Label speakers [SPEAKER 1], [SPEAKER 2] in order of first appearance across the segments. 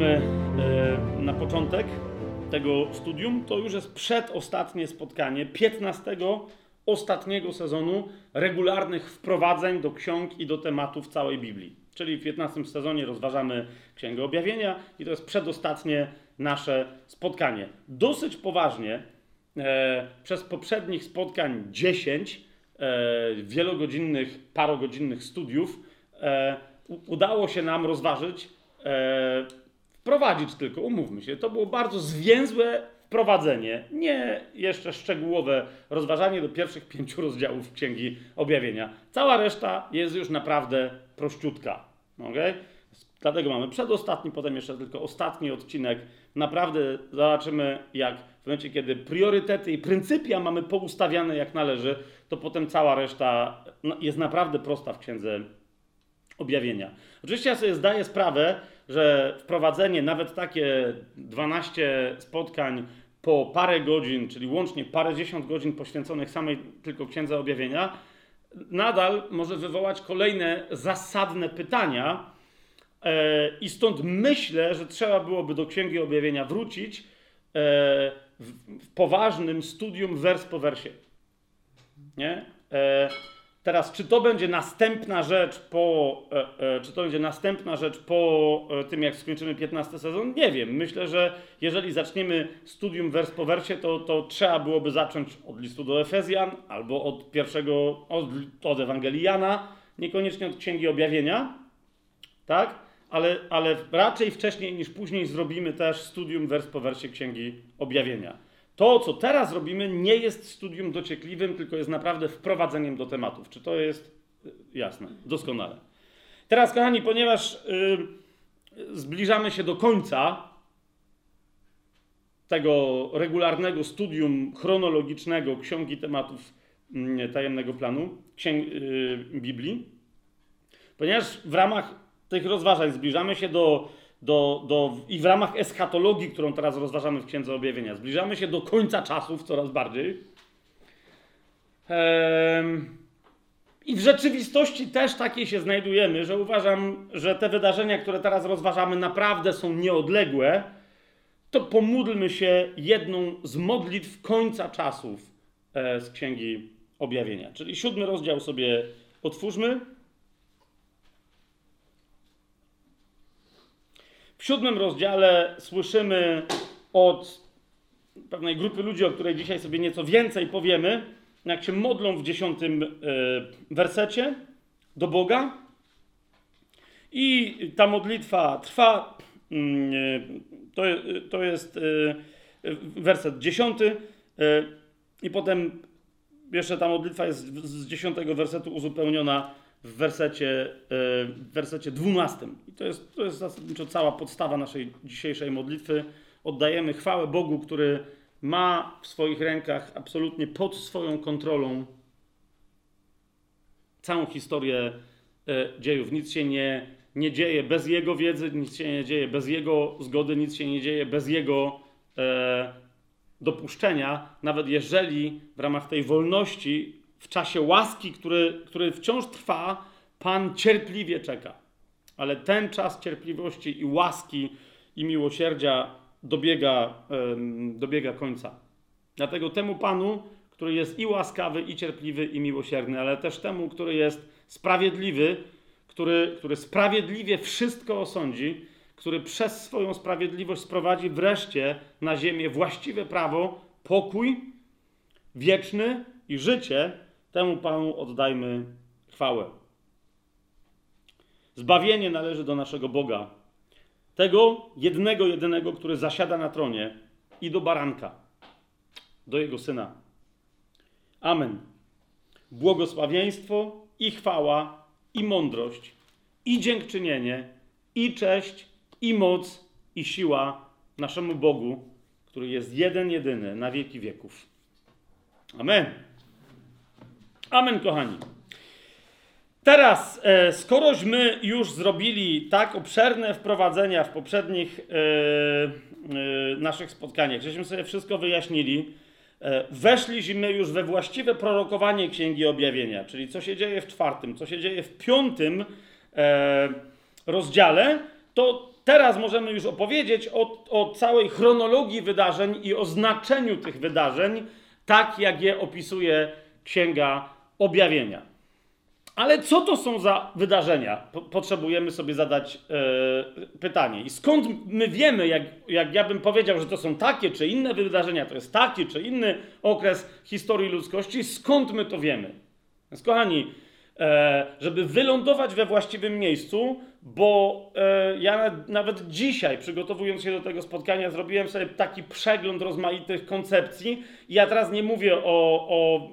[SPEAKER 1] E, na początek tego studium. To już jest przedostatnie spotkanie 15 ostatniego sezonu regularnych wprowadzeń do ksiąg i do tematów całej Biblii. Czyli w 15 sezonie rozważamy Księgę Objawienia i to jest przedostatnie nasze spotkanie. Dosyć poważnie e, przez poprzednich spotkań 10 e, wielogodzinnych, parogodzinnych studiów e, udało się nam rozważyć, e, wprowadzić tylko, umówmy się, to było bardzo zwięzłe wprowadzenie, nie jeszcze szczegółowe rozważanie do pierwszych pięciu rozdziałów Księgi Objawienia. Cała reszta jest już naprawdę prościutka. Okay? Dlatego mamy przedostatni, potem jeszcze tylko ostatni odcinek. Naprawdę zobaczymy, jak w momencie, kiedy priorytety i pryncypia mamy poustawiane jak należy, to potem cała reszta jest naprawdę prosta w Księdze Objawienia. Oczywiście ja sobie zdaję sprawę, że wprowadzenie nawet takie 12 spotkań po parę godzin, czyli łącznie parę dziesiąt godzin poświęconych samej tylko Księdze Objawienia, nadal może wywołać kolejne zasadne pytania. E, I stąd myślę, że trzeba byłoby do Księgi Objawienia wrócić e, w poważnym studium wers po wersie. Nie? Teraz, czy to będzie następna rzecz po, e, e, czy to będzie następna rzecz po e, tym, jak skończymy 15 sezon? Nie wiem. Myślę, że jeżeli zaczniemy studium wers po wersie, to, to trzeba byłoby zacząć od listu do Efezjan albo od pierwszego, od, od Ewangelii Jana, niekoniecznie od Księgi Objawienia, tak? Ale, ale raczej wcześniej niż później zrobimy też studium wers po wersie Księgi Objawienia. To, co teraz robimy, nie jest studium dociekliwym, tylko jest naprawdę wprowadzeniem do tematów. Czy to jest y, jasne? Doskonale. Teraz, kochani, ponieważ yy, zbliżamy się do końca tego regularnego studium chronologicznego ksiągi tematów yy, tajemnego planu, księg, yy, Biblii, ponieważ w ramach tych rozważań zbliżamy się do do, do, i w ramach eschatologii, którą teraz rozważamy w Księdze Objawienia, zbliżamy się do końca czasów coraz bardziej. I w rzeczywistości też takiej się znajdujemy, że uważam, że te wydarzenia, które teraz rozważamy, naprawdę są nieodległe. To pomódlmy się jedną z modlitw końca czasów e, z Księgi Objawienia. Czyli siódmy rozdział sobie otwórzmy. W siódmym rozdziale słyszymy od pewnej grupy ludzi, o której dzisiaj sobie nieco więcej powiemy, jak się modlą w dziesiątym e, wersecie do Boga. I ta modlitwa trwa, mm, e, to, to jest e, werset dziesiąty, i potem jeszcze ta modlitwa jest z dziesiątego wersetu uzupełniona w wersecie, e, w wersecie 12. I to jest, to jest zasadniczo cała podstawa naszej dzisiejszej modlitwy. Oddajemy chwałę Bogu, który ma w swoich rękach absolutnie pod swoją kontrolą całą historię e, dziejów. Nic się nie, nie dzieje bez Jego wiedzy, nic się nie dzieje bez Jego zgody, nic się nie dzieje bez Jego e, dopuszczenia, nawet jeżeli w ramach tej wolności w czasie łaski, który, który wciąż trwa, Pan cierpliwie czeka. Ale ten czas cierpliwości i łaski i miłosierdzia dobiega, dobiega końca. Dlatego temu Panu, który jest i łaskawy, i cierpliwy, i miłosierny, ale też temu, który jest sprawiedliwy, który, który sprawiedliwie wszystko osądzi, który przez swoją sprawiedliwość sprowadzi wreszcie na ziemię właściwe prawo, pokój wieczny i życie, Temu Panu oddajmy chwałę. Zbawienie należy do naszego Boga, tego jednego, jedynego, który zasiada na tronie i do baranka, do jego syna. Amen. Błogosławieństwo i chwała i mądrość i dziękczynienie i cześć i moc i siła naszemu Bogu, który jest jeden, jedyny na wieki wieków. Amen. Amen, kochani. Teraz, e, skorośmy już zrobili tak obszerne wprowadzenia w poprzednich e, e, naszych spotkaniach, żeśmy sobie wszystko wyjaśnili, weszliśmy już we właściwe prorokowanie Księgi Objawienia, czyli co się dzieje w czwartym, co się dzieje w piątym rozdziale, to teraz możemy już opowiedzieć o, o całej chronologii wydarzeń i o znaczeniu tych wydarzeń, tak jak je opisuje Księga Objawienia. Ale co to są za wydarzenia? potrzebujemy sobie zadać e, pytanie. I skąd my wiemy, jak, jak ja bym powiedział, że to są takie czy inne wydarzenia, to jest taki czy inny okres historii ludzkości, skąd my to wiemy? Więc kochani, E, żeby wylądować we właściwym miejscu, bo e, ja nawet dzisiaj, przygotowując się do tego spotkania, zrobiłem sobie taki przegląd rozmaitych koncepcji. Ja teraz nie mówię o, o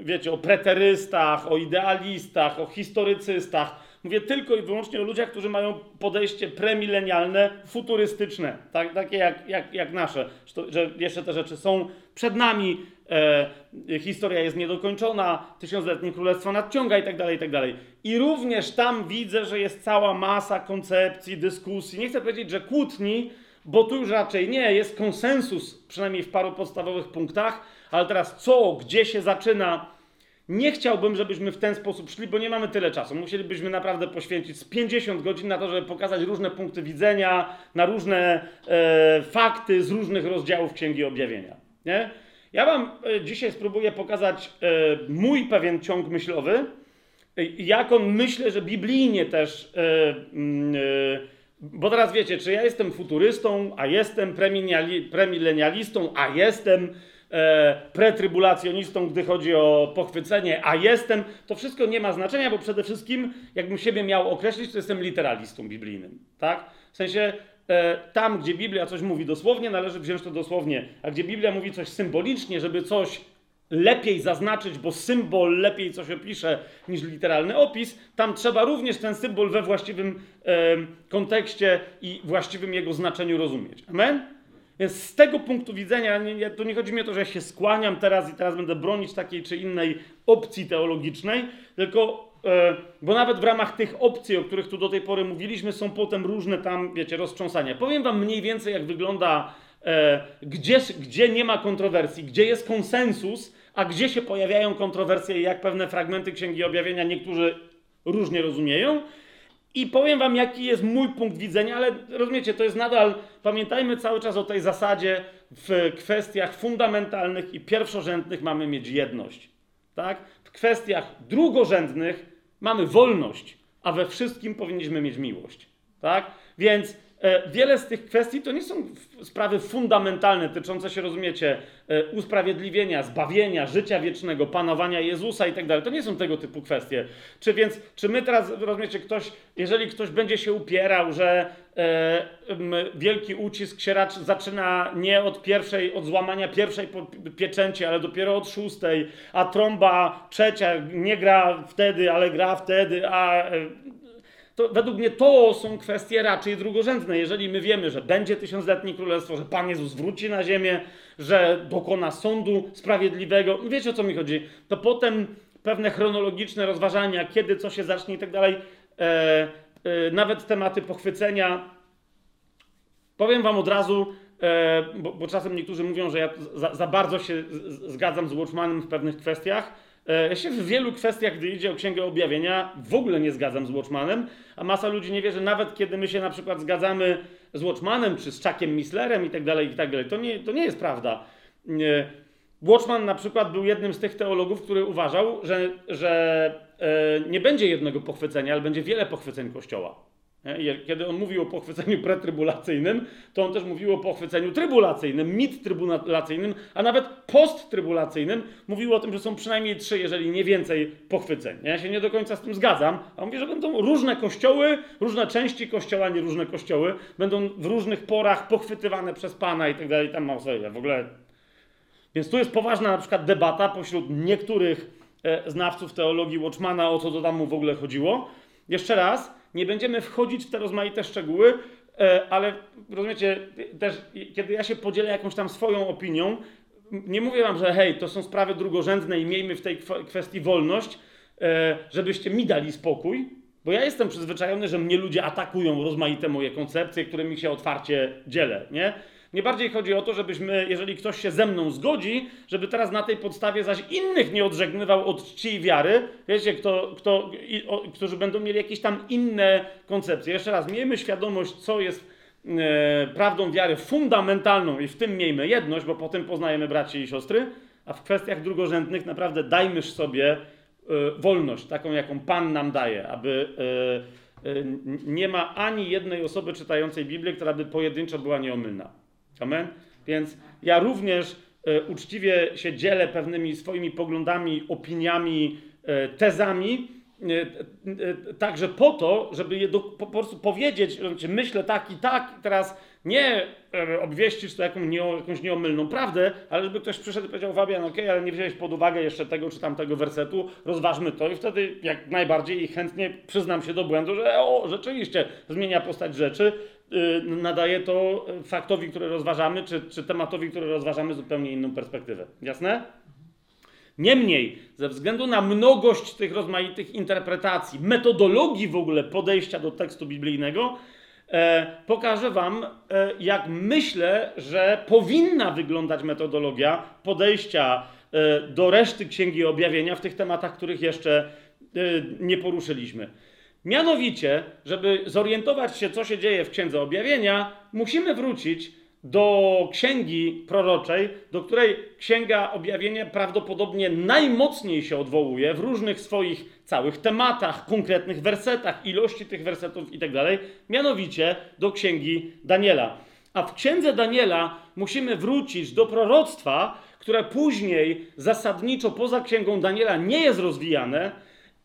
[SPEAKER 1] wiecie, o preterystach, o idealistach, o historyczystach. Mówię tylko i wyłącznie o ludziach, którzy mają podejście premilenialne, futurystyczne, tak, takie jak, jak, jak nasze, że jeszcze te rzeczy są przed nami, e, historia jest niedokończona, tysiącletnie królestwo nadciąga i tak dalej, i tak dalej. I również tam widzę, że jest cała masa koncepcji, dyskusji. Nie chcę powiedzieć, że kłótni, bo tu już raczej nie, jest konsensus, przynajmniej w paru podstawowych punktach, ale teraz co, gdzie się zaczyna, nie chciałbym, żebyśmy w ten sposób szli, bo nie mamy tyle czasu. Musielibyśmy naprawdę poświęcić z 50 godzin na to, żeby pokazać różne punkty widzenia, na różne e, fakty z różnych rozdziałów Księgi Objawienia. Nie? Ja Wam e, dzisiaj spróbuję pokazać e, mój pewien ciąg myślowy, e, jak on myślę, że biblijnie też. Mm, bo teraz wiecie, czy ja jestem futurystą, a jestem premilenialistą, a jestem pretrybulacjonistą, gdy chodzi o pochwycenie, a jestem. To wszystko nie ma znaczenia, bo przede wszystkim, jakbym siebie miał określić, to jestem literalistą biblijnym. Tak? W sensie tam, gdzie Biblia coś mówi dosłownie, należy wziąć to dosłownie, a gdzie Biblia mówi coś symbolicznie, żeby coś lepiej zaznaczyć, bo symbol lepiej coś opisze niż literalny opis, tam trzeba również ten symbol we właściwym e, kontekście i właściwym jego znaczeniu rozumieć. Amen? Więc z tego punktu widzenia, nie, to nie chodzi mi o to, że ja się skłaniam teraz i teraz będę bronić takiej czy innej opcji teologicznej, tylko E, bo nawet w ramach tych opcji, o których tu do tej pory mówiliśmy, są potem różne tam, wiecie, roztrząsania. Powiem wam mniej więcej, jak wygląda, e, gdzie, gdzie nie ma kontrowersji, gdzie jest konsensus, a gdzie się pojawiają kontrowersje i jak pewne fragmenty Księgi Objawienia niektórzy różnie rozumieją. I powiem wam, jaki jest mój punkt widzenia, ale rozumiecie, to jest nadal, pamiętajmy cały czas o tej zasadzie, w kwestiach fundamentalnych i pierwszorzędnych mamy mieć jedność. Tak? Kwestiach drugorzędnych mamy wolność, a we wszystkim powinniśmy mieć miłość. Tak? Więc wiele z tych kwestii to nie są sprawy fundamentalne, tyczące się, rozumiecie, e, usprawiedliwienia, zbawienia, życia wiecznego, panowania Jezusa i tak dalej. To nie są tego typu kwestie. Czy więc, czy my teraz, rozumiecie, ktoś, jeżeli ktoś będzie się upierał, że e, wielki ucisk się zaczyna nie od pierwszej, od złamania pierwszej pieczęci, ale dopiero od szóstej, a trąba trzecia nie gra wtedy, ale gra wtedy, a e, to według mnie to są kwestie raczej drugorzędne. Jeżeli my wiemy, że będzie tysiącletnie królestwo, że Pan Jezus wróci na ziemię, że dokona sądu sprawiedliwego, wiecie o co mi chodzi, to potem pewne chronologiczne rozważania, kiedy co się zacznie i tak dalej, e, e, nawet tematy pochwycenia. Powiem Wam od razu, e, bo, bo, czasem niektórzy mówią, że ja za, za bardzo się z, zgadzam z Watchmanem w pewnych kwestiach. E, ja się w wielu kwestiach, gdy idzie o Księgę Objawienia, w ogóle nie zgadzam z Watchmanem, a masa ludzi nie wie, że nawet kiedy my się na przykład zgadzamy z Watchmanem, czy z Chuckiem Mislerem i tak dalej, i tak dalej, to nie, to nie jest prawda. Watchman na przykład był jednym z tych teologów, który uważał, że, że e, nie będzie jednego pochwycenia, ale będzie wiele pochwyceń Kościoła. Kiedy on mówił o pochwyceniu pretrybulacyjnym, to on też mówił o pochwyceniu trybulacyjnym, mid-trybulacyjnym, a nawet post-trybulacyjnym. Mówił o tym, że są przynajmniej trzy, jeżeli nie więcej pochwyceń. Ja się nie do końca z tym zgadzam, a mówię, że będą różne kościoły, różne części kościoła, nie różne kościoły, będą w różnych porach pochwytywane przez Pana i tak dalej. Tam mam sobie w ogóle. Więc tu jest poważna na przykład debata pośród niektórych e, znawców teologii Watchmana, o co to tam mu w ogóle chodziło. Jeszcze raz, nie będziemy wchodzić w te rozmaite szczegóły, e, ale rozumiecie, też kiedy ja się podzielę jakąś tam swoją opinią, nie mówię wam, że hej, to są sprawy drugorzędne i miejmy w tej kwestii wolność, e, żebyście mi dali spokój, bo ja jestem przyzwyczajony, że mnie ludzie atakują rozmaite moje koncepcje, którymi się otwarcie dzielę, nie? Mnie bardziej chodzi o to, żebyśmy, jeżeli ktoś się ze mną zgodzi, żeby teraz na tej podstawie zaś innych nie odżegnywał od czci i wiary. Wiecie, kto, kto, i, o, którzy będą mieli jakieś tam inne koncepcje. Jeszcze raz, miejmy świadomość, co jest e, prawdą wiary fundamentalną i w tym miejmy jedność, bo potem poznajemy braci i siostry, a w kwestiach drugorzędnych naprawdę dajmy sobie e, wolność, taką jaką Pan nam daje, aby e, e, nie ma ani jednej osoby czytającej Biblię, która by pojedynczo była nieomylna. Amen? Więc ja również e, uczciwie się dzielę pewnymi swoimi poglądami, opiniami, e, tezami, e, także po to, żeby je do, po, prostu powiedzieć, że myślę tak i tak, teraz nie e, obwieścisz to jaką nie, jakąś nieomylną prawdę, ale żeby ktoś przyszedł i powiedział, Fabian, okej, ale nie wziąłeś pod uwagę jeszcze tego czy tamtego wersetu, rozważmy to i wtedy jak najbardziej i chętnie przyznam się do błędu, że o, rzeczywiście zmienia postać rzeczy, y, nadaje to faktowi, który rozważamy, czy, czy tematowi, który rozważamy zupełnie inną perspektywę. Jasne? Niemniej, ze względu na mnogość tych rozmaitych interpretacji, metodologii w ogóle podejścia do tekstu biblijnego, pokażę Wam, e, jak myślę, że powinna wyglądać metodologia podejścia e, do reszty Księgi Objawienia w tych tematach, których jeszcze e, nie poruszyliśmy. Mianowicie, żeby zorientować się, co się dzieje w Księdze Objawienia, musimy wrócić do księgi proroczej, do której Księga Objawienia prawdopodobnie najmocniej się odwołuje w różnych swoich całych tematach, konkretnych wersetach, ilości tych wersetów itd., mianowicie do Księgi Daniela. A w Księdze Daniela musimy wrócić do proroctwa, które później zasadniczo poza Księgą Daniela nie jest rozwijane,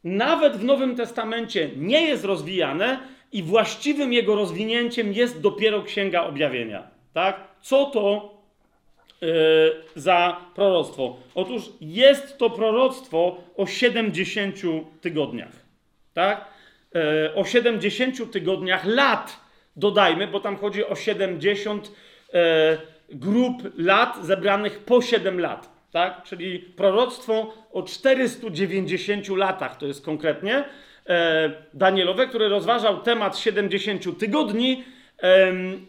[SPEAKER 1] nawet w Nowym Testamencie nie jest rozwijane i właściwym jego rozwinięciem jest dopiero Księga Objawienia. Tak? Co to yy, za proroctwo? Otóż jest to proroctwo o 70 tygodniach. Tak? Yy, o 70 tygodniach lat dodajmy, bo tam chodzi o 70 yy, grup lat zebranych po 7 lat. Tak? Czyli proroctwo o 490 latach, to jest konkretnie e, Danielowe, który rozważał temat 70 tygodni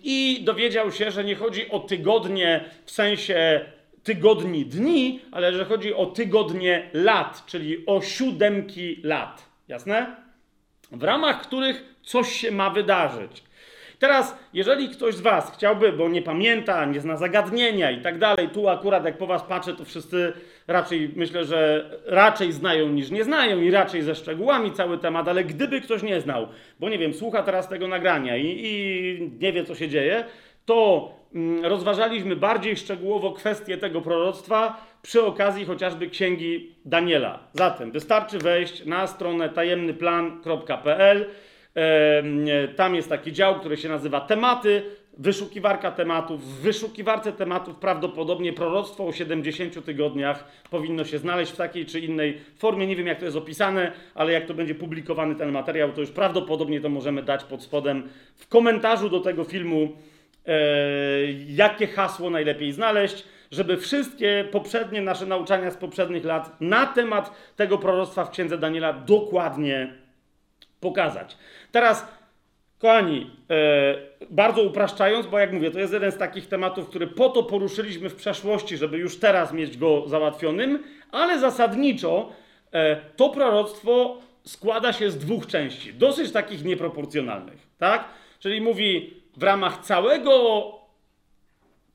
[SPEAKER 1] i dowiedział się, że nie chodzi o tygodnie w sensie tygodni dni, ale że chodzi o tygodnie lat, czyli o siódemki lat. Jasne? W ramach których coś się ma wydarzyć. Teraz, jeżeli ktoś z Was chciałby, bo nie pamięta, nie zna zagadnienia i tak dalej, tu akurat jak po Was patrzę, to wszyscy raczej myślę, że raczej znają niż nie znają i raczej ze szczegółami cały temat, ale gdyby ktoś nie znał, bo nie wiem, słucha teraz tego nagrania i, i nie wie, co się dzieje, to mm, rozważaliśmy bardziej szczegółowo kwestię tego proroctwa przy okazji chociażby księgi Daniela. Zatem wystarczy wejść na stronę tajemnyplan.pl tam jest taki dział, który się nazywa tematy, wyszukiwarka tematów. W wyszukiwarce tematów prawdopodobnie proroctwo o 70 tygodniach powinno się znaleźć w takiej czy innej formie. Nie wiem, jak to jest opisane, ale jak to będzie publikowany ten materiał, to już prawdopodobnie to możemy dać pod spodem w komentarzu do tego filmu, e, jakie hasło najlepiej znaleźć, żeby wszystkie poprzednie nasze nauczania z poprzednich lat na temat tego proroctwa w księdze Daniela dokładnie pokazać. Teraz, kochani, e, bardzo upraszczając, bo jak mówię, to jest jeden z takich tematów, który po to poruszyliśmy w przeszłości, żeby już teraz mieć go załatwionym, ale zasadniczo e, to proroctwo składa się z dwóch części, dosyć takich nieproporcjonalnych, tak? Czyli mówi w ramach całego,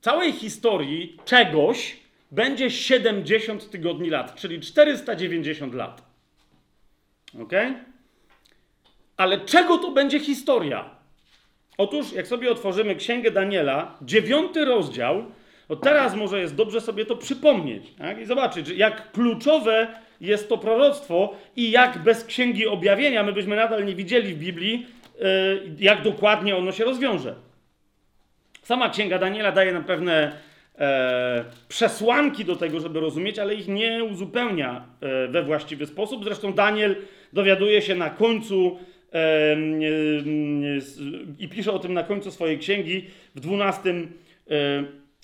[SPEAKER 1] całej historii czegoś będzie 70 tygodni lat, czyli 490 lat. ok? Ale czego to będzie historia? Otóż, jak sobie otworzymy Księgę Daniela, dziewiąty rozdział, to teraz może jest dobrze sobie to przypomnieć tak? i zobaczyć, jak kluczowe jest to proroctwo i jak bez Księgi Objawienia my byśmy nadal nie widzieli w Biblii, yy, jak dokładnie ono się rozwiąże. Sama Księga Daniela daje nam pewne e, przesłanki do tego, żeby rozumieć, ale ich nie uzupełnia e, we właściwy sposób. Zresztą Daniel dowiaduje się na końcu i pisze o tym na końcu swojej księgi w 12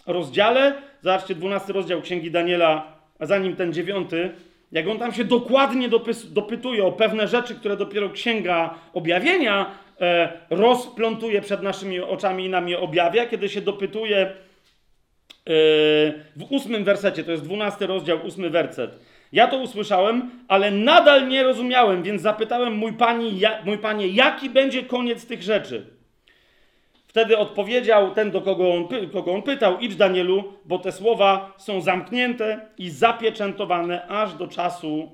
[SPEAKER 1] rozdziale. Zobaczcie, 12 rozdział księgi Daniela, a zanim ten dziewiąty, jak on tam się dokładnie dopytuje o pewne rzeczy, które dopiero księga objawienia e, rozplątuje przed naszymi oczami i nam je objawia, kiedy się dopytuje w ósmym wersecie, to jest dwunasty rozdział, ósmy werset. Ja to usłyszałem, ale nadal nie rozumiałem, więc zapytałem mój, pani, ja, mój panie, jaki będzie koniec tych rzeczy. Wtedy odpowiedział ten, do kogo on, kogo on pytał: Idź, Danielu, bo te słowa są zamknięte i zapieczętowane aż do czasu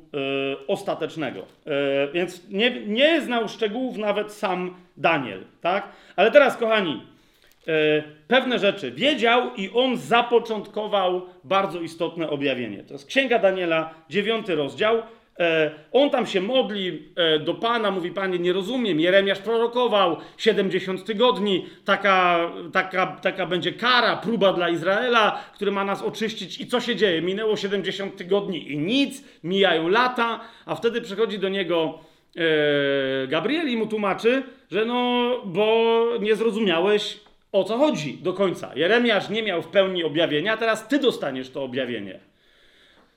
[SPEAKER 1] y, ostatecznego. Y, więc nie, nie znał szczegółów nawet sam Daniel, tak? Ale teraz, kochani, pewne rzeczy wiedział i on zapoczątkował bardzo istotne objawienie. To jest Księga Daniela, dziewiąty rozdział. E, on tam się modli e, do Pana, mówi: Panie, nie rozumiem. Jeremiasz prorokował 70 tygodni, taka, taka, taka będzie kara, próba dla Izraela, który ma nas oczyścić. I co się dzieje? Minęło 70 tygodni i nic, mijają lata, a wtedy przychodzi do niego e, Gabriel i mu tłumaczy, że no, bo nie zrozumiałeś o co chodzi do końca. Jeremiasz nie miał w pełni objawienia, teraz ty dostaniesz to objawienie.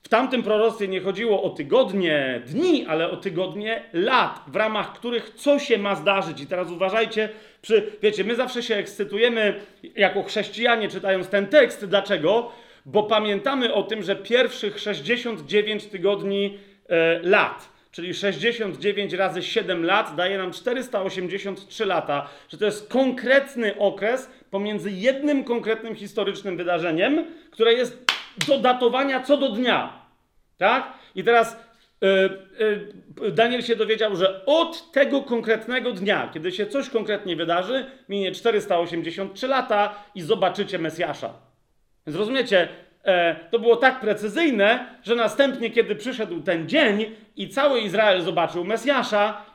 [SPEAKER 1] W tamtym proroctwie nie chodziło o tygodnie, dni, ale o tygodnie lat, w ramach których co się ma zdarzyć. I teraz uważajcie, przy, wiecie, my zawsze się ekscytujemy jako chrześcijanie czytając ten tekst. Dlaczego? Bo pamiętamy o tym, że pierwszych 69 tygodni e, lat, czyli 69 razy 7 lat, daje nam 483 lata, że to jest konkretny okres pomiędzy jednym konkretnym historycznym wydarzeniem, które jest do datowania co do dnia. Tak? I teraz yy, yy, Daniel się dowiedział, że od tego konkretnego dnia, kiedy się coś konkretnie wydarzy, minie 483 lata i zobaczycie Mesjasza. Więc rozumiecie, e, to było tak precyzyjne, że następnie, kiedy przyszedł ten dzień i cały Izrael zobaczył Mesjasza,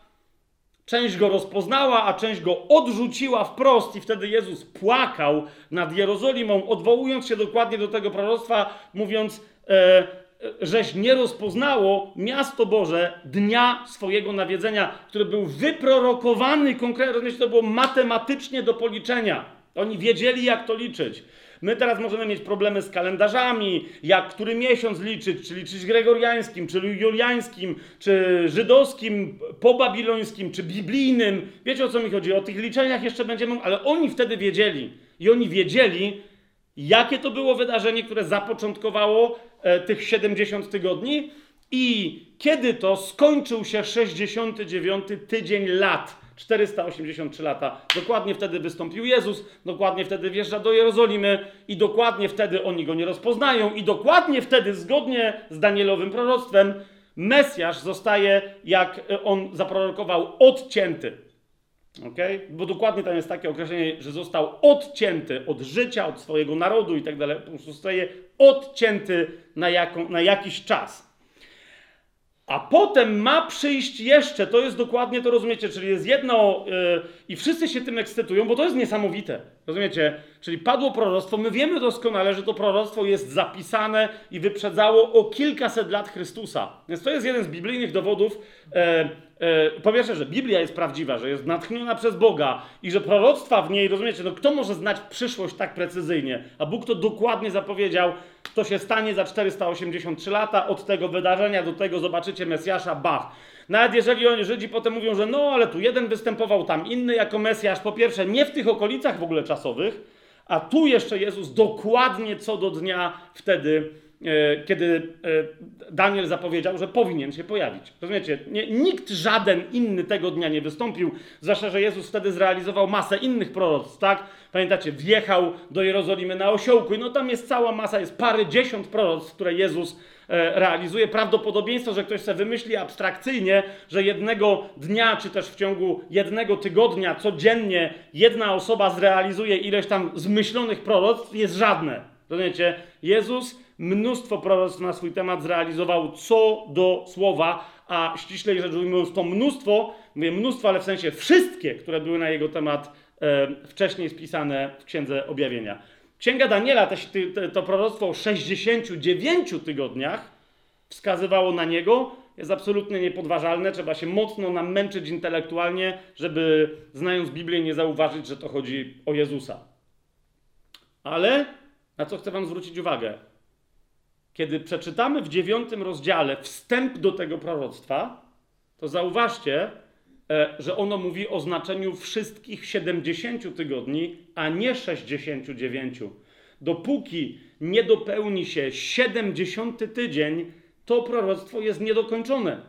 [SPEAKER 1] Część go rozpoznała, a część go odrzuciła wprost, i wtedy Jezus płakał nad Jerozolimą, odwołując się dokładnie do tego proroctwa, mówiąc, e, żeś nie rozpoznało miasto Boże dnia swojego nawiedzenia, który był wyprorokowany konkretnie, to było matematycznie do policzenia. Oni wiedzieli, jak to liczyć. My teraz możemy mieć problemy z kalendarzami, jak który miesiąc liczyć, czy liczyć gregoriańskim, czy juliańskim, czy żydowskim, pobabilońskim, czy biblijnym. Wiecie o co mi chodzi? O tych liczeniach jeszcze będziemy, ale oni wtedy wiedzieli. I oni wiedzieli, jakie to było wydarzenie, które zapoczątkowało e, tych 70 tygodni i kiedy to skończył się 69 tydzień lat 483 lata. Dokładnie wtedy wystąpił Jezus, dokładnie wtedy wjeżdża do Jerozolimy i dokładnie wtedy oni go nie rozpoznają i dokładnie wtedy, zgodnie z Danielowym proroctwem, Mesjasz zostaje, jak on zaprorokował, odcięty. Okay? Bo dokładnie tam jest takie określenie, że został odcięty od życia, od swojego narodu i tak dalej. Po prostu zostaje odcięty na, jaką, na jakiś czas. A potem ma przyjść jeszcze, to jest dokładnie to, rozumiecie, czyli jest jedno yy, i wszyscy się tym ekscytują, bo to jest niesamowite, rozumiecie? Czyli padło proroctwo, my wiemy doskonale, że to proroctwo jest zapisane i wyprzedzało o kilkaset lat Chrystusa. Więc to jest jeden z biblijnych dowodów, e, po pierwsze, że Biblia jest prawdziwa, że jest natchniona przez Boga i że proroctwa w niej, rozumiecie, no kto może znać przyszłość tak precyzyjnie? A Bóg to dokładnie zapowiedział, to się stanie za 483 lata, od tego wydarzenia do tego zobaczycie Mesjasza, bach. Nawet jeżeli oni, Żydzi potem mówią, że no, ale tu jeden występował, tam inny jako Mesjasz, po pierwsze, nie w tych okolicach w ogóle czasowych, a tu jeszcze Jezus dokładnie co do dnia wtedy E, kiedy e, Daniel zapowiedział, że powinien się pojawić. Rozumiecie? Nie, nikt żaden inny tego dnia nie wystąpił, zwłaszcza, że Jezus wtedy zrealizował masę innych proroctw, tak? Pamiętacie, wjechał do Jerozolimy na osiołku i no tam jest cała masa, jest parę dziesiąt proroctw, które Jezus e, realizuje. Prawdopodobieństwo, że ktoś sobie wymyśli abstrakcyjnie, że jednego dnia, czy też w ciągu jednego tygodnia, codziennie jedna osoba zrealizuje ileś tam zmyślonych proroctw, jest żadne. Rozumiecie? Jezus mnóstwo proroctw na swój temat zrealizował co do słowa, a ściślej rzecz ujmując, to mnóstwo, mówię mnóstwo, ale w sensie wszystkie, które były na jego temat e, wcześniej spisane w Księdze Objawienia. Księga Daniela, to, to proroctwo o 69 tygodniach wskazywało na niego, jest absolutnie niepodważalne. Trzeba się mocno namęczyć intelektualnie, żeby znając Biblię nie zauważyć, że to chodzi o Jezusa. Ale na co chcę Wam zwrócić uwagę? Kiedy przeczytamy w dziewiątym rozdziale wstęp do tego proroctwa, to zauważcie, e, że ono mówi o znaczeniu wszystkich 70 tygodni, a nie 69. Dopóki nie dopełni się 70 tydzień, to proroctwo jest niedokończone.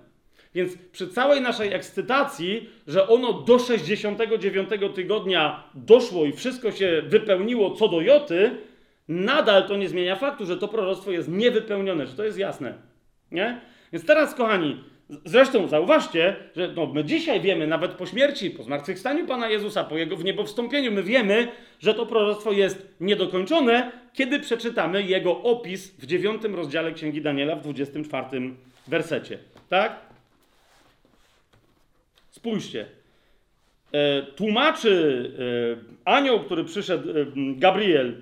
[SPEAKER 1] Więc przy całej naszej ekscytacji, że ono do 69 tygodnia doszło i wszystko się wypełniło co do joty, nadal to nie zmienia faktu, że to proroctwo jest niewypełnione, że to jest jasne. Nie? Więc teraz, kochani, zresztą zauważcie, że no, my dzisiaj wiemy, nawet po śmierci, po zmartwychwstaniu Pana Jezusa, po Jego wniebowstąpieniu, my wiemy, że to proroctwo jest niedokończone, kiedy przeczytamy jego opis w dziewiątym rozdziale Księgi Daniela w 24 wersecie. Tak? Spójrzcie. E, tłumaczy e, anioł, który przyszedł, e, Gabriel,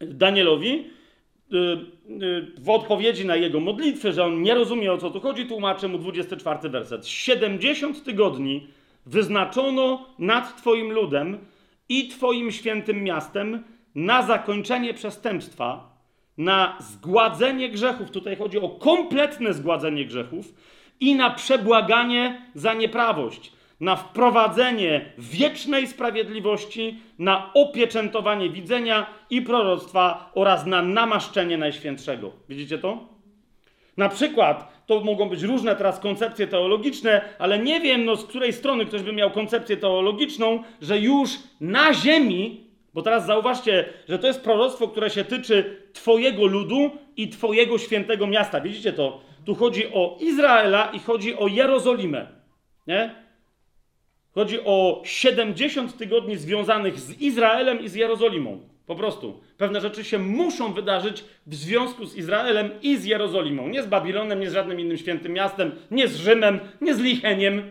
[SPEAKER 1] Danielowi, e, e, w odpowiedzi na jego modlitwę, że on nie rozumie o co tu chodzi, tłumaczy mu 24 werset. 70 tygodni wyznaczono nad Twoim ludem i Twoim świętym miastem na zakończenie przestępstwa, na zgładzenie grzechów. Tutaj chodzi o kompletne zgładzenie grzechów i na przebłaganie za nieprawość, na wprowadzenie wiecznej sprawiedliwości, na opieczętowanie widzenia i proroctwa oraz na namaszczenie Najświętszego. Widzicie to? Na przykład, to mogą być różne teraz koncepcje teologiczne, ale nie wiem, no, z której strony ktoś by miał koncepcję teologiczną, że już na ziemi, bo teraz zauważcie, że to jest proroctwo, które się tyczy Twojego ludu i Twojego świętego miasta. Widzicie to? Tu chodzi o Izraela i chodzi o Jerozolimę. Nie? Chodzi o 70 tygodni związanych z Izraelem i z Jerozolimą. Po prostu. Pewne rzeczy się muszą wydarzyć w związku z Izraelem i z Jerozolimą. Nie z Babilonem, nie z żadnym innym świętym miastem, nie z Rzymem, nie z Licheniem,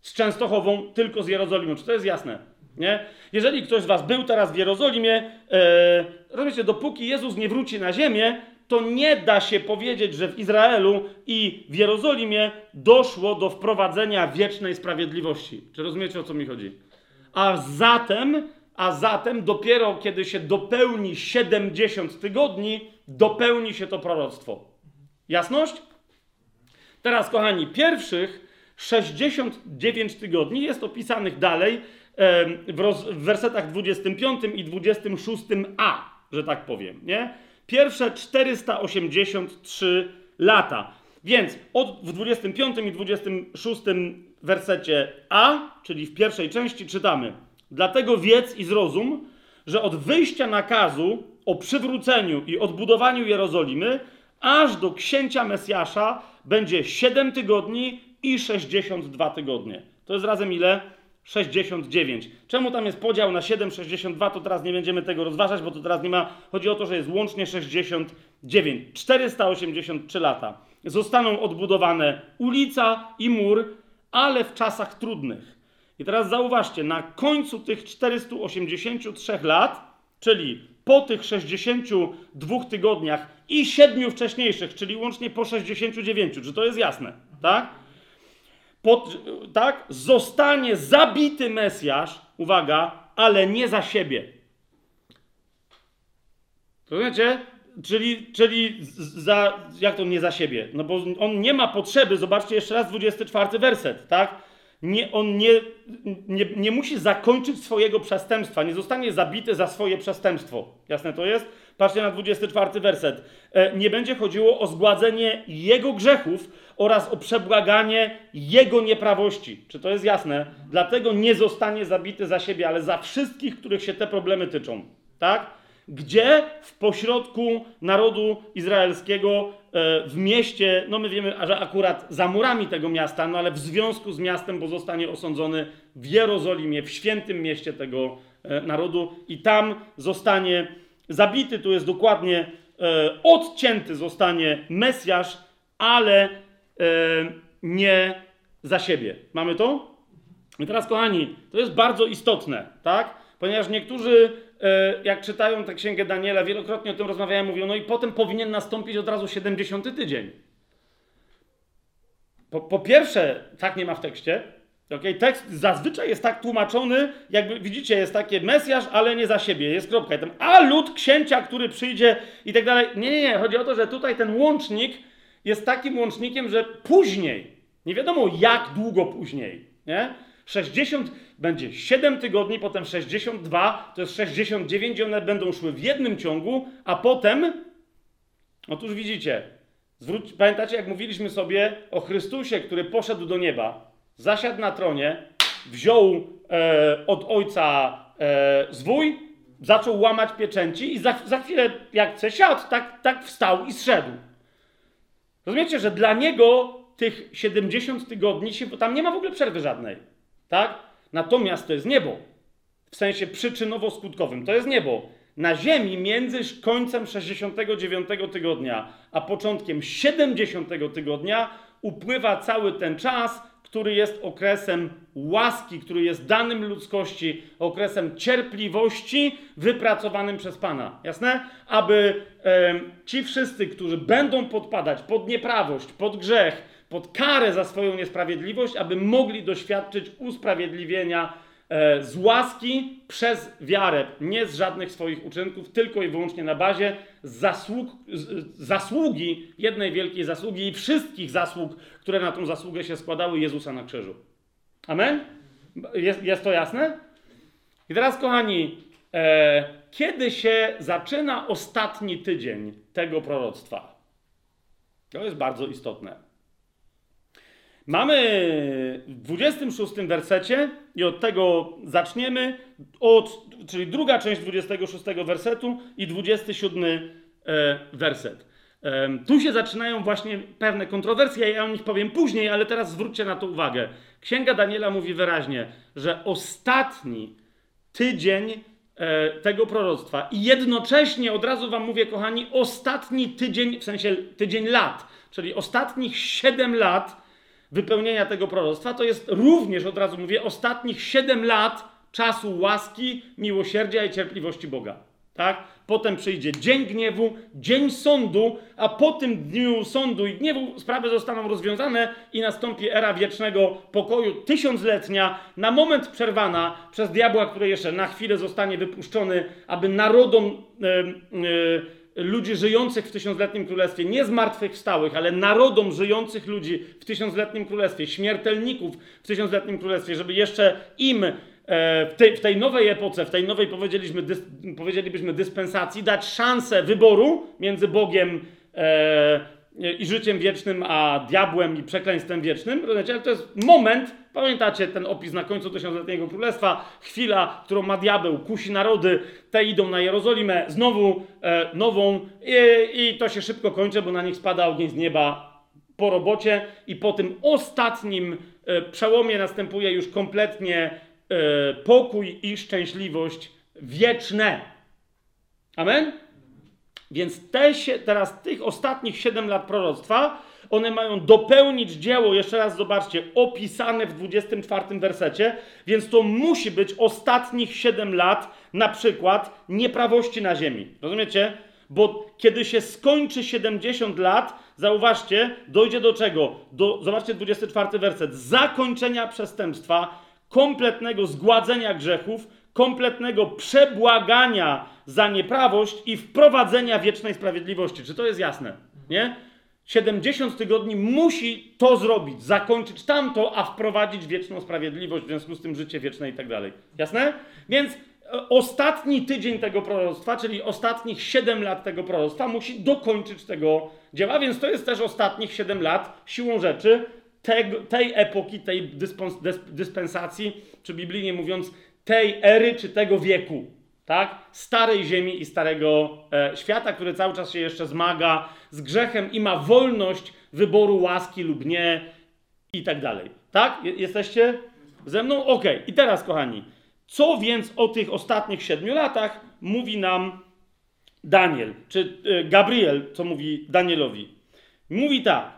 [SPEAKER 1] z Częstochową, tylko z Jerozolimą. Czy to jest jasne? Nie? Jeżeli ktoś z Was był teraz w Jerozolimie, e, rozumiecie, dopóki Jezus nie wróci na ziemię, to nie da się powiedzieć, że w Izraelu i w Jerozolimie doszło do wprowadzenia wiecznej sprawiedliwości. Czy rozumiecie o co mi chodzi? A zatem, a zatem dopiero kiedy się dopełni 70 tygodni, dopełni się to proroctwo. Jasność? Teraz, kochani, pierwszych 69 tygodni jest opisanych dalej w, roz, w wersetach 25 i 26a, że tak powiem, nie? Pierwsze 483 lata. Więc od, w 25 i 26 wersecie A, czyli w pierwszej części czytamy: Dlatego wiedz i zrozum, że od wyjścia nakazu o przywróceniu i odbudowaniu Jerozolimy, aż do księcia Mesjasza będzie 7 tygodni i 62 tygodnie. To jest razem ile? 69. Czemu tam jest podział na 7,62, to teraz nie będziemy tego rozważać, bo to teraz nie ma. Chodzi o to, że jest łącznie 69. 483 lata. Zostaną odbudowane ulica i mur, ale w czasach trudnych. I teraz zauważcie, na końcu tych 483 lat, czyli po tych 62 tygodniach i 7 wcześniejszych, czyli łącznie po 69, czy to jest jasne, tak? Pod, tak, zostanie zabity Mesjasz, uwaga, ale nie za siebie. Rozumiecie? Czyli, czyli za, jak to nie za siebie? No bo on nie ma potrzeby, zobaczcie jeszcze raz 24 werset, tak? Nie, on nie, nie, nie musi zakończyć swojego przestępstwa, nie zostanie zabity za swoje przestępstwo. Jasne to jest? Patrzcie na 24 werset. E, nie będzie chodziło o zgładzenie jego grzechów oraz o przebłaganie jego nieprawości. Czy to jest jasne? Dlatego nie zostanie zabity za siebie, ale za wszystkich, których się te problemy tyczą. Tak? Gdzie w pośrodku narodu izraelskiego, e, w mieście, no my wiemy, że akurat za murami tego miasta, no ale w związku z miastem, bo zostanie osądzony w Jerozolimie, w świętym mieście tego e, narodu i tam zostanie zabity, tu jest dokładnie e, odcięty zostanie Mesjasz, ale e, nie za siebie. Mamy to? I teraz, kochani, to jest bardzo istotne, tak? Ponieważ niektórzy, e, jak czytają tę księgę Daniela, wielokrotnie o tym rozmawiają, mówią, no i potem powinien nastąpić od razu 70 tydzień. Po, po pierwsze, tak nie ma w tekście, Okay? Tekst zazwyczaj jest tak tłumaczony, jakby widzicie, jest takie Mesjasz, ale nie za siebie, jest kropka. Tam, a lud księcia, który przyjdzie i tak dalej. Nie, nie, nie. Chodzi o to, że tutaj ten łącznik jest takim łącznikiem, że później, nie wiadomo jak długo później, nie? 60 będzie 7 tygodni, potem 62, to jest 69 i one będą szły w jednym ciągu, a potem, otóż widzicie, zwróć, pamiętacie jak mówiliśmy sobie o Chrystusie, który poszedł do nieba, zasiadł na tronie, wziął e, od ojca e, zwój, zaczął łamać pieczęci i za, za chwilę, jak chce, siadł, tak, tak wstał i zszedł. Rozumiecie, że dla niego tych 70 tygodni, się, tam nie ma w ogóle przerwy żadnej. Tak? Natomiast to jest niebo. W sensie przyczynowo-skutkowym. To jest niebo. Na ziemi między końcem 69 tygodnia a początkiem 70 tygodnia upływa cały ten czas, który jest okresem łaski, który jest danym ludzkości, okresem cierpliwości wypracowanym przez Pana. Jasne? Aby e, ci wszyscy, którzy będą podpadać pod nieprawość, pod grzech, pod karę za swoją niesprawiedliwość, aby mogli doświadczyć usprawiedliwienia z łaski przez wiarę, nie z żadnych swoich uczynków, tylko i wyłącznie na bazie zasług, zasługi, jednej wielkiej zasługi i wszystkich zasług, które na tą zasługę się składały Jezusa na krzyżu. Amen? Jest, jest to jasne? I teraz, kochani, e, kiedy się zaczyna ostatni tydzień tego proroctwa? To jest bardzo istotne. Mamy w 26 wersecie i od tego zaczniemy, od, czyli druga część 26 wersetu i 27 e, werset. E, tu się zaczynają właśnie pewne kontrowersje, ja o nich powiem później, ale teraz zwróćcie na to uwagę. Księga Daniela mówi wyraźnie, że ostatni tydzień e, tego proroctwa i jednocześnie, od razu wam mówię, kochani, ostatni tydzień, w sensie tydzień lat, czyli ostatnich 7 lat wypełnienia tego proroctwa, to jest również, od razu mówię, ostatnich 7 lat czasu łaski, miłosierdzia i cierpliwości Boga. Tak? Potem przyjdzie dzień gniewu, dzień sądu, a po tym dniu sądu i gniewu sprawy zostaną rozwiązane i nastąpi era wiecznego pokoju, tysiącletnia, na moment przerwana przez diabła, który jeszcze na chwilę zostanie wypuszczony, aby narodom. Yy, yy, ludzi żyjących w tysiącletnim królestwie, nie zmartwychwstałych, ale narodom żyjących ludzi w tysiącletnim królestwie, śmiertelników w tysiącletnim królestwie, żeby jeszcze im e, w tej, w tej nowej epoce, w tej nowej powiedzieliśmy, dys, powiedzielibyśmy dyspensacji, dać szansę wyboru między Bogiem e, i życiem wiecznym, a diabłem i przekleństwem wiecznym. Rozumiecie? Ale to jest moment, pamiętacie ten opis na końcu tysiącletniego królestwa, chwila, którą ma diabeł, kusi narody, te idą na Jerozolimę, znowu e, nową i, i to się szybko kończy, bo na nich spada ogień z nieba po robocie i po tym ostatnim e, przełomie następuje już kompletnie e, pokój i szczęśliwość wieczne. Amen? Więc te teraz tych ostatnich 7 lat proroctwa, one mają dopełnić dzieło, jeszcze raz zobaczcie, opisane w 24 wersecie, więc to musi być ostatnich 7 lat, na przykład nieprawości na ziemi. Rozumiecie? Bo kiedy się skończy 70 lat, zauważcie, dojdzie do czego? Do, zobaczcie 24 werset. Zakończenia przestępstwa, kompletnego zgładzenia grzechów, kompletnego przebłagania za nieprawość i wprowadzenia wiecznej sprawiedliwości. Czy to jest jasne? Nie? 70 tygodni musi to zrobić, zakończyć tamto, a wprowadzić wieczną sprawiedliwość, w związku z tym życie wieczne i tak dalej. Jasne? Więc e, ostatni tydzień tego proroctwa, czyli ostatnich 7 lat tego proroctwa, musi dokończyć tego dzieła, więc to jest też ostatnich 7 lat siłą rzeczy tego, tej epoki, tej dyspensacji, czy biblijnie mówiąc, tej ery czy tego wieku tak? Starej ziemi i starego e, świata, który cały czas się jeszcze zmaga z grzechem i ma wolność wyboru łaski lub nie i tak dalej. Tak? Jesteście ze mną? Ok. I teraz, kochani, co więc o tych ostatnich siedmiu latach mówi nam Daniel, czy e, Gabriel, co mówi Danielowi? Mówi tak.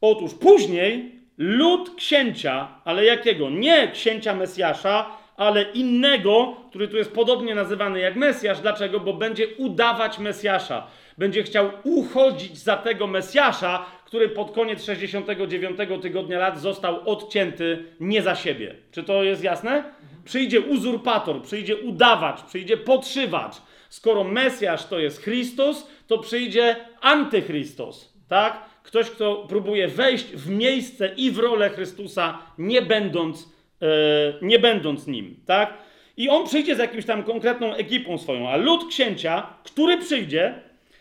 [SPEAKER 1] Otóż później lud księcia, ale jakiego? Nie księcia Mesjasza, ale innego, który tu jest podobnie nazywany jak Mesjasz. Dlaczego? Bo będzie udawać Mesjasza. Będzie chciał uchodzić za tego Mesjasza, który pod koniec 69 tygodnia lat został odcięty nie za siebie. Czy to jest jasne? Przyjdzie uzurpator, przyjdzie udawacz, przyjdzie podszywacz. Skoro Mesjasz to jest Chrystus, to przyjdzie antychrystus, tak? Ktoś, kto próbuje wejść w miejsce i w rolę Chrystusa, nie będąc nie będąc nim, tak? I on przyjdzie z jakimś tam konkretną ekipą swoją, a lud księcia, który przyjdzie,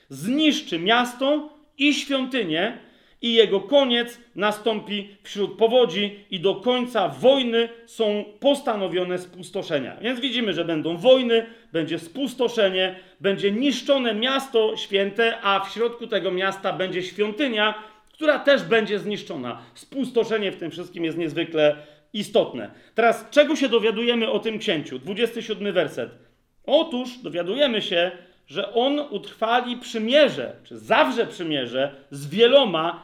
[SPEAKER 1] zniszczy miasto i świątynię, i jego koniec nastąpi wśród powodzi, i do końca wojny są postanowione spustoszenia. Więc widzimy, że będą wojny, będzie spustoszenie, będzie niszczone miasto święte, a w środku tego miasta będzie świątynia, która też będzie zniszczona. Spustoszenie w tym wszystkim jest niezwykle istotne. Teraz, czego się dowiadujemy o tym księciu? 27 werset. Otóż dowiadujemy się, że on utrwali przymierze, czy zawrze przymierze z wieloma,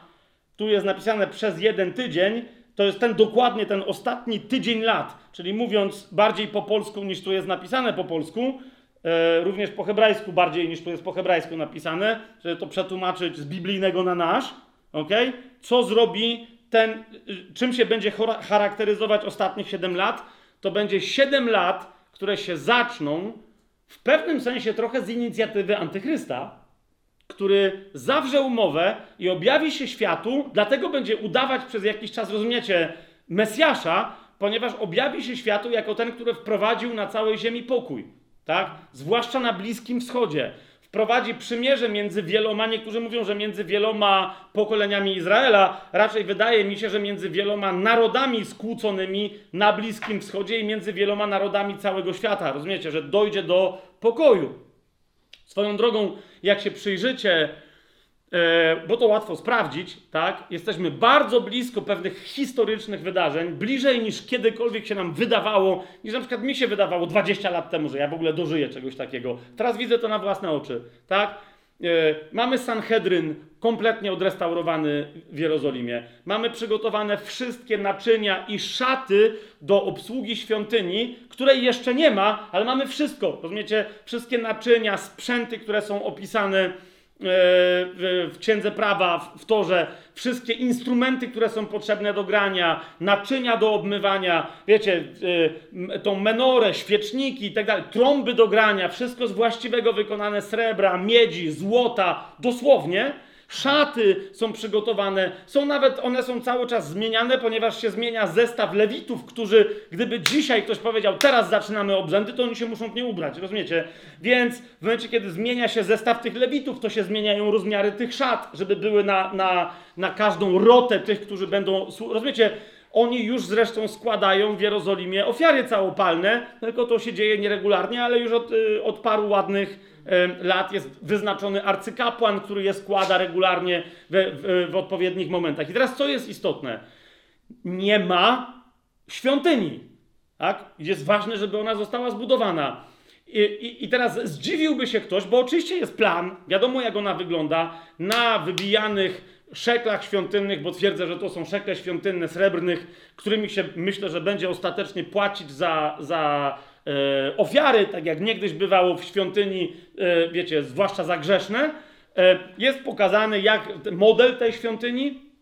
[SPEAKER 1] tu jest napisane przez jeden tydzień, to jest ten dokładnie ten ostatni tydzień lat, czyli mówiąc bardziej po polsku niż tu jest napisane po polsku, e, również po hebrajsku bardziej niż tu jest po hebrajsku napisane, żeby to przetłumaczyć z biblijnego na nasz, ok? Co zrobi ten, czym się będzie charakteryzować ostatnich 7 lat? To będzie 7 lat, które się zaczną w pewnym sensie trochę z inicjatywy antychrysta, który zawrze umowę i objawi się światu, dlatego będzie udawać przez jakiś czas, rozumiecie, Mesjasza, ponieważ objawi się światu jako ten, który wprowadził na całej ziemi pokój, tak? Zwłaszcza na Bliskim Wschodzie. Wprowadzi przymierze między wieloma, niektórzy mówią, że między wieloma pokoleniami Izraela, raczej wydaje mi się, że między wieloma narodami skłóconymi na Bliskim Wschodzie i między wieloma narodami całego świata. Rozumiecie, że dojdzie do pokoju. Swoją drogą, jak się przyjrzycie, bo to łatwo sprawdzić, tak? Jesteśmy bardzo blisko pewnych historycznych wydarzeń, bliżej niż kiedykolwiek się nam wydawało, niż na przykład mi się wydawało 20 lat temu, że ja w ogóle dożyję czegoś takiego. Teraz widzę to na własne oczy, tak? E, mamy Sanhedryn kompletnie odrestaurowany w Jerozolimie. Mamy przygotowane wszystkie naczynia i szaty do obsługi świątyni, której jeszcze nie ma, ale mamy wszystko. Rozumiecie? Wszystkie naczynia, sprzęty, które są opisane E, w księdze prawa, w torze, wszystkie instrumenty, które są potrzebne do grania, naczynia do obmywania, wiecie, e, tą menorę, świeczniki i tak dalej, trąby do grania, wszystko z właściwego wykonane srebra, miedzi, złota, dosłownie Szaty są przygotowane, są nawet, one są cały czas zmieniane, ponieważ się zmienia zestaw lewitów, którzy, gdyby dzisiaj ktoś powiedział, teraz zaczynamy obrzędy, to oni się muszą nie ubrać, rozumiecie? Więc w momencie, kiedy zmienia się zestaw tych lewitów, to się zmieniają rozmiary tych szat, żeby były na, na, na każdą rotę tych, którzy będą, rozumiecie? Oni już zresztą składają w Jerozolimie ofiary całopalne, tylko to się dzieje nieregularnie, ale już od, y, od paru ładnych lat jest wyznaczony arcykapłan, który je składa regularnie w, w, w odpowiednich momentach. I teraz co jest istotne? Nie ma świątyni. Tak? Jest ważne, żeby ona została zbudowana. I, i, I, teraz zdziwiłby się ktoś, bo oczywiście jest plan, wiadomo jak ona wygląda, na wybijanych szeklach świątynnych, bo twierdzę, że to są szekle świątynne srebrnych, którymi się myślę, że będzie ostatecznie płacić za, za e, ofiary, tak jak niegdyś bywało w świątyni, e, wiecie, zwłaszcza za grzeszne, e, jest pokazany jak model tej świątyni,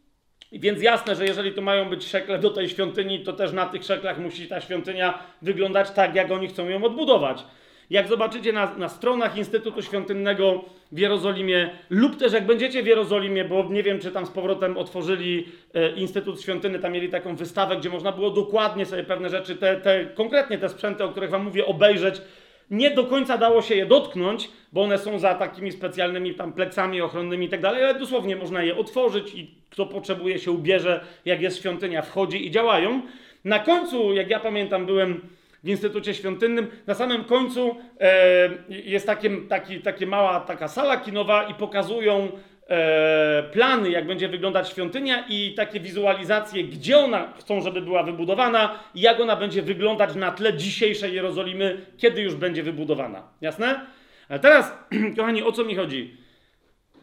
[SPEAKER 1] więc jasne, że jeżeli to mają być szekle do tej świątyni, to też na tych szeklach musi ta świątynia wyglądać tak, jak oni chcą ją odbudować. Jak zobaczycie na, na stronach Instytutu Świątynnego w Jerozolimie, lub też jak będziecie w Jerozolimie, bo nie wiem, czy tam z powrotem otworzyli e, Instytut Świątyny, tam mieli taką wystawę, gdzie można było dokładnie sobie pewne rzeczy, te, te, konkretnie te sprzęty, o których Wam mówię, obejrzeć. Nie do końca dało się je dotknąć, bo one są za takimi specjalnymi tam pleksami ochronnymi i tak dalej, ale dosłownie można je otworzyć i kto potrzebuje się ubierze, jak jest świątynia, wchodzi i działają. Na końcu, jak ja pamiętam, byłem w Instytucie Świątynnym. Na samym końcu e, jest takie, taki, takie mała taka sala kinowa i pokazują e, plany, jak będzie wyglądać świątynia i takie wizualizacje, gdzie ona chcą, żeby była wybudowana i jak ona będzie wyglądać na tle dzisiejszej Jerozolimy, kiedy już będzie wybudowana. Jasne? A teraz, kochani, o co mi chodzi?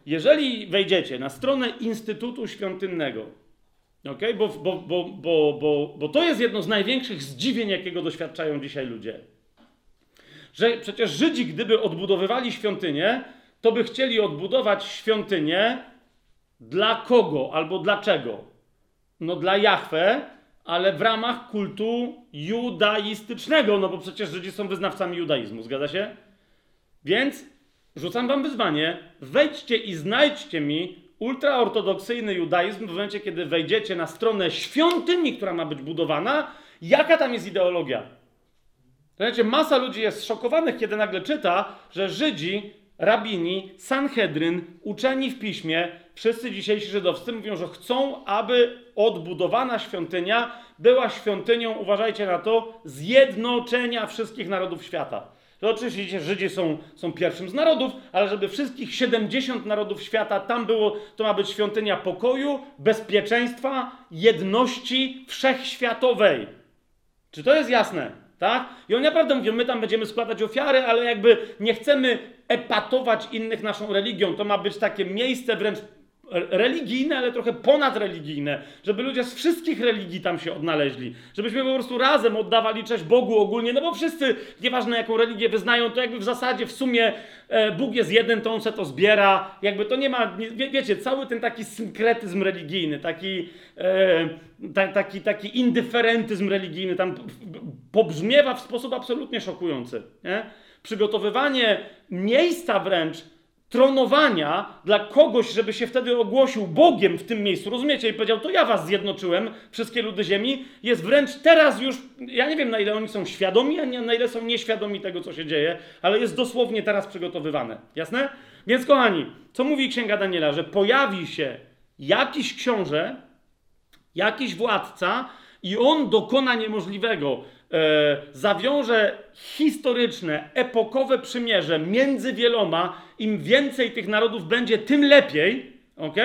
[SPEAKER 1] Jeżeli wejdziecie na stronę Instytutu Świątynnego, Okay? Bo, bo, bo, bo, bo, bo to jest jedno z największych zdziwień, jakiego doświadczają dzisiaj ludzie. Że przecież Żydzi, gdyby odbudowywali świątynię, to by chcieli odbudować świątynię dla kogo albo dlaczego? No dla Jahwe, ale w ramach kultu judaistycznego, no bo przecież Żydzi są wyznawcami judaizmu, zgadza się? Więc rzucam wam wyzwanie, wejdźcie i znajdźcie mi ultraortodoksyjny judaizm w momencie, kiedy wejdziecie na stronę świątyni, która ma być budowana Jaka tam jest ideologia? Słuchajcie, masa ludzi jest szokowanych, kiedy nagle czyta, że Żydzi, rabini, Sanhedryn, uczeni w piśmie, wszyscy dzisiejsi żydowscy mówią, że chcą, aby odbudowana świątynia była świątynią, uważajcie na to, zjednoczenia wszystkich narodów świata. To oczywiście Żydzi są, są pierwszym z narodów, ale żeby wszystkich 70 narodów świata tam było, to ma być świątynia pokoju, bezpieczeństwa, jedności wszechświatowej. Czy to jest jasne? Tak? I oni naprawdę mówią, my tam będziemy składać ofiary, ale jakby nie chcemy epatować innych naszą religią. To ma być takie miejsce wręcz religijne, ale trochę ponadreligijne, żeby ludzie z wszystkich religii tam się odnaleźli, żebyśmy po prostu razem oddawali cześć Bogu ogólnie, no bo wszyscy, nieważne jaką religię wyznają, to jakby w zasadzie w sumie e, Bóg jest jeden, to on se to zbiera, jakby to nie ma, wie, wiecie, cały ten taki synkretyzm religijny, taki, e, ta, taki, taki indyferentyzm religijny tam pobrzmiewa w sposób absolutnie szokujący, nie? Przygotowywanie miejsca wręcz, tronowania dla kogoś, żeby się wtedy ogłosił Bogiem w tym miejscu, rozumiecie? I powiedział, to ja was zjednoczyłem, wszystkie ludy ziemi, jest wręcz teraz już, ja nie wiem na ile oni są świadomi, a nie, na ile są nieświadomi tego, co się dzieje, ale jest dosłownie teraz przygotowywane. Jasne? Więc kochani, co mówi Księga Daniela? Że pojawi się jakiś książę, jakiś władca i on dokona niemożliwego zawiąże historyczne, epokowe przymierze między wieloma, im więcej tych narodów będzie, tym lepiej, ok?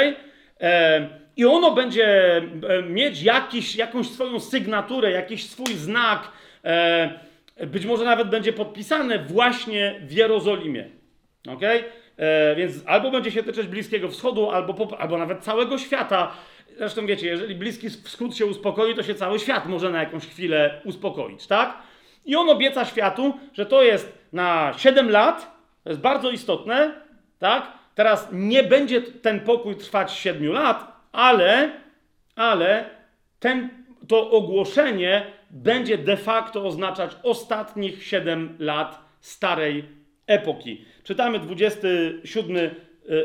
[SPEAKER 1] E, I ono będzie e, mieć jakiś, jakąś swoją sygnaturę, jakiś swój znak, e, być może nawet będzie podpisane właśnie w Jerozolimie, ok? E, więc albo będzie się tyczyć Bliskiego Wschodu, albo, albo nawet całego świata, Zresztą wiecie, jeżeli Bliski Wschód się uspokoi, to się cały świat może na jakąś chwilę uspokoić, tak? I on obieca światu, że to jest na 7 lat, to jest bardzo istotne, tak? Teraz nie będzie ten pokój trwać 7 lat, ale, ale ten, to ogłoszenie będzie de facto oznaczać ostatnich 7 lat starej epoki. Czytamy 27 y,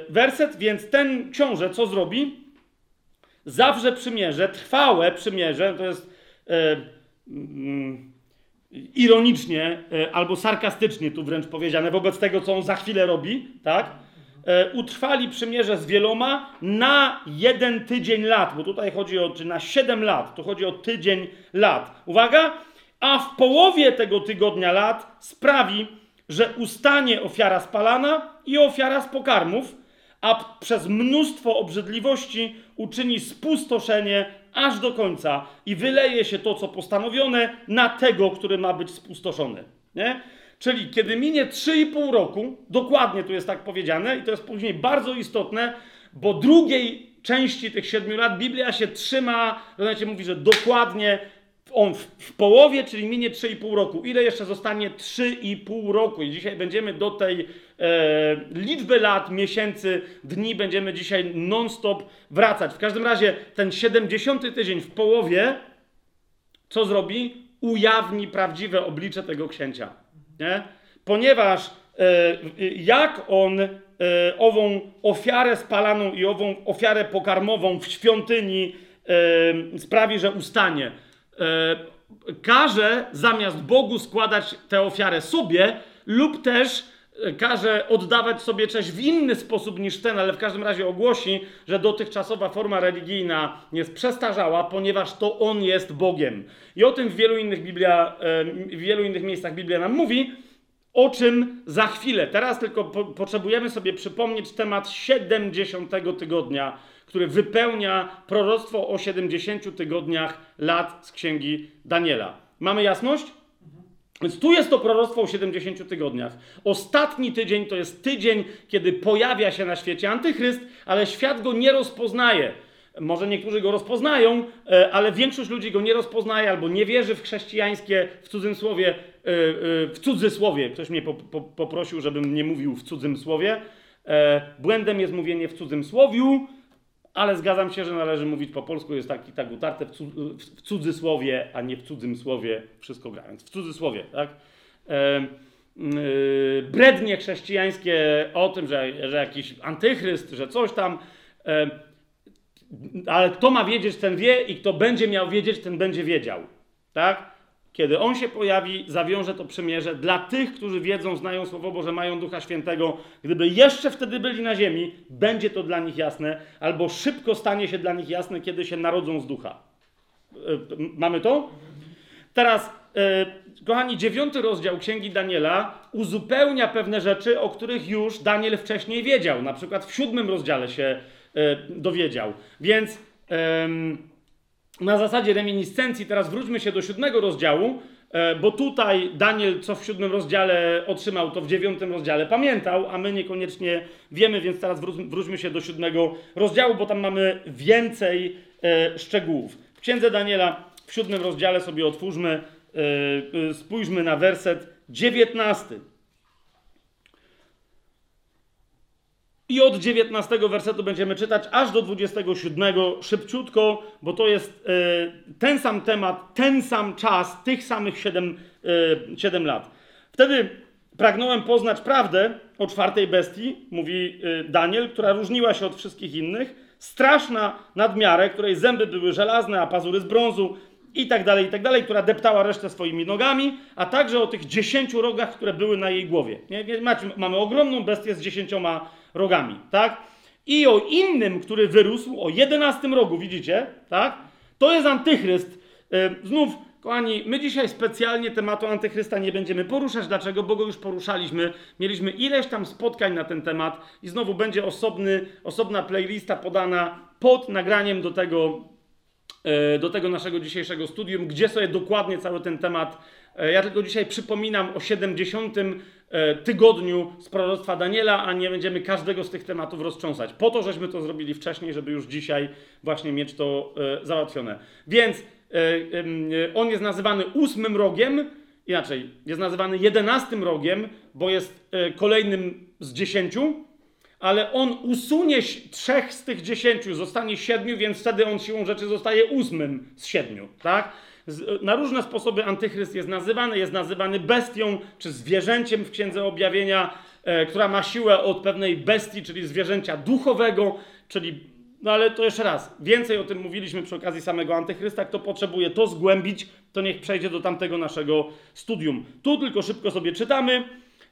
[SPEAKER 1] werset, więc ten książę co zrobi? Zawrze przymierze, trwałe przymierze, to jest e, mm, ironicznie e, albo sarkastycznie tu wręcz powiedziane, wobec tego, co on za chwilę robi, tak? E, utrwali przymierze z wieloma na jeden tydzień lat, bo tutaj chodzi o, czy na siedem lat, to chodzi o tydzień lat. Uwaga! A w połowie tego tygodnia lat sprawi, że ustanie ofiara spalana i ofiara z pokarmów, a przez mnóstwo obrzydliwości uczyni spustoszenie aż do końca i wyleje się to, co postanowione, na tego, który ma być spustoszony. Nie? Czyli kiedy minie 3,5 roku, dokładnie tu jest tak powiedziane, i to jest później bardzo istotne, bo drugiej części tych siedmiu lat Biblia się trzyma, znaczy mówi, że dokładnie on w, w, połowie, czyli minie 3,5 roku. Ile jeszcze zostanie? 3,5 roku. I dzisiaj będziemy do tej e, liczby lat, miesięcy, dni, będziemy dzisiaj non-stop wracać. W każdym razie ten 70 tydzień w połowie, co zrobi? Ujawni prawdziwe oblicze tego księcia. Nie? Ponieważ e, jak on e, ową ofiarę spalaną i ową ofiarę pokarmową w świątyni e, sprawi, że ustanie każe zamiast Bogu składać tę ofiarę sobie, lub też e, każe oddawać sobie cześć w inny sposób niż ten, ale w każdym razie ogłosi, że dotychczasowa forma religijna jest przestarzała, ponieważ to On jest Bogiem. I o tym w wielu innych, Biblia, e, w wielu innych miejscach Biblia nam mówi, o czym za chwilę. Teraz tylko po, potrzebujemy sobie przypomnieć temat 70 tygodnia który wypełnia proroctwo o 70 tygodniach lat z księgi Daniela. Mamy jasność? Więc tu jest to proroctwo o 70 tygodniach. Ostatni tydzień to jest tydzień, kiedy pojawia się na świecie antychryst, ale świat go nie rozpoznaje. Może niektórzy go rozpoznają, e, ale większość ludzi go nie rozpoznaje albo nie wierzy w chrześcijańskie, w cudzym słowie, e, e, w cudzysłowie. Ktoś mnie poprosił, żebym nie mówił w cudzym słowie. Błędem jest mówienie w cudzym słowiu, ale zgadzam się, że należy mówić po polsku, jest taki tak utarte w, w cudzysłowie, a nie w cudzym słowie, wszystko grając. W cudzysłowie, tak? E, yy, brednie chrześcijańskie o tym, że, że jakiś antychryst, że coś tam, ale kto ma wiedzieć, ten wie i kto będzie miał wiedzieć, ten będzie wiedział. tak? Kiedy on się pojawi, zawiąże to przymierze dla tych, którzy wiedzą, znają Słowo Boże, mają Ducha Świętego. Gdyby jeszcze wtedy byli na ziemi, będzie to dla nich jasne, albo szybko stanie się dla nich jasne, kiedy się narodzą z Ducha. E, mamy to? Teraz, e, kochani, dziewiąty rozdział Księgi Daniela uzupełnia pewne rzeczy, o których już Daniel wcześniej wiedział. Na przykład w siódmym rozdziale się e, dowiedział. Więc na zasadzie reminiscencji, teraz wróćmy się do siódmego rozdziału, e, bo tutaj Daniel, co w siódmym rozdziale otrzymał, to w dziewiątym rozdziale pamiętał, a my niekoniecznie wiemy, więc teraz wróćmy się do siódmego rozdziału, bo tam mamy więcej e, szczegółów. W księdze Daniela w siódmym rozdziale sobie otwórzmy, e, spójrzmy na werset dziewiętnasty. I od 19 wersetu będziemy czytać aż do 27 szybciutko, bo to jest e, ten sam temat, ten sam czas, tych samych 7, e, 7 lat. Wtedy pragnąłem poznać prawdę o czwartej bestii, mówi e, Daniel, która różniła się od wszystkich innych. Straszna nadmiarę, której zęby były żelazne, a pazury z brązu i tak dalej, i tak dalej, która deptała resztę swoimi nogami, a także o tych dziesięciu rogach, które były na jej głowie. Nie, macie, mamy ogromną bestię z dziesięcioma rogami, tak? I o innym, który wyrósł, o jedenastym rogu, widzicie, tak? To jest antychryst. Yy, znów, kochani, my dzisiaj specjalnie tematu antychrysta nie będziemy poruszać. Dlaczego? Bo go już poruszaliśmy. Mieliśmy ileś tam spotkań na ten temat i znowu będzie osobny, osobna playlista podana pod nagraniem do tego, do tego naszego dzisiejszego studium, gdzie sobie dokładnie cały ten temat. Yy, ja tylko dzisiaj przypominam o 70 E, tygodniu z proroctwa Daniela, a nie będziemy każdego z tych tematów roztrząsać. Po to, żeśmy to zrobili wcześniej, żeby już dzisiaj właśnie mieć to e, załatwione. Więc e, on jest nazywany ósmym rogiem, inaczej, jest nazywany jedenastym rogiem, bo jest kolejnym z dziesięciu, ale on usunie trzech z tych dziesięciu, zostanie siedmiu, więc wtedy on siłą rzeczy zostaje ósmym z siedmiu, tak? na różne sposoby antychryst jest nazywany. Jest nazywany bestią czy zwierzęciem w Księdze Objawienia, e, która ma siłę od pewnej bestii, czyli zwierzęcia duchowego, czyli no ale to jeszcze raz, więcej o tym mówiliśmy przy okazji samego antychrysta. Kto potrzebuje to zgłębić, to niech przejdzie do tamtego naszego studium. Tu tylko szybko sobie czytamy,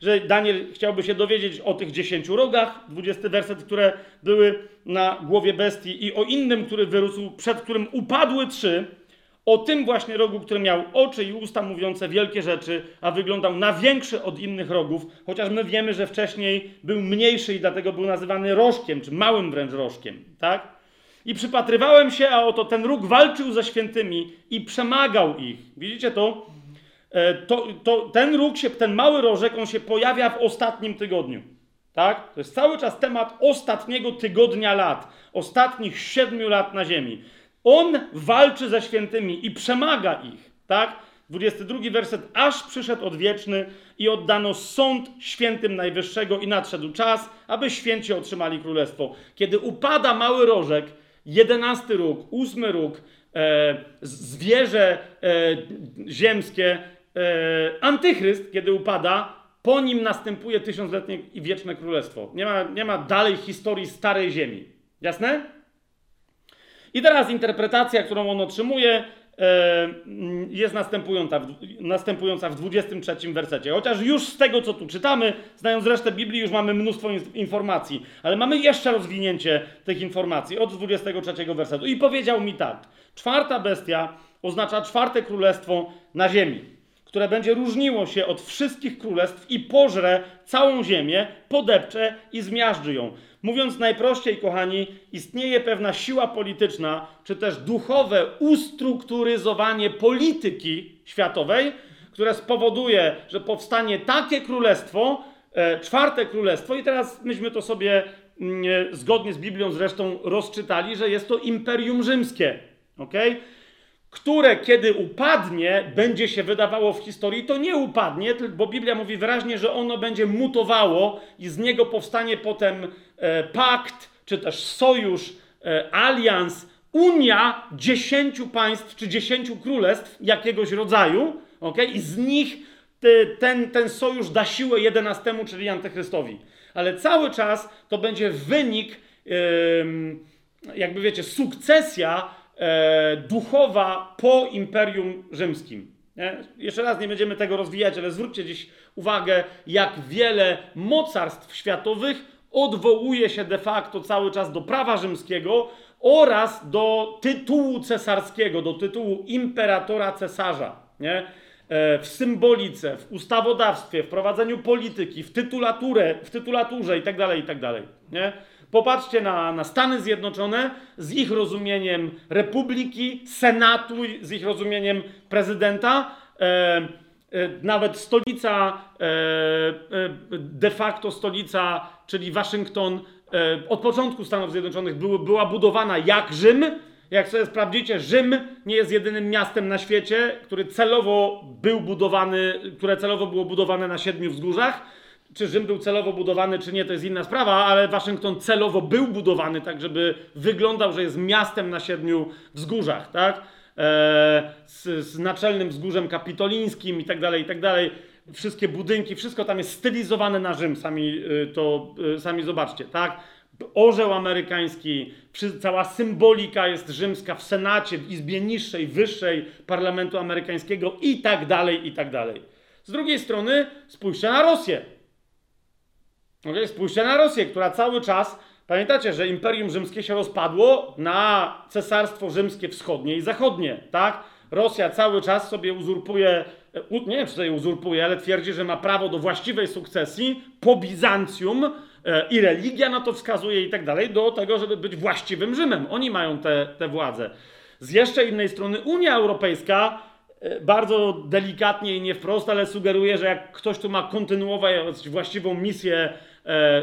[SPEAKER 1] że Daniel chciałby się dowiedzieć o tych dziesięciu rogach, dwudziesty werset, które były na głowie bestii i o innym, który wyrósł, przed którym upadły trzy, o tym właśnie rogu, który miał oczy i usta mówiące wielkie rzeczy, a wyglądał na większy od innych rogów, chociaż my wiemy, że wcześniej był mniejszy i dlatego był nazywany rożkiem, czy małym wręcz rożkiem, tak? I przypatrywałem się, a oto ten róg walczył ze świętymi i przemagał ich. Widzicie to? E, to, to ten róg się, ten mały rożek, on się pojawia w ostatnim tygodniu. Tak? To jest cały czas temat ostatniego tygodnia lat, ostatnich siedmiu lat na ziemi. On walczy ze świętymi i przemaga ich, tak? 22 werset. Aż przyszedł odwieczny i oddano sąd świętym Najwyższego i nadszedł czas, aby święci otrzymali królestwo. Kiedy upada mały rożek, jedenasty róg, ósmy róg, e, zwierzę e, ziemskie, antychryst, kiedy upada, po nim następuje tysiącletnie i wieczne królestwo. Nie ma, nie ma dalej historii starej ziemi. Jasne? I teraz interpretacja, którą on otrzymuje, e, jest następująca, następująca w 23 wersecie. Chociaż już z tego, co tu czytamy, znając resztę Biblii, już mamy mnóstwo informacji, ale mamy jeszcze rozwinięcie tych informacji od 23 wersetu. I powiedział mi tak: Czwarta bestia oznacza czwarte królestwo na ziemi, które będzie różniło się od wszystkich królestw i pożre całą ziemię, podepcze i zmiażdży ją. Mówiąc najprościej, kochani, istnieje pewna siła polityczna, czy też duchowe ustrukturyzowanie polityki światowej, które spowoduje, że powstanie takie królestwo, e, czwarte królestwo, i teraz myśmy to sobie mm, e, zgodnie z Biblią zresztą rozczytali, że jest to imperium rzymskie. Okay? Które kiedy upadnie, będzie się wydawało w historii, to nie upadnie, bo Biblia mówi wyraźnie, że ono będzie mutowało i z niego powstanie potem e, pakt, czy też sojusz, e, alians, unia dziesięciu państw czy dziesięciu królestw jakiegoś rodzaju, okay? i z nich te, ten, ten sojusz da siłę jedenastemu, czyli antychrystowi. Ale cały czas to będzie wynik, jakby wiecie, sukcesja e, duchowa po Imperium Rzymskim. Nie? Jeszcze raz nie będziemy tego rozwijać, ale zwróćcie dziś uwagę, jak wiele mocarstw światowych odwołuje się de facto cały czas do prawa rzymskiego oraz do tytułu cesarskiego, do tytułu imperatora cesarza. Nie? E, w symbolice, w ustawodawstwie, w prowadzeniu polityki, w tytulaturę, w tytulaturze itd., tak itd. Tak nie? Popatrzcie na, na Stany Zjednoczone z ich rozumieniem republiki, senatu, z ich rozumieniem prezydenta. E, e, nawet stolica, e, e de facto stolica, czyli Waszyngton, e, od początku Stanów Zjednoczonych był, była budowana jak Rzym. Jak sobie sprawdzicie, Rzym nie jest jedynym miastem na świecie, który celowo był budowany, które celowo było budowane na siedmiu wzgórzach czy Rzym był celowo budowany, czy nie, to jest inna sprawa, ale Waszyngton celowo był budowany tak, żeby wyglądał, że jest miastem na siedmiu wzgórzach, tak? E, z, z, naczelnym wzgórzem kapitolińskim i tak dalej, i tak dalej. Wszystkie budynki, wszystko tam jest stylizowane na Rzym, sami y, to, y, sami zobaczcie, tak? Orzeł amerykański, cała symbolika jest rzymska w Senacie, w Izbie Niższej, Wyższej Parlamentu Amerykańskiego i tak dalej, i tak dalej. Z drugiej strony spójrzcie na Rosję. Okay? Spójrzcie na Rosję, która cały czas, pamiętacie, że Imperium Rzymskie się rozpadło na Cesarstwo Rzymskie Wschodnie i Zachodnie, tak? Rosja cały czas sobie uzurpuje, nie wiem czy sobie uzurpuje, ale twierdzi, że ma prawo do właściwej sukcesji po Bizancjum e, i religia na to wskazuje i tak dalej, do tego, żeby być właściwym Rzymem. Oni mają te, te władzę. Z jeszcze innej strony Unia Europejska e, bardzo delikatnie i nie wprost, ale sugeruje, że jak ktoś tu ma kontynuować właściwą misję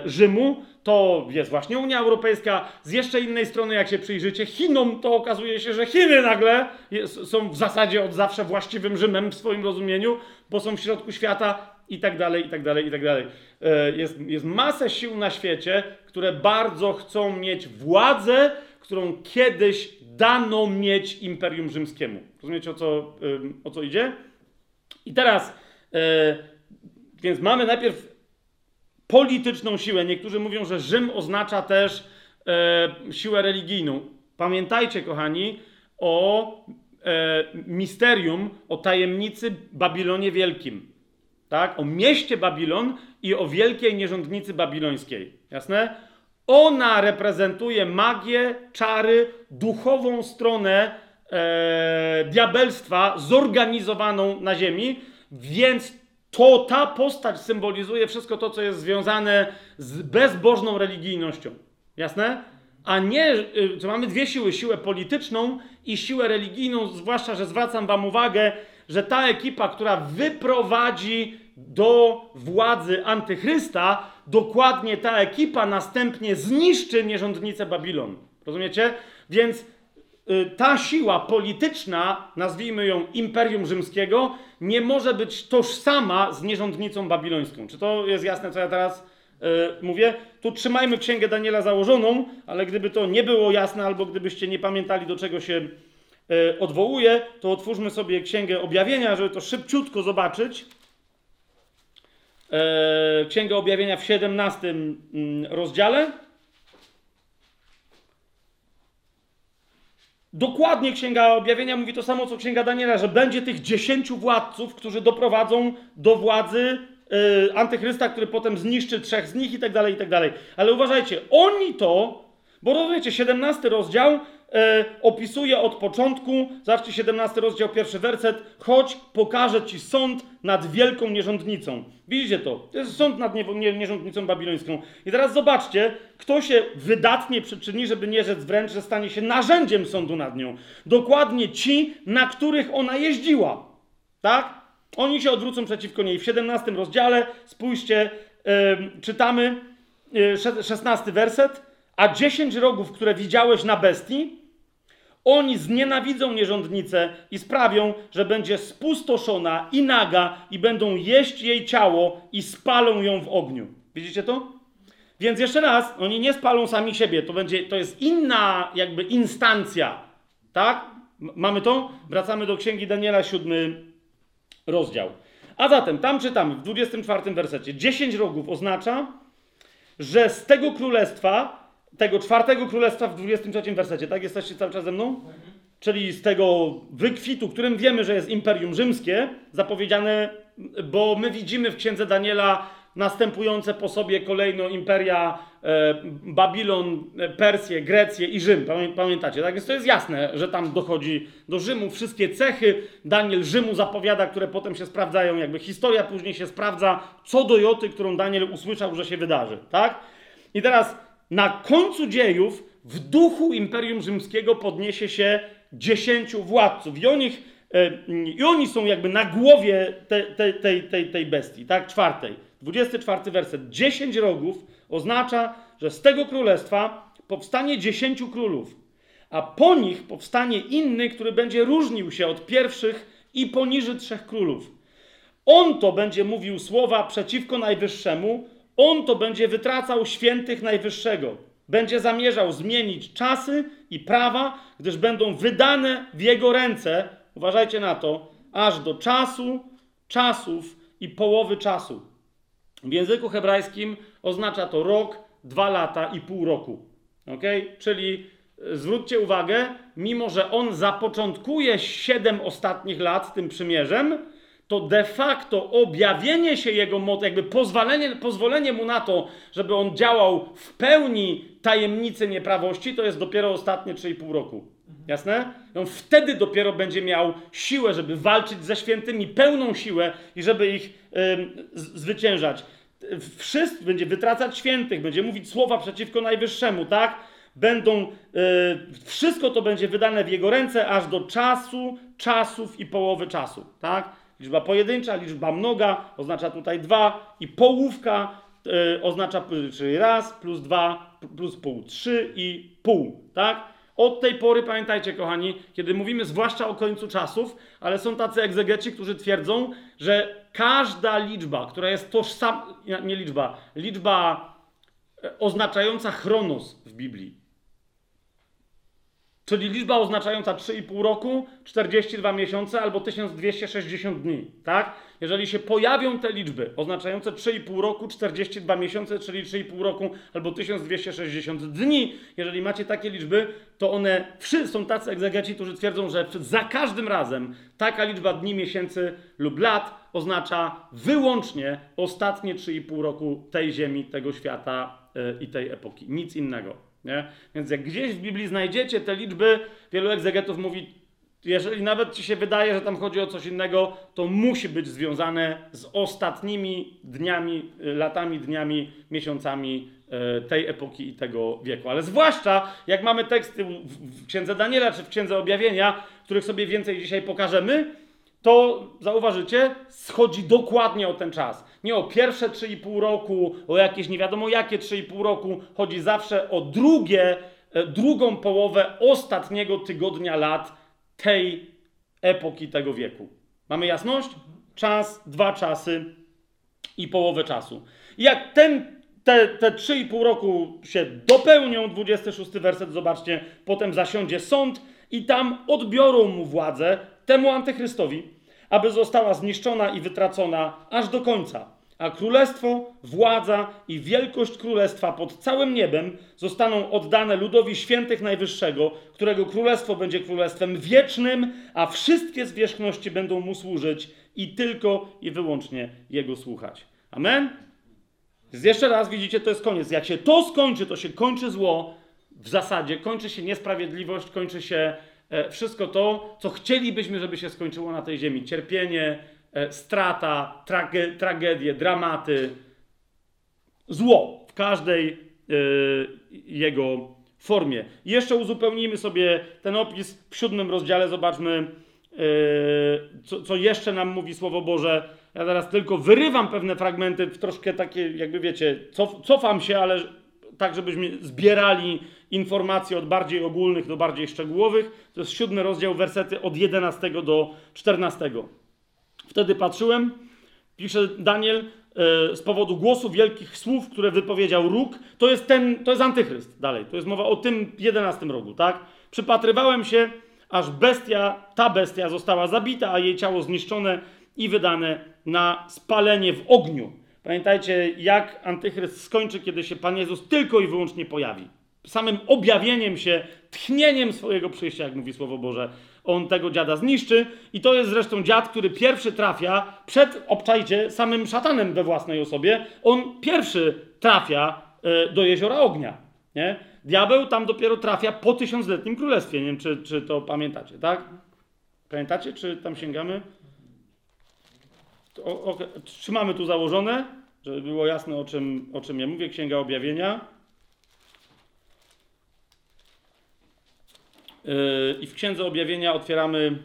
[SPEAKER 1] Rzymu, to jest właśnie Unia Europejska. Z jeszcze innej strony, jak się przyjrzycie Chinom, to okazuje się, że Chiny nagle są w zasadzie od zawsze właściwym Rzymem w swoim rozumieniu, bo są w środku świata i tak dalej, i tak dalej, i tak dalej. E, jest, jest masę sił na świecie, które bardzo chcą mieć władzę, którą kiedyś dano mieć Imperium Rzymskiemu. Rozumiecie, o co, o co idzie? I teraz, e, więc mamy najpierw polityczną siłę. Niektórzy mówią, że Rzym oznacza też e, siłę religijną. Pamiętajcie, kochani, o e, misterium, o tajemnicy Babilonie Wielkim. Tak? O mieście Babilon i o wielkiej nierządnicy babilońskiej. Jasne? Ona reprezentuje magię, czary, duchową stronę e, diabelstwa zorganizowaną na ziemi, więc to ta postać symbolizuje wszystko to, co jest związane z bezbożną religijnością. Jasne? A nie, że y, mamy dwie siły, siłę polityczną i siłę religijną, zwłaszcza, że zwracam wam uwagę, że ta ekipa, która wyprowadzi do władzy antychrysta, dokładnie ta ekipa następnie zniszczy nierządnicę Babilonu. Rozumiecie? Więc Y, ta siła polityczna, nazwijmy ją Imperium Rzymskiego, nie może być tożsama z nierządnicą babilońską. Czy to jest jasne, co ja teraz y, mówię? Tu trzymajmy Księgę Daniela założoną, ale gdyby to nie było jasne, albo gdybyście nie pamiętali, do czego się y, odwołuje, to otwórzmy sobie Księgę Objawienia, żeby to szybciutko zobaczyć. Księgę Objawienia w 17 mm, rozdziale. Dokładnie Księga Objawienia mówi to samo, co Księga Daniela, że będzie tych dziesięciu władców, którzy doprowadzą do władzy yy, antychrysta, który potem zniszczy trzech z nich i tak dalej, i tak dalej. Ale uważajcie, oni to, bo rozumiecie, 17 rozdział e, opisuje od początku, zobaczcie 17 rozdział, pierwszy werset, choć pokażę ci sąd nad wielką nierządnicą. Widzicie to? To jest sąd nad nie, nie, nierządnicą babilońską. I teraz zobaczcie, kto się wydatnie przyczyni, żeby nie rzec wręcz, że stanie się narzędziem sądu nad nią. Dokładnie ci, na których ona jeździła. Tak? Oni się odwrócą przeciwko niej. W 17 rozdziale, spójrzcie, czytamy yy, 16 werset. A dziesięć rogów, które widziałeś na bestii, oni znienawidzą nierządnicę i sprawią, że będzie spustoszona i naga i będą jeść jej ciało i spalą ją w ogniu. Widzicie to? Więc jeszcze raz, oni nie spalą sami siebie, to, będzie, to jest inna jakby instancja. Tak? Mamy to? Wracamy do Księgi Daniela, siódmy rozdział. A zatem, tam czytamy w 24 wersecie, dziesięć rogów oznacza, że z tego królestwa tego czwartego królestwa w 23 wersecie, tak? Jesteście cały czas ze mną? czyli z tego wykwitu, którym wiemy, że jest Imperium Rzymskie, zapowiedziane, bo my widzimy w księdze Daniela następujące po sobie kolejno imperia e, Babilon, e, Persję, Grecję i Rzym. Pamiętacie? Tak więc to jest jasne, że tam dochodzi do Rzymu. Wszystkie cechy Daniel Rzymu zapowiada, które potem się sprawdzają, jakby historia później się sprawdza, co do Joty, którą Daniel usłyszał, że się wydarzy. Tak? I teraz na końcu dziejów w duchu Imperium Rzymskiego podniesie się dziesięciu władców i oni, e, i oni są jakby na głowie tej, tej, tej, tej, tej bestii, tak? Czwartej. 24 werset. Dziesięć rogów oznacza, że z tego królestwa powstanie dziesięciu królów, a po nich powstanie inny, który będzie różnił się od pierwszych i poniży trzech królów. On to będzie mówił słowa przeciwko Najwyższemu, on to będzie wytracał świętych Najwyższego. Będzie zamierzał zmienić czasy i prawa, gdyż będą wydane w jego ręce, uważajcie na to, aż do czasu, czasów i połowy czasu. W języku hebrajskim oznacza to rok, dwa lata i pół roku. Ok? Czyli e, zwróćcie uwagę, mimo że on zapoczątkuje siedem ostatnich lat tym przymierzem, to de facto objawienie się jego mocy, jakby pozwolenie, pozwolenie mu na to, żeby on działał w pełni tajemnicy nieprawości, to jest dopiero ostatnie 3,5 roku. Jasne? On wtedy dopiero będzie miał siłę, żeby walczyć ze świętymi, pełną siłę i żeby ich zwyciężać. Wszystko będzie wytracać świętych, będzie mówić słowa przeciwko Najwyższemu, tak? Będą, y, wszystko to będzie wydane w jego ręce aż do czasu, czasów i połowy czasu, tak? Liczba pojedyncza, liczba mnoga oznacza tutaj dwa i połówka y, oznacza, czyli raz plus dwa plus pół, trzy i pół, tak? Od tej pory, pamiętajcie, kochani, kiedy mówimy zwłaszcza o końcu czasów, ale są tacy egzegeci, którzy twierdzą, że każda liczba, która jest tożsama, nie liczba, liczba e, oznaczająca chronos w Biblii, czyli liczba oznaczająca 3,5 roku, 42 miesiące albo 1260 dni, tak? Jeżeli się pojawią te liczby oznaczające 3,5 roku, 42 miesiące, czyli 3,5 roku albo 1260 dni, jeżeli macie takie liczby, to one są tacy egzegeci, którzy twierdzą, że za każdym razem taka liczba dni, miesięcy lub lat oznacza wyłącznie ostatnie 3,5 roku tej ziemi, tego świata yy, i tej epoki. Nic innego. Nie? Więc jak gdzieś w Biblii znajdziecie te liczby, wielu egzegetów mówi, jeżeli nawet ci się wydaje, że tam chodzi o coś innego, to musi być związane z ostatnimi dniami, y, latami, dniami, miesiącami y, tej epoki i tego wieku. Ale zwłaszcza jak mamy teksty w Księdze Daniela czy w Księdze Objawienia, których sobie więcej dzisiaj pokażemy, to zauważycie, schodzi dokładnie o ten czas. Nie o pierwsze 3,5 roku, o jakieś nie wiadomo jakie 3,5 roku, chodzi zawsze o drugie, e, drugą połowę ostatniego tygodnia lat tej epoki, tego wieku. Mamy jasność? Czas, dwa czasy i połowę czasu. I jak ten, te, te 3,5 roku się dopełnią, 26 werset, zobaczcie, potem zasiądzie sąd i tam odbiorą mu władzę temu antychrystowi, aby została zniszczona i wytracona aż do końca. A królestwo, władza i wielkość królestwa pod całym niebem zostaną oddane ludowi świętych Najwyższego, którego królestwo będzie królestwem wiecznym, a wszystkie zwierzchności będą mu służyć i tylko i wyłącznie jego słuchać. Amen? Więc jeszcze raz widzicie, to jest koniec. Jak się to skończy, to się kończy zło, w zasadzie kończy się niesprawiedliwość, kończy się wszystko to, co chcielibyśmy, żeby się skończyło na tej ziemi. Cierpienie, e, strata, trage, tragedie, dramaty, zło w każdej e, jego formie. Jeszcze uzupełnijmy sobie ten opis w siódmym rozdziale. Zobaczmy, co, jeszcze nam mówi Słowo Boże. Ja teraz tylko wyrywam pewne fragmenty, troszkę takie, jakby wiecie, cof, cofam się, ale tak, żebyśmy zbierali informacje od bardziej ogólnych do bardziej szczegółowych. To jest siódmy rozdział, wersety od 11 do 14. Wtedy patrzyłem, pisze Daniel, e, z powodu głosu wielkich słów, które wypowiedział róg, to jest ten, to jest antychryst dalej, to jest mowa o tym jedenastym rogu, tak? Przypatrywałem się, aż bestia, ta bestia została zabita, a jej ciało zniszczone i wydane na spalenie w ogniu. Pamiętajcie, jak antychryst skończy, kiedy się Pan Jezus tylko i wyłącznie pojawi. Samym objawieniem się, tchnieniem swojego przyjścia, jak mówi Słowo Boże, on tego dziada zniszczy. I to jest zresztą dziad, który pierwszy trafia przed, obczajcie, samym szatanem we własnej osobie. On pierwszy trafia e, do jeziora ognia. Nie? Diabeł tam dopiero trafia po tysiącletnim królestwie. Nie wiem, czy, czy to pamiętacie, tak? Pamiętacie, czy tam sięgamy? O, okay. Trzymamy tu założone, żeby było jasne, o czym, o czym ja mówię. Księga Objawienia. I w Księdze Objawienia otwieramy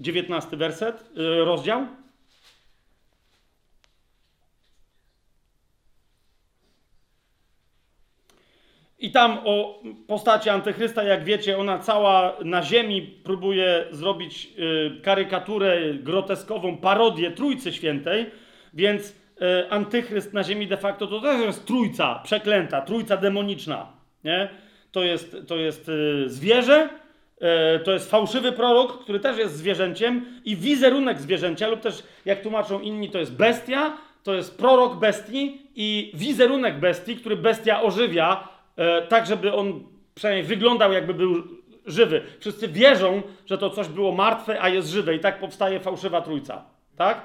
[SPEAKER 1] 19 werset, yy, rozdział. I tam o postaci Antychrysta, jak wiecie, ona cała na ziemi próbuje zrobić y, karykaturę groteskową, parodię Trójcy Świętej, więc Antychryst na ziemi de facto to też jest trójca przeklęta, trójca demoniczna. Nie? To jest, to jest y, zwierzę, to jest fałszywy prorok, który też jest zwierzęciem i wizerunek zwierzęcia, lub też jak tłumaczą inni, to jest bestia, to jest prorok bestii i wizerunek bestii, który bestia ożywia e, tak, żeby on przynajmniej wyglądał, jakby był żywy. Wszyscy wierzą, że to coś było martwe, a jest żywe, i tak powstaje fałszywa trójca. Tak?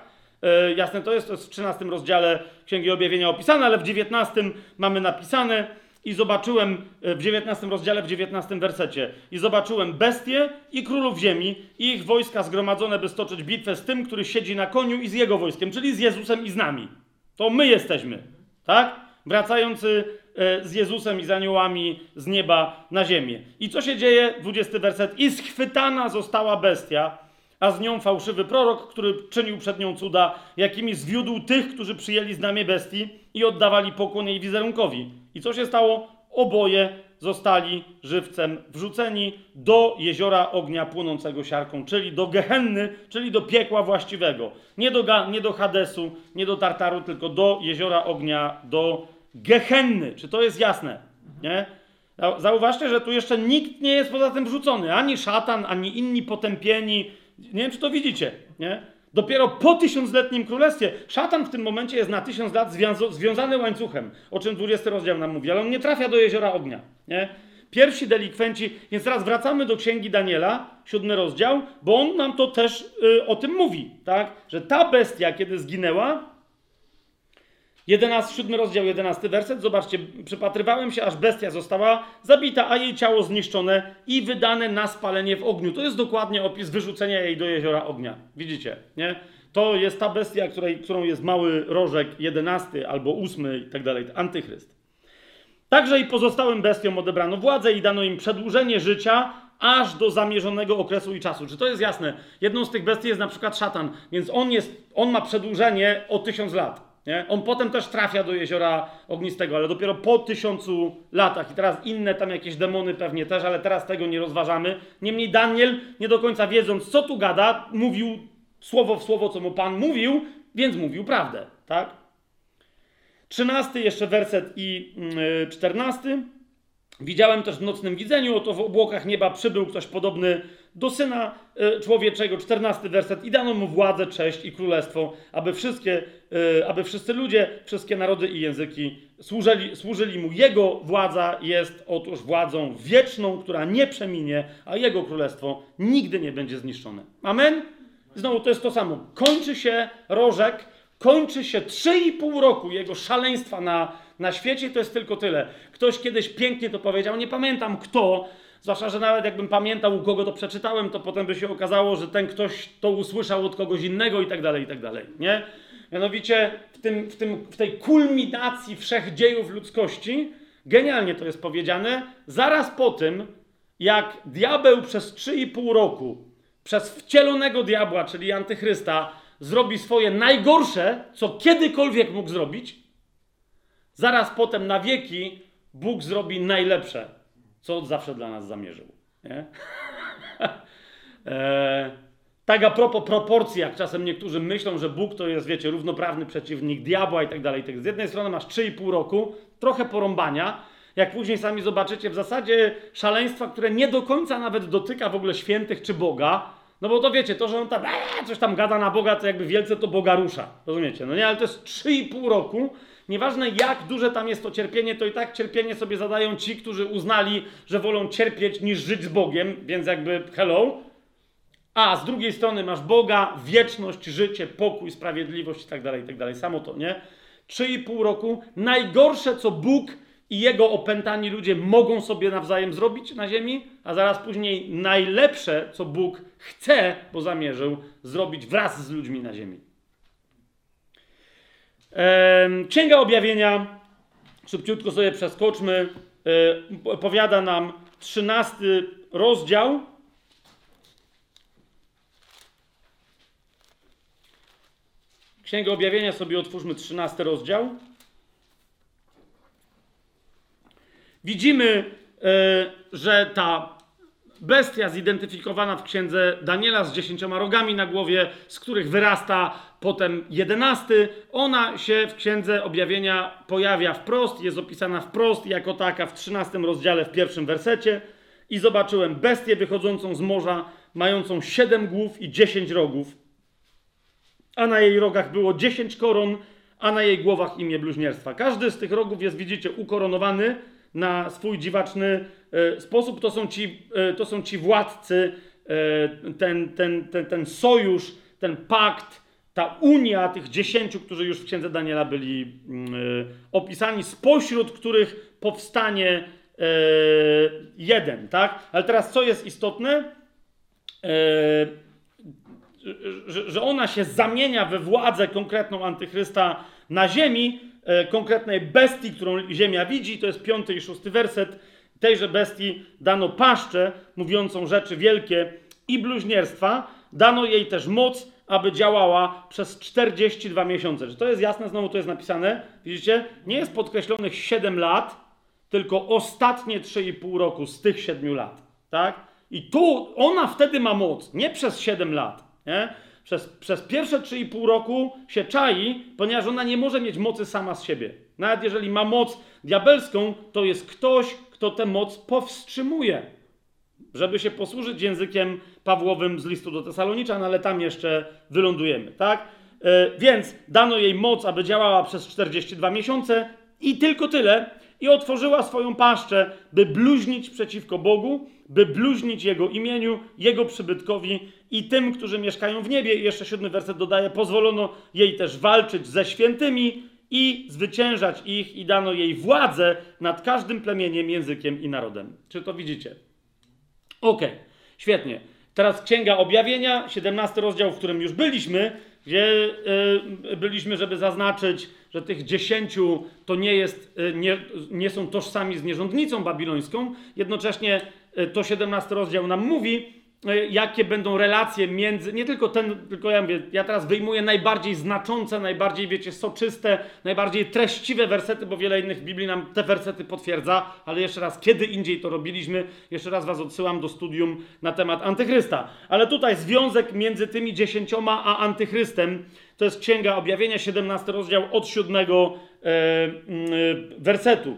[SPEAKER 1] Jasne to jest, to jest w 13 rozdziale Księgi Objawienia opisane, ale w 19 mamy napisane i zobaczyłem e, w 19 rozdziale, w 19 wersecie i zobaczyłem bestie i królów ziemi i ich wojska zgromadzone, by stoczyć bitwę z tym, który siedzi na koniu i z jego wojskiem, czyli z Jezusem i z nami. To my jesteśmy, tak? Wracający e, z Jezusem i z aniołami z nieba na ziemię. I co się dzieje? 20 werset. I schwytana została bestia, a z nią fałszywy prorok, który czynił przed nią cuda, jakimi zwiódł tych, którzy przyjęli znamie bestii i oddawali pokłon jej wizerunkowi. I co się stało? Oboje zostali żywcem wrzuceni do jeziora ognia płonącego siarką, czyli do Gehenny, czyli do piekła właściwego. Nie do, nie do Hadesu, nie do Tartaru, tylko do jeziora ognia, do Gehenny. Czy to jest jasne? Nie? Zauważcie, że tu jeszcze nikt nie jest poza tym wrzucony. Ani szatan, ani inni potępieni. Nie wiem, czy to widzicie. Nie? Dopiero po tysiącletnim królestwie. Szatan w tym momencie jest na tysiąc lat zwią związany łańcuchem, o czym 20 rozdział nam mówi, ale on nie trafia do jeziora ognia. Nie? Pierwsi delikwenci, więc teraz wracamy do księgi Daniela, siódmy rozdział, bo on nam to też y, o tym mówi, tak? Że ta bestia, kiedy zginęła, 11, 7 rozdział, 11 werset. Zobaczcie, przypatrywałem się, aż bestia została zabita, a jej ciało zniszczone i wydane na spalenie w ogniu. To jest dokładnie opis wyrzucenia jej do jeziora ognia. Widzicie, nie? To jest ta bestia, której, którą jest mały rożek 11 albo 8 i tak dalej, antychryst. Także i pozostałym bestiom odebrano władzę i dano im przedłużenie życia aż do zamierzonego okresu i czasu. Czy to jest jasne? Jedną z tych bestii jest na przykład szatan, więc on, jest, on ma przedłużenie o tysiąc lat. Nie? On potem też trafia do jeziora ognistego, ale dopiero po tysiącu latach. I teraz inne tam jakieś demony pewnie też, ale teraz tego nie rozważamy. Niemniej Daniel, nie do końca wiedząc, co tu gada, mówił słowo w słowo, co mu Pan mówił, więc mówił prawdę. Tak? Trzynasty jeszcze werset i mm, czternasty. Widziałem też w nocnym widzeniu, oto w obłokach nieba przybył ktoś podobny do Syna e, Człowieczego, 14 werset, i dano mu władzę, cześć i królestwo, aby, wszystkie, e, aby wszyscy ludzie, wszystkie narody i języki służyli, służyli mu. Jego władza jest otóż władzą wieczną, która nie przeminie, a jego królestwo nigdy nie będzie zniszczone. Amen? Znowu to jest to samo. Kończy się rożek, kończy się 3,5 roku jego szaleństwa na, na świecie, to jest tylko tyle. Ktoś kiedyś pięknie to powiedział, nie pamiętam kto, Zwłaszcza, że nawet jakbym pamiętał, u kogo to przeczytałem, to potem by się okazało, że ten ktoś to usłyszał od kogoś innego i tak dalej, i tak dalej, nie? Mianowicie w, tym, w, tym, w tej kulminacji wszechdziejów ludzkości, genialnie to jest powiedziane, zaraz po tym, jak diabeł przez 3,5 roku, przez wcielonego diabła, czyli antychrysta, zrobi swoje najgorsze, co kiedykolwiek mógł zrobić, zaraz potem na wieki Bóg zrobi najlepsze co zawsze dla nas zamierzył. Nie? e, tak a propos proporcji, jak czasem niektórzy myślą, że Bóg to jest, wiecie, równoprawny przeciwnik diabła i tak dalej. Z jednej strony masz 3,5 roku, trochę porąbania, jak później sami zobaczycie, w zasadzie szaleństwa, które nie do końca nawet dotyka w ogóle świętych czy Boga, no bo to wiecie, to, że on tam ee, coś tam gada na Boga, to jakby wielce to Boga rusza. Rozumiecie? No nie, ale to jest 3,5 roku, nieważne jak duże tam jest to cierpienie, to i tak cierpienie sobie zadają ci, którzy uznali, że wolą cierpieć niż żyć z Bogiem, więc jakby hello. A z drugiej strony masz Boga, wieczność, życie, pokój, sprawiedliwość i tak dalej, i tak. Samo to, nie? Trzy i pół roku. Najgorsze, co Bóg i jego opętani ludzie mogą sobie nawzajem zrobić na ziemi, a zaraz później najlepsze, co Bóg chce, bo zamierzył zrobić wraz z ludźmi na ziemi. Księga Objawienia, szybciutko sobie przeskoczmy, e, powiada nam 13 rozdział. Księgę Objawienia sobie otwórzmy, 13 rozdział. Widzimy, e, że ta bestia zidentyfikowana w księdze Daniela z dziesięcioma rogami na głowie, z których wyrasta potem jedenasty, ona się w księdze objawienia pojawia wprost, jest opisana wprost jako taka w trzynastym rozdziale, w pierwszym wersecie. I zobaczyłem bestię wychodzącą z morza, mającą siedem głów i dziesięć rogów, a na jej rogach było dziesięć koron, a na jej głowach imię bluźnierstwa. Każdy z tych rogów jest, widzicie, ukoronowany na swój dziwaczny sposób. To są ci, e, to są ci władcy, e, ten, ten, ten, ten sojusz, ten pakt, ta unia tych dziesięciu, którzy już w księdze Daniela byli mm, opisani, spośród których powstanie jeden, tak? Ale teraz co jest istotne? Że, że ona się zamienia we władzę konkretną antychrysta na ziemi, E, konkretnej bestii, którą Ziemia widzi. To jest piąty i szósty werset. Tejże bestii dano paszczę, mówiącą rzeczy wielkie i bluźnierstwa. Dano jej też moc, aby działała przez 42 miesiące. Czy to jest jasne? Znowu to jest napisane. Widzicie? Nie jest podkreślonych 7 lat, tylko ostatnie 3,5 roku z tych 7 lat. Tak? I tu ona wtedy ma moc, nie przez 7 lat. Nie? przez, przez pierwsze 3,5 roku się czai, ponieważ ona nie może mieć mocy sama z siebie. Nawet jeżeli ma moc diabelską, to jest ktoś, kto tę moc powstrzymuje. Żeby się posłużyć językiem Pawłowym z listu do Tesaloniczan, ale tam jeszcze wylądujemy, tak? Yy, więc dano jej moc, aby działała przez 42 miesiące i tylko tyle. I otworzyła swoją paszczę, by bluźnić przeciwko Bogu, by bluźnić Jego imieniu, Jego przybytkowi i tym, którzy mieszkają w niebie. I jeszcze siódmy werset dodaje, pozwolono jej też walczyć ze świętymi i zwyciężać ich i dano jej władzę nad każdym plemieniem, językiem i narodem. Czy to widzicie? Ok, świetnie. Teraz Księga Objawienia, 17 rozdział, w którym już byliśmy, gdzie y, byliśmy, żeby zaznaczyć, że tych dziesięciu to nie, jest, y, nie, nie są tożsami z nierządnicą babilońską. Jednocześnie y, to 17 rozdział nam mówi, E, jakie będą relacje między, nie tylko ten, tylko ja mówię, ja teraz wyjmuję najbardziej znaczące, najbardziej, wiecie, soczyste, najbardziej treściwe wersety, bo wiele innych Biblii nam te wersety potwierdza, ale jeszcze raz, kiedy indziej to robiliśmy, jeszcze raz was odsyłam do studium na temat Antychrysta. Ale tutaj związek między tymi dziesięcioma a Antychrystem, to jest Księga Objawienia, 17 rozdział od 7 e, e, wersetu.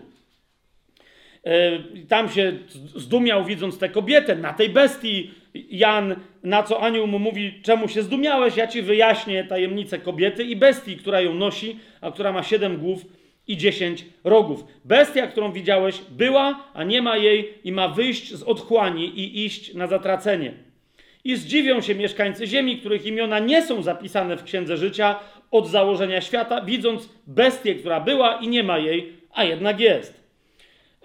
[SPEAKER 1] E, tam się zdumiał widząc tę kobietę, na tej bestii, Jan, na co anioł mu mówi, czemu się zdumiałeś, ja ci wyjaśnię tajemnicę kobiety i bestii, która ją nosi, a która ma siedem głów i dziesięć rogów. Bestia, którą widziałeś, była, a nie ma jej i ma wyjść z otchłani i iść na zatracenie. I zdziwią się mieszkańcy ziemi, których imiona nie są zapisane w Księdze Życia od założenia świata, widząc bestię, która była i nie ma jej, a jednak jest.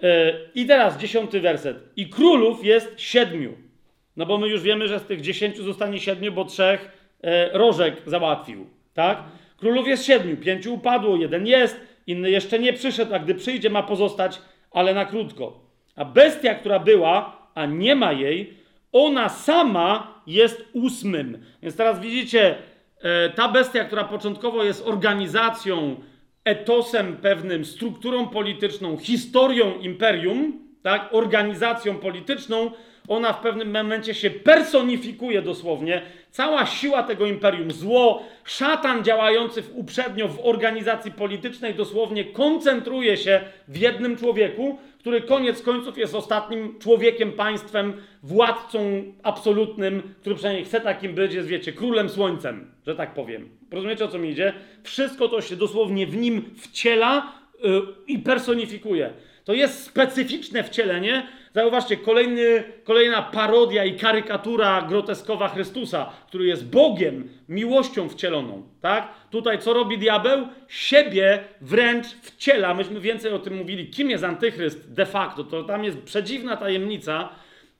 [SPEAKER 1] E, I teraz dziesiąty werset. I królów jest siedmiu no bo my już wiemy, że z tych dziesięciu zostanie siedmiu, bo trzech e, rożek załatwił. Tak? Królów jest siedmiu, pięciu upadło, jeden jest, inny jeszcze nie przyszedł, a gdy przyjdzie, ma pozostać, ale na krótko. A bestia, która była, a nie ma jej, ona sama jest ósmym. Więc teraz widzicie, e, ta bestia, która początkowo jest organizacją, etosem pewnym, strukturą polityczną, historią imperium, tak, organizacją polityczną, ona w pewnym momencie się personifikuje dosłownie. Cała siła tego imperium, zło, szatan działający w, uprzednio w organizacji politycznej dosłownie koncentruje się w jednym człowieku, który koniec końców jest ostatnim człowiekiem, państwem, władcą absolutnym, który przynajmniej chce takim być, jest wiecie, królem słońcem, że tak powiem. Rozumiecie o co mi idzie? Wszystko to się dosłownie w nim wciela yy, i personifikuje. To jest specyficzne wcielenie. Zauważcie, kolejny, kolejna parodia i karykatura groteskowa Chrystusa, który jest Bogiem, miłością wcieloną. Tak? Tutaj co robi diabeł? Siebie wręcz wciela. Myśmy więcej o tym mówili. Kim jest antychryst de facto? To tam jest przedziwna tajemnica,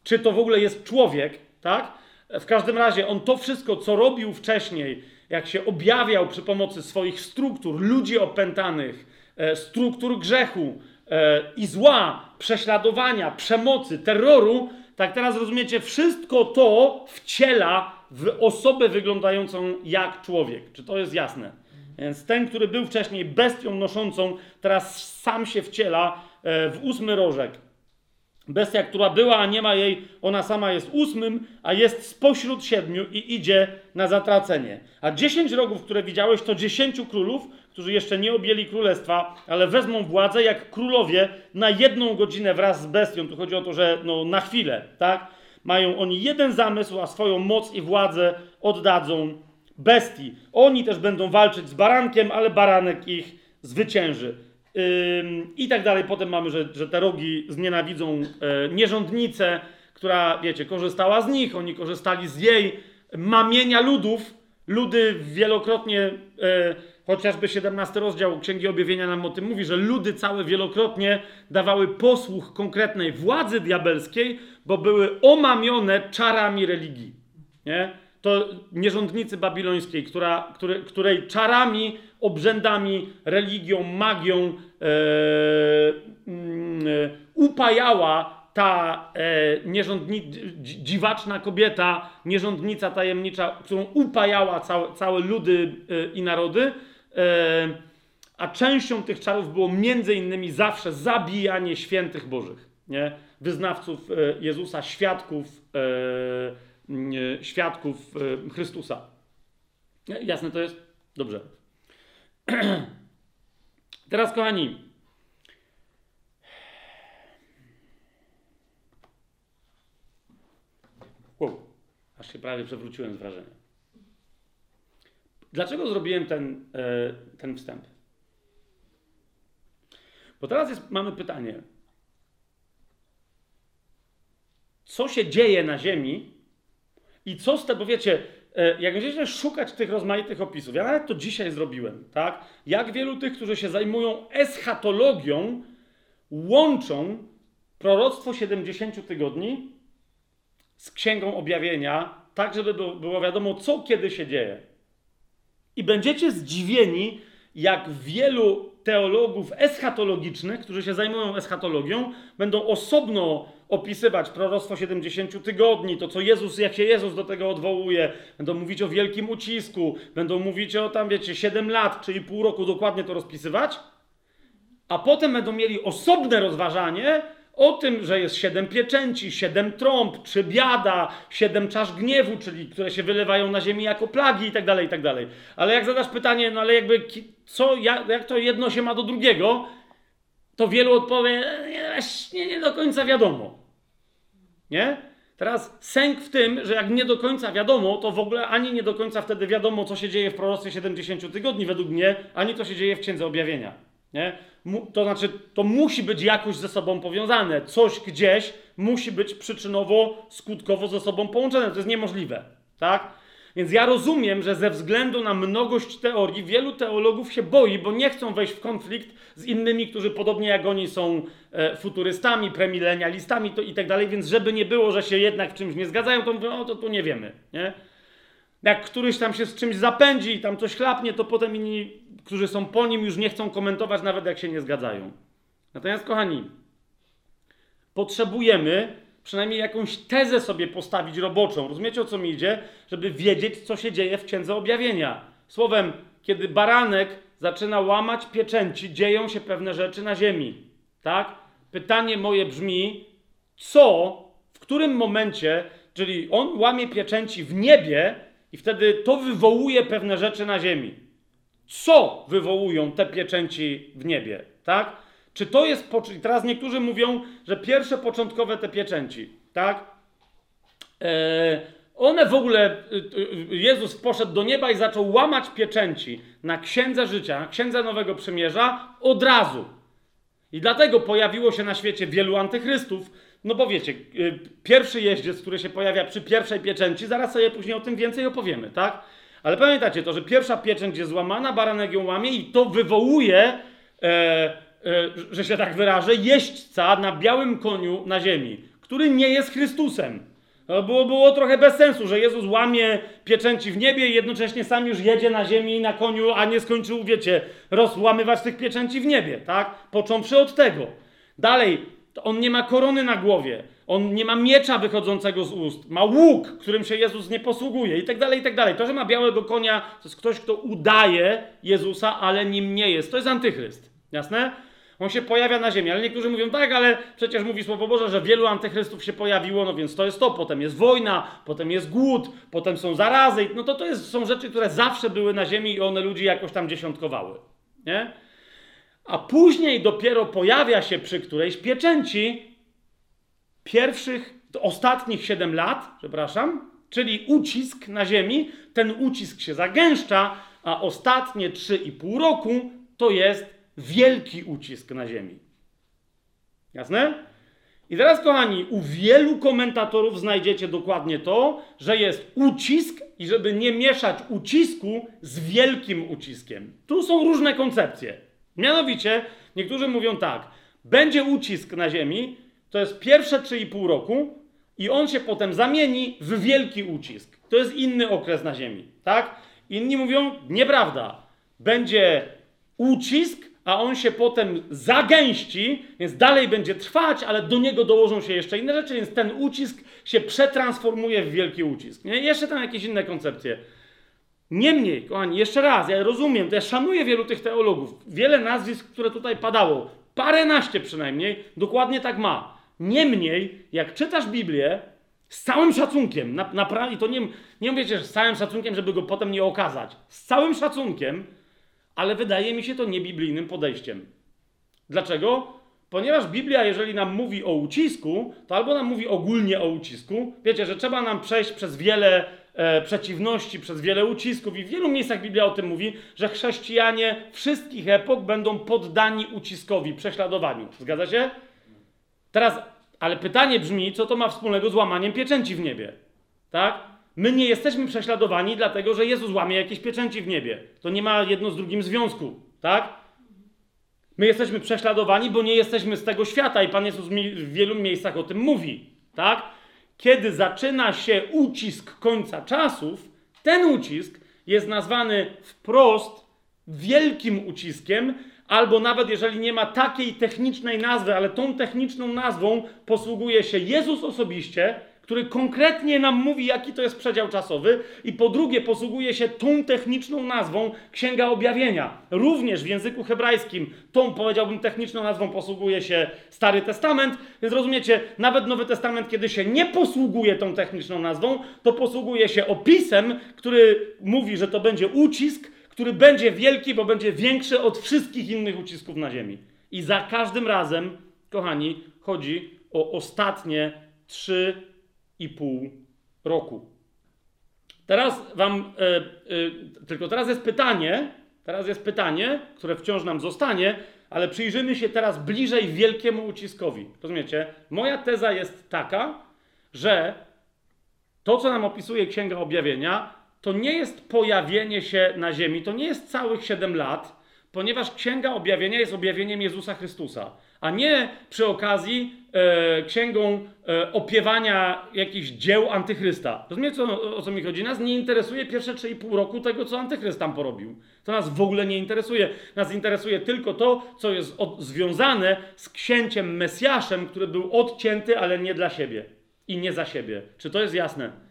[SPEAKER 1] czy to w ogóle jest człowiek. Tak? W każdym razie on to wszystko, co robił wcześniej, jak się objawiał przy pomocy swoich struktur, ludzi opętanych, e, struktur grzechu, E, i zła, prześladowania, przemocy, terroru, tak teraz rozumiecie, wszystko to wciela w osobę wyglądającą jak człowiek. Czy to jest jasne? Więc ten, który był wcześniej bestią noszącą, teraz sam się wciela e, w ósmy rożek. Bestia, która była, a nie ma jej, ona sama jest ósmym, a jest spośród siedmiu i idzie na zatracenie. A dziesięć rogów, które widziałeś, to dziesięciu królów, którzy jeszcze nie objęli królestwa, ale wezmą władzę jak królowie na jedną godzinę wraz z bestią. Tu chodzi o to, że no, na chwilę, tak? Mają oni jeden zamysł, a swoją moc i władzę oddadzą bestii. Oni też będą walczyć z barankiem, ale baranek ich zwycięży. Yy, I tak dalej. Potem mamy, że, że te rogi znienawidzą yy, nierządnicę, która, wiecie, korzystała z nich, oni korzystali z jej mamienia ludów. Ludy wielokrotnie yy, Chociażby 17 rozdział Księgi Objawienia nam o tym mówi, że ludy całe wielokrotnie dawały posłuch konkretnej władzy diabelskiej, bo były omamione czarami religii. Nie? To nierządnicy babilońskiej, która, który, której czarami, obrzędami, religią, magią e, e, upajała ta e, nierządni, dziwaczna kobieta, nierządnica tajemnicza, którą upajała całe, całe ludy e, i narody, a częścią tych czarów było między innymi zawsze zabijanie świętych bożych, nie? wyznawców e, Jezusa, świadków, e, świadków e, Chrystusa. Jasne to jest? Dobrze. Teraz, kochani, wow, aż się prawie przewróciłem z wrażenia. Dlaczego zrobiłem ten, e, ten wstęp? Bo teraz jest, mamy pytanie. Co się dzieje na Ziemi i co z tego, wiecie, e, jak będziecie szukać tych rozmaitych opisów, ja nawet to dzisiaj zrobiłem, tak? Jak wielu tych, którzy się zajmują eschatologią, łączą proroctwo 70 tygodni z Księgą Objawienia, tak żeby było wiadomo, co kiedy się dzieje. I będziecie zdziwieni, jak wielu teologów eschatologicznych, którzy się zajmują eschatologią, będą osobno opisywać proroctwo 70 tygodni, to co Jezus, jak się Jezus do tego odwołuje, będą mówić o wielkim ucisku, będą mówić o tam, wiecie, 7 lat, czyli pół roku dokładnie to rozpisywać, a potem będą mieli osobne rozważanie o tym, że jest siedem pieczęci, siedem trąb, czy biada, siedem czasz gniewu, czyli które się wylewają na ziemi jako plagi i tak dalej, i tak dalej. Ale jak zadasz pytanie, no ale jakby co, jak, jak to jedno się ma do drugiego, to wielu odpowie, nie, nie do końca wiadomo. Nie? Teraz sęk w tym, że jak nie do końca wiadomo, to w ogóle ani nie do końca wtedy wiadomo, co się dzieje w proroctwie 70 tygodni według mnie, ani co się dzieje w Księdze Objawienia. Nie? to znaczy, to musi być jakoś ze sobą powiązane. Coś gdzieś musi być przyczynowo, skutkowo ze sobą połączone. To jest niemożliwe. Tak? Więc ja rozumiem, że ze względu na mnogość teorii, wielu teologów się boi, bo nie chcą wejść w konflikt z innymi, którzy podobnie jak oni są e, futurystami, premilenialistami to i tak dalej, więc żeby nie było, że się jednak w czymś nie zgadzają, to mówią, o to tu nie wiemy. Nie? Jak któryś tam się z czymś zapędzi i tam coś chlapnie, to potem inni którzy są po nim, już nie chcą komentować, nawet jak się nie zgadzają. Natomiast, kochani, potrzebujemy przynajmniej jakąś tezę sobie postawić roboczą. Rozumiecie o co mi idzie? Żeby wiedzieć, co się dzieje w księdze objawienia. Słowem, kiedy baranek zaczyna łamać pieczęci, dzieją się pewne rzeczy na ziemi. Tak? Pytanie moje brzmi, co w którym momencie, czyli on łamie pieczęci w niebie i wtedy to wywołuje pewne rzeczy na ziemi. Co wywołują te pieczęci w niebie, tak? Czy to jest, i teraz niektórzy mówią, że pierwsze początkowe te pieczęci, tak? E, one w ogóle, y, y, Jezus poszedł do nieba i zaczął łamać pieczęci na księdze życia, na księdze Nowego Przymierza od razu. I dlatego pojawiło się na świecie wielu antychrystów, no bo wiecie, y, pierwszy jeździec, który się pojawia przy pierwszej pieczęci, zaraz sobie później o tym więcej opowiemy, tak? Ale pamiętacie to, że pierwsza pieczęć jest złamana, baranek ją łamie i to wywołuje, e, e, że się tak wyrażę, jeźdźca na białym koniu na ziemi, który nie jest Chrystusem. No było, było trochę bez sensu, że Jezus łamie pieczęci w niebie i jednocześnie sam już jedzie na ziemi na koniu, a nie skończył, wiecie, rozłamywać tych pieczęci w niebie, tak? Począwszy od tego. Dalej, on nie ma korony na głowie, on nie ma miecza wychodzącego z ust, ma łuk, którym się Jezus nie posługuje i tak dalej, i tak dalej. To, że ma białego konia, to jest ktoś, kto udaje Jezusa, ale nim nie jest. To jest antychryst. Jasne? On się pojawia na ziemi, ale niektórzy mówią tak, ale przecież mówi Słowo Boże, że wielu antychrystów się pojawiło, no więc to jest to, potem jest wojna, potem jest głód, potem są zarazy, no to to jest, są rzeczy, które zawsze były na ziemi i one ludzi jakoś tam dziesiątkowały, nie? A później dopiero pojawia się przy którejś pieczęci pierwszych, ostatnich 7 lat, przepraszam, czyli ucisk na ziemi, ten ucisk się zagęszcza, a ostatnie 3,5 roku to jest wielki ucisk na ziemi. Jasne? I teraz, kochani, u wielu komentatorów znajdziecie dokładnie to, że jest ucisk i żeby nie mieszać ucisku z wielkim uciskiem. Tu są różne koncepcje. Mianowicie, niektórzy mówią tak, będzie ucisk na ziemi, to jest pierwsze 3,5 roku i on się potem zamieni w wielki ucisk. To jest inny okres na ziemi, tak? Inni mówią, nieprawda. Będzie ucisk, a on się potem zagęści, więc dalej będzie trwać, ale do niego dołożą się jeszcze inne rzeczy, więc ten ucisk się przetransformuje w wielki ucisk. Nie? Jeszcze tam jakieś inne koncepcje. Niemniej, kochani, jeszcze raz, ja rozumiem, ja szanuję wielu tych teologów. Wiele nazwisk, które tutaj padało, paręnaście przynajmniej, dokładnie tak ma. Niemniej, jak czytasz Biblię, z całym szacunkiem, naprawdę, i to nie, nie mówicie, że z całym szacunkiem, żeby go potem nie okazać, z całym szacunkiem, ale wydaje mi się to niebiblijnym podejściem. Dlaczego? Ponieważ Biblia, jeżeli nam mówi o ucisku, to albo nam mówi ogólnie o ucisku, wiecie, że trzeba nam przejść przez wiele e, przeciwności, przez wiele ucisków, i w wielu miejscach Biblia o tym mówi, że chrześcijanie wszystkich epok będą poddani uciskowi, prześladowaniu. Zgadza się? Teraz, ale pytanie brzmi, co to ma wspólnego z łamaniem pieczęci w niebie? Tak? My nie jesteśmy prześladowani, dlatego że Jezus łamie jakieś pieczęci w niebie. To nie ma jedno z drugim związku, tak? My jesteśmy prześladowani, bo nie jesteśmy z tego świata i Pan Jezus w wielu miejscach o tym mówi, tak? Kiedy zaczyna się ucisk końca czasów, ten ucisk jest nazwany wprost wielkim uciskiem, albo nawet jeżeli nie ma takiej technicznej nazwy, ale tą techniczną nazwą posługuje się Jezus osobiście, który konkretnie nam mówi, jaki to jest przedział czasowy, i po drugie posługuje się tą techniczną nazwą Księga Objawienia. Również w języku hebrajskim tą, powiedziałbym, techniczną nazwą posługuje się Stary Testament, więc rozumiecie, nawet Nowy Testament, kiedy się nie posługuje tą techniczną nazwą, to posługuje się opisem, który mówi, że to będzie ucisk, który będzie wielki, bo będzie większy od wszystkich innych ucisków na ziemi. I za każdym razem, kochani, chodzi o ostatnie trzy i pół roku. Teraz wam, e, e, tylko teraz jest pytanie, teraz jest pytanie, które wciąż nam zostanie, ale przyjrzymy się teraz bliżej wielkiemu uciskowi. Rozumiecie? Moja teza jest taka, że to, co nam opisuje Księga Objawienia, to nie jest pojawienie się na ziemi, to nie jest całych 7 lat, ponieważ Księga Objawienia jest objawieniem Jezusa Chrystusa a nie przy okazji e, księgą e, opiewania jakichś dzieł antychrysta. Rozumiecie, co, o co mi chodzi? Nas nie interesuje pierwsze 3,5 roku tego, co antychryst tam porobił. To nas w ogóle nie interesuje. Nas interesuje tylko to, co jest od, związane z księciem Mesjaszem, który był odcięty, ale nie dla siebie i nie za siebie. Czy to jest jasne?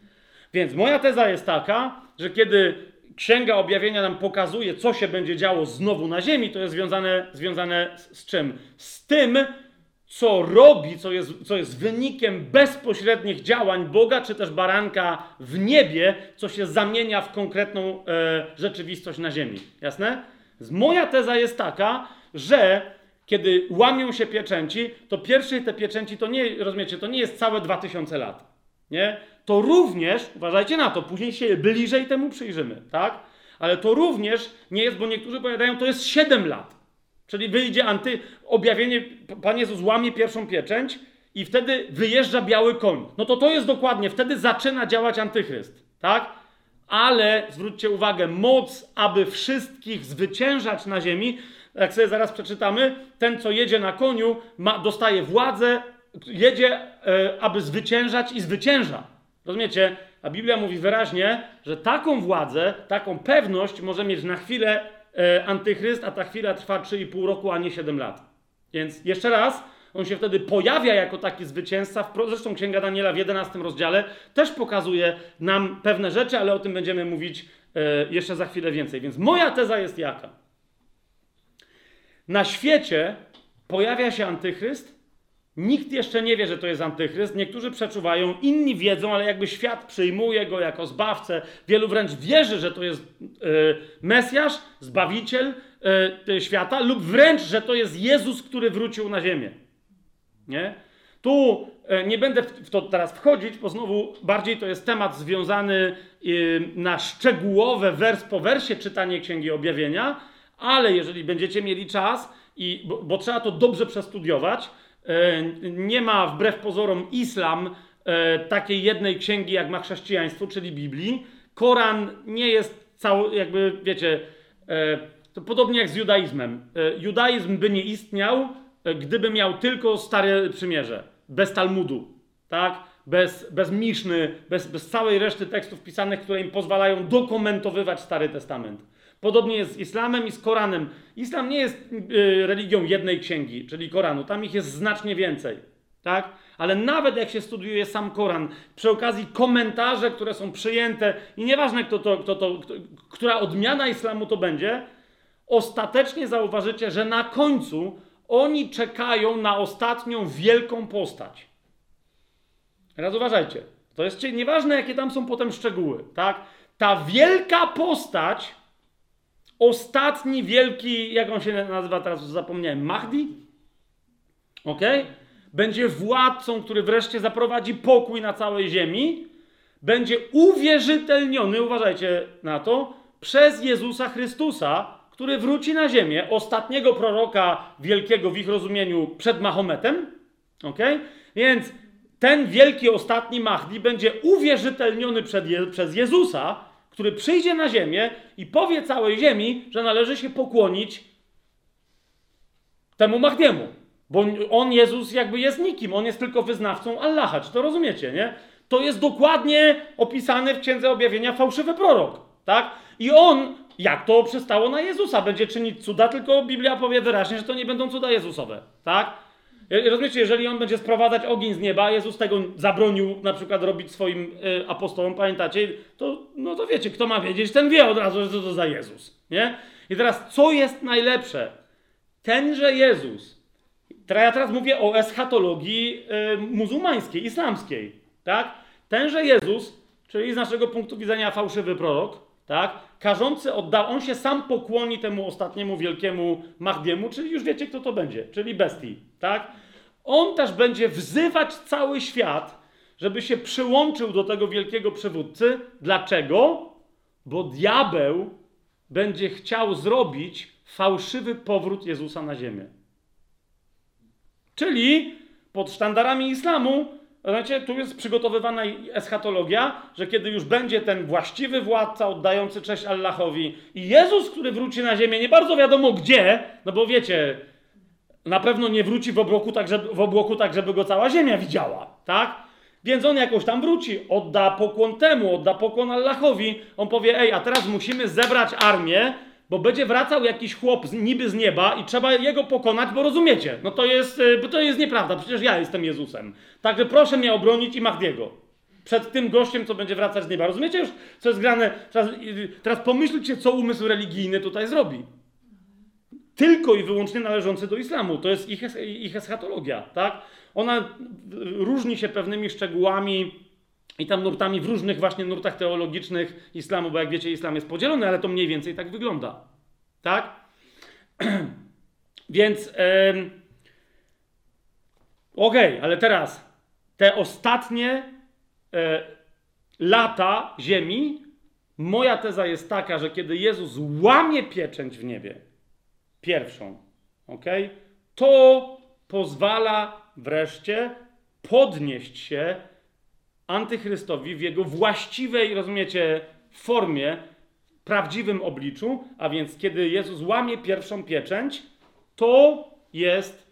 [SPEAKER 1] Więc moja teza jest taka, że kiedy Księga Objawienia nam pokazuje, co się będzie działo znowu na ziemi, to jest związane, związane z, z czym? Z tym, co robi, co jest, co jest wynikiem bezpośrednich działań Boga czy też baranka w niebie, co się zamienia w konkretną e, rzeczywistość na ziemi. Jasne? Moja teza jest taka, że kiedy łamią się pieczęci, to pierwsze te pieczęci to nie, rozumiecie, to nie jest całe 2000 lat. Nie? To również, uważajcie na to, później się bliżej temu przyjrzymy, tak? Ale to również nie jest, bo niektórzy powiadają, to jest 7 lat. Czyli wyjdzie anty, objawienie, Pan Jezus łamie pierwszą pieczęć i wtedy wyjeżdża biały koń. No to to jest dokładnie, wtedy zaczyna działać antychryst, tak? Ale zwróćcie uwagę, moc, aby wszystkich zwyciężać na ziemi, jak sobie zaraz przeczytamy, ten, co jedzie na koniu, ma, dostaje władzę, jedzie, e, aby zwyciężać i zwycięża. Rozumiecie? A Biblia mówi wyraźnie, że taką władzę, taką pewność może mieć na chwilę e, antychryst, a ta chwila trwa 3,5 roku, a nie 7 lat. Więc jeszcze raz, on się wtedy pojawia jako taki zwycięzca. Zresztą Księga Daniela w 11 rozdziale też pokazuje nam pewne rzeczy, ale o tym będziemy mówić e, jeszcze za chwilę więcej. Więc moja teza jest jaka? Na świecie pojawia się antychryst. Nikt jeszcze nie wie, że to jest antychryst. Niektórzy przeczuwają, inni wiedzą, ale jakby świat przyjmuje go jako zbawcę. Wielu wręcz wierzy, że to jest e, Mesjasz, zbawiciel e, świata, lub wręcz, że to jest Jezus, który wrócił na ziemię. Nie? Tu e, nie będę w to teraz wchodzić, bo znowu bardziej to jest temat związany na szczegółowe, wers po wersie czytanie Księgi Objawienia, ale jeżeli będziecie mieli czas, i, bo, bo trzeba to dobrze przestudiować, nie ma wbrew pozorom islam e, takiej jednej księgi, jak ma chrześcijaństwo, czyli Biblii. Koran nie jest cały, jakby wiecie, to podobnie jak z judaizmem. Judaizm by nie istniał, gdyby miał tylko Stare Przymierze, bez Talmudu, tak? Bez, bez Miszny, bez, bez całej reszty tekstów pisanych, które im pozwalają dokumentowywać Stary Testament. Podobnie jest z islamem i z Koranem. Islam nie jest y, religią jednej księgi, czyli Koranu. Tam ich jest znacznie więcej. Tak? Ale nawet jak się studiuje sam Koran, przy okazji komentarze, które są przyjęte, i nieważne, kto to, kto to, kto, która odmiana islamu to będzie, ostatecznie zauważycie, że na końcu oni czekają na ostatnią wielką postać. Teraz uważajcie. To jest nieważne, jakie tam są potem szczegóły, tak? Ta wielka postać, ostatni wielki, jak on się nazywa teraz, zapomniałem, Mahdi? Ok? Będzie władcą, który wreszcie zaprowadzi pokój na całej ziemi. Będzie uwierzytelniony, uważajcie na to, przez Jezusa Chrystusa, który wróci na ziemię, ostatniego proroka wielkiego w ich rozumieniu przed Mahometem. Ok? Więc ten wielki ostatni Mahdi będzie uwierzytelniony Je przez Jezusa, który przyjdzie na ziemię i powie całej ziemi, że należy się pokłonić temu Mahdiemu. Bo on, Jezus, jakby jest nikim, on jest tylko wyznawcą Allaha. Czy to rozumiecie, nie? To jest dokładnie opisany w Księdze Objawienia fałszywy prorok, tak? I on jak to przystało na Jezusa. Będzie czynić cuda, tylko Biblia powie wyraźnie, że to nie będą cuda Jezusowe. Tak? Rozumiecie, jeżeli on będzie sprowadzać ogień z nieba, Jezus tego zabronił na przykład robić swoim y, apostołom, pamiętacie, to, no to wiecie, kto ma wiedzieć, ten wie od razu, że to, to za Jezus. Nie? I teraz, co jest najlepsze? Tenże Jezus, ja teraz mówię o eschatologii y, muzułmańskiej, islamskiej, tak? Tenże Jezus, czyli z naszego punktu widzenia fałszywy prorok, tak? Karzący odda, on się sam pokłoni temu ostatniemu wielkiemu Mahdiemu, czyli już wiecie, kto to będzie, czyli bestii, tak? On też będzie wzywać cały świat, żeby się przyłączył do tego wielkiego przywódcy. Dlaczego? Bo diabeł będzie chciał zrobić fałszywy powrót Jezusa na ziemię. Czyli pod sztandarami islamu Znaczy, tu jest przygotowywana eschatologia, że kiedy już będzie ten właściwy władca oddający cześć Allahowi i Jezus, który wróci na ziemię, nie bardzo wiadomo gdzie, no bo wiecie, na pewno nie wróci w obłoku tak, żeby, w obłoku tak, żeby go cała ziemia widziała, tak? Więc on jakoś tam wróci, odda pokłon temu, odda pokłon Allahowi. On powie, ej, a teraz musimy zebrać armię, bo będzie wracał jakiś chłop z, niby z nieba i trzeba jego pokonać, bo rozumiecie, no to jest, y, bo to jest nieprawda, przecież ja jestem Jezusem. Także proszę mnie obronić i Mahdiego. Przed tym gościem, co będzie wracać z nieba. Rozumiecie już, co jest grane? Teraz, teraz pomyślcie, co umysł religijny tutaj zrobi. tylko i wyłącznie należący do islamu. To jest ich, ich eschatologia, tak? Ona różni się pewnymi szczegółami i tam nurtami w różnych właśnie nurtach teologicznych islamu, bo jak wiecie, islam jest podzielony, ale to mniej więcej tak wygląda. Tak? Więc yy, okej, okay, ale teraz te ostatnie yy, lata ziemi, moja teza jest taka, że kiedy Jezus łamie pieczęć w niebie, pierwszą, ok, to pozwala wreszcie podnieść się antychrystowi w jego właściwej, rozumiecie, formie, prawdziwym obliczu, a więc kiedy Jezus łamie pierwszą pieczęć, to jest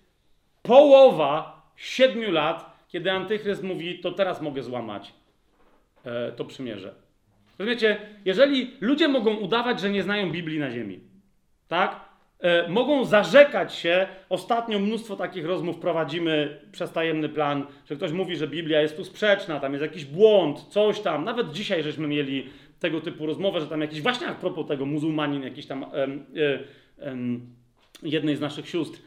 [SPEAKER 1] połowa siedmiu lat, kiedy antychryst mówi, to teraz mogę złamać e, to przymierze. Rozumiecie, jeżeli ludzie mogą udawać, że nie znają Biblii na ziemi, tak? E, mogą zarzekać się, ostatnio mnóstwo takich rozmów prowadzimy przez tajemny plan, że ktoś mówi, że Biblia jest tu sprzeczna, tam jest jakiś błąd, coś tam. Nawet dzisiaj żeśmy mieli tego typu rozmowę, że tam jakiś, właśnie a propos tego, muzułmanin, jakiś tam em, em, jednej z naszych sióstr,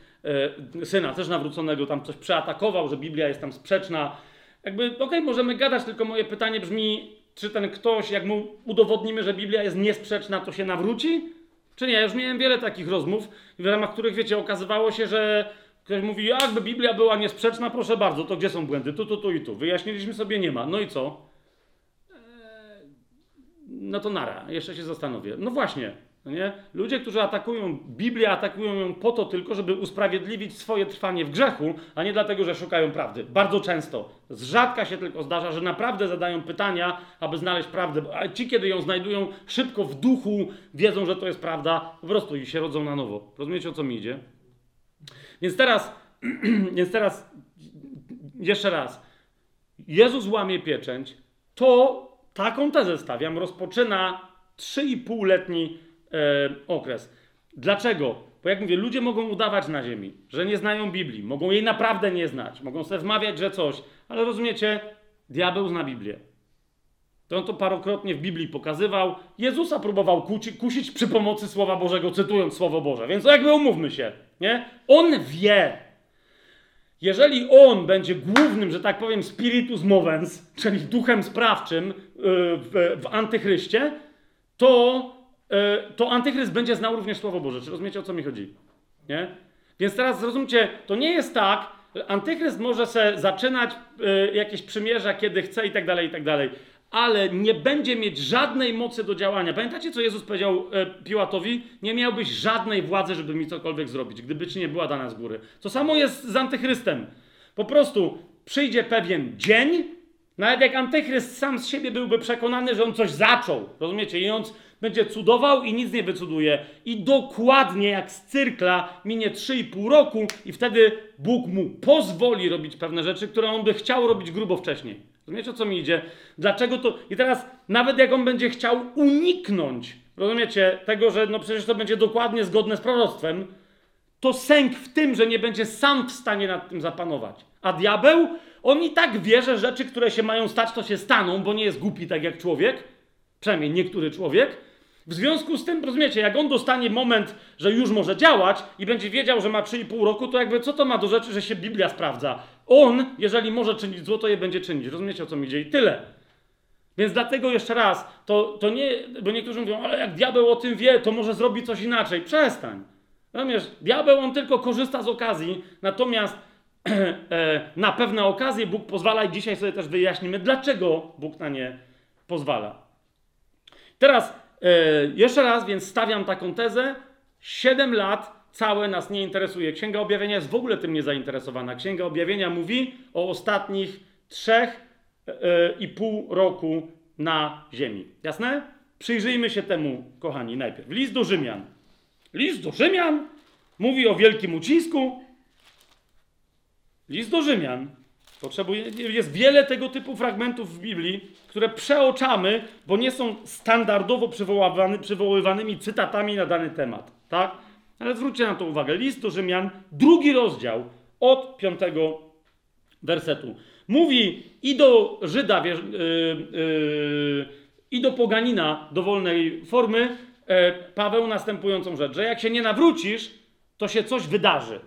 [SPEAKER 1] e, syna też nawróconego, tam coś przeatakował, że Biblia jest tam sprzeczna. Jakby, okej, okay, możemy gadać, tylko moje pytanie brzmi, czy ten ktoś, jak mu udowodnimy, że Biblia jest niesprzeczna, to się nawróci? Czy nie? Ja już miałem wiele takich rozmów, w ramach których, wiecie, okazywało się, że ktoś mówi, jakby Biblia była niesprzeczna, proszę bardzo, to gdzie są błędy? Tu, tu, tu i tu. Wyjaśniliśmy sobie, nie ma. No i co? Eee, no to nara, jeszcze się zastanowię. No właśnie, no nie? Ludzie, którzy atakują Biblię, atakują ją po to tylko, żeby usprawiedliwić swoje trwanie w grzechu, a nie dlatego, że szukają prawdy. Bardzo często. Z rzadka się tylko zdarza, że naprawdę zadają pytania, aby znaleźć prawdę. A ci, kiedy ją znajdują szybko w duchu, wiedzą, że to jest prawda, po prostu i się rodzą na nowo. Rozumiecie, o co mi idzie? Więc teraz, więc teraz jeszcze raz. Jezus łamie pieczęć, to taką tezę stawiam, rozpoczyna 3,5-letni e, okres. Dlaczego? Bo jak mówię, ludzie mogą udawać na ziemi, że nie znają Biblii, mogą jej naprawdę nie znać, mogą sobie wmawiać, że coś, ale rozumiecie, diabeł zna Biblię. To on to parokrotnie w Biblii pokazywał. Jezusa próbował kusić przy pomocy Słowa Bożego, cytując Słowo Boże. Więc jakby umówmy się, nie? On wie. Jeżeli on będzie głównym, że tak powiem, spiritus movens, czyli duchem sprawczym yy, w, w antychryście, to E, to antychryst będzie znał również Słowo Boże. Czy rozumiecie, o co mi chodzi? Nie? Więc teraz zrozumcie, to nie jest tak, antychryst może se zaczynać y, jakieś przymierza, kiedy chce i tak dalej, i tak dalej, ale nie będzie mieć żadnej mocy do działania. Pamiętacie, co Jezus powiedział y, Piłatowi? Nie miałbyś żadnej władzy, żeby mi cokolwiek zrobić, gdyby ci nie była dana z góry. To samo jest z antychrystem. Po prostu przyjdzie pewien dzień, nawet jak antychryst sam z siebie byłby przekonany, że on coś zaczął, rozumiecie, i on będzie cudował i nic nie wycuduje. I dokładnie jak z cyrkla minie 3,5 roku i wtedy Bóg mu pozwoli robić pewne rzeczy, które on by chciał robić grubo wcześniej. Rozumiecie, o co mi idzie? Dlaczego to... I teraz nawet jak on będzie chciał uniknąć, rozumiecie, tego, że no przecież to będzie dokładnie zgodne z proroctwem, to sęk w tym, że nie będzie sam w stanie nad tym zapanować. A diabeł, on i tak wie, że rzeczy, które się mają stać, to się staną, bo nie jest głupi tak jak człowiek, przynajmniej niektóry człowiek, w związku z tym, rozumiecie, jak on dostanie moment, że już może działać i będzie wiedział, że ma 3,5 roku, to jakby co to ma do rzeczy, że się Biblia sprawdza? On, jeżeli może czynić zło, to je będzie czynić. Rozumiecie, o co mi idzie? I tyle. Więc dlatego jeszcze raz, to, to nie, bo niektórzy mówią, ale jak diabeł o tym wie, to może zrobi coś inaczej. Przestań. Rozumiesz, diabeł on tylko korzysta z okazji, natomiast e, na pewne okazje Bóg pozwala i dzisiaj sobie też wyjaśnimy, dlaczego Bóg na nie pozwala. Teraz E, jeszcze raz, więc stawiam taką tezę. Siedem lat całe nas nie interesuje. Księga Objawienia jest w ogóle tym niezainteresowana. Księga Objawienia mówi o ostatnich trzech e, i pół roku na ziemi. Jasne? Przyjrzyjmy się temu, kochani, najpierw. List do Rzymian. List do Rzymian mówi o wielkim ucisku. List do Rzymian Potrzebuje, jest wiele tego typu fragmentów w Biblii, które przeoczamy, bo nie są standardowo przywoływany, przywoływanymi cytatami na dany temat. Tak? Ale zwróćcie na to uwagę. List do Rzymian, drugi rozdział, od piątego wersetu. Mówi i do Żyda, yy, yy, i do poganina dowolnej formy, yy, Paweł następującą rzecz, że jak się nie nawrócisz, to się coś wydarzy.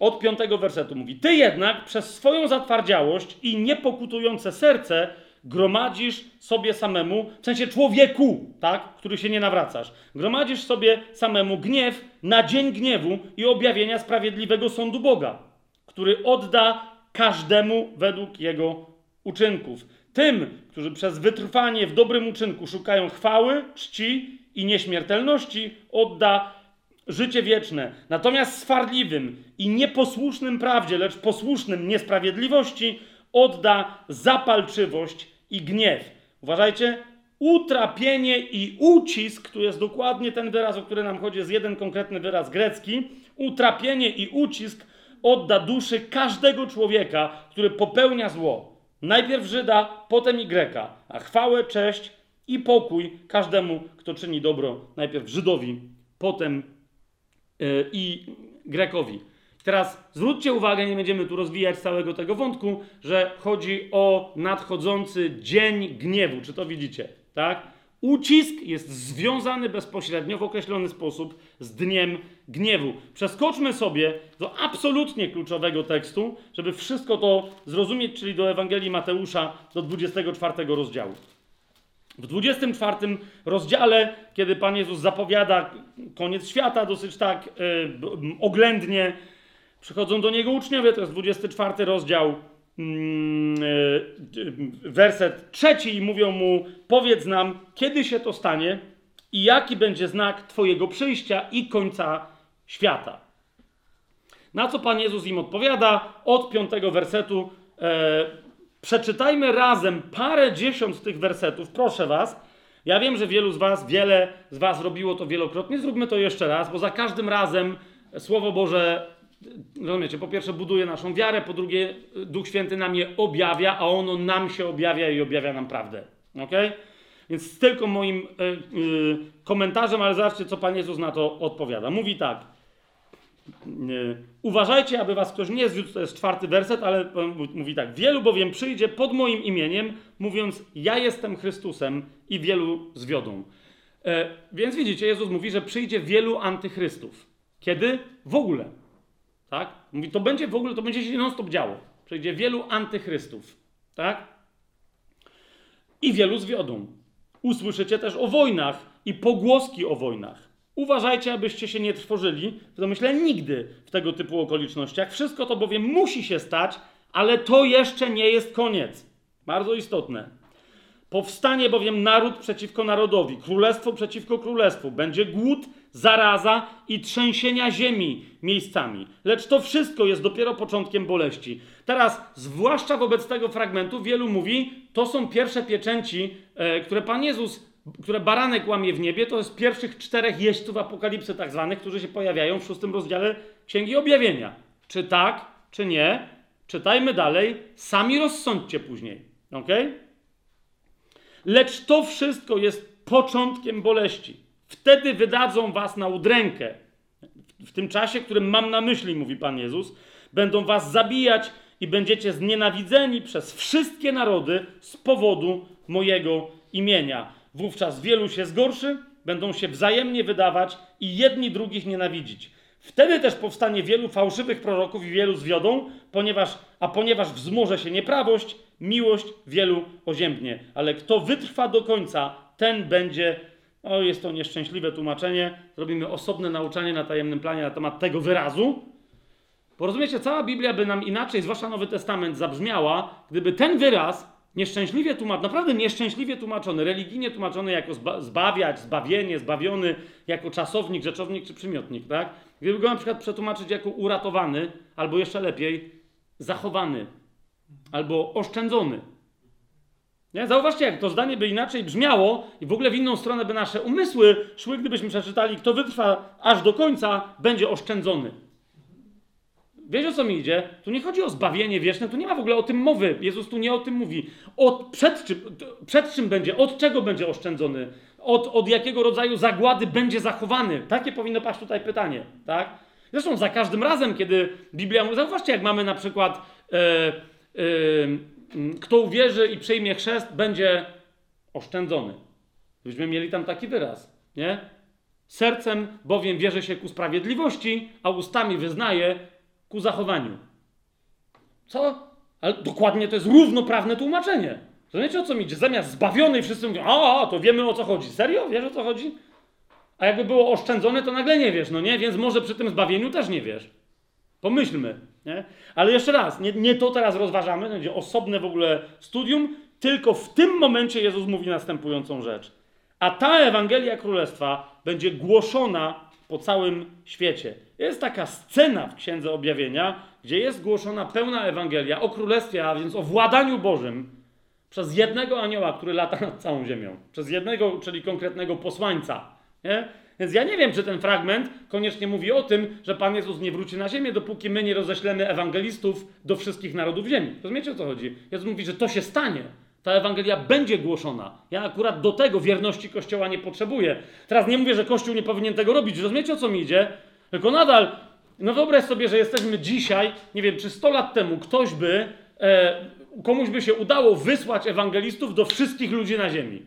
[SPEAKER 1] Od piątego wersetu mówi: Ty jednak przez swoją zatwardziałość i niepokutujące serce gromadzisz sobie samemu, w sensie człowieku, tak, który się nie nawracasz, gromadzisz sobie samemu gniew na dzień gniewu i objawienia sprawiedliwego sądu Boga, który odda każdemu według jego uczynków. Tym, którzy przez wytrwanie w dobrym uczynku szukają chwały, czci i nieśmiertelności, odda życie wieczne. Natomiast swardliwym i nieposłusznym prawdzie, lecz posłusznym niesprawiedliwości, odda zapalczywość i gniew. Uważajcie, utrapienie i ucisk, tu jest dokładnie ten wyraz, o który nam chodzi, jest jeden konkretny wyraz grecki. Utrapienie i ucisk odda duszy każdego człowieka, który popełnia zło. Najpierw Żyda, potem i Greka, a chwałę, cześć i pokój każdemu, kto czyni dobro. Najpierw Żydowi, potem i Grekowi. Teraz zwróćcie uwagę, nie będziemy tu rozwijać całego tego wątku, że chodzi o nadchodzący dzień gniewu. Czy to widzicie? Tak? Ucisk jest związany bezpośrednio w określony sposób z dniem gniewu. Przeskoczmy sobie do absolutnie kluczowego tekstu, żeby wszystko to zrozumieć, czyli do Ewangelii Mateusza, do 24 rozdziału. W 24 rozdziale, kiedy Pan Jezus zapowiada koniec świata dosyć tak yy, oględnie, Przychodzą do niego uczniowie, to jest 24 rozdział, mm, e, werset trzeci i mówią mu, powiedz nam, kiedy się to stanie i jaki będzie znak Twojego przyjścia i końca świata. Na co Pan Jezus im odpowiada od piątego wersetu. E, przeczytajmy razem parę dziesiąt tych wersetów, proszę Was. Ja wiem, że wielu z Was, wiele z Was robiło to wielokrotnie. Zróbmy to jeszcze raz, bo za każdym razem Słowo Boże rozumiecie, po pierwsze buduje naszą wiarę, po drugie Duch Święty nam je objawia, a ono nam się objawia i objawia nam prawdę. Ok? Więc tylko moim y, y, komentarzem, ale zobaczcie, co Pan Jezus na to odpowiada. Mówi tak. Y, uważajcie, aby was ktoś nie zwiódł, to jest czwarty werset, ale mówi tak. Wielu bowiem przyjdzie pod moim imieniem, mówiąc, ja jestem Chrystusem i wielu zwiodą. więc widzicie, Jezus mówi, że przyjdzie wielu antychrystów. Kiedy? W ogóle. Tak? Mówi, to będzie w ogóle, to będzie się non-stop działo. Przejdzie wielu antychrystów. Tak? I wielu zwiodą. Usłyszycie też o wojnach i pogłoski o wojnach. Uważajcie, abyście się nie trwożyli w domyśle nigdy w tego typu okolicznościach. Wszystko to bowiem musi się stać, ale to jeszcze nie jest koniec. Bardzo istotne. Powstanie bowiem naród przeciwko narodowi, królestwo przeciwko królestwu. Będzie głód, zaraza i trzęsienia ziemi miejscami. Lecz to wszystko jest dopiero początkiem boleści. Teraz, zwłaszcza wobec tego fragmentu, wielu mówi, to są pierwsze pieczęci, e, które Pan Jezus, które baranek łamie w niebie, to jest pierwszych czterech jeźdźców apokalipsy tak zwanych, którzy się pojawiają w szóstym rozdziale Księgi Objawienia. Czy tak, czy nie? Czytajmy dalej, sami rozsądźcie później. Okay? Lecz to wszystko jest początkiem boleści. Wtedy wydadzą was na udrękę. W tym czasie, którym mam na myśli, mówi Pan Jezus, będą was zabijać i będziecie znienawidzeni przez wszystkie narody z powodu mojego imienia. Wówczas wielu się zgorszy, będą się wzajemnie wydawać i jedni drugich nienawidzić. Wtedy też powstanie wielu fałszywych proroków i wielu zwiodą, ponieważ, a ponieważ wzmoże się nieprawość, miłość wielu oziębnie. Ale kto wytrwa do końca, ten będzie. O, jest to nieszczęśliwe tłumaczenie. Zrobimy osobne nauczanie na tajemnym planie na temat tego wyrazu. Bo rozumiecie, cała Biblia by nam inaczej, zwłaszcza Nowy Testament, zabrzmiała, gdyby ten wyraz nieszczęśliwie tłumaczony, naprawdę nieszczęśliwie tłumaczony, religijnie tłumaczony jako zba zbawiać, zbawienie, zbawiony, jako czasownik, rzeczownik czy przymiotnik, tak? Gdyby go na przykład przetłumaczyć jako uratowany, albo jeszcze lepiej, zachowany, albo oszczędzony. Nie? Zauważcie, jak to zdanie by inaczej brzmiało i w ogóle w inną stronę by nasze umysły szły, gdybyśmy przeczytali, kto wytrwa aż do końca, będzie oszczędzony. Wiesz o co mi idzie? Tu nie chodzi o zbawienie wieczne, tu nie ma w ogóle o tym mowy. Jezus tu nie o tym mówi. Od, przed, czym, przed czym będzie, od czego będzie oszczędzony? Od, od jakiego rodzaju zagłady będzie zachowany? Takie powinno paść tutaj pytanie, tak? Zresztą za każdym razem, kiedy Biblia mówi, zauważcie, jak mamy na przykład e, e, kto uwierzy i przyjmie chrzest, będzie oszczędzony. Byśmy mieli tam taki wyraz, nie? Sercem bowiem wierzy się ku sprawiedliwości, a ustami wyznaje ku zachowaniu. Co? Ale dokładnie to jest równoprawne tłumaczenie. Rozumiecie o co mi idzie? Zamiast zbawiony wszyscy mówią, a, to wiemy o co chodzi. Serio? Wiesz o co chodzi? A jakby było oszczędzone, to nagle nie wiesz, no nie? Więc może przy tym zbawieniu też nie wiesz. Pomyślmy, nie? Ale jeszcze raz, nie, nie to teraz rozważamy, to będzie osobne w ogóle studium, tylko w tym momencie Jezus mówi następującą rzecz. A ta Ewangelia Królestwa będzie głoszona po całym świecie. Jest taka scena w Księdze Objawienia, gdzie jest głoszona pełna Ewangelia o Królestwie, a więc o władaniu Bożym przez jednego anioła, który lata nad całą ziemią. Przez jednego, czyli konkretnego posłańca. Nie? Więc ja nie wiem, czy ten fragment koniecznie mówi o tym, że Pan Jezus nie wróci na ziemię, dopóki my nie roześlemy ewangelistów do wszystkich narodów ziemi. Rozumiecie o co chodzi? Jezus mówi, że to się stanie. Ta Ewangelia będzie głoszona. Ja akurat do tego wierności Kościoła nie potrzebuję. Teraz nie mówię, że Kościół nie powinien tego robić. Rozumiecie o co mi idzie? Tylko nadal, no wyobraź sobie, że jesteśmy dzisiaj, nie wiem, czy 100 lat temu ktoś by, e, komuś by się udało wysłać ewangelistów do wszystkich ludzi na ziemi.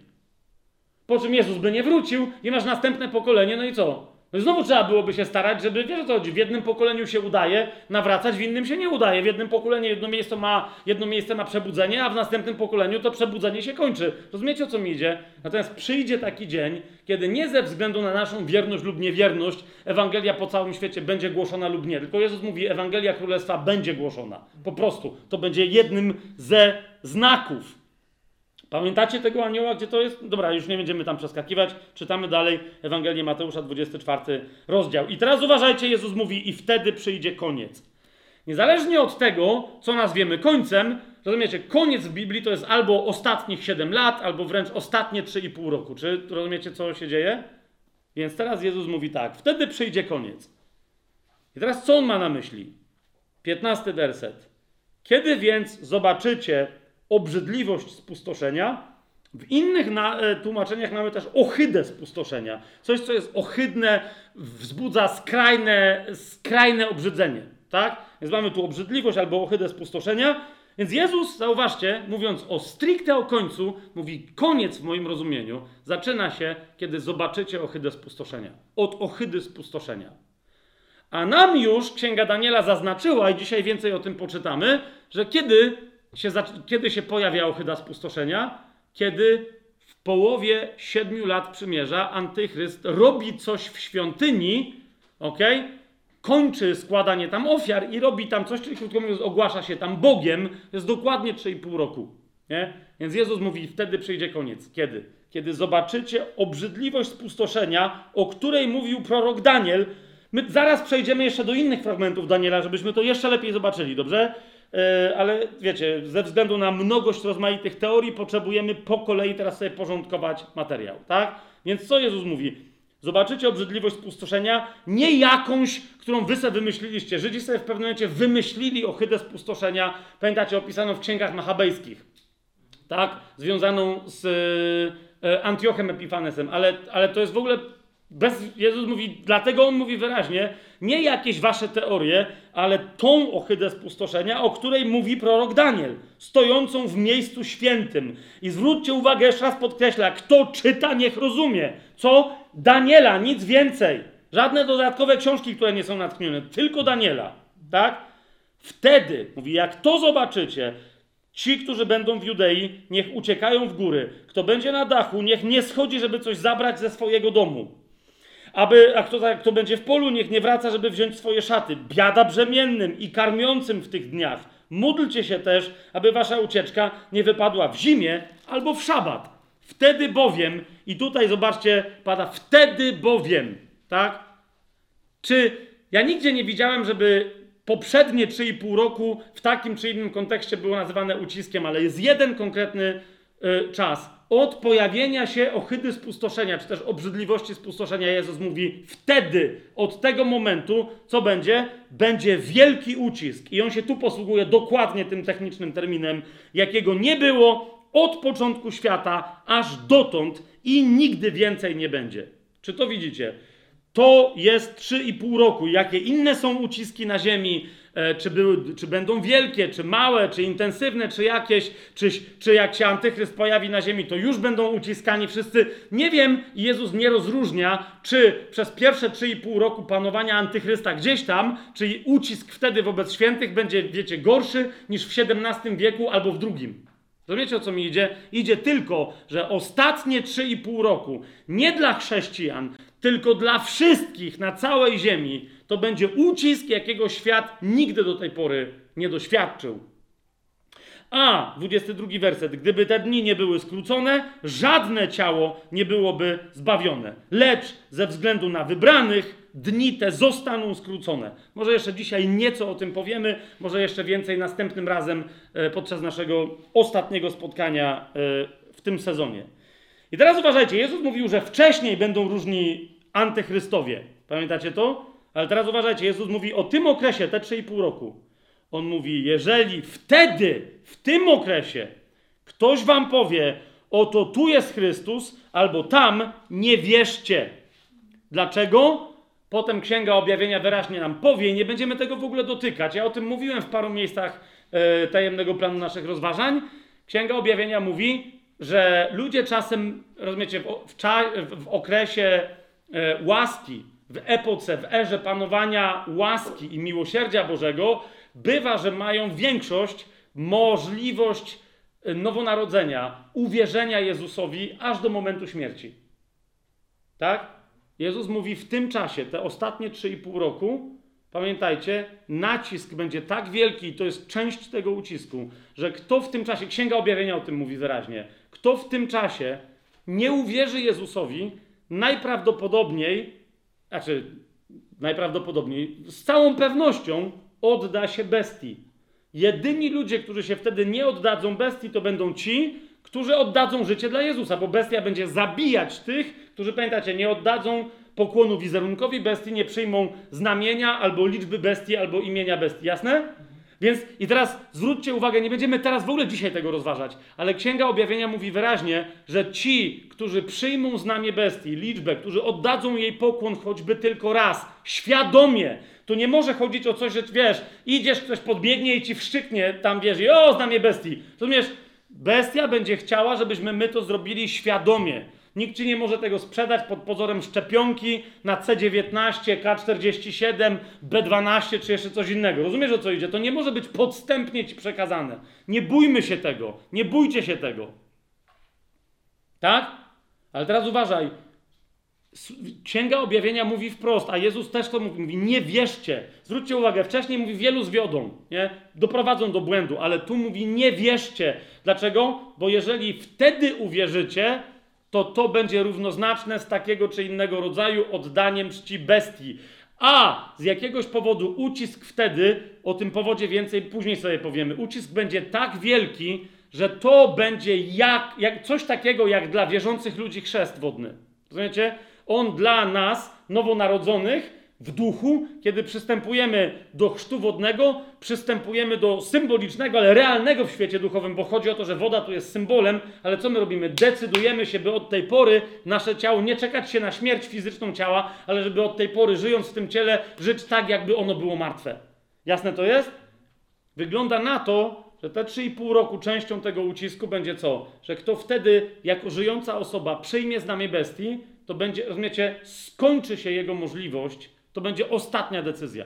[SPEAKER 1] Po czym Jezus by nie wrócił i masz następne pokolenie, no i co? No znowu trzeba byłoby się starać, żeby, wiesz o co chodzi, w jednym pokoleniu się udaje nawracać, w innym się nie udaje. W jednym pokoleniu jedno miejsce ma, jedno miejsce ma przebudzenie, a w następnym pokoleniu to przebudzenie się kończy. Rozumiecie o co mi idzie? Natomiast przyjdzie taki dzień, kiedy nie ze względu na naszą wierność lub niewierność Ewangelia po całym świecie będzie głoszona lub nie. Tylko Jezus mówi, Ewangelia Królestwa będzie głoszona. Po prostu. To będzie jednym ze znaków. Pamiętacie tego anioła, gdzie to jest? Dobra, już nie będziemy tam przeskakiwać. Czytamy dalej Ewangelię Mateusza, 24 rozdział. I teraz uważajcie, Jezus mówi, i wtedy przyjdzie koniec. Niezależnie od tego, co nazwiemy końcem, rozumiecie, koniec w Biblii to jest albo ostatnich 7 lat, albo wręcz ostatnie 3,5 roku. Czy rozumiecie, co się dzieje? Więc teraz Jezus mówi tak, wtedy przyjdzie koniec. I teraz co on ma na myśli? 15 werset. Kiedy więc zobaczycie obrzydliwość spustoszenia. W innych na, e, tłumaczeniach mamy też ohydę spustoszenia. Coś, co jest ohydne, wzbudza skrajne, skrajne obrzydzenie. Tak? Więc mamy tu obrzydliwość albo ohydę spustoszenia. Więc Jezus, zauważcie, mówiąc o stricte o końcu, mówi koniec w moim rozumieniu, zaczyna się, kiedy zobaczycie ohydę spustoszenia. Od ohydy spustoszenia. A nam już Księga Daniela zaznaczyła, i dzisiaj więcej o tym poczytamy, że kiedy się, kiedy się pojawia ochyda spustoszenia? Kiedy w połowie siedmiu lat przymierza antychryst robi coś w świątyni, ok? Kończy składanie tam ofiar i robi tam coś, czyli krótko mówiąc, ogłasza się tam Bogiem. jest dokładnie 3,5 roku. Nie? Więc Jezus mówi, wtedy przyjdzie koniec. Kiedy? Kiedy zobaczycie obrzydliwość spustoszenia, o której mówił prorok Daniel. My zaraz przejdziemy jeszcze do innych fragmentów Daniela, żebyśmy to jeszcze lepiej zobaczyli, dobrze? E, ale wiecie, ze względu na mnogość rozmaitych teorii potrzebujemy po kolei teraz sobie porządkować materiał, tak? Więc co Jezus mówi? Zobaczycie obrzydliwość spustoszenia, nie jakąś, którą wy sobie wymyśliliście. Żydzi sobie w pewnym momencie wymyślili ohydę spustoszenia, pamiętacie, opisaną w księgach machabejskich, tak? Związaną z e, Antiochem Epifanesem, ale, ale to jest w ogóle bez, Jezus mówi, dlatego on mówi wyraźnie, nie jakieś wasze teorie, ale tą ohydę spustoszenia, o której mówi prorok Daniel, stojącą w miejscu świętym. I zwróćcie uwagę, jeszcze raz podkreśla, kto czyta, niech rozumie. Co? Daniela, nic więcej. Żadne dodatkowe książki, które nie są natchnione, tylko Daniela. Tak? Wtedy, mówi, jak to zobaczycie, Ci, którzy będą w Judei, niech uciekają w góry. Kto będzie na dachu, niech nie schodzi, żeby coś zabrać ze swojego domu aby, a kto, kto będzie w polu, niech nie wraca, żeby wziąć swoje szaty. Biada brzemiennym i karmiącym w tych dniach. Módlcie się też, aby wasza ucieczka nie wypadła w zimie albo w szabat. Wtedy bowiem, i tutaj zobaczcie, pada wtedy bowiem, tak? Czy ja nigdzie nie widziałem, żeby poprzednie 3,5 roku w takim czy innym kontekście było nazywane uciskiem, ale jest jeden konkretny y, czas od pojawienia się ohydy spustoszenia, czy też obrzydliwości spustoszenia, Jezus mówi, wtedy, od tego momentu, co będzie? Będzie wielki ucisk. I on się tu posługuje dokładnie tym technicznym terminem, jakiego nie było od początku świata aż dotąd i nigdy więcej nie będzie. Czy to widzicie? To jest 3,5 roku. Jakie inne są uciski na ziemi, czy, były, czy będą wielkie, czy małe, czy intensywne, czy jakieś, czy, czy jak się antychryst pojawi na ziemi, to już będą uciskani wszyscy. Nie wiem, Jezus nie rozróżnia, czy przez pierwsze 3,5 roku panowania antychrysta gdzieś tam, czy ucisk wtedy wobec świętych będzie, wiecie, gorszy niż w XVII wieku albo w drugim. Rozumiecie o co mi idzie? Idzie tylko, że ostatnie 3,5 roku nie dla chrześcijan, tylko dla wszystkich na całej ziemi to będzie ucisk, jakiego świat nigdy do tej pory nie doświadczył. A, 22 werset. Gdyby te dni nie były skrócone, żadne ciało nie byłoby zbawione. Lecz ze względu na wybranych, dni te zostaną skrócone. Może jeszcze dzisiaj nieco o tym powiemy, może jeszcze więcej następnym razem e, podczas naszego ostatniego spotkania e, w tym sezonie. I teraz uważajcie, Jezus mówił, że wcześniej będą różni antychrystowie. Pamiętacie to? Ale teraz uważajcie, Jezus mówi o tym okresie, te 3,5 roku. On mówi, jeżeli wtedy, w tym okresie, ktoś wam powie, oto tu jest Chrystus, albo tam, nie wierzcie. Dlaczego? Potem Księga Objawienia wyraźnie nam powie, nie będziemy tego w ogóle dotykać. Ja o tym mówiłem w paru miejscach e, tajemnego planu naszych rozważań. Księga Objawienia mówi, że ludzie czasem, rozumiecie, w, w, w okresie e, łaski, w epoce, w erze panowania łaski i miłosierdzia Bożego, bywa, że mają większość, możliwość e, nowonarodzenia, uwierzenia Jezusowi aż do momentu śmierci. Tak? Jezus mówi w tym czasie, te ostatnie 3,5 roku, pamiętajcie, nacisk będzie tak wielki, i to jest część tego ucisku, że kto w tym czasie, Księga Objawienia o tym mówi wyraźnie, kto w tym czasie nie uwierzy Jezusowi, najprawdopodobniej, znaczy najprawdopodobniej, z całą pewnością odda się bestii. Jedyni ludzie, którzy się wtedy nie oddadzą bestii, to będą ci, którzy oddadzą życie dla Jezusa, bo bestia będzie zabijać tych, którzy, pamiętacie, nie oddadzą pokłonu wizerunkowi bestii, nie przyjmą znamienia albo liczby bestii, albo imienia bestii. Jasne? Więc i teraz zwróćcie uwagę, nie będziemy teraz w ogóle dzisiaj tego rozważać, ale Księga Objawienia mówi wyraźnie, że ci, którzy przyjmą znamie bestii, liczbę, którzy oddadzą jej pokłon choćby tylko raz, świadomie, to nie może chodzić o coś, że wiesz, idziesz, ktoś podbiegnie i ci wszczyknie tam, wiesz, i o, znamie bestii. Rozumiesz? Bestia będzie chciała, żebyśmy my to zrobili świadomie. Nikt ci nie może tego sprzedać pod pozorem szczepionki na C19, K47, B12 czy jeszcze coś innego. Rozumiesz o co idzie? To nie może być podstępnie ci przekazane. Nie bójmy się tego. Nie bójcie się tego. Tak? Ale teraz uważaj. Księga Objawienia mówi wprost, a Jezus też to mówi, mówi, nie wierzcie. Zwróćcie uwagę, wcześniej mówi, wielu zwiodą, nie? doprowadzą do błędu, ale tu mówi, nie wierzcie. Dlaczego? Bo jeżeli wtedy uwierzycie, to to będzie równoznaczne z takiego czy innego rodzaju oddaniem czci bestii. A z jakiegoś powodu ucisk wtedy, o tym powodzie więcej później sobie powiemy, ucisk będzie tak wielki, że to będzie jak, jak coś takiego jak dla wierzących ludzi chrzest wodny. Rozumiecie? On dla nas, nowonarodzonych, w duchu, kiedy przystępujemy do chrztu wodnego, przystępujemy do symbolicznego, ale realnego w świecie duchowym, bo chodzi o to, że woda tu jest symbolem, ale co my robimy? Decydujemy się, by od tej pory nasze ciało nie czekać się na śmierć fizyczną ciała, ale żeby od tej pory, żyjąc w tym ciele, żyć tak, jakby ono było martwe. Jasne to jest? Wygląda na to, że te 3,5 roku częścią tego ucisku będzie co? Że kto wtedy, jako żyjąca osoba, przyjmie znamie bestii, to będzie, rozumiecie, skończy się jego możliwość to będzie ostatnia decyzja.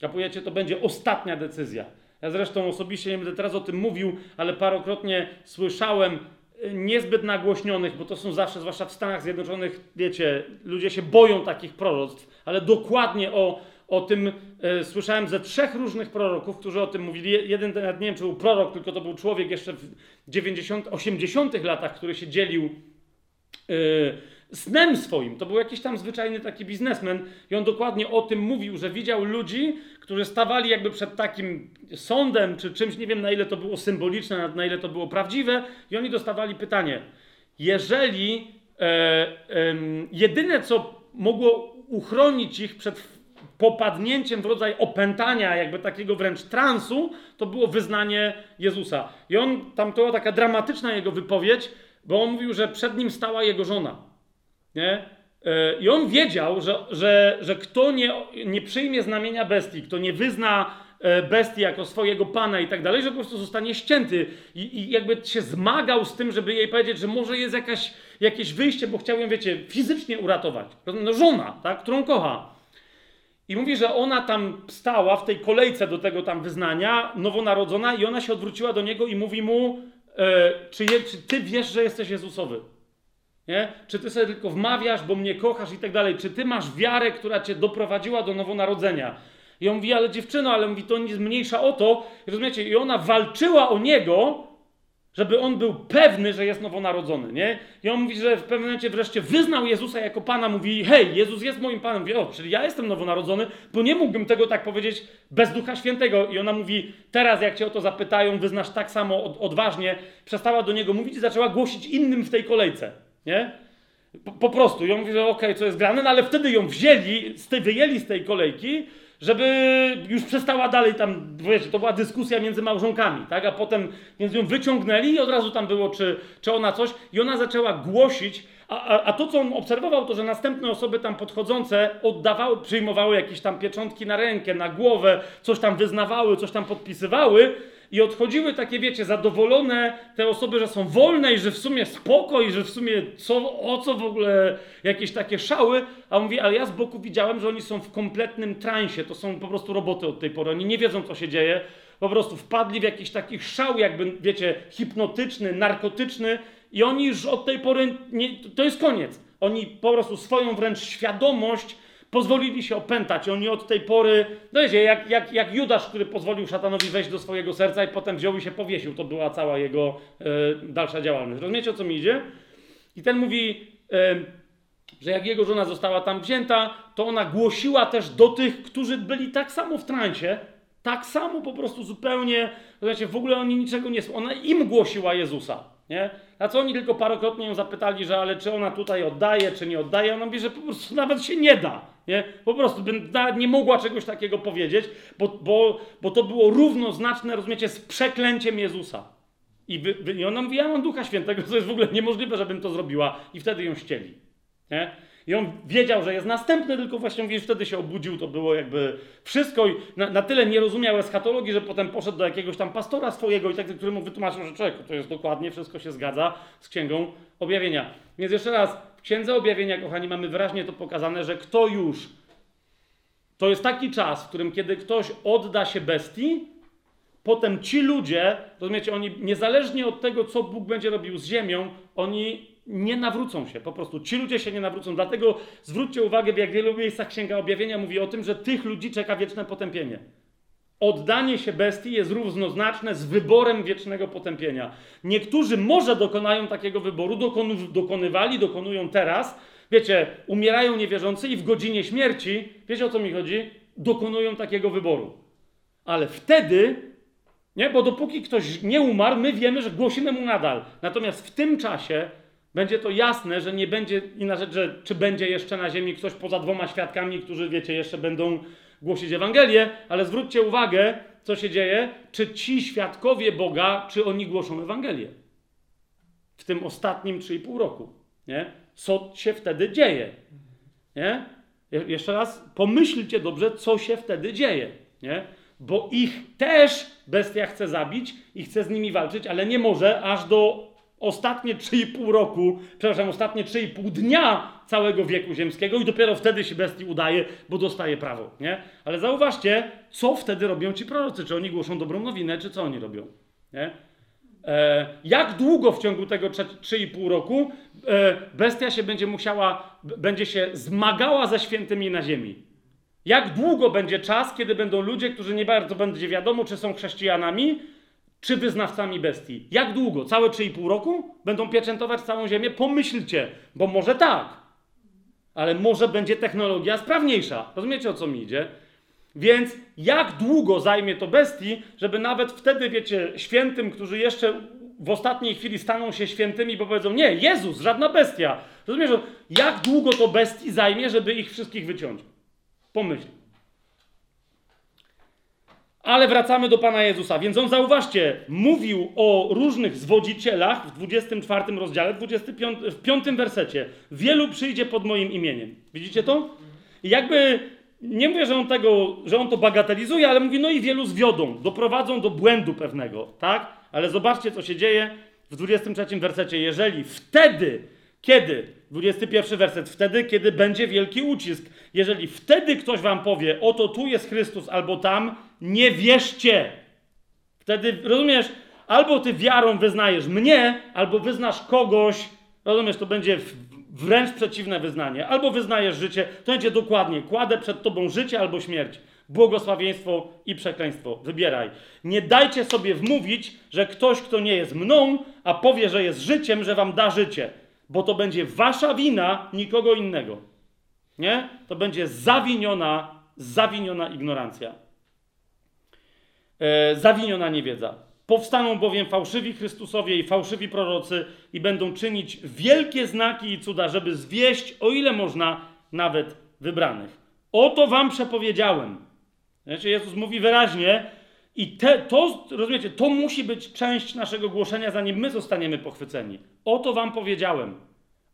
[SPEAKER 1] Kapujecie? To będzie ostatnia decyzja. Ja zresztą osobiście nie będę teraz o tym mówił, ale parokrotnie słyszałem y, niezbyt nagłośnionych, bo to są zawsze, zwłaszcza w Stanach Zjednoczonych, wiecie, ludzie się boją takich proroctw, ale dokładnie o, o tym y, słyszałem ze trzech różnych proroków, którzy o tym mówili. Jeden, nawet nie wiem, czy był prorok, tylko to był człowiek jeszcze w 90, 80 latach, który się dzielił. Y, snem swoim. To był jakiś tam zwyczajny taki biznesmen i on dokładnie o tym mówił, że widział ludzi, którzy stawali jakby przed takim sądem, czy czymś, nie wiem na ile to było symboliczne, na ile to było prawdziwe i oni dostawali pytanie, jeżeli e, e, jedyne, co mogło uchronić ich przed popadnięciem w rodzaj opętania, jakby takiego wręcz transu, to było wyznanie Jezusa. I on, tam była taka dramatyczna jego wypowiedź, bo on mówił, że przed nim stała jego żona. Nie? E, I on wiedział, że, że, że kto nie, nie przyjmie znamienia bestii, kto nie wyzna e, bestii jako swojego pana i tak dalej, że po prostu zostanie ścięty. I, I, jakby się zmagał z tym, żeby jej powiedzieć, że może jest jakaś, jakieś wyjście, bo chciał ją, wiecie, fizycznie uratować. No żona, tak, którą kocha. I mówi, że ona tam stała w tej kolejce do tego tam wyznania, nowonarodzona, i ona się odwróciła do niego i mówi mu, e, czy, je, czy ty wiesz, że jesteś Jezusowy? Nie? Czy ty sobie tylko wmawiasz, bo mnie kochasz i tak dalej? Czy ty masz wiarę, która cię doprowadziła do nowonarodzenia? I on mówi, ale dziewczyno, ale mówi, to nic mniejsza o to. rozumiecie? I ona walczyła o niego, żeby on był pewny, że jest nowonarodzony, nie? I on mówi, że w pewnym momencie wreszcie wyznał Jezusa jako Pana, mówi, hej, Jezus jest moim Panem. Mówi, o, czyli ja jestem nowonarodzony, bo nie mógłbym tego tak powiedzieć bez Ducha Świętego. I ona mówi, teraz jak cię o to zapytają, wyznasz tak samo od, odważnie. Przestała do niego mówić i zaczęła głosić innym w tej kolejce. Nie? Po, po prostu. On mówi, że okej, okay, co jest grane, no ale wtedy ją wzięli, z tej, wyjęli z tej kolejki, żeby już przestała dalej tam, wiecie, to była dyskusja między małżonkami, tak? A potem, więc ją wyciągnęli i od razu tam było, czy, czy ona coś, i ona zaczęła głosić, a, a, a to, co on obserwował, to, że następne osoby tam podchodzące oddawały, przyjmowały jakieś tam pieczątki na rękę, na głowę, coś tam wyznawały, coś tam podpisywały, i odchodziły takie, wiecie, zadowolone te osoby, że są wolne i że w sumie spokoj, że w sumie co, o co w ogóle jakieś takie szały, a on mówi, ale ja z boku widziałem, że oni są w kompletnym transie, to są po prostu roboty od tej pory, oni nie wiedzą, co się dzieje, po prostu wpadli w jakiś taki szał, jakby, wiecie, hipnotyczny, narkotyczny. I oni już od tej pory, nie, to jest koniec. Oni po prostu swoją wręcz świadomość pozwolili się opętać. Oni od tej pory, no wiecie, jak, jak, jak Judasz, który pozwolił szatanowi wejść do swojego serca i potem wziął i się powiesił. To była cała jego e, dalsza działalność. Rozumiecie, o co mi idzie? I ten mówi, e, że jak jego żona została tam wzięta, to ona głosiła też do tych, którzy byli tak samo w transie, tak samo po prostu zupełnie, wiecie, w ogóle oni niczego nie... Ona im głosiła Jezusa, nie? Na co oni tylko parokrotnie ją zapytali, że ale czy ona tutaj oddaje, czy nie oddaje. Ona mówi, że po prostu nawet się nie da. Nie? Po prostu by nie mogła czegoś takiego powiedzieć, bo, bo, bo to było równoznaczne, rozumiecie, z przeklęciem Jezusa. I, wy, I ona mówi, ja mam Ducha Świętego, to jest w ogóle niemożliwe, żebym to zrobiła. I wtedy ją ścieli. Nie? I on wiedział, że jest następny, tylko właśnie wiesz, wtedy się obudził, to było jakby wszystko i na, na tyle nie rozumiał eschatologii, że potem poszedł do jakiegoś tam pastora swojego i tak, który mu wytłumaczył, że człowiek, to jest dokładnie, wszystko się zgadza z Księgą Objawienia. Więc jeszcze raz, Księdze Objawienia, kochani, mamy wyraźnie to pokazane, że kto już, to jest taki czas, w którym kiedy ktoś odda się bestii, potem ci ludzie, rozumiecie, oni niezależnie od tego, co Bóg będzie robił z ziemią, oni nie nawrócą się, po prostu ci ludzie się nie nawrócą. Dlatego zwróćcie uwagę, w jak wielu miejscach Księga Objawienia mówi o tym, że tych ludzi czeka wieczne potępienie. Oddanie się bestii jest równoznaczne z wyborem wiecznego potępienia. Niektórzy może dokonają takiego wyboru, dokonu, dokonywali, dokonują teraz. Wiecie, umierają niewierzący i w godzinie śmierci, wiecie o co mi chodzi? Dokonują takiego wyboru. Ale wtedy, nie, bo dopóki ktoś nie umarł, my wiemy, że głosimy mu nadal. Natomiast w tym czasie będzie to jasne, że nie będzie inna rzecz, że czy będzie jeszcze na ziemi ktoś poza dwoma świadkami, którzy, wiecie, jeszcze będą głosić Ewangelię, ale zwróćcie uwagę, co się dzieje, czy ci świadkowie Boga, czy oni głoszą Ewangelię w tym ostatnim 3,5 roku, nie? Co się wtedy dzieje, nie? Jeszcze raz, pomyślcie dobrze, co się wtedy dzieje, nie? Bo ich też bestia chce zabić i chce z nimi walczyć, ale nie może aż do ostatnie 3,5 roku, przepraszam, ostatnie 3,5 dnia całego wieku ziemskiego i dopiero wtedy się bestii udaje, bo dostaje prawo, nie? Ale zauważcie, co wtedy robią ci prorocy, czy oni głoszą dobrą nowinę, czy co oni robią, nie? E, jak długo w ciągu tego 3,5 roku e, bestia się będzie musiała, będzie się zmagała ze świętymi na ziemi? Jak długo będzie czas, kiedy będą ludzie, którzy nie bardzo będzie wiadomo, czy są chrześcijanami, czy wyznawcami bestii. Jak długo? Całe 3,5 roku? Będą pieczętować całą ziemię? Pomyślcie, bo może tak. Ale może będzie technologia sprawniejsza. Rozumiecie o co mi idzie? Więc jak długo zajmie to bestii, żeby nawet wtedy, wiecie, świętym, którzy jeszcze w ostatniej chwili staną się świętymi, bo powiedzą, nie, Jezus, żadna bestia. Rozumiesz, jak długo to bestii zajmie, żeby ich wszystkich wyciąć? Pomyśl. Ale wracamy do Pana Jezusa. Więc on, zauważcie, mówił o różnych zwodzicielach w 24 rozdziale, 25, w 5 wersecie. Wielu przyjdzie pod moim imieniem. Widzicie to? I jakby, nie mówię, że on, tego, że on to bagatelizuje, ale mówi, no i wielu zwiodą, doprowadzą do błędu pewnego, tak? Ale zobaczcie, co się dzieje w 23 wersecie. Jeżeli wtedy, kiedy, 21 werset, wtedy, kiedy będzie wielki ucisk, jeżeli wtedy ktoś wam powie, oto tu jest Chrystus, albo tam, nie wierzcie. Wtedy, rozumiesz, albo ty wiarą wyznajesz mnie, albo wyznasz kogoś, rozumiesz, to będzie wręcz przeciwne wyznanie. Albo wyznajesz życie, to będzie dokładnie, kładę przed tobą życie albo śmierć. Błogosławieństwo i przekleństwo. Wybieraj. Nie dajcie sobie wmówić, że ktoś, kto nie jest mną, a powie, że jest życiem, że wam da życie. Bo to będzie wasza wina, nikogo innego. Nie? To będzie zawiniona, zawiniona ignorancja. E, zawiniona niewiedza. Powstaną bowiem fałszywi Chrystusowie i fałszywi prorocy i będą czynić wielkie znaki i cuda, żeby zwieść, o ile można, nawet wybranych. Oto wam przepowiedziałem. Znaczy Jezus mówi wyraźnie i te, to, rozumiecie, to musi być część naszego głoszenia, zanim my zostaniemy pochwyceni. Oto wam powiedziałem.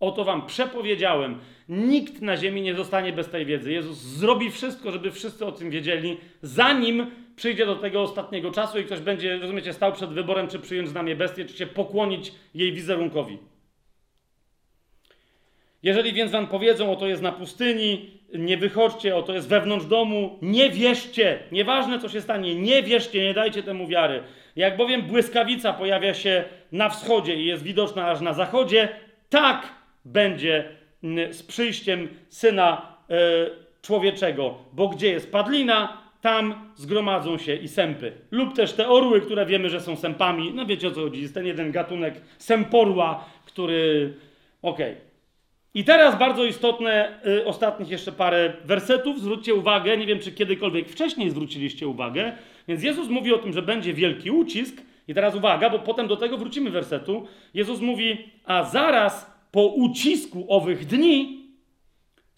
[SPEAKER 1] Oto wam przepowiedziałem. Nikt na ziemi nie zostanie bez tej wiedzy. Jezus zrobi wszystko, żeby wszyscy o tym wiedzieli, zanim przyjdzie do tego ostatniego czasu i ktoś będzie, rozumiecie, stał przed wyborem, czy przyjąć znamię bestię, czy się pokłonić jej wizerunkowi. Jeżeli więc wam powiedzą, oto jest na pustyni, nie wychodźcie, oto jest wewnątrz domu, nie wierzcie. Nieważne, co się stanie, nie wierzcie, nie dajcie temu wiary. Jak bowiem błyskawica pojawia się na wschodzie i jest widoczna aż na zachodzie, tak będzie mm, z przyjściem Syna y, Człowieczego. Bo gdzie jest padlina, tam zgromadzą się i sępy. Lub też te orły, które wiemy, że są sępami. No wiecie o co chodzi. Jest ten jeden gatunek sęporła, który... Okej. Okay. I teraz bardzo istotne, y, ostatnich jeszcze parę wersetów. Zwróćcie uwagę, nie wiem czy kiedykolwiek wcześniej zwróciliście uwagę. Więc Jezus mówi o tym, że będzie wielki ucisk. I teraz uwaga, bo potem do tego wrócimy wersetu. Jezus mówi, a zaraz po ucisku owych dni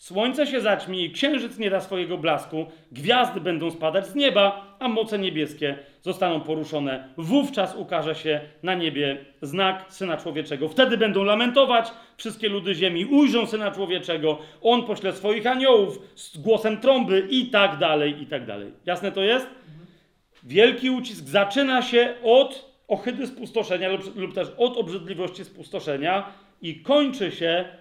[SPEAKER 1] Słońce się zaćmi, księżyc nie da swojego blasku, gwiazdy będą spadać z nieba, a moce niebieskie zostaną poruszone. Wówczas ukaże się na niebie znak Syna Człowieczego. Wtedy będą lamentować wszystkie ludy ziemi, ujrzą Syna Człowieczego, On pośle swoich aniołów z głosem trąby i tak dalej, i tak dalej. Jasne to jest? Wielki ucisk zaczyna się od ohydy spustoszenia lub, lub też od obrzydliwości spustoszenia i kończy się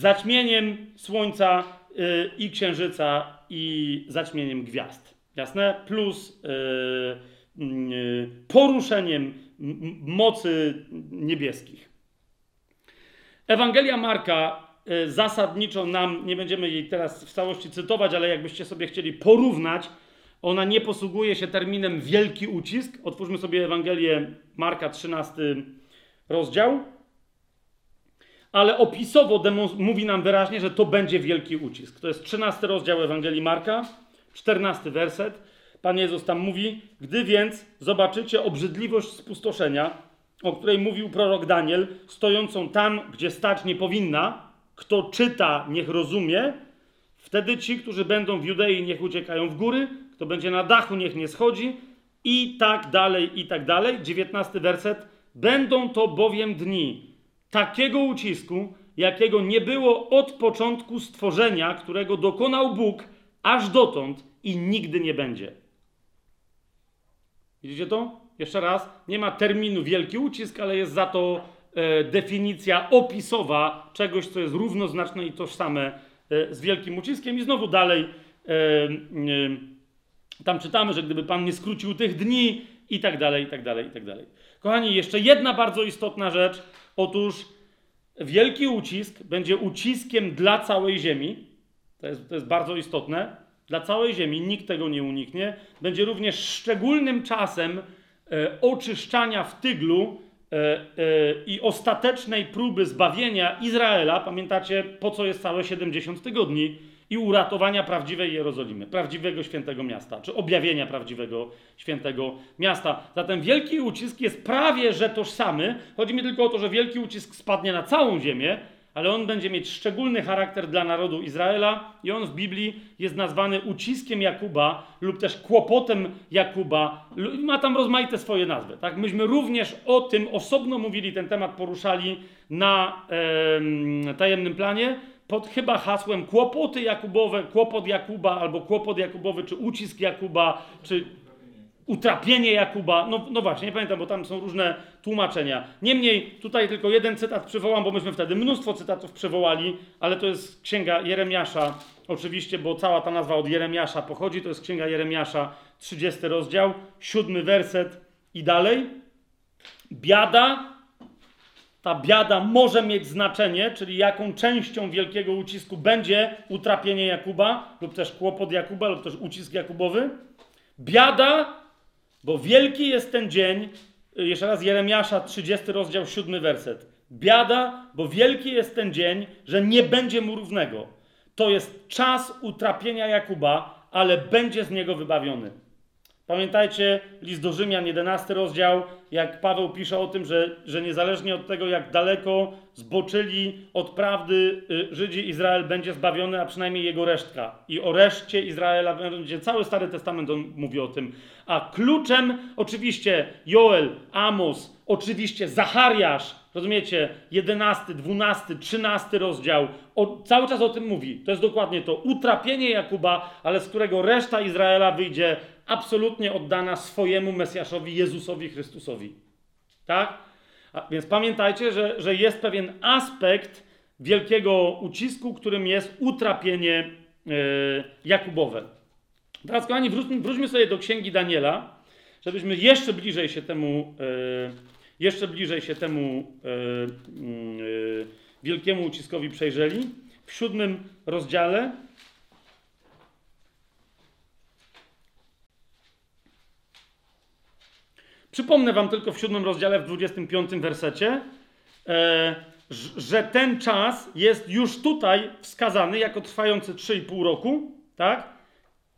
[SPEAKER 1] zaćmieniem słońca yy, i księżyca i zaćmieniem gwiazd. Jasne? Plus yy, yy, poruszeniem mocy niebieskich. Ewangelia Marka y, zasadniczo nam, nie będziemy jej teraz w całości cytować, ale jakbyście sobie chcieli porównać, ona nie posługuje się terminem wielki ucisk. Otwórzmy sobie Ewangelię Marka, 13 rozdział ale opisowo mówi nam wyraźnie, że to będzie wielki ucisk. To jest 13 rozdział Ewangelii Marka, 14 werset. Pan Jezus tam mówi: Gdy więc zobaczycie obrzydliwość spustoszenia, o której mówił prorok Daniel, stojącą tam, gdzie stać nie powinna, kto czyta, niech rozumie, wtedy ci, którzy będą w Judei, niech uciekają w góry, kto będzie na dachu, niech nie schodzi, i tak dalej, i tak dalej. 19 werset. Będą to bowiem dni, takiego ucisku, jakiego nie było od początku stworzenia, którego dokonał Bóg aż dotąd i nigdy nie będzie. Widzicie to? Jeszcze raz, nie ma terminu wielki ucisk, ale jest za to e, definicja opisowa czegoś, co jest równoznaczne i tożsame e, z wielkim uciskiem. I znowu dalej e, e tam czytamy, że gdyby Pan nie skrócił tych dni i tak dalej, i tak dalej, i tak dalej. Kochani, jeszcze jedna bardzo istotna rzecz. Otóż wielki ucisk będzie uciskiem dla całej Ziemi. To jest, to jest bardzo istotne. Dla całej Ziemi nikt tego nie uniknie. Będzie również szczególnym czasem e, oczyszczania w tyglu e, e, i ostatecznej próby zbawienia Izraela. Pamiętacie, po co jest całe 70 tygodni? I uratowania prawdziwej Jerozolimy, prawdziwego świętego miasta, czy objawienia prawdziwego świętego miasta. Zatem wielki ucisk jest prawie że tożsamy. Chodzi mi tylko o to, że wielki ucisk spadnie na całą ziemię, ale on będzie mieć szczególny charakter dla narodu Izraela i on w Biblii jest nazwany uciskiem Jakuba lub też kłopotem Jakuba. Ma tam rozmaite swoje nazwy. Tak? Myśmy również o tym osobno mówili, ten temat poruszali na e, tajemnym planie pod chyba hasłem kłopoty Jakubowe, kłopot Jakuba albo kłopot Jakubowy, czy ucisk Jakuba, czy utrapienie Jakuba. No, no właśnie, nie pamiętam, bo tam są różne tłumaczenia. Niemniej tutaj tylko jeden cytat przywołam, bo myśmy wtedy mnóstwo cytatów przywołali, ale to jest księga Jeremiasza, oczywiście, bo cała ta nazwa od Jeremiasza pochodzi. To jest księga Jeremiasza, 30 rozdział, siódmy werset i dalej. Biada, ta biada może mieć znaczenie, czyli jaką częścią wielkiego ucisku będzie utrapienie Jakuba, lub też kłopot Jakuba, lub też ucisk Jakubowy. Biada bo wielki jest ten dzień, y, jeszcze raz Jeremiasza, 30 rozdział, 7 werset. Biada, bo wielki jest ten dzień, że nie będzie mu równego. To jest czas utrapienia Jakuba, ale będzie z niego wybawiony. Pamiętajcie list do Rzymian, 11 rozdział, jak Paweł pisze o tym, że, że niezależnie od tego, jak daleko zboczyli od prawdy y, Żydzi, Izrael będzie zbawiony, a przynajmniej jego resztka. I o reszcie Izraela będzie cały Stary Testament on mówi o tym. A kluczem oczywiście Joel, Amos, oczywiście Zachariasz, rozumiecie, 11, 12, 13 rozdział, o, cały czas o tym mówi. To jest dokładnie to utrapienie Jakuba, ale z którego reszta Izraela wyjdzie absolutnie oddana swojemu Mesjaszowi, Jezusowi Chrystusowi. Tak? A więc pamiętajcie, że, że jest pewien aspekt wielkiego ucisku, którym jest utrapienie yy, Jakubowe. Teraz, kochani, wróćmy, wróćmy sobie do księgi Daniela, żebyśmy jeszcze bliżej się temu, yy, jeszcze bliżej się temu yy, wielkiemu uciskowi przejrzeli. W siódmym rozdziale Przypomnę wam tylko w siódmym rozdziale, w 25 wersecie, e, że ten czas jest już tutaj wskazany jako trwający 3,5 roku, tak?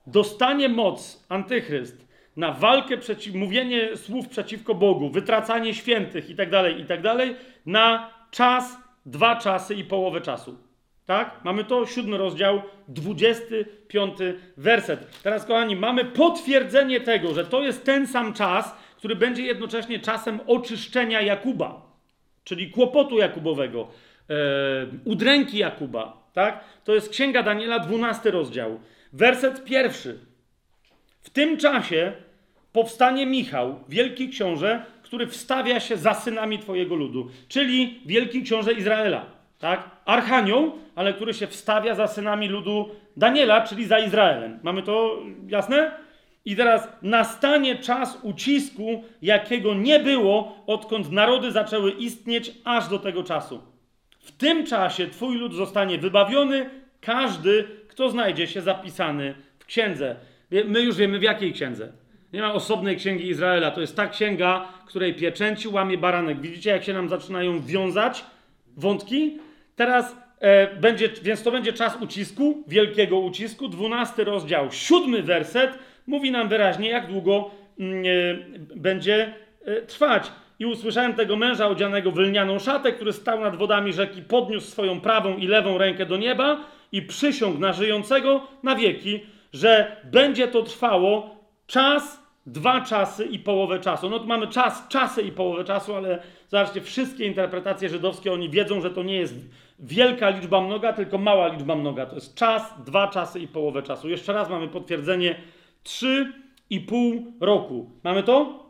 [SPEAKER 1] Dostanie moc antychryst na walkę, przeciw, mówienie słów przeciwko Bogu, wytracanie świętych itd., tak itd., tak na czas, dwa czasy i połowę czasu. Tak? Mamy to, siódmy rozdział, 25 werset. Teraz, kochani, mamy potwierdzenie tego, że to jest ten sam czas, który będzie jednocześnie czasem oczyszczenia Jakuba, czyli kłopotu Jakubowego, e, udręki Jakuba. Tak? To jest Księga Daniela, 12 rozdział. Werset pierwszy. W tym czasie powstanie Michał, wielki książę, który wstawia się za synami Twojego ludu, czyli wielki książę Izraela. Tak? Archanioł, ale który się wstawia za synami ludu Daniela, czyli za Izraelem. Mamy to jasne? I teraz nastanie czas ucisku, jakiego nie było, odkąd narody zaczęły istnieć aż do tego czasu. W tym czasie Twój lud zostanie wybawiony, każdy, kto znajdzie się zapisany w księdze. My już wiemy w jakiej księdze. Nie ma osobnej księgi Izraela. To jest ta księga, której pieczęci łamie baranek. Widzicie, jak się nam zaczynają wiązać wątki? Teraz e, będzie, więc to będzie czas ucisku, wielkiego ucisku. Dwunasty rozdział, siódmy werset mówi nam wyraźnie, jak długo mm, e, będzie e, trwać. I usłyszałem tego męża odzianego w lnianą szatę, który stał nad wodami rzeki, podniósł swoją prawą i lewą rękę do nieba i przysiągł na żyjącego na wieki, że będzie to trwało czas, dwa czasy i połowę czasu. No tu mamy czas, czasy i połowę czasu, ale zobaczcie, wszystkie interpretacje żydowskie, oni wiedzą, że to nie jest wielka liczba mnoga, tylko mała liczba mnoga. To jest czas, dwa czasy i połowę czasu. Jeszcze raz mamy potwierdzenie 3,5 roku. Mamy to?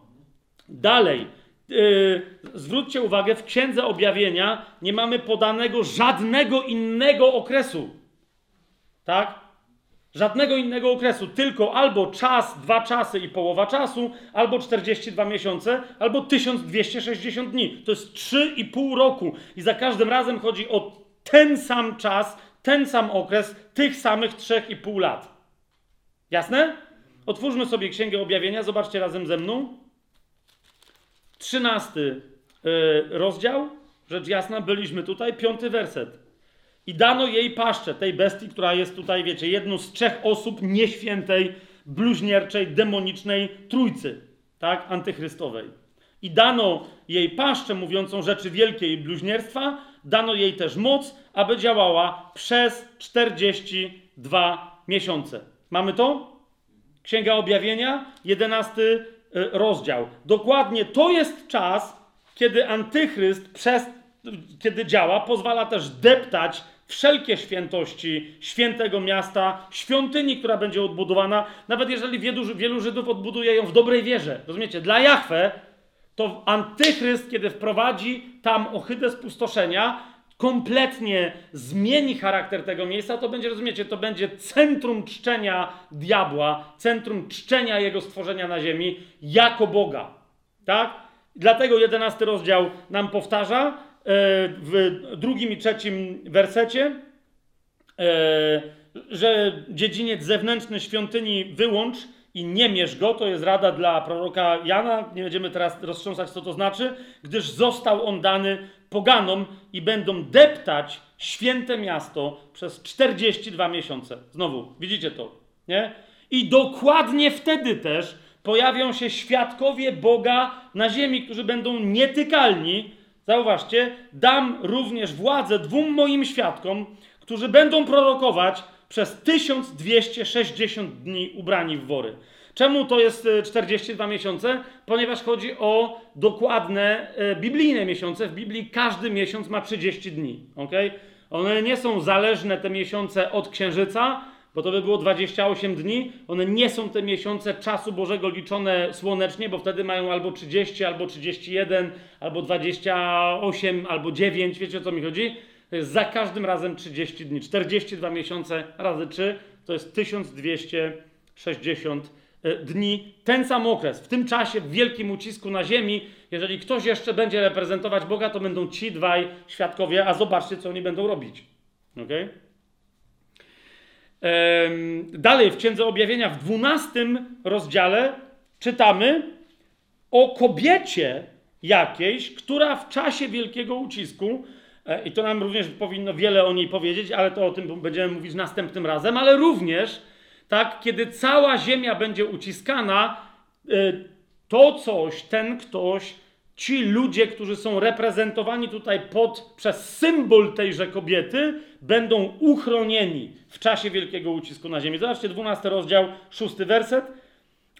[SPEAKER 1] Dalej. Yy, zwróćcie uwagę, w Księdze Objawienia nie mamy podanego żadnego innego okresu. Tak? Żadnego innego okresu, tylko albo czas, dwa czasy i połowa czasu, albo 42 miesiące, albo 1260 dni. To jest 3,5 roku. I za każdym razem chodzi o ten sam czas, ten sam okres, tych samych 3,5 lat. Jasne? Otwórzmy sobie Księgę Objawienia, zobaczcie razem ze mną. Trzynasty yy, rozdział, rzecz jasna, byliśmy tutaj, piąty werset. I dano jej paszczę, tej bestii, która jest tutaj, wiecie, jedną z trzech osób nieświętej, bluźnierczej, demonicznej trójcy, tak, antychrystowej. I dano jej paszczę mówiącą rzeczy wielkie i bluźnierstwa, dano jej też moc, aby działała przez 42 miesiące. Mamy to? Księga Objawienia, 11 y, rozdział. Dokładnie to jest czas, kiedy antychryst przez, kiedy działa, pozwala też deptać wszelkie świętości świętego miasta, świątyni, która będzie odbudowana, nawet jeżeli wielu, wielu Żydów odbuduje ją w dobrej wierze. Rozumiecie? Dla Jahwe to antychryst, kiedy wprowadzi tam ohydę spustoszenia, kompletnie zmieni charakter tego miejsca, to będzie, rozumiecie, to będzie centrum czczenia diabła, centrum czczenia jego stworzenia na ziemi jako Boga. Tak? Dlatego jedenasty rozdział nam powtarza, w drugim i trzecim wersecie, e, że dziedziniec zewnętrzny świątyni wyłącz i nie mierz go, to jest rada dla proroka Jana, nie będziemy teraz roztrząsać, co to znaczy, gdyż został on dany poganom i będą deptać święte miasto przez 42 miesiące. Znowu, widzicie to, nie? I dokładnie wtedy też pojawią się świadkowie Boga na ziemi, którzy będą nietykalni, Zauważcie, dam również władzę dwóm moim świadkom, którzy będą prorokować przez 1260 dni ubrani w wory. Czemu to jest 42 e, miesiące? Ponieważ chodzi o dokładne e, biblijne miesiące. W Biblii każdy miesiąc ma 30 dni. Okay? One nie są zależne te miesiące od księżyca, bo to by było 28 dni. One nie są te miesiące czasu Bożego liczone słonecznie, bo wtedy mają albo 30, albo 31, albo 28, albo 9. Wiecie o co mi chodzi? To jest za każdym razem 30 dni. 42 miesiące razy 3 to jest 1260 e, dni. Ten sam okres. W tym czasie, w wielkim ucisku na ziemi, jeżeli ktoś jeszcze będzie reprezentować Boga, to będą ci dwaj świadkowie, a zobaczcie, co oni będą robić. Okay? Dalej w Księdze Objawienia w 12 rozdziale czytamy o kobiecie jakiejś, która w czasie wielkiego ucisku, e, i to nam również powinno wiele o niej powiedzieć, ale to o tym będziemy mówić następnym razem, ale również, tak, kiedy cała ziemia będzie uciskana, e, to coś, ten ktoś ci ludzie, którzy są reprezentowani tutaj pod, przez symbol tejże kobiety, będą uchronieni w czasie wielkiego ucisku na ziemi. Zobaczcie, 12 rozdział, 6 werset.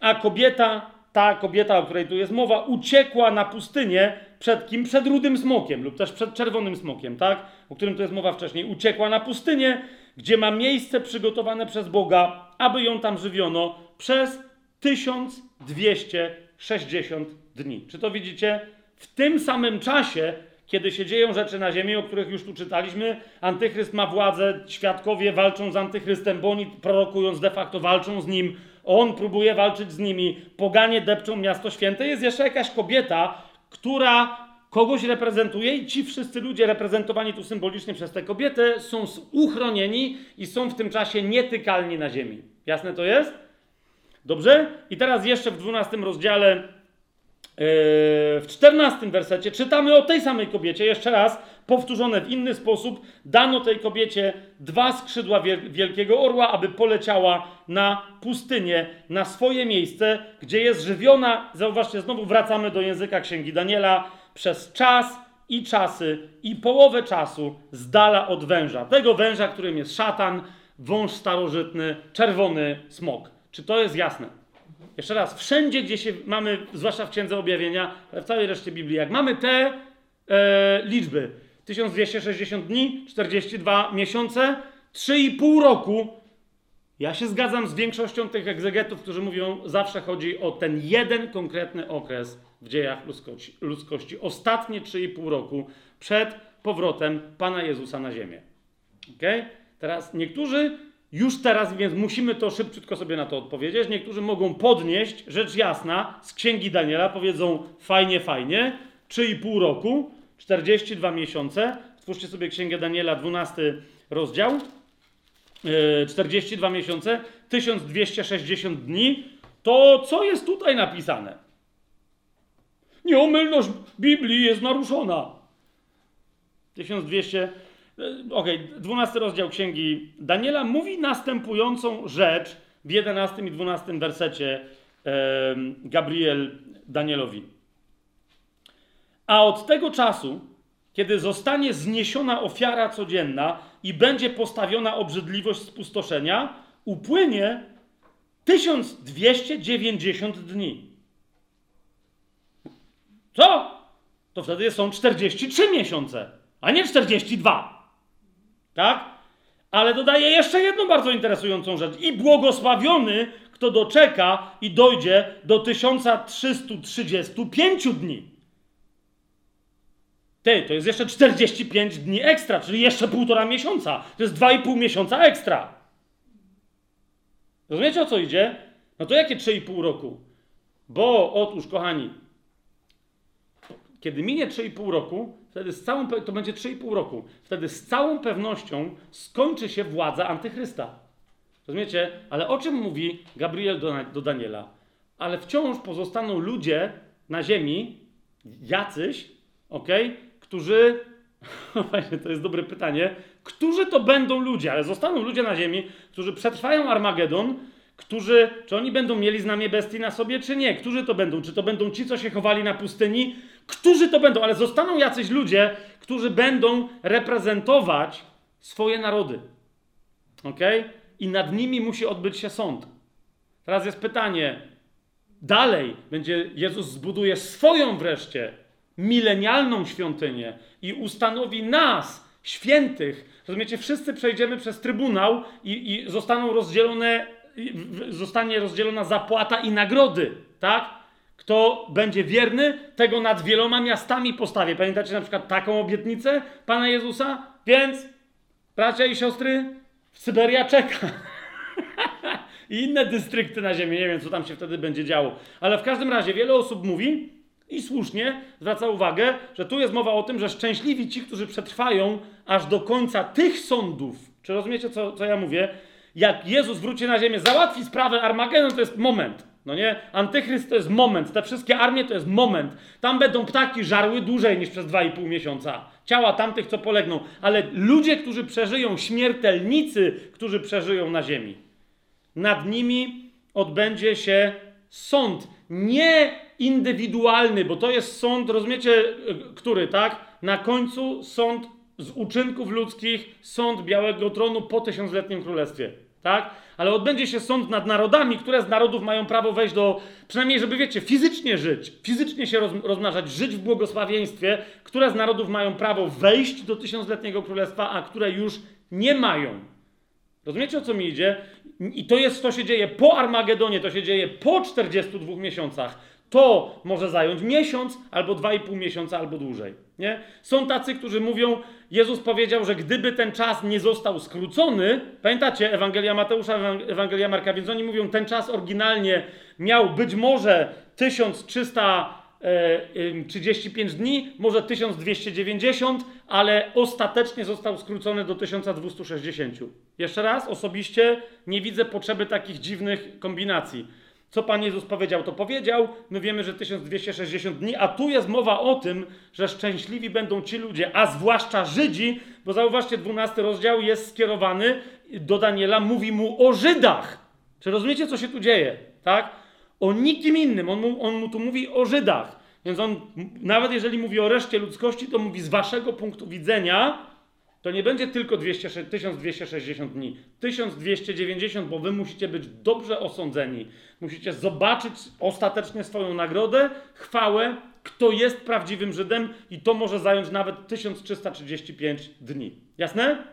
[SPEAKER 1] A kobieta, ta kobieta, o której tu jest mowa, uciekła na pustynię przed kim? Przed rudym smokiem lub też przed czerwonym smokiem, tak? O którym tu jest mowa wcześniej. Uciekła na pustynię, gdzie ma miejsce przygotowane przez Boga, aby ją tam żywiono przez 1260 dni. Czy to widzicie? W tym samym czasie, kiedy się dzieją rzeczy na ziemi, o których już tu czytaliśmy, antychryst ma władzę, świadkowie walczą z antychrystem, bo oni prorokując de facto walczą z nim, on próbuje walczyć z nimi, poganie depczą miasto święte. Jest jeszcze jakaś kobieta, która kogoś reprezentuje i ci wszyscy ludzie reprezentowani tu symbolicznie przez tę kobietę są uchronieni i są w tym czasie nietykalni na ziemi. Jasne to jest? Dobrze? I teraz jeszcze w 12 rozdziale w czternastym wersecie czytamy o tej samej kobiecie, jeszcze raz, powtórzone w inny sposób. Dano tej kobiecie dwa skrzydła wielkiego orła, aby poleciała na pustynię, na swoje miejsce, gdzie jest żywiona. Zauważcie, znowu wracamy do języka księgi Daniela przez czas i czasy i połowę czasu z dala od węża. Tego węża, którym jest szatan, wąż starożytny, czerwony smok. Czy to jest jasne? Jeszcze raz, wszędzie, gdzie się mamy, zwłaszcza w Księdze Objawienia, w całej reszcie Biblii, jak mamy te e, liczby, 1260 dni, 42 miesiące, 3,5 roku, ja się zgadzam z większością tych egzegetów, którzy mówią, zawsze chodzi o ten jeden konkretny okres w dziejach ludzkości. ludzkości ostatnie 3,5 roku przed powrotem Pana Jezusa na ziemię. Okay? Teraz niektórzy już teraz, więc musimy to szybciutko sobie na to odpowiedzieć. Niektórzy mogą podnieść, rzecz jasna, z księgi Daniela, powiedzą fajnie, fajnie, 3,5 roku, 42 miesiące. Twórzcie sobie księgę Daniela, 12 rozdział, 42 e, miesiące, 1260 dni. To co jest tutaj napisane? Nieomylność Biblii jest naruszona. 1200 E, okej, okay, 12 rozdział księgi Daniela mówi następującą rzecz w 11 i 12 wersecie Gabriel Danielowi. A od tego czasu, kiedy zostanie zniesiona ofiara codzienna i będzie postawiona obrzydliwość spustoszenia, upłynie 1290 dni. Co? To wtedy są 43 miesiące, a nie 42. Tak? Ale dodaje jeszcze jedną bardzo interesującą rzecz. I błogosławiony, kto doczeka i dojdzie do 1335 dni. Ty, to jest jeszcze 45 dni ekstra, czyli jeszcze półtora miesiąca. To jest 2,5 miesiąca ekstra. Rozumiecie o co idzie? No to jakie 3,5 roku? Bo otóż, kochani, kiedy minie 3,5 roku, wtedy z całą, to będzie 3,5 roku, wtedy z całą pewnością skończy się władza antychrysta. Rozumiecie? Ale o czym mówi Gabriel do, do Daniela? Ale wciąż pozostaną ludzie na ziemi, jacyś, ok, którzy, właśnie to jest dobre pytanie, którzy to będą ludzie, ale zostaną ludzie na ziemi, którzy przetrwają Armagedon, którzy, czy oni będą mieli znamie bestii na sobie, czy nie? Którzy to będą? Czy to będą ci, co się chowali na pustyni? Którzy to będą? Ale zostaną jacyś ludzie, którzy będą reprezentować swoje narody. Ok? I nad nimi musi odbyć się sąd. Teraz jest pytanie. Dalej będzie Jezus zbuduje swoją wreszcie milenialną świątynię i ustanowi nas, świętych. Rozumiecie, wszyscy przejdziemy przez trybunał i, i zostaną rozdzielone, zostanie rozdzielona zapłata i nagrody, tak? Kto będzie wierny, tego nad wieloma miastami postawię. Pamiętacie na przykład taką obietnicę Pana Jezusa? Więc, bracia i siostry, Syberia czeka. I inne dystrykty na ziemi. Nie wiem, co tam się wtedy będzie działo. Ale w każdym razie wiele osób mówi, i słusznie zwraca uwagę, że tu jest mowa o tym, że szczęśliwi ci, którzy przetrwają aż do końca tych sądów. Czy rozumiecie, co, co ja mówię? Jak Jezus wróci na ziemię, załatwi sprawę Armagedon, to jest moment. No nie? Antychryst to jest moment. Te wszystkie armie to jest moment. Tam będą ptaki żarły dłużej niż przez 2,5 miesiąca. Ciała tamtych, co polegną. Ale ludzie, którzy przeżyją, śmiertelnicy, którzy przeżyją na ziemi, nad nimi odbędzie się sąd. Nie indywidualny, bo to jest sąd, rozumiecie, który, tak? Na końcu sąd z uczynków ludzkich, sąd Białego Tronu po tysiącletnim królestwie, tak? Ale odbędzie się sąd nad narodami, które z narodów mają prawo wejść do, przynajmniej żeby, wiecie, fizycznie żyć, fizycznie się roz, rozmnażać, żyć w błogosławieństwie, które z narodów mają prawo wejść do tysiącletniego królestwa, a które już nie mają. Rozumiecie, o co mi idzie? I to jest, to się dzieje po Armagedonie, to się dzieje po 42 miesiącach. To może zająć miesiąc, albo dwa i pół miesiąca, albo dłużej. Nie? Są tacy, którzy mówią, Jezus powiedział, że gdyby ten czas nie został skrócony, pamiętacie Ewangelia Mateusza, Ewangelia Marka, więc oni mówią, ten czas oryginalnie miał być może 1335 dni, może 1290, ale ostatecznie został skrócony do 1260. Jeszcze raz, osobiście nie widzę potrzeby takich dziwnych kombinacji. Co Pan Jezus powiedział, to powiedział. My wiemy, że 1260 dni, a tu jest mowa o tym, że szczęśliwi będą ci ludzie, a zwłaszcza Żydzi, bo zauważcie, 12 rozdział jest skierowany do Daniela, mówi mu o Żydach. Czy rozumiecie, co się tu dzieje? Tak? O nikim innym. On mu, on mu tu mówi o Żydach. Więc on, nawet jeżeli mówi o reszcie ludzkości, to mówi z waszego punktu widzenia, to nie będzie tylko 200, 1260 dni, 1290, bo wy musicie być dobrze osądzeni. Musicie zobaczyć ostatecznie swoją nagrodę, chwałę, kto jest prawdziwym Żydem, i to może zająć nawet 1335 dni. Jasne?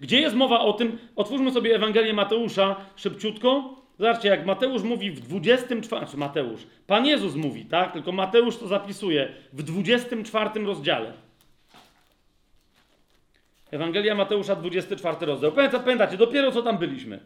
[SPEAKER 1] Gdzie jest mowa o tym? Otwórzmy sobie Ewangelię Mateusza szybciutko. Zobaczcie, jak Mateusz mówi w 24, znaczy Mateusz, Pan Jezus mówi, tak? Tylko Mateusz to zapisuje w 24 rozdziale. Ewangelia Mateusza, 24 rozdział. Pamiętacie, dopiero co tam byliśmy.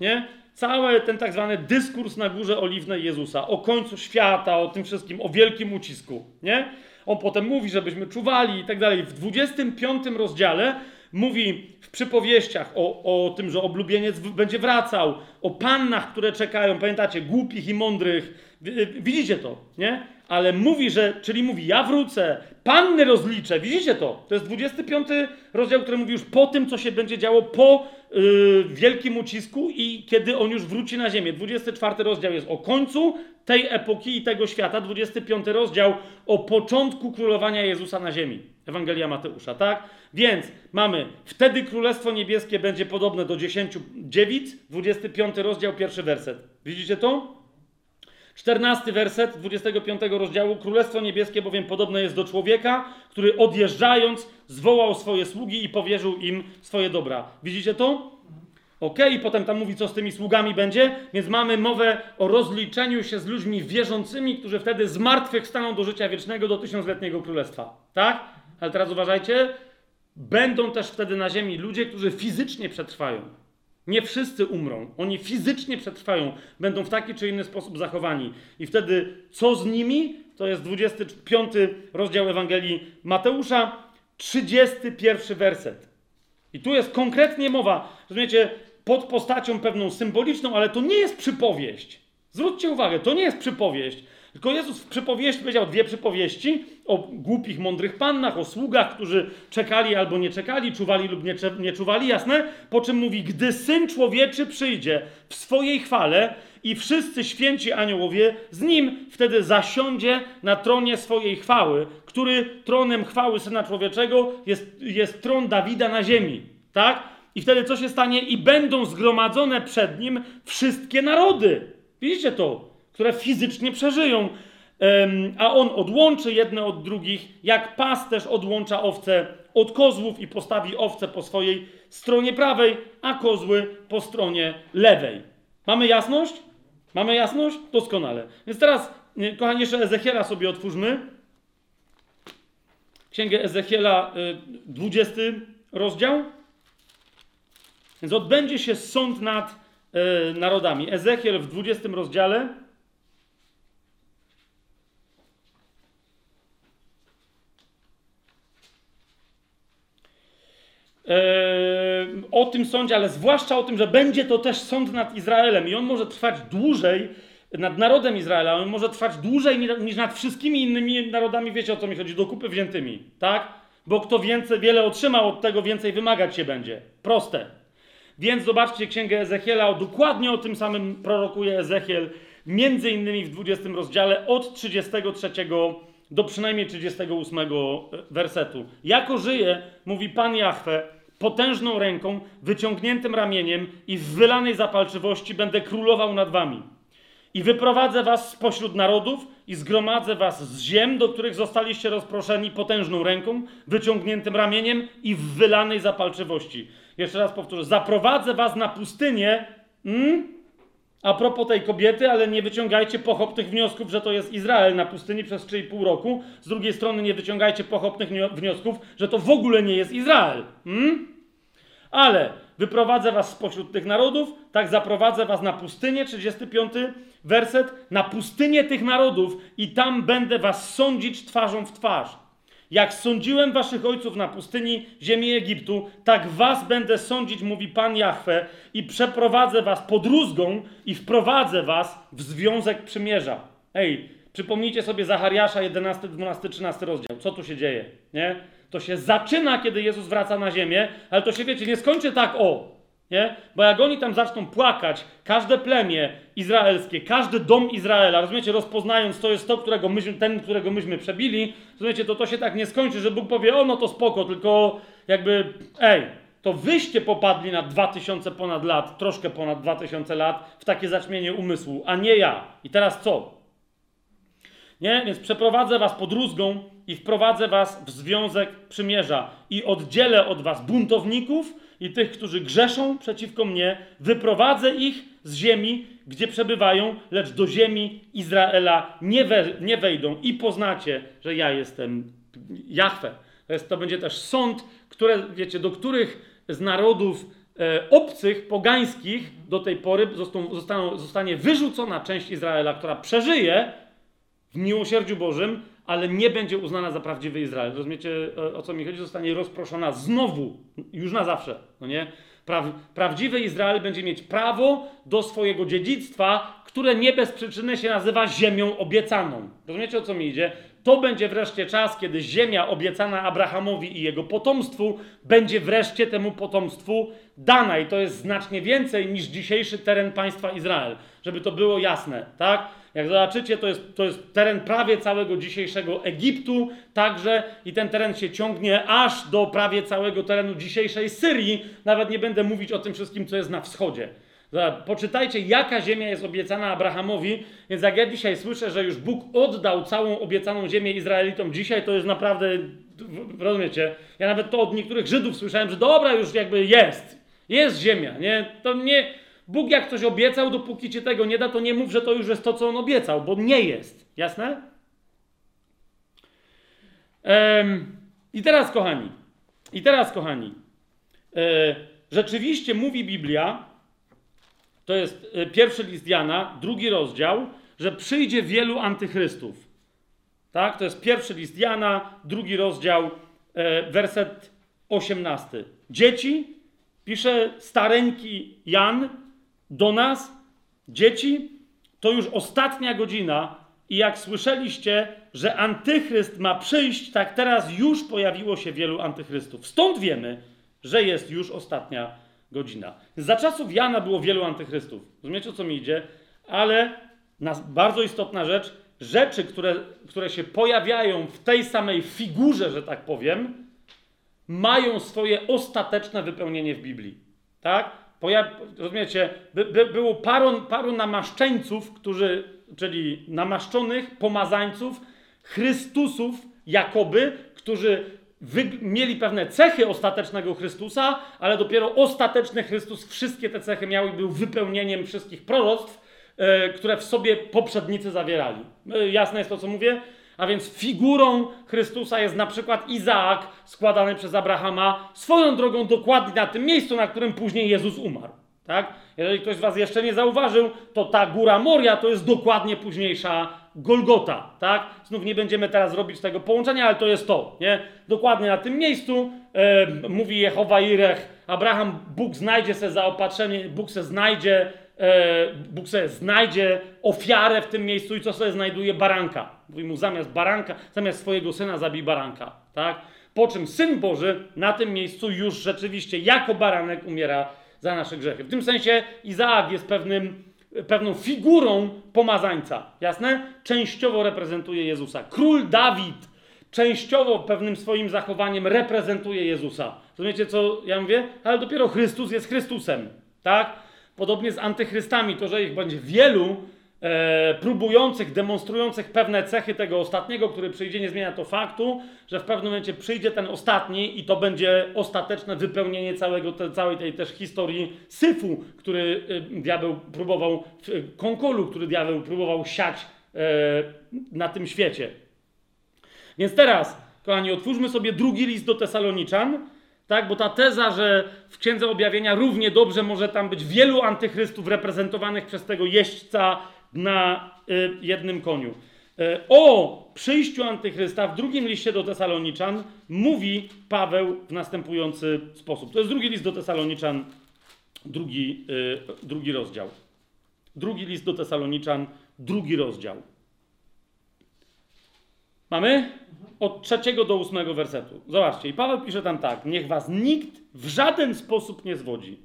[SPEAKER 1] Nie? Cały ten tak zwany dyskurs na górze oliwnej Jezusa, o końcu świata, o tym wszystkim, o wielkim ucisku. Nie? On potem mówi, żebyśmy czuwali i tak dalej. W 25 rozdziale mówi w przypowieściach o, o tym, że oblubieniec będzie wracał, o pannach, które czekają, pamiętacie, głupich i mądrych. Widzicie to, nie? Ale mówi, że, czyli mówi, ja wrócę, panny rozliczę. Widzicie to? To jest 25 rozdział, który mówi już po tym, co się będzie działo po yy, wielkim ucisku i kiedy on już wróci na ziemię. 24 rozdział jest o końcu tej epoki i tego świata. 25 rozdział o początku królowania Jezusa na ziemi. Ewangelia Mateusza, tak? Więc mamy, wtedy Królestwo Niebieskie będzie podobne do 10 dziewic, 25 rozdział, pierwszy werset. Widzicie to? 14 werset 25 rozdziału. Królestwo Niebieskie bowiem podobne jest do człowieka, który odjeżdżając zwołał swoje sługi i powierzył im swoje dobra. Widzicie to? Ok, i potem tam mówi, co z tymi sługami będzie, więc mamy mowę o rozliczeniu się z ludźmi wierzącymi, którzy wtedy z martwych staną do życia wiecznego, do tysiącletniego królestwa. Tak? Ale teraz uważajcie, będą też wtedy na ziemi ludzie, którzy fizycznie przetrwają. Nie wszyscy umrą. Oni fizycznie przetrwają, będą w taki czy inny sposób zachowani. I wtedy co z nimi? To jest 25 rozdział Ewangelii Mateusza, 31 werset. I tu jest konkretnie mowa, rozumiecie, pod postacią pewną symboliczną, ale to nie jest przypowieść. Zwróćcie uwagę, to nie jest przypowieść. Tylko Jezus w przypowieści powiedział dwie przypowieści o głupich, mądrych pannach, o sługach, którzy czekali albo nie czekali, czuwali lub nie, nie czuwali, jasne? Po czym mówi, gdy Syn Człowieczy przyjdzie w swojej chwale i wszyscy święci aniołowie z Nim wtedy zasiądzie na tronie swojej chwały, który tronem chwały Syna Człowieczego jest, jest tron Dawida na ziemi, tak? I wtedy co się stanie? I będą zgromadzone przed Nim wszystkie narody. Widzicie to? Które fizycznie przeżyją. A on odłączy jedne od drugich, jak pasterz odłącza owce od kozłów i postawi owce po swojej stronie prawej, a kozły po stronie lewej. Mamy jasność? Mamy jasność? Doskonale. Więc teraz, kochani, jeszcze Ezechiela sobie otwórzmy. Księgę Ezechiela, 20 y, rozdział. Więc odbędzie się sąd nad y, narodami. Ezechiel w 20 rozdziale. O tym sądzie, ale zwłaszcza o tym, że będzie to też sąd nad Izraelem i on może trwać dłużej nad narodem Izraela, on może trwać dłużej niż nad wszystkimi innymi narodami, wiecie o co mi chodzi, do kupy wziętymi, tak? Bo kto więcej, wiele otrzymał od tego, więcej wymagać się będzie. Proste. Więc zobaczcie Księgę Ezechiela, dokładnie o tym samym prorokuje Ezechiel, między innymi w 20 rozdziale od 33 do przynajmniej 38 wersetu. Jako żyje, mówi Pan Jahwe, potężną ręką, wyciągniętym ramieniem i w wylanej zapalczywości będę królował nad wami. I wyprowadzę was spośród narodów i zgromadzę was z ziem, do których zostaliście rozproszeni potężną ręką, wyciągniętym ramieniem i w wylanej zapalczywości. Jeszcze raz powtórzę, zaprowadzę was na pustynię, mm, a propos tej kobiety, ale nie wyciągajcie pochopnych wniosków, że to jest Izrael na pustyni przez 3,5 roku. Z drugiej strony nie wyciągajcie pochopnych wniosków, że to w ogóle nie jest Izrael. Hmm? Ale wyprowadzę was spośród tych narodów, tak zaprowadzę was na pustynię, 35 werset, na pustynię tych narodów i tam będę was sądzić twarzą w twarz. Jak sądziłem waszych ojców na pustyni ziemi Egiptu, tak was będę sądzić, mówi Pan Jahwe, i przeprowadzę was pod rózgą i wprowadzę was w związek przymierza. Ej, przypomnijcie sobie Zachariasza 11, 12, 13 rozdział. Co tu się dzieje? Nie? To się zaczyna, kiedy Jezus wraca na ziemię, ale to się, wiecie, nie skończy tak o, nie? Bo jak oni tam zaczną płakać, każde plemię izraelskie, każdy dom Izraela, rozumiecie, rozpoznając to jest to, którego myśmy, ten, którego myśmy przebili, rozumiecie, to to się tak nie skończy, że Bóg powie, o no to spoko, tylko jakby, ej, to wyście popadli na 2000 ponad lat, troszkę ponad 2000 lat w takie zaćmienie umysłu, a nie ja. I teraz co? Nie? Więc przeprowadzę was pod rózgą i wprowadzę was w związek przymierza i oddzielę od was buntowników, i tych, którzy grzeszą przeciwko mnie, wyprowadzę ich z ziemi, gdzie przebywają, lecz do ziemi Izraela nie, we, nie wejdą i poznacie, że ja jestem Jahwe. To, jest, to będzie też sąd, które, wiecie, do których z narodów e, obcych, pogańskich do tej pory zostaną, zostanie wyrzucona część Izraela, która przeżyje w miłosierdziu Bożym, ale nie będzie uznana za prawdziwy Izrael. Rozumiecie, o co mi chodzi? Zostanie rozproszona znowu, już na zawsze, no nie? Pra, prawdziwy Izrael będzie mieć prawo do swojego dziedzictwa, które nie bez przyczyny się nazywa ziemią obiecaną. Rozumiecie o co mi idzie? To będzie wreszcie czas, kiedy ziemia obiecana Abrahamowi i jego potomstwu będzie wreszcie temu potomstwu dana. I to jest znacznie więcej niż dzisiejszy teren państwa Izrael. Żeby to było jasne, tak? Jak zobaczycie, to jest, to jest teren prawie całego dzisiejszego Egiptu, także i ten teren się ciągnie aż do prawie całego terenu dzisiejszej Syrii. Nawet nie będę mówić o tym wszystkim, co jest na wschodzie. Poczytajcie, jaka ziemia jest obiecana Abrahamowi. Więc jak ja dzisiaj słyszę, że już Bóg oddał całą obiecaną ziemię Izraelitom dzisiaj, to jest naprawdę, rozumiecie? Ja nawet to od niektórych Żydów słyszałem, że dobra, już jakby jest. Jest ziemia, nie? To nie. Bóg jak coś obiecał, dopóki ci tego nie da, to nie mów, że to już jest to, co on obiecał, bo nie jest. Jasne? I teraz, kochani, i teraz, kochani, e, rzeczywiście mówi Biblia, to jest e, pierwszy list Jana, drugi rozdział, że przyjdzie wielu antychrystów. Tak? To jest pierwszy list Jana, drugi rozdział, e, werset 18. Dzieci, pisze stareńki Jan do nas, dzieci, to już ostatnia godzina i jak słyszeliście, że antychryst ma przyjść, tak teraz już pojawiło się wielu antychrystów. Stąd wiemy, że jest już ostatnia godzina. Za czasów Jana było wielu antychrystów. Rozumiecie, o co mi idzie? Ale bardzo istotna rzecz, rzeczy, które, które się pojawiają w tej samej figurze, że tak powiem, mają swoje ostateczne wypełnienie w Biblii. Tak? Pojaw, rozumiecie, by, by, było paru, paru namaszczeńców, którzy, czyli namaszczonych, pomazańców, Chrystusów, jakoby, którzy mieli pewne cechy ostatecznego Chrystusa, ale dopiero ostateczny Chrystus wszystkie te cechy miał i był wypełnieniem wszystkich proroctw, e, które w sobie poprzednicy zawierali. E, jasne jest to, co mówię? A więc figurą Chrystusa jest na przykład Izaak, składany przez Abrahama, swoją drogą dokładnie na tym miejscu, na którym później Jezus umarł. Tak? Jeżeli ktoś z Was jeszcze nie zauważył, to ta góra Moria to jest dokładnie późniejsza Golgota. Tak? Znów nie będziemy teraz robić tego połączenia, ale to jest to. Nie? Dokładnie na tym miejscu e, mówi Jehowa Irech, Abraham, Bóg znajdzie se zaopatrzenie, Bóg se znajdzie Bóg sobie znajdzie ofiarę w tym miejscu i co sobie znajduje? Baranka. Mówi mu zamiast baranka, zamiast swojego syna zabij baranka. Tak? Po czym Syn Boży na tym miejscu już rzeczywiście jako baranek umiera za nasze grzechy. W tym sensie Izaak jest pewnym, pewną figurą pomazańca. Jasne? Częściowo reprezentuje Jezusa. Król Dawid częściowo pewnym swoim zachowaniem reprezentuje Jezusa. Rozumiecie, co ja mówię? Ale dopiero Chrystus jest Chrystusem. Tak? Podobnie z antychrystami, to, że ich będzie wielu e, próbujących, demonstrujących pewne cechy tego ostatniego, który przyjdzie, nie zmienia to faktu, że w pewnym momencie przyjdzie ten ostatni i to będzie ostateczne wypełnienie całego, te, całej tej też historii syfu, który e, diabeł próbował, konkolu, który diabeł próbował siać e, na tym świecie. Więc teraz, kochani, otwórzmy sobie drugi list do Tesaloniczan, tak, bo ta teza, że w Księdze Objawienia równie dobrze może tam być wielu antychrystów reprezentowanych przez tego jeźdźca na y, jednym koniu. Y, o przyjściu antychrysta w drugim liście do Tesaloniczan mówi Paweł w następujący sposób. To jest drugi list do Tesaloniczan, drugi, y, drugi rozdział. Drugi list do Tesaloniczan, drugi rozdział. Mamy? Od trzeciego do ósmego wersetu. Zobaczcie, i Paweł pisze tam tak: Niech was nikt w żaden sposób nie zwodzi.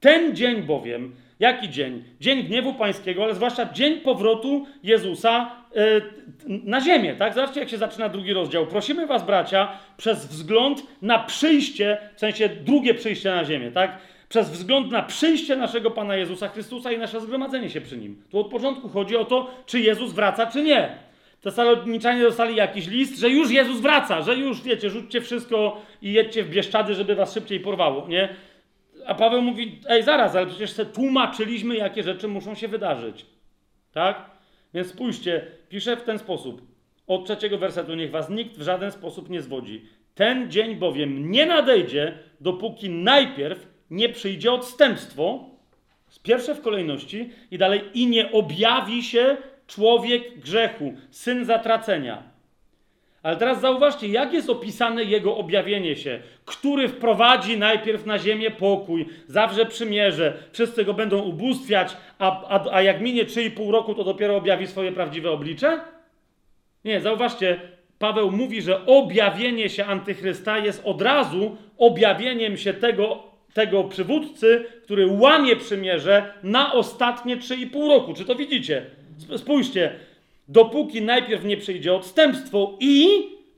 [SPEAKER 1] Ten dzień bowiem, jaki dzień? Dzień gniewu pańskiego, ale zwłaszcza dzień powrotu Jezusa yy, na ziemię, tak? Zobaczcie, jak się zaczyna drugi rozdział. Prosimy was, bracia, przez wzgląd na przyjście, w sensie drugie przyjście na ziemię, tak? Przez wzgląd na przyjście naszego Pana Jezusa Chrystusa i nasze zgromadzenie się przy Nim. Tu od początku chodzi o to, czy Jezus wraca, czy nie. Tesaloniczanie dostali jakiś list, że już Jezus wraca, że już, wiecie, rzućcie wszystko i jedźcie w Bieszczady, żeby was szybciej porwało, nie? A Paweł mówi, ej, zaraz, ale przecież se tłumaczyliśmy, jakie rzeczy muszą się wydarzyć. Tak? Więc spójrzcie, pisze w ten sposób. Od trzeciego wersetu, niech was nikt w żaden sposób nie zwodzi. Ten dzień bowiem nie nadejdzie, dopóki najpierw nie przyjdzie odstępstwo, pierwsze w kolejności, i dalej, i nie objawi się człowiek grzechu, syn zatracenia. Ale teraz zauważcie, jak jest opisane jego objawienie się, który wprowadzi najpierw na ziemię pokój, zawrze przymierze, wszyscy go będą ubóstwiać, a, a, a jak minie 3,5 roku, to dopiero objawi swoje prawdziwe oblicze? Nie, zauważcie, Paweł mówi, że objawienie się antychrysta jest od razu objawieniem się tego, tego przywódcy, który łamie przymierze na ostatnie 3,5 roku. Czy to widzicie? Spójrzcie, dopóki najpierw nie przyjdzie odstępstwo i,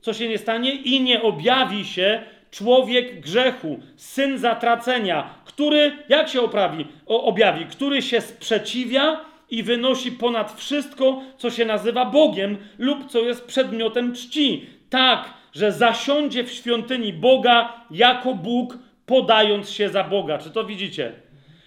[SPEAKER 1] co się nie stanie, i nie objawi się człowiek grzechu, syn zatracenia, który, jak się oprawi, o, objawi, który się sprzeciwia i wynosi ponad wszystko, co się nazywa Bogiem lub co jest przedmiotem czci. Tak, że zasiądzie w świątyni Boga jako Bóg, podając się za Boga. Czy to widzicie?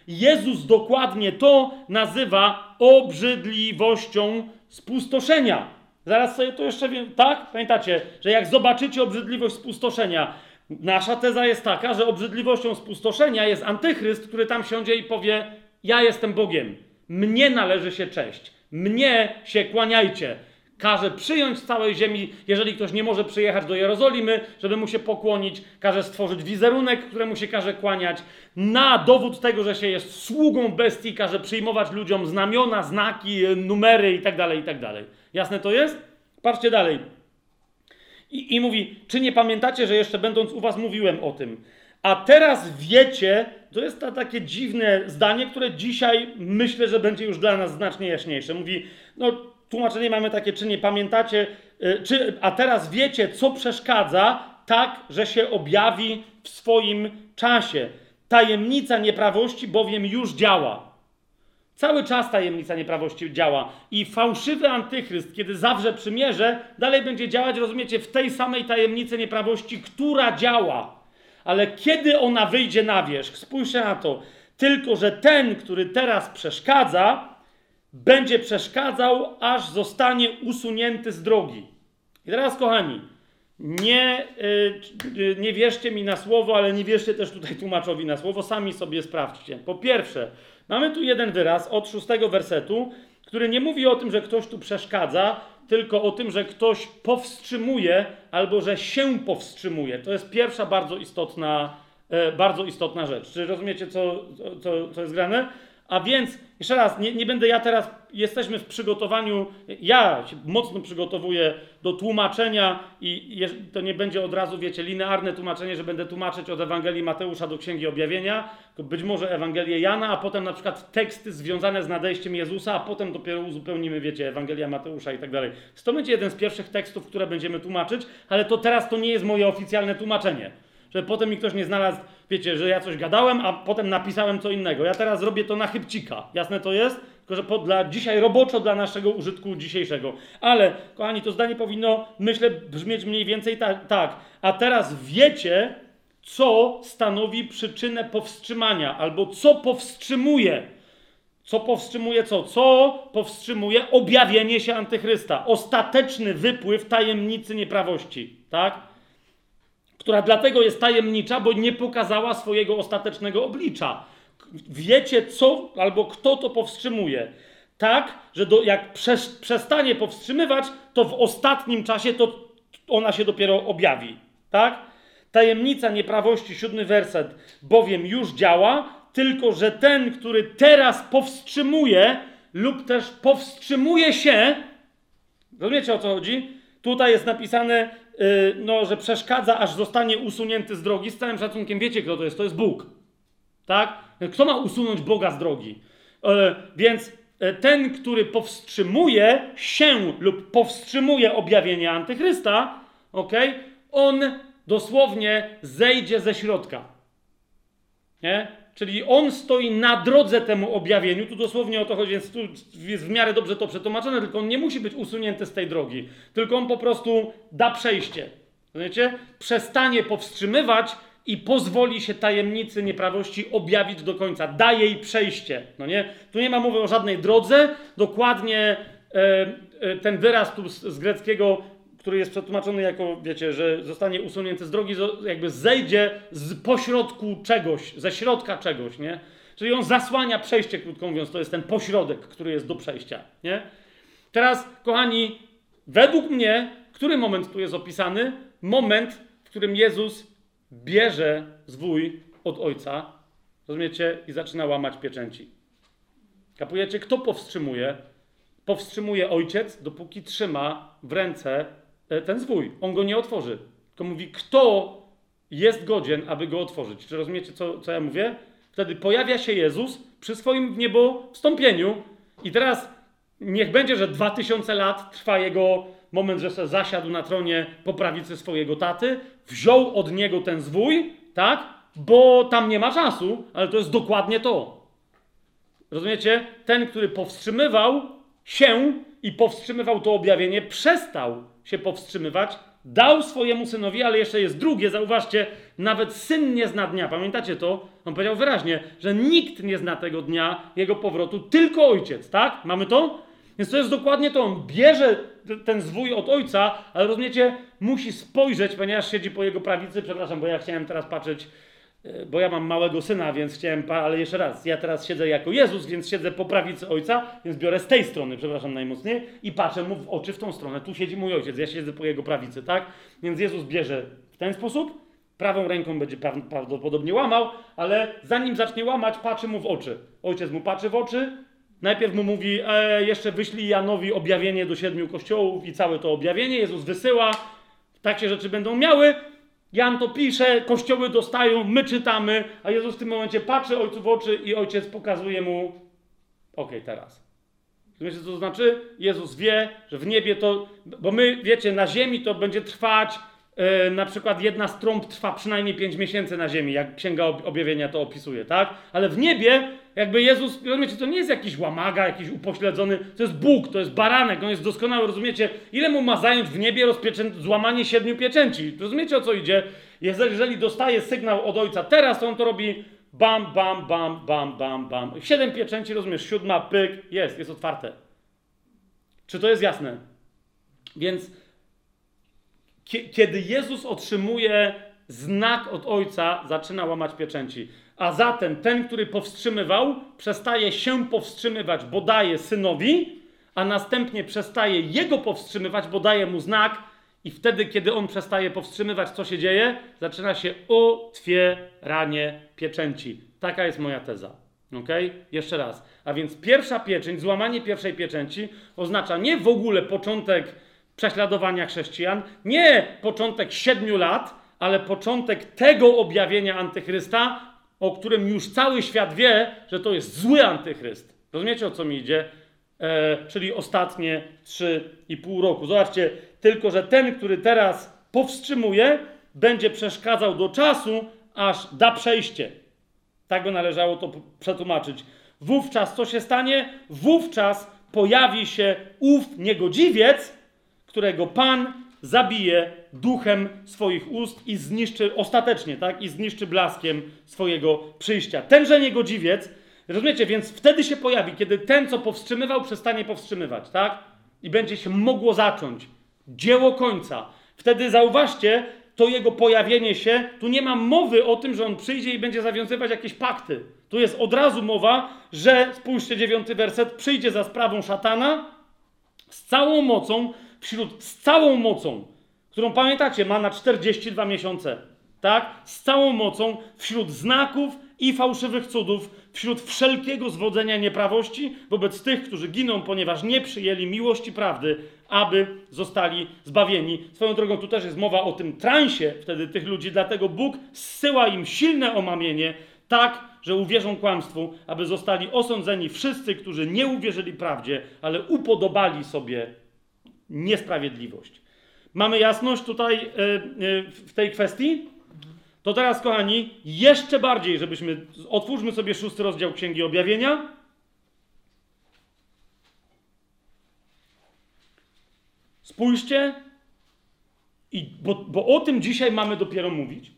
[SPEAKER 1] Jezus dokładnie to nazywa obrzydliwością spustoszenia. Zaraz sobie to jeszcze wiem, tak? Pamiętacie, że jak zobaczycie obrzydliwość spustoszenia, nasza teza jest taka, że obrzydliwością spustoszenia jest antychryst, który tam siądzie i powie: Ja jestem Bogiem, mnie należy się cześć, mnie się kłaniajcie. Każe przyjąć z całej ziemi, jeżeli ktoś nie może przyjechać do Jerozolimy, żeby mu się pokłonić, każe stworzyć wizerunek, któremu się każe kłaniać. Na dowód tego, że się jest sługą bestii, każe przyjmować ludziom znamiona, znaki, numery itd., tak itd. Tak Jasne to jest? Patrzcie dalej. I, I mówi, czy nie pamiętacie, że jeszcze będąc u was mówiłem o tym? A teraz wiecie, to jest to takie dziwne zdanie, które dzisiaj myślę, że będzie już dla nas znacznie jaśniejsze. Mówi, no tłumaczenie mamy takie, czy nie pamiętacie, y, czy, a teraz wiecie, co przeszkadza, tak, że się objawi w swoim czasie. Tajemnica nieprawości bowiem już działa. Cały czas tajemnica nieprawości działa. I fałszywy antychryst, kiedy zawrze przymierze, dalej będzie działać, rozumiecie, w tej samej tajemnicy nieprawości, która działa. Ale kiedy ona wyjdzie na wierzch, spójrzcie na to. Tylko, że ten, który teraz przeszkadza, będzie przeszkadzał, aż zostanie usunięty z drogi. I teraz, kochani, nie, yy, nie wierzcie mi na słowo, ale nie wierzcie też tutaj tłumaczowi na słowo, sami sobie sprawdźcie. Po pierwsze, mamy tu jeden wyraz od szóstego wersetu, który nie mówi o tym, że ktoś tu przeszkadza, tylko o tym, że ktoś powstrzymuje albo że się powstrzymuje. To jest pierwsza bardzo istotna, e, bardzo istotna rzecz. Czy rozumiecie, co, co, co jest grane? A więc, jeszcze raz, nie, nie będę ja teraz, jesteśmy w przygotowaniu, ja się mocno przygotowuję do tłumaczenia i to nie będzie od razu, wiecie, linearne tłumaczenie, że będę tłumaczyć od Ewangelii Mateusza do Księgi Objawienia, być może Ewangelię Jana, a potem na przykład teksty związane z nadejściem Jezusa, a potem dopiero uzupełnimy, wiecie, Ewangelia Mateusza i tak dalej. To będzie jeden z pierwszych tekstów, które będziemy tłumaczyć, ale to teraz to nie jest moje oficjalne tłumaczenie żeby potem mi ktoś nie znalazł, wiecie, że ja coś gadałem, a potem napisałem co innego. Ja teraz robię to na chybcika. Jasne to jest? Tylko, że po, dla, dzisiaj roboczo dla naszego użytku dzisiejszego. Ale, kochani, to zdanie powinno, myślę, brzmieć mniej więcej tak. tak. A teraz wiecie, co stanowi przyczynę powstrzymania, albo co powstrzymuje. Co powstrzymuje co? Co powstrzymuje objawienie się antychrysta? Ostateczny wypływ tajemnicy nieprawości. Tak? Która dlatego jest tajemnicza, bo nie pokazała swojego ostatecznego oblicza. Wiecie, co albo kto to powstrzymuje. Tak, że do, jak przestanie powstrzymywać, to w ostatnim czasie to ona się dopiero objawi. Tak? Tajemnica nieprawości, siódmy werset, bowiem już działa, tylko że ten, który teraz powstrzymuje lub też powstrzymuje się, rozumiecie o co chodzi? Tutaj jest napisane, no, że przeszkadza, aż zostanie usunięty z drogi. Z całym szacunkiem wiecie, kto to jest? To jest Bóg. Tak? Kto ma usunąć Boga z drogi? E, więc e, ten, który powstrzymuje się lub powstrzymuje objawienie antychrysta, ok, on dosłownie zejdzie ze środka. Nie? Czyli on stoi na drodze temu objawieniu. Tu dosłownie o to chodzi, więc tu jest w miarę dobrze to przetłumaczone, tylko on nie musi być usunięty z tej drogi, tylko on po prostu da przejście. Rozumiecie? Przestanie powstrzymywać i pozwoli się tajemnicy nieprawości objawić do końca. Da jej przejście. No nie? Tu nie ma mowy o żadnej drodze. Dokładnie e, e, ten wyraz tu z, z greckiego który jest przetłumaczony jako, wiecie, że zostanie usunięty z drogi, jakby zejdzie z pośrodku czegoś, ze środka czegoś, nie? Czyli on zasłania przejście, krótko mówiąc, to jest ten pośrodek, który jest do przejścia, nie? Teraz, kochani, według mnie który moment tu jest opisany? Moment, w którym Jezus bierze zwój od ojca, rozumiecie, i zaczyna łamać pieczęci. Kapujecie, kto powstrzymuje? Powstrzymuje ojciec, dopóki trzyma w ręce ten zwój. On go nie otworzy. Tylko mówi, kto jest godzien, aby go otworzyć. Czy rozumiecie, co, co ja mówię? Wtedy pojawia się Jezus przy swoim niebo wstąpieniu i teraz niech będzie, że dwa tysiące lat trwa jego moment, że se zasiadł na tronie po prawicy swojego taty, wziął od niego ten zwój, tak? Bo tam nie ma czasu, ale to jest dokładnie to. Rozumiecie? Ten, który powstrzymywał się i powstrzymywał to objawienie, przestał się powstrzymywać, dał swojemu synowi, ale jeszcze jest drugie, zauważcie, nawet syn nie zna dnia. Pamiętacie to? On powiedział wyraźnie, że nikt nie zna tego dnia, jego powrotu, tylko ojciec, tak? Mamy to? Więc to jest dokładnie to. On bierze ten zwój od ojca, ale rozumiecie, musi spojrzeć, ponieważ siedzi po jego prawicy. Przepraszam, bo ja chciałem teraz patrzeć, bo ja mam małego syna, więc chciałem, ale jeszcze raz, ja teraz siedzę jako Jezus, więc siedzę po prawicy ojca, więc biorę z tej strony, przepraszam najmocniej, i patrzę mu w oczy w tą stronę. Tu siedzi mój ojciec, ja siedzę po jego prawicy, tak? Więc Jezus bierze w ten sposób, prawą ręką będzie prawdopodobnie łamał, ale zanim zacznie łamać, patrzy mu w oczy. Ojciec mu patrzy w oczy, Najpierw mu mówi, e, jeszcze wyślij Janowi objawienie do siedmiu kościołów i całe to objawienie. Jezus wysyła, takie rzeczy będą miały. Jan to pisze, kościoły dostają, my czytamy, a Jezus w tym momencie patrzy ojcu w oczy i ojciec pokazuje mu, okej, okay, teraz. Wiecie, co to znaczy? Jezus wie, że w niebie to, bo my, wiecie, na ziemi to będzie trwać E, na przykład jedna z trąb trwa przynajmniej 5 miesięcy na ziemi, jak Księga Objawienia to opisuje, tak? Ale w niebie, jakby Jezus, rozumiecie, to nie jest jakiś łamaga, jakiś upośledzony, to jest Bóg, to jest baranek, on jest doskonały, rozumiecie? Ile mu ma zająć w niebie złamanie siedmiu pieczęci? Rozumiecie, o co idzie? Jeżeli dostaje sygnał od Ojca teraz, to on to robi bam, bam, bam, bam, bam, bam. Siedem pieczęci, rozumiesz, siódma, pyk, jest, jest otwarte. Czy to jest jasne? Więc kiedy Jezus otrzymuje znak od Ojca, zaczyna łamać pieczęci. A zatem ten, który powstrzymywał, przestaje się powstrzymywać, bo daje synowi, a następnie przestaje jego powstrzymywać, bo daje mu znak, i wtedy, kiedy on przestaje powstrzymywać, co się dzieje? Zaczyna się otwieranie pieczęci. Taka jest moja teza. Ok? Jeszcze raz. A więc pierwsza pieczęć, złamanie pierwszej pieczęci oznacza nie w ogóle początek prześladowania chrześcijan, nie początek siedmiu lat, ale początek tego objawienia antychrysta, o którym już cały świat wie, że to jest zły antychryst. Rozumiecie o co mi idzie? E, czyli ostatnie trzy i pół roku. Zobaczcie, tylko że ten, który teraz powstrzymuje, będzie przeszkadzał do czasu, aż da przejście. Tak by należało to przetłumaczyć. Wówczas co się stanie? Wówczas pojawi się ów niegodziwiec, którego Pan zabije duchem swoich ust i zniszczy ostatecznie, tak? I zniszczy blaskiem swojego przyjścia. Tenże niegodziwiec, rozumiecie, więc wtedy się pojawi, kiedy ten, co powstrzymywał, przestanie powstrzymywać, tak? I będzie się mogło zacząć dzieło końca. Wtedy zauważcie, to jego pojawienie się, tu nie ma mowy o tym, że on przyjdzie i będzie zawiązywać jakieś pakty. Tu jest od razu mowa, że, spójrzcie, dziewiąty werset, przyjdzie za sprawą szatana z całą mocą, wśród z całą mocą, którą pamiętacie, ma na 42 miesiące, tak? Z całą mocą wśród znaków i fałszywych cudów, wśród wszelkiego zwodzenia nieprawości wobec tych, którzy giną, ponieważ nie przyjęli miłości prawdy, aby zostali zbawieni. Swoją drogą, tu też jest mowa o tym transie wtedy tych ludzi, dlatego Bóg zsyła im silne omamienie, tak, że uwierzą kłamstwu, aby zostali osądzeni wszyscy, którzy nie uwierzyli prawdzie, ale upodobali sobie niesprawiedliwość. Mamy jasność tutaj e, e, w tej kwestii? To teraz, kochani, jeszcze bardziej, żebyśmy. Otwórzmy sobie szósty rozdział Księgi Objawienia. Spójrzcie, i, bo, bo o tym dzisiaj mamy dopiero mówić.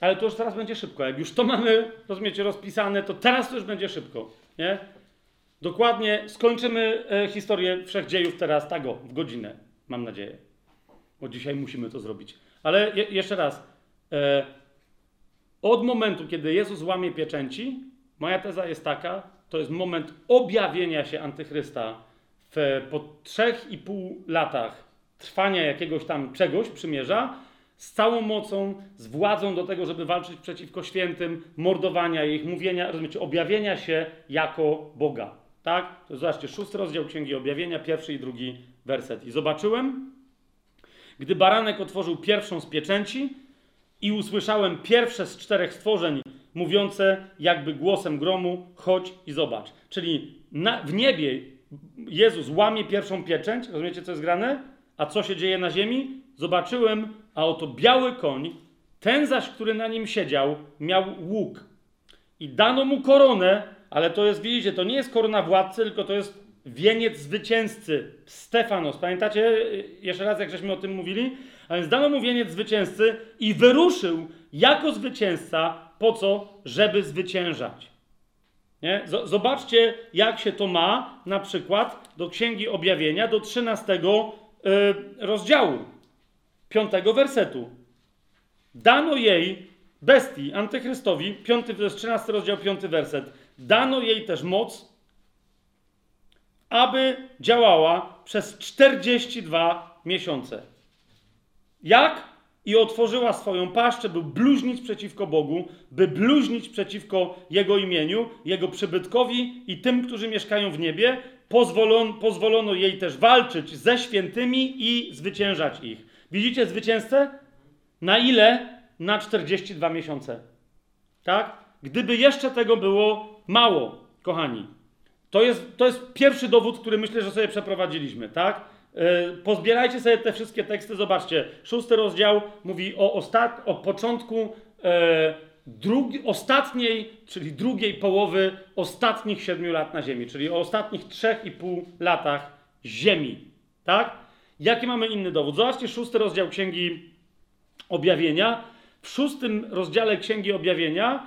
[SPEAKER 1] Ale to już teraz będzie szybko. Jak już to mamy, rozumiecie, rozpisane, to teraz to już będzie szybko. Nie? Dokładnie skończymy e, historię wszechdziejów teraz tak o, w godzinę, mam nadzieję. Bo dzisiaj musimy to zrobić. Ale je, jeszcze raz. E, od momentu, kiedy Jezus łamie pieczęci, moja teza jest taka, to jest moment objawienia się antychrysta w, po trzech i pół latach trwania jakiegoś tam czegoś, przymierza, z całą mocą, z władzą do tego, żeby walczyć przeciwko świętym, mordowania ich, mówienia, rozumiecie, objawienia się jako Boga. Tak? To zobaczcie, szósty rozdział Księgi Objawienia, pierwszy i drugi werset. I zobaczyłem, gdy baranek otworzył pierwszą z pieczęci i usłyszałem pierwsze z czterech stworzeń mówiące jakby głosem gromu, chodź i zobacz. Czyli na, w niebie Jezus łamie pierwszą pieczęć, rozumiecie co jest grane? A co się dzieje na ziemi? Zobaczyłem, a oto biały koń, ten zaś, który na nim siedział, miał łuk. I dano mu koronę, ale to jest, widzicie, to nie jest korona władcy, tylko to jest wieniec zwycięzcy. Stefanos. Pamiętacie jeszcze raz, jak żeśmy o tym mówili? A więc dano mu wieniec zwycięzcy i wyruszył jako zwycięzca. Po co? Żeby zwyciężać. Nie? Zobaczcie, jak się to ma na przykład do Księgi Objawienia, do 13 yy, rozdziału, 5 wersetu. Dano jej, bestii, antychrystowi, 5, to jest 13 rozdział, 5 werset, dano jej też moc, aby działała przez 42 miesiące. Jak? I otworzyła swoją paszczę, by bluźnić przeciwko Bogu, by bluźnić przeciwko Jego imieniu, Jego przybytkowi i tym, którzy mieszkają w niebie. Pozwolono, pozwolono jej też walczyć ze świętymi i zwyciężać ich. Widzicie zwycięzcę? Na ile? Na 42 miesiące. Tak? Gdyby jeszcze tego było mało, kochani. To jest, to jest pierwszy dowód, który myślę, że sobie przeprowadziliśmy, tak? E, pozbierajcie sobie te wszystkie teksty, zobaczcie. Szósty rozdział mówi o, ostat... o początku e, drugi... ostatniej, czyli drugiej połowy ostatnich siedmiu lat na Ziemi, czyli o ostatnich trzech i pół latach Ziemi. Tak? Jaki mamy inny dowód? Zobaczcie szósty rozdział Księgi Objawienia. W szóstym rozdziale Księgi Objawienia,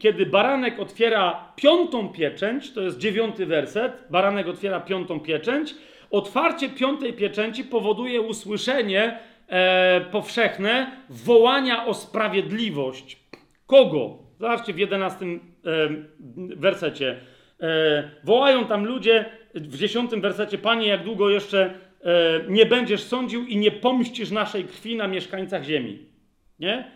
[SPEAKER 1] kiedy baranek otwiera piątą pieczęć, to jest dziewiąty werset, baranek otwiera piątą pieczęć, Otwarcie piątej pieczęci powoduje usłyszenie e, powszechne wołania o sprawiedliwość. Kogo? Zobaczcie w jedenastym e, wersecie. E, wołają tam ludzie w dziesiątym wersecie: Panie, jak długo jeszcze e, nie będziesz sądził i nie pomścisz naszej krwi na mieszkańcach ziemi? Nie?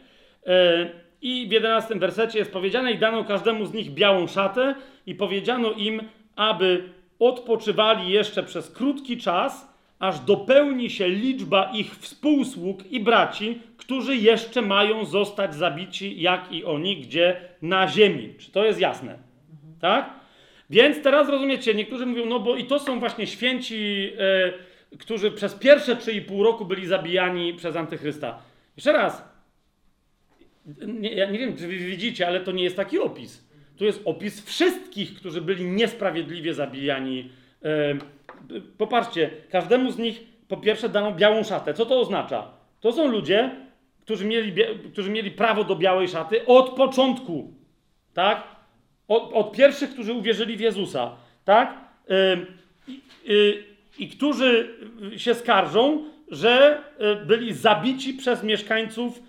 [SPEAKER 1] E, I w jedenastym wersecie jest powiedziane: I dano każdemu z nich białą szatę, i powiedziano im, aby odpoczywali jeszcze przez krótki czas, aż dopełni się liczba ich współsług i braci, którzy jeszcze mają zostać zabici, jak i oni, gdzie na ziemi. Czy to jest jasne? Tak? Więc teraz rozumiecie, niektórzy mówią, no bo i to są właśnie święci, e, którzy przez pierwsze 3,5 roku byli zabijani przez Antychrysta. Jeszcze raz, nie, ja nie wiem, czy wy widzicie, ale to nie jest taki opis. Tu jest opis wszystkich, którzy byli niesprawiedliwie zabijani. Popatrzcie, każdemu z nich po pierwsze dano białą szatę. Co to oznacza? To są ludzie, którzy mieli, którzy mieli prawo do białej szaty od początku. Tak? Od, od pierwszych, którzy uwierzyli w Jezusa. Tak? I, i, którzy się skarżą, że e, byli zabici przez mieszkańców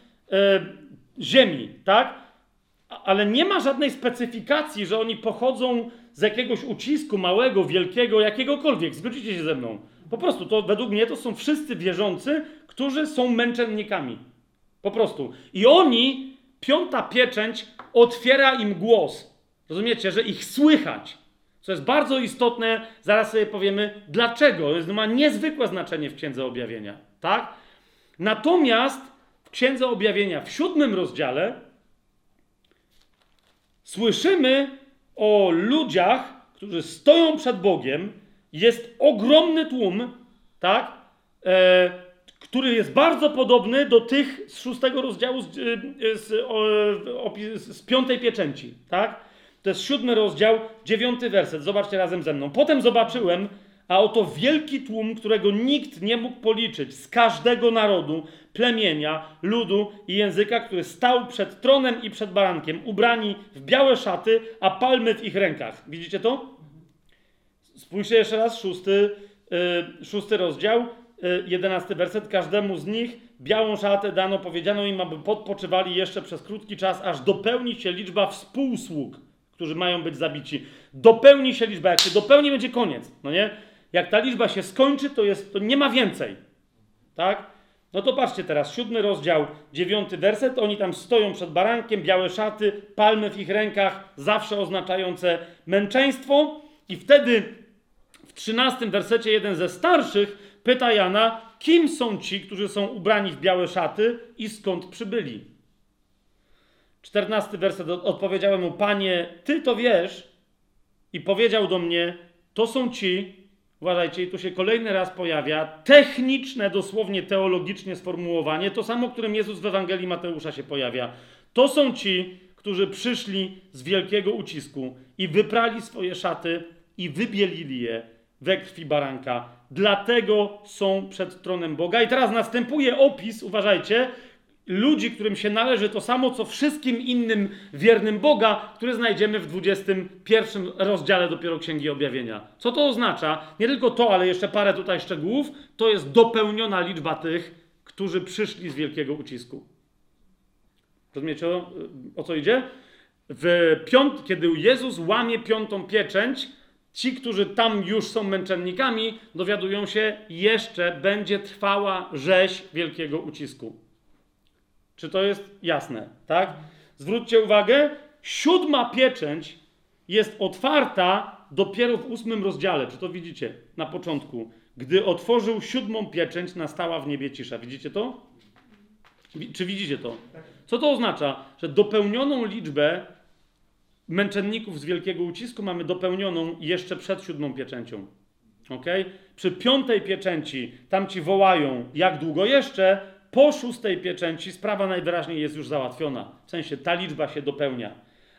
[SPEAKER 1] ziemi. Tak? ale nie ma żadnej specyfikacji, że oni pochodzą z jakiegoś ucisku małego, wielkiego, jakiegokolwiek. Zgodzicie się ze mną? Po prostu, to według mnie to są wszyscy wierzący, którzy są męczennikami. Po prostu. I oni, piąta pieczęć, otwiera im głos. Rozumiecie, że ich słychać. Co jest bardzo istotne, zaraz sobie powiemy dlaczego. To ma niezwykłe znaczenie w Księdze Objawienia. Tak? Natomiast w Księdze Objawienia, w siódmym rozdziale, Słyszymy o ludziach, którzy stoją przed Bogiem. Jest ogromny tłum, tak? E, który jest bardzo podobny do tych z szóstego rozdziału z, e, z, z piątej pieczęci, tak? To jest siódmy rozdział, dziewiąty werset. Zobaczcie razem ze mną. Potem zobaczyłem, a oto wielki tłum, którego nikt nie mógł policzyć, z każdego narodu, plemienia, ludu i języka, który stał przed tronem i przed barankiem, ubrani w białe szaty, a palmy w ich rękach. Widzicie to? Spójrzcie jeszcze raz, szósty, yy, szósty rozdział, yy, jedenasty werset. Każdemu z nich białą szatę dano, powiedziano im, aby podpoczywali jeszcze przez krótki czas, aż dopełni się liczba współsług, którzy mają być zabici. Dopełni się liczba, jak się dopełni, będzie koniec, no nie? Jak ta liczba się skończy, to, jest, to nie ma więcej. tak? No to patrzcie teraz, siódmy rozdział, dziewiąty werset, oni tam stoją przed barankiem, białe szaty, palmy w ich rękach, zawsze oznaczające męczeństwo i wtedy w trzynastym wersecie jeden ze starszych pyta Jana, kim są ci, którzy są ubrani w białe szaty i skąd przybyli? Czternasty werset odpowiedziałem mu, panie, ty to wiesz i powiedział do mnie, to są ci, uważajcie, i tu się kolejny raz pojawia techniczne, dosłownie teologicznie sformułowanie, to samo, którym Jezus w Ewangelii Mateusza się pojawia. To są ci, którzy przyszli z wielkiego ucisku i wyprali swoje szaty i wybielili je we krwi baranka. Dlatego są przed tronem Boga. I teraz następuje opis, uważajcie, ludzi, którym się należy to samo, co wszystkim innym wiernym Boga, który znajdziemy w 21 rozdziale dopiero Księgi Objawienia. Co to oznacza? Nie tylko to, ale jeszcze parę tutaj szczegółów. To jest dopełniona liczba tych, którzy przyszli z wielkiego ucisku. Rozumiecie o, co idzie? W piąt, kiedy Jezus łamie piątą pieczęć, ci, którzy tam już są męczennikami, dowiadują się, jeszcze będzie trwała rzeź wielkiego ucisku. Czy to jest jasne? Tak? Zwróćcie uwagę, siódma pieczęć jest otwarta dopiero w ósmym rozdziale. Czy to widzicie na początku? Gdy otworzył siódmą pieczęć, nastała w niebie cisza. Widzicie to? Czy widzicie to? Co to oznacza? Że dopełnioną liczbę męczenników z wielkiego ucisku mamy dopełnioną jeszcze przed siódmą pieczęcią. Ok? Przy piątej pieczęci tam ci wołają, jak długo jeszcze? Po szóstej pieczęci sprawa najwyraźniej jest już załatwiona. W sensie ta liczba się dopełnia.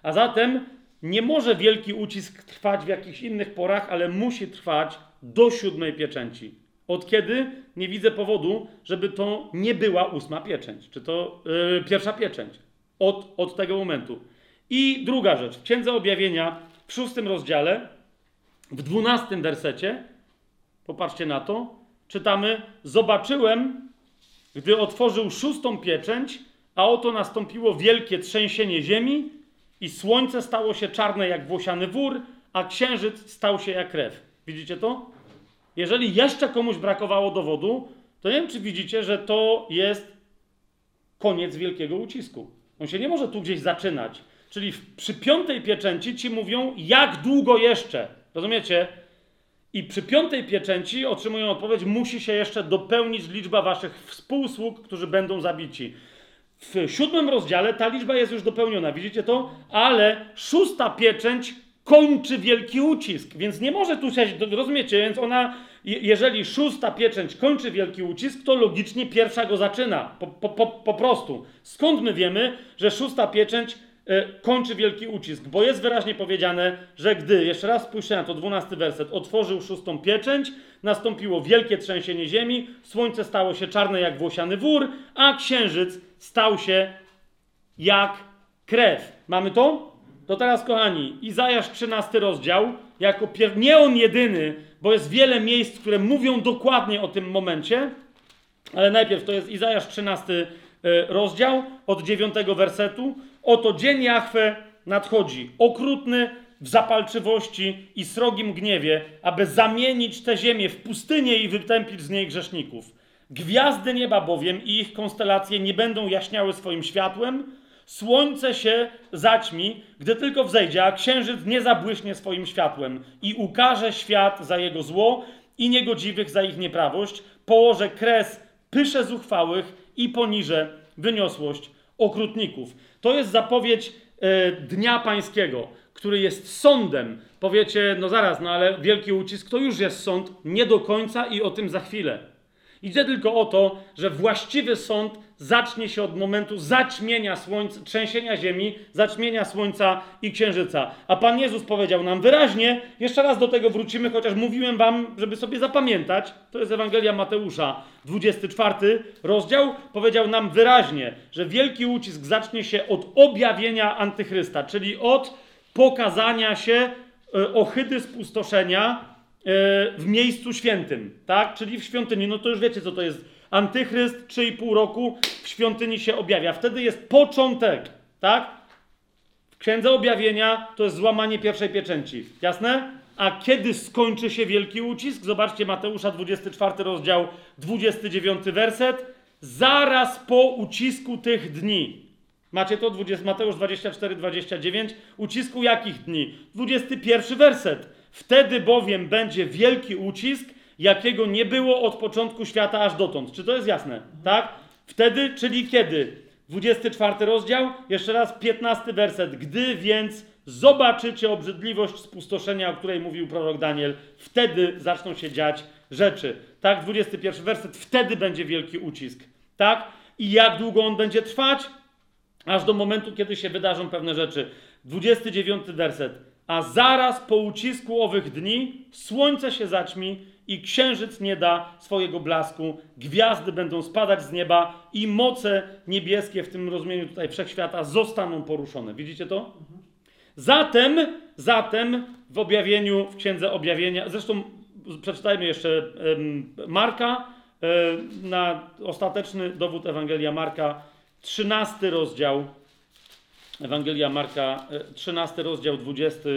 [SPEAKER 1] A zatem nie może wielki ucisk trwać w jakichś innych porach, ale musi trwać do siódmej pieczęci. Od kiedy? Nie widzę powodu, żeby to nie była ósma pieczęć, czy to yy, pierwsza pieczęć. Od, od tego momentu. I druga rzecz. W Księdze Objawienia w szóstym rozdziale, w dwunastym wersecie, popatrzcie na to, czytamy: Zobaczyłem, gdy otworzył szóstą pieczęć, a oto nastąpiło wielkie trzęsienie ziemi, i słońce stało się czarne jak włosiany wór, a księżyc stał się jak krew. Widzicie to? Jeżeli jeszcze komuś brakowało dowodu, to nie wiem, czy widzicie, że to jest koniec wielkiego ucisku. On się nie może tu gdzieś zaczynać. Czyli przy piątej pieczęci ci mówią, jak długo jeszcze. Rozumiecie? I przy piątej pieczęci otrzymują odpowiedź, musi się jeszcze dopełnić liczba waszych współsług, którzy będą zabici. W siódmym rozdziale ta liczba jest już dopełniona, widzicie to? Ale szósta pieczęć kończy wielki ucisk, więc nie może tu się, rozumiecie, więc ona, jeżeli szósta pieczęć kończy wielki ucisk, to logicznie pierwsza go zaczyna, po, po, po, po prostu. Skąd my wiemy, że szósta pieczęć kończy wielki ucisk, bo jest wyraźnie powiedziane, że gdy, jeszcze raz spójrzcie na to, dwunasty werset, otworzył szóstą pieczęć, nastąpiło wielkie trzęsienie ziemi, słońce stało się czarne jak włosiany wór, a księżyc stał się jak krew. Mamy to? To teraz, kochani, Izajasz 13 rozdział, jako pier... nie on jedyny, bo jest wiele miejsc, które mówią dokładnie o tym momencie, ale najpierw to jest Izajasz 13 e, rozdział od 9 wersetu. Oto dzień Jachwę nadchodzi, okrutny w zapalczywości i srogim gniewie, aby zamienić tę ziemię w pustynię i wytępić z niej grzeszników. Gwiazdy nieba bowiem i ich konstelacje nie będą jaśniały swoim światłem, słońce się zaćmi, gdy tylko wzejdzie, a księżyc nie zabłyśnie swoim światłem i ukaże świat za jego zło i niegodziwych za ich nieprawość, położę kres pysze zuchwałych i poniżę wyniosłość okrutników. To jest zapowiedź e, Dnia Pańskiego, który jest sądem. Powiecie, no zaraz, no ale wielki ucisk to już jest sąd, nie do końca i o tym za chwilę. Idzie tylko o to, że właściwy sąd zacznie się od momentu zaćmienia słońca, trzęsienia ziemi, zaćmienia słońca i księżyca. A Pan Jezus powiedział nam wyraźnie, jeszcze raz do tego wrócimy, chociaż mówiłem wam, żeby sobie zapamiętać, to jest Ewangelia Mateusza, 24 rozdział, powiedział nam wyraźnie, że wielki ucisk zacznie się od objawienia antychrysta, czyli od pokazania się e, ohydy spustoszenia e, w miejscu świętym, tak? Czyli w świątyni. No to już wiecie, co to jest Antychryst 3,5 roku w świątyni się objawia. Wtedy jest początek, tak? W Księdze Objawienia to jest złamanie pierwszej pieczęci. Jasne? a kiedy skończy się wielki ucisk? Zobaczcie Mateusza 24 rozdział 29 werset. Zaraz po ucisku tych dni. Macie to 20, Mateusz 24, 29. Ucisku jakich dni? 21 werset. Wtedy bowiem będzie wielki ucisk, jakiego nie było od początku świata aż dotąd. Czy to jest jasne? Tak? Wtedy, czyli kiedy? 24 rozdział, jeszcze raz 15 werset. Gdy więc zobaczycie obrzydliwość spustoszenia, o której mówił prorok Daniel, wtedy zaczną się dziać rzeczy. Tak? 21 werset. Wtedy będzie wielki ucisk. Tak? I jak długo on będzie trwać? Aż do momentu, kiedy się wydarzą pewne rzeczy. 29 werset. A zaraz po ucisku owych dni słońce się zaćmi i księżyc nie da swojego blasku, gwiazdy będą spadać z nieba i moce niebieskie w tym rozumieniu tutaj wszechświata zostaną poruszone. Widzicie to? Zatem, zatem w objawieniu, w księdze objawienia, zresztą przeczytajmy jeszcze Marka, um, na ostateczny dowód Ewangelia Marka, 13 rozdział, Ewangelia Marka, 13 rozdział, 20,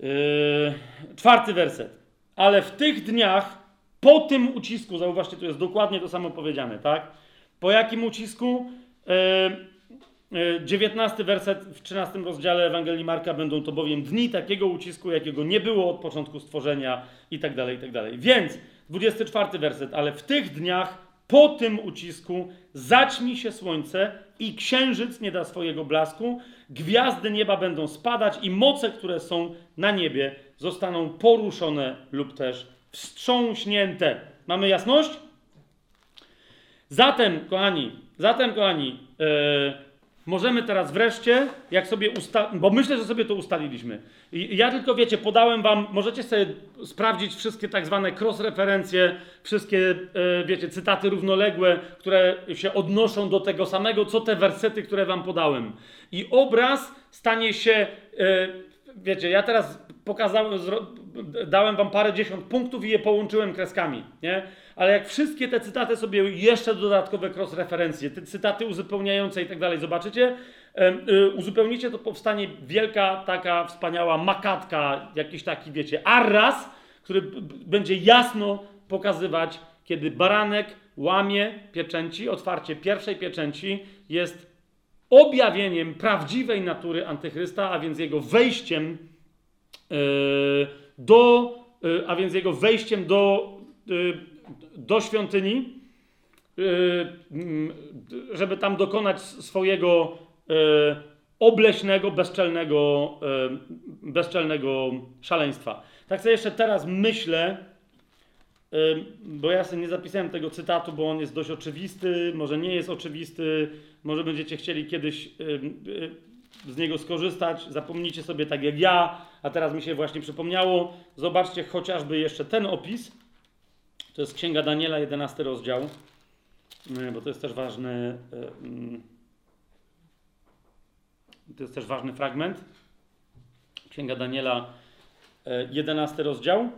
[SPEAKER 1] yy, czwarty werset. Ale w tych dniach, po tym ucisku, zauważcie, tu jest dokładnie to samo powiedziane, tak? Po jakim ucisku? Yy, yy, 19 werset w 13 rozdziale Ewangelii Marka będą to bowiem dni takiego ucisku, jakiego nie było od początku stworzenia i tak dalej, i tak dalej. Więc 24 werset, ale w tych dniach po tym ucisku zaćmi się słońce i księżyc nie da swojego blasku, gwiazdy nieba będą spadać i moce, które są na niebie, zostaną poruszone lub też wstrząśnięte. Mamy jasność? Zatem, kochani, zatem, kochani, yy, możemy teraz wreszcie, jak sobie ustalić, bo myślę, że sobie to ustaliliśmy. I ja tylko, wiecie, podałem wam, możecie sobie sprawdzić wszystkie tak zwane cross-referencje, wszystkie, yy, wiecie, cytaty równoległe, które się odnoszą do tego samego, co te wersety, które wam podałem. I obraz stanie się, yy, wiecie, ja teraz pokazałem, dałem wam parę dziesiąt punktów i je połączyłem kreskami, nie? Ale jak wszystkie te cytaty sobie jeszcze dodatkowe cross-referencje, te cytaty uzupełniające i tak dalej zobaczycie, yy, uzupełnicie, to powstanie wielka, taka wspaniała makatka, jakiś taki, wiecie, arras, który będzie jasno pokazywać, kiedy baranek łamie pieczęci, otwarcie pierwszej pieczęci jest objawieniem prawdziwej natury antychrysta, a więc jego wejściem do, yy, a więc jego wejściem do, yy, do świątyni, żeby tam dokonać swojego obleśnego, bezczelnego, bezczelnego szaleństwa. Tak sobie jeszcze teraz myślę, bo ja sobie nie zapisałem tego cytatu, bo on jest dość oczywisty, może nie jest oczywisty, może będziecie chcieli kiedyś z niego skorzystać. Zapomnijcie sobie tak jak ja, a teraz mi się właśnie przypomniało. Zobaczcie chociażby jeszcze ten opis. To jest Księga Daniela, 11 rozdział, bo to jest też ważny. To jest też ważny fragment. Księga Daniela, 11 rozdział.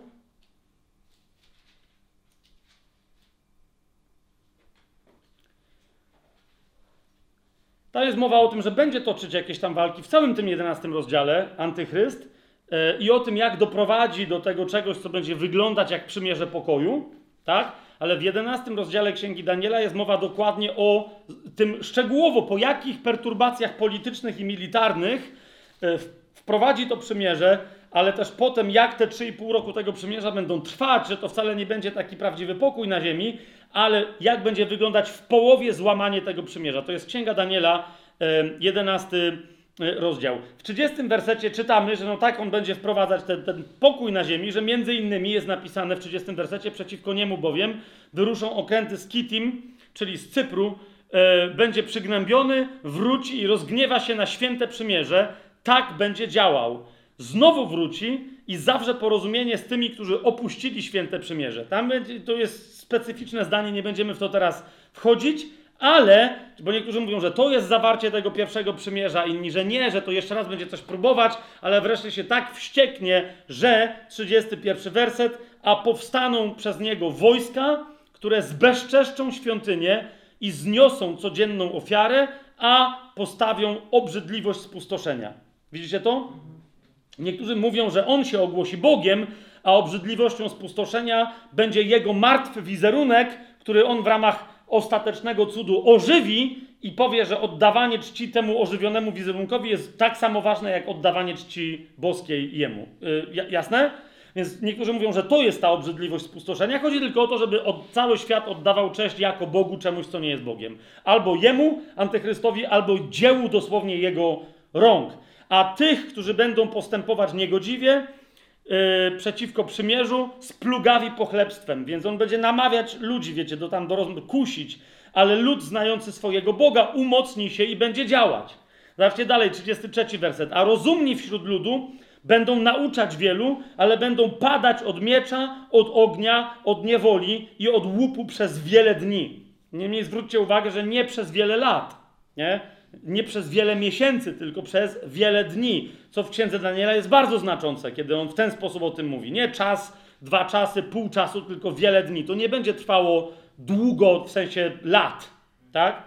[SPEAKER 1] Ta jest mowa o tym, że będzie toczyć jakieś tam walki w całym tym 11 rozdziale, antychryst, i o tym, jak doprowadzi do tego czegoś, co będzie wyglądać jak przymierze pokoju, tak? Ale w 11 rozdziale Księgi Daniela jest mowa dokładnie o tym szczegółowo, po jakich perturbacjach politycznych i militarnych yy, wprowadzi to przymierze, ale też potem, jak te 3,5 roku tego przymierza będą trwać, że to wcale nie będzie taki prawdziwy pokój na ziemi, ale jak będzie wyglądać w połowie złamanie tego przymierza. To jest Księga Daniela, 11 rozdział. W 30 wersecie czytamy, że no tak on będzie wprowadzać ten, ten pokój na ziemi, że między innymi jest napisane w 30 wersecie, przeciwko niemu bowiem wyruszą okręty z Kitim, czyli z Cypru, e, będzie przygnębiony, wróci i rozgniewa się na święte przymierze, tak będzie działał. Znowu wróci i zawrze porozumienie z tymi, którzy opuścili święte przymierze. Tam będzie, to jest specyficzne zdanie, nie będziemy w to teraz wchodzić, ale, bo niektórzy mówią, że to jest zawarcie tego pierwszego przymierza, inni, że nie, że to jeszcze raz będzie coś próbować, ale wreszcie się tak wścieknie, że 31 werset, a powstaną przez niego wojska, które zbezczeszczą świątynię i zniosą codzienną ofiarę, a postawią obrzydliwość spustoszenia. Widzicie to? Niektórzy mówią, że on się ogłosi Bogiem, a obrzydliwością spustoszenia będzie jego martwy wizerunek, który on w ramach ostatecznego cudu ożywi i powie, że oddawanie czci temu ożywionemu wizerunkowi jest tak samo ważne, jak oddawanie czci boskiej jemu. Yy, jasne? Więc niektórzy mówią, że to jest ta obrzydliwość spustoszenia. Chodzi tylko o to, żeby od, cały świat oddawał cześć jako Bogu czemuś, co nie jest Bogiem. Albo jemu, antychrystowi, albo dziełu dosłownie jego rąk. A tych, którzy będą postępować niegodziwie, Yy, przeciwko przymierzu z plugawi pochlebstwem. Więc on będzie namawiać ludzi, wiecie, do tam do rozmów, kusić, ale lud znający swojego Boga umocni się i będzie działać. Zobaczcie dalej, 33 werset. A rozumni wśród ludu będą nauczać wielu, ale będą padać od miecza, od ognia, od niewoli i od łupu przez wiele dni. Niemniej zwróćcie uwagę, że nie przez wiele lat, nie? Nie przez wiele miesięcy, tylko przez wiele dni, co w księdze Daniela jest bardzo znaczące, kiedy on w ten sposób o tym mówi. Nie czas, dwa czasy, pół czasu, tylko wiele dni. To nie będzie trwało długo, w sensie lat, tak?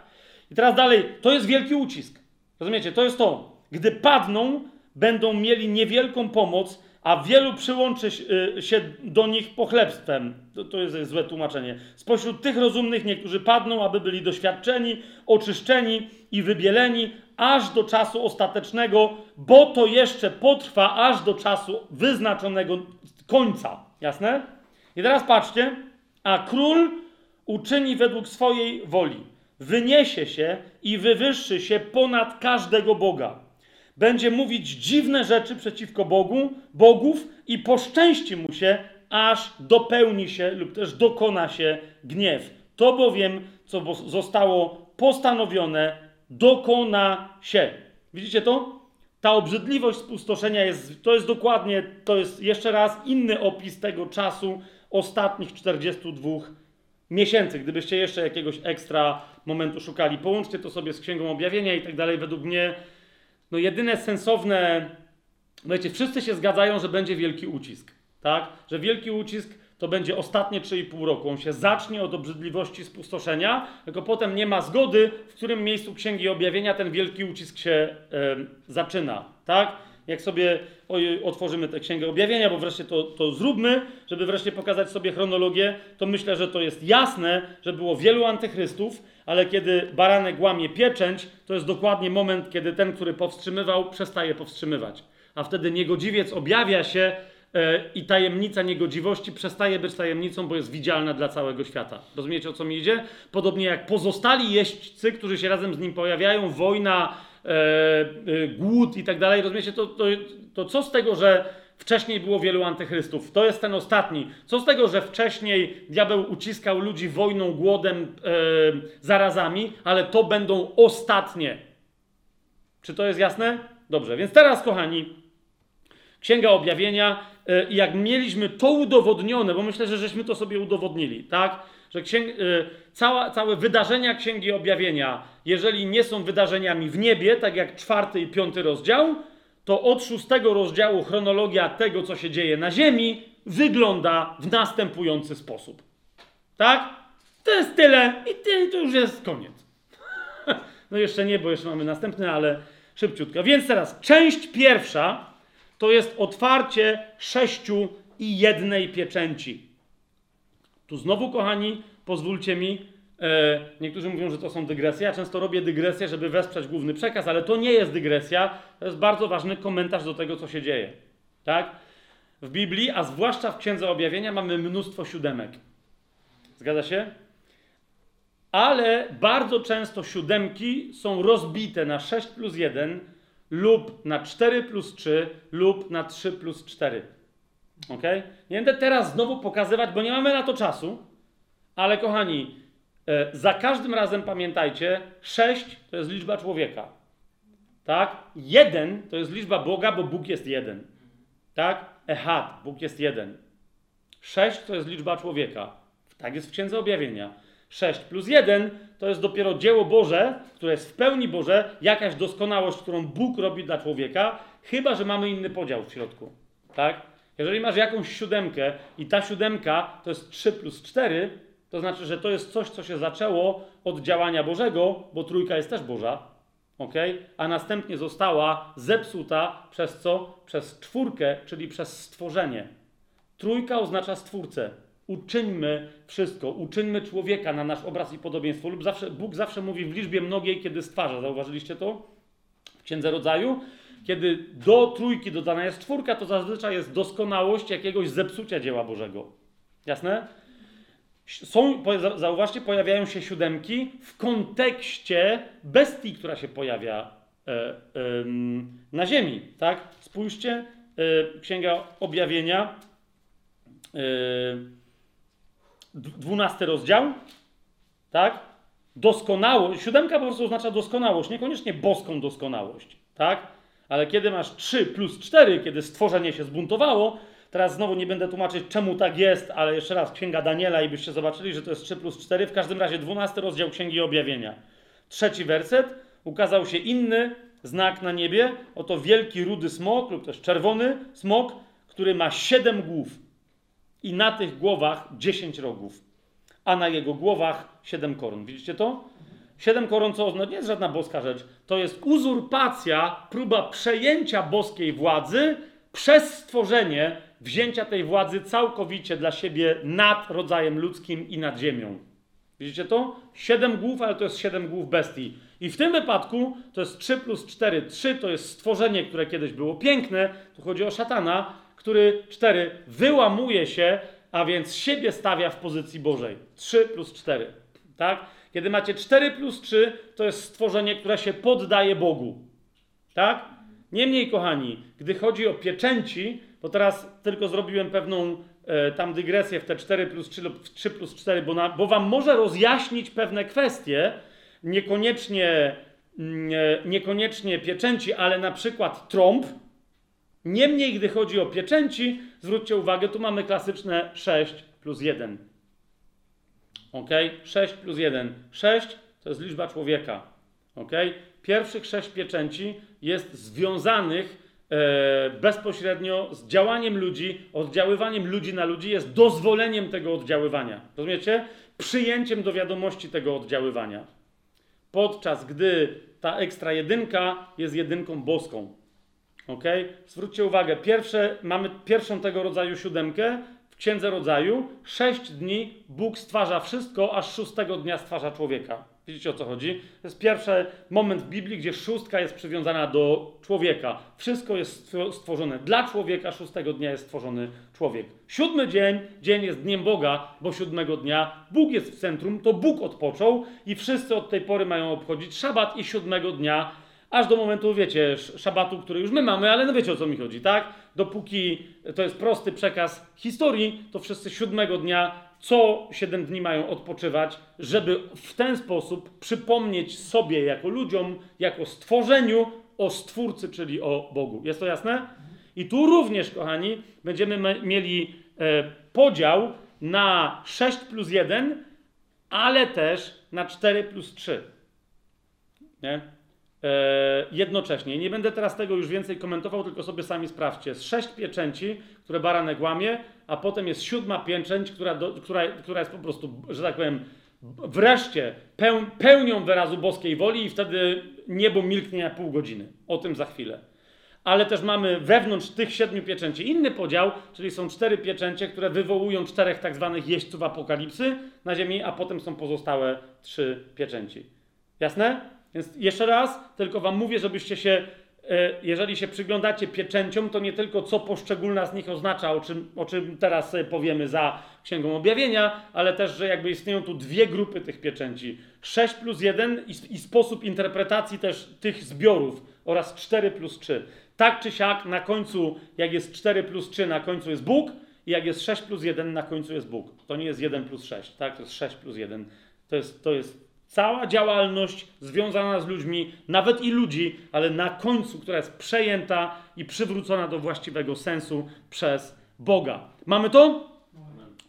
[SPEAKER 1] I teraz dalej, to jest wielki ucisk. Rozumiecie? To jest to. Gdy padną, będą mieli niewielką pomoc, a wielu przyłączy y, się do nich pochlebstwem. To, to jest złe tłumaczenie. Spośród tych rozumnych niektórzy padną, aby byli doświadczeni, oczyszczeni i wybieleni aż do czasu ostatecznego, bo to jeszcze potrwa aż do czasu wyznaczonego końca. Jasne? I teraz patrzcie. A król uczyni według swojej woli. Wyniesie się i wywyższy się ponad każdego Boga będzie mówić dziwne rzeczy przeciwko Bogu, bogów i poszczęści mu się, aż dopełni się lub też dokona się gniew. To bowiem, co zostało postanowione, dokona się. Widzicie to? Ta obrzydliwość spustoszenia jest, to jest dokładnie, to jest jeszcze raz inny opis tego czasu ostatnich 42 miesięcy. Gdybyście jeszcze jakiegoś ekstra momentu szukali, połączcie to sobie z Księgą Objawienia i tak dalej. Według mnie no jedyne sensowne, wiecie, wszyscy się zgadzają, że będzie wielki ucisk, tak? Że wielki ucisk to będzie ostatnie 3,5 roku. On się zacznie od obrzydliwości spustoszenia, tylko potem nie ma zgody, w którym miejscu Księgi Objawienia ten wielki ucisk się e, zaczyna, tak? Jak sobie otworzymy tę Księgę Objawienia, bo wreszcie to, to zróbmy, żeby wreszcie pokazać sobie chronologię, to myślę, że to jest jasne, że było wielu antychrystów, ale kiedy baranek łamie pieczęć, to jest dokładnie moment, kiedy ten, który powstrzymywał, przestaje powstrzymywać. A wtedy niegodziwiec objawia się yy, i tajemnica niegodziwości przestaje być tajemnicą, bo jest widzialna dla całego świata. Rozumiecie o co mi idzie? Podobnie jak pozostali jeźdźcy, którzy się razem z nim pojawiają, wojna, głód i tak dalej. Rozumiecie, to, to, to co z tego, że Wcześniej było wielu antychrystów. To jest ten ostatni. Co z tego, że wcześniej diabeł uciskał ludzi wojną, głodem, e, zarazami, ale to będą ostatnie. Czy to jest jasne? Dobrze, więc teraz, kochani, Księga Objawienia e, i jak mieliśmy to udowodnione, bo myślę, że żeśmy to sobie udowodnili, tak? Że księg, e, cała, całe wydarzenia Księgi Objawienia, jeżeli nie są wydarzeniami w niebie, tak jak czwarty i piąty rozdział, to od szóstego rozdziału chronologia tego, co się dzieje na Ziemi, wygląda w następujący sposób. Tak? To jest tyle i to już jest koniec. No jeszcze nie, bo jeszcze mamy następny, ale szybciutko. Więc teraz część pierwsza to jest otwarcie sześciu i jednej pieczęci. Tu znowu, kochani, pozwólcie mi E, niektórzy mówią, że to są dygresje. Ja często robię dygresję, żeby wesprzeć główny przekaz, ale to nie jest dygresja. To jest bardzo ważny komentarz do tego, co się dzieje. Tak? W Biblii, a zwłaszcza w Księdze Objawienia, mamy mnóstwo siódemek. Zgadza się? Ale bardzo często siódemki są rozbite na 6 plus 1 lub na 4 plus 3 lub na 3 plus 4. Ok? Nie będę teraz znowu pokazywać, bo nie mamy na to czasu, ale kochani, E, za każdym razem pamiętajcie, 6 to jest liczba człowieka. Tak? Jeden to jest liczba Boga, bo Bóg jest jeden. Tak? Ehad, Bóg jest jeden. 6 to jest liczba człowieka. Tak jest w Księdze Objawienia. 6 plus 1 to jest dopiero dzieło Boże, które jest w pełni Boże, jakaś doskonałość, którą Bóg robi dla człowieka, chyba że mamy inny podział w środku. Tak? Jeżeli masz jakąś siódemkę i ta siódemka to jest 3 plus 4, to znaczy, że to jest coś, co się zaczęło od działania Bożego, bo trójka jest też Boża, ok? A następnie została zepsuta przez co? Przez czwórkę, czyli przez stworzenie. Trójka oznacza stwórcę. Uczyńmy wszystko, uczyńmy człowieka na nasz obraz i podobieństwo. Lub zawsze, Bóg zawsze mówi w liczbie mnogiej, kiedy stwarza. Zauważyliście to? W Księdze Rodzaju? Kiedy do trójki dodana jest czwórka, to zazwyczaj jest doskonałość jakiegoś zepsucia dzieła Bożego. Jasne? Są, zauważcie, pojawiają się siódemki w kontekście bestii, która się pojawia e, na ziemi. Tak? Spójrzcie, e, Księga Objawienia, e, dwunasty rozdział, tak? Doskonałość, siódemka po prostu oznacza doskonałość, niekoniecznie boską doskonałość, tak? Ale kiedy masz 3 plus 4, kiedy stworzenie się zbuntowało, teraz znowu nie będę tłumaczyć, czemu tak jest, ale jeszcze raz, Księga Daniela i byście zobaczyli, że to jest 3 plus 4. W każdym razie 12 rozdział Księgi Objawienia. Trzeci werset. Ukazał się inny znak na niebie. Oto wielki rudy smok, lub też czerwony smok, który ma siedem głów. I na tych głowach dziesięć rogów. A na jego głowach siedem koron. Widzicie to? Siedem koron, co oznacza, nie jest żadna boska rzecz. To jest uzurpacja, próba przejęcia boskiej władzy przez stworzenie, wzięcia tej władzy całkowicie dla siebie nad rodzajem ludzkim i nad ziemią. Widzicie to? Siedem głów, ale to jest siedem głów bestii. I w tym wypadku to jest 3 plus 4. 3 to jest stworzenie, które kiedyś było piękne. Tu chodzi o szatana, który 4 wyłamuje się, a więc siebie stawia w pozycji Bożej. 3 plus 4. Tak? Kiedy macie 4 plus 3, to jest stworzenie, które się poddaje Bogu. Tak? Niemniej, kochani, gdy chodzi o pieczęci, bo teraz tylko zrobiłem pewną e, tam dygresję w te 4 plus 3 lub 3 plus 4, bo, na, bo wam może rozjaśnić pewne kwestie, niekoniecznie, mm, e, niekoniecznie pieczęci, ale na przykład trąb. Niemniej, gdy chodzi o pieczęci, zwróćcie uwagę, tu mamy klasyczne 6 plus 1. Ok? 6 plus 1. 6 to jest liczba człowieka. Ok? Pierwszych 6 pieczęci jest związanych bezpośrednio z działaniem ludzi, oddziaływaniem ludzi na ludzi, jest dozwoleniem tego oddziaływania. Rozumiecie? Przyjęciem do wiadomości tego oddziaływania. Podczas gdy ta ekstra jedynka jest jedynką boską. Ok? Zwróćcie uwagę, pierwsze, mamy pierwszą tego rodzaju siódemkę, Księdze Rodzaju, sześć dni Bóg stwarza wszystko, aż szóstego dnia stwarza człowieka. Widzicie o co chodzi? To jest pierwszy moment w Biblii, gdzie szóstka jest przywiązana do człowieka. Wszystko jest stworzone dla człowieka, szóstego dnia jest stworzony człowiek. Siódmy dzień, dzień jest dniem Boga, bo siódmego dnia Bóg jest w centrum, to Bóg odpoczął i wszyscy od tej pory mają obchodzić szabat i siódmego dnia aż do momentu, wiecie, szabatu, który już my mamy, ale no wiecie o co mi chodzi, tak? Dopóki to jest prosty przekaz historii, to wszyscy siódmego dnia co siedem dni mają odpoczywać, żeby w ten sposób przypomnieć sobie jako ludziom, jako stworzeniu o Stwórcy, czyli o Bogu. Jest to jasne? I tu również, kochani, będziemy mieli e, podział na 6 plus 1, ale też na 4 plus 3. Nie? E, jednocześnie. Nie będę teraz tego już więcej komentował, tylko sobie sami sprawdźcie. Z sześć pieczęci, które baranek łamie, a potem jest siódma pieczęć, która, do, która, która jest po prostu, że tak powiem, wreszcie peł, pełnią wyrazu boskiej woli i wtedy niebo milknie na pół godziny. O tym za chwilę. Ale też mamy wewnątrz tych siedmiu pieczęci inny podział, czyli są cztery pieczęcie, które wywołują czterech tak zwanych jeźdźców apokalipsy na ziemi, a potem są pozostałe trzy pieczęci. Jasne? Więc jeszcze raz, tylko wam mówię, żebyście się, jeżeli się przyglądacie pieczęciom, to nie tylko co poszczególna z nich oznacza, o czym, o czym teraz powiemy za Księgą Objawienia, ale też, że jakby istnieją tu dwie grupy tych pieczęci. 6 plus 1 i, i sposób interpretacji też tych zbiorów oraz 4 plus 3. Tak czy siak na końcu, jak jest 4 plus 3, na końcu jest Bóg, i jak jest 6 plus 1, na końcu jest Bóg. To nie jest 1 plus 6, tak? To jest 6 plus 1. To jest, to jest Cała działalność związana z ludźmi, nawet i ludzi, ale na końcu, która jest przejęta i przywrócona do właściwego sensu przez Boga. Mamy to?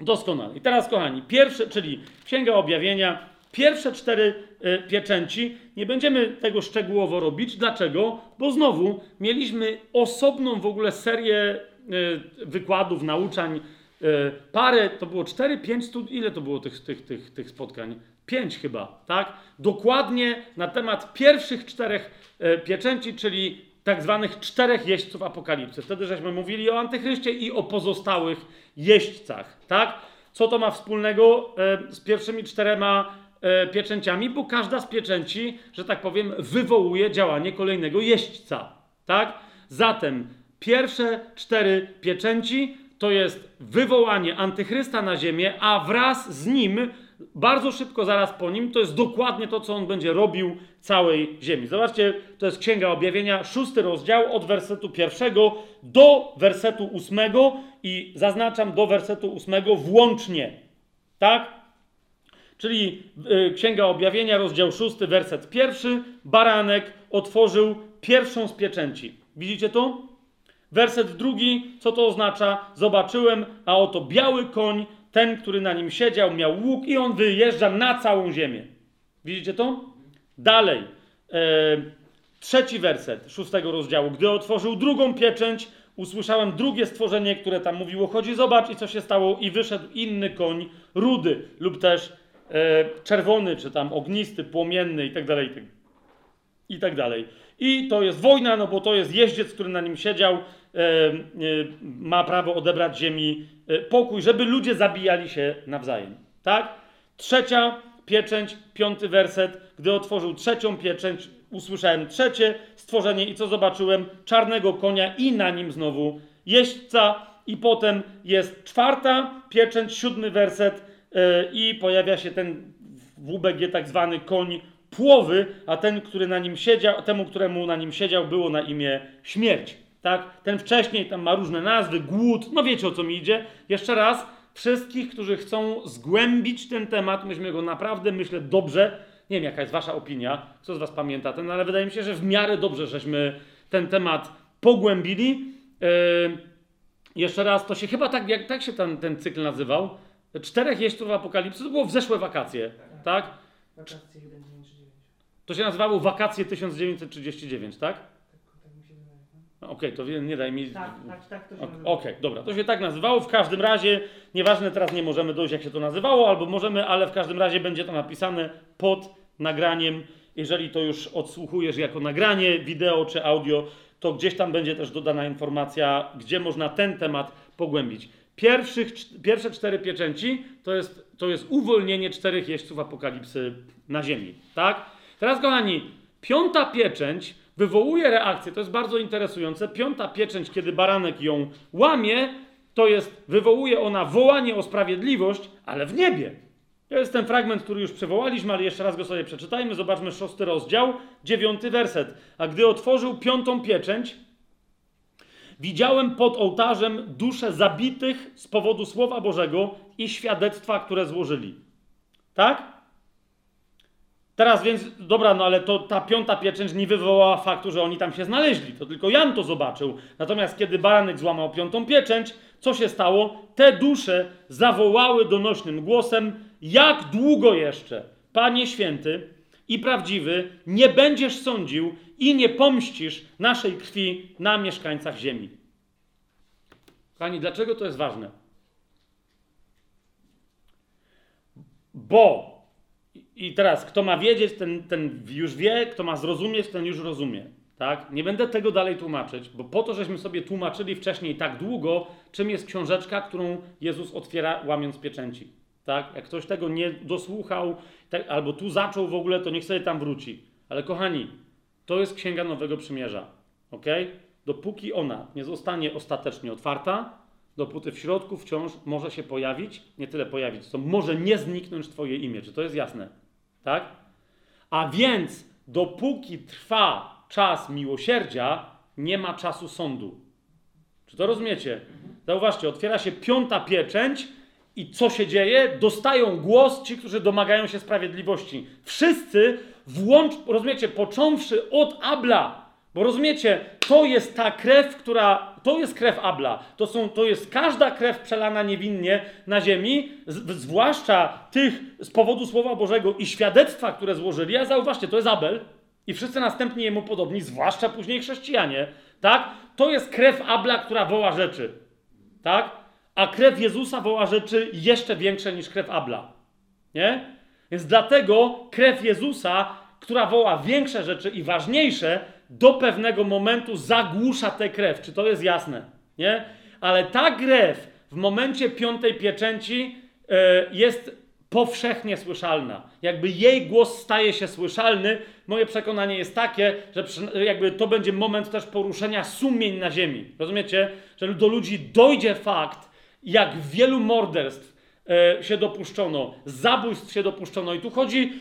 [SPEAKER 1] Doskonale. I teraz, kochani, pierwsze, czyli Księga Objawienia, pierwsze cztery y, pieczęci. Nie będziemy tego szczegółowo robić. Dlaczego? Bo znowu mieliśmy osobną w ogóle serię y, wykładów, nauczań. Y, parę, to było cztery, pięć. Ile to było tych, tych, tych, tych spotkań? Pięć chyba, tak? Dokładnie na temat pierwszych czterech e, pieczęci, czyli tak zwanych czterech jeźdźców apokalipsy. Wtedy żeśmy mówili o antychryście i o pozostałych jeźdźcach, tak? Co to ma wspólnego e, z pierwszymi czterema e, pieczęciami? Bo każda z pieczęci, że tak powiem, wywołuje działanie kolejnego jeźdźca, tak? Zatem pierwsze cztery pieczęci to jest wywołanie antychrysta na ziemię, a wraz z nim bardzo szybko zaraz po nim, to jest dokładnie to, co on będzie robił całej ziemi. Zobaczcie, to jest Księga Objawienia, szósty rozdział, od wersetu pierwszego do wersetu ósmego i zaznaczam do wersetu ósmego włącznie. Tak? Czyli y, Księga Objawienia, rozdział szósty, werset pierwszy, baranek otworzył pierwszą z pieczęci. Widzicie to? Werset drugi, co to oznacza? Zobaczyłem, a oto biały koń, ten, który na nim siedział, miał łuk i on wyjeżdża na całą ziemię. Widzicie to? Dalej. E, trzeci werset szóstego rozdziału. Gdy otworzył drugą pieczęć, usłyszałem drugie stworzenie, które tam mówiło: Chodzi, zobacz, i co się stało. I wyszedł inny koń, rudy lub też e, czerwony, czy tam ognisty, płomienny i tak dalej. I tak dalej. I to jest wojna, no bo to jest jeździec, który na nim siedział, ma prawo odebrać ziemi e, pokój, żeby ludzie zabijali się nawzajem. Tak? Trzecia pieczęć, piąty werset. Gdy otworzył trzecią pieczęć, usłyszałem trzecie stworzenie i co zobaczyłem? Czarnego konia i na nim znowu jeźdźca. I potem jest czwarta pieczęć, siódmy werset e, i pojawia się ten w UBG tak zwany koń płowy, a ten, który na nim siedział, temu, któremu na nim siedział, było na imię śmierć. Tak? Ten wcześniej tam ma różne nazwy, głód, no wiecie o co mi idzie. Jeszcze raz, wszystkich, którzy chcą zgłębić ten temat, myśmy go naprawdę, myślę, dobrze, nie wiem jaka jest wasza opinia, kto z was pamięta ten, ale wydaje mi się, że w miarę dobrze żeśmy ten temat pogłębili. Yy, jeszcze raz, to się chyba tak, jak tak się ten, ten cykl nazywał, Czterech jeźdźców apokalipsy, to było w zeszłe wakacje, tak?
[SPEAKER 2] Wakacje 199.
[SPEAKER 1] To się nazywało Wakacje 1939, tak?
[SPEAKER 2] Tak, tak. No.
[SPEAKER 1] Okej, to nie daj mi.
[SPEAKER 2] Tak, tak, tak to się
[SPEAKER 1] Ok-
[SPEAKER 2] nazywa.
[SPEAKER 1] Okej, dobra, to się tak nazywało. W każdym razie, nieważne teraz nie możemy dojść, jak się to nazywało, albo możemy, ale w każdym razie będzie to napisane pod nagraniem. Jeżeli to już odsłuchujesz jako nagranie, wideo czy audio, to gdzieś tam będzie też dodana informacja, gdzie można ten temat pogłębić. Pierwszych, cz- pierwsze cztery pieczęci to jest, to jest uwolnienie czterech jeźdźców apokalipsy na ziemi, tak? Teraz, kochani, piąta pieczęć wywołuje reakcję, to jest bardzo interesujące. Piąta pieczęć, kiedy baranek ją łamie, to jest, wywołuje ona wołanie o sprawiedliwość, ale w niebie. To jest ten fragment, który już przywołaliśmy, ale jeszcze raz go sobie przeczytajmy. Zobaczmy szósty rozdział, dziewiąty werset. A gdy otworzył piątą pieczęć, widziałem pod ołtarzem dusze zabitych z powodu Słowa Bożego i świadectwa, które złożyli. Tak? Teraz więc, dobra, no ale to ta piąta pieczęć nie wywołała faktu, że oni tam się znaleźli. To tylko Jan to zobaczył. Natomiast kiedy baranek złamał piątą pieczęć, co się stało? Te dusze zawołały donośnym głosem: Jak długo jeszcze, Panie święty i prawdziwy, nie będziesz sądził i nie pomścisz naszej krwi na mieszkańcach ziemi? Pani, dlaczego to jest ważne? Bo i teraz, kto ma wiedzieć, ten, ten już wie, kto ma zrozumieć, ten już rozumie. Tak? Nie będę tego dalej tłumaczyć, bo po to, żeśmy sobie tłumaczyli wcześniej tak długo, czym jest książeczka, którą Jezus otwiera łamiąc pieczęci. Tak? Jak ktoś tego nie dosłuchał, tak, albo tu zaczął w ogóle, to niech sobie tam wróci. Ale kochani, to jest Księga Nowego Przymierza. ok? Dopóki ona nie zostanie ostatecznie otwarta, dopóty w środku wciąż może się pojawić, nie tyle pojawić, co może nie zniknąć Twoje imię. Czy to jest jasne? Tak? A więc, dopóki trwa czas miłosierdzia, nie ma czasu sądu. Czy to rozumiecie? Zauważcie, otwiera się piąta pieczęć i co się dzieje? Dostają głos ci, którzy domagają się sprawiedliwości. Wszyscy, włącz, rozumiecie, począwszy od Abla, bo rozumiecie, to jest ta krew, która, to jest krew Abla. To, są, to jest każda krew przelana niewinnie na ziemi, z, zwłaszcza tych z powodu Słowa Bożego i świadectwa, które złożyli. A zauważcie, to jest Abel i wszyscy następni jemu podobni, zwłaszcza później chrześcijanie. Tak? To jest krew Abla, która woła rzeczy. Tak? A krew Jezusa woła rzeczy jeszcze większe niż krew Abla. Nie? Więc dlatego krew Jezusa, która woła większe rzeczy i ważniejsze, do pewnego momentu zagłusza tę krew. Czy to jest jasne? Nie? Ale ta krew w momencie piątej pieczęci e, jest powszechnie słyszalna. Jakby jej głos staje się słyszalny, moje przekonanie jest takie, że jakby to będzie moment też poruszenia sumień na ziemi. Rozumiecie? Że do ludzi dojdzie fakt, jak wielu morderstw się dopuszczono, zabójstw się dopuszczono. I tu chodzi,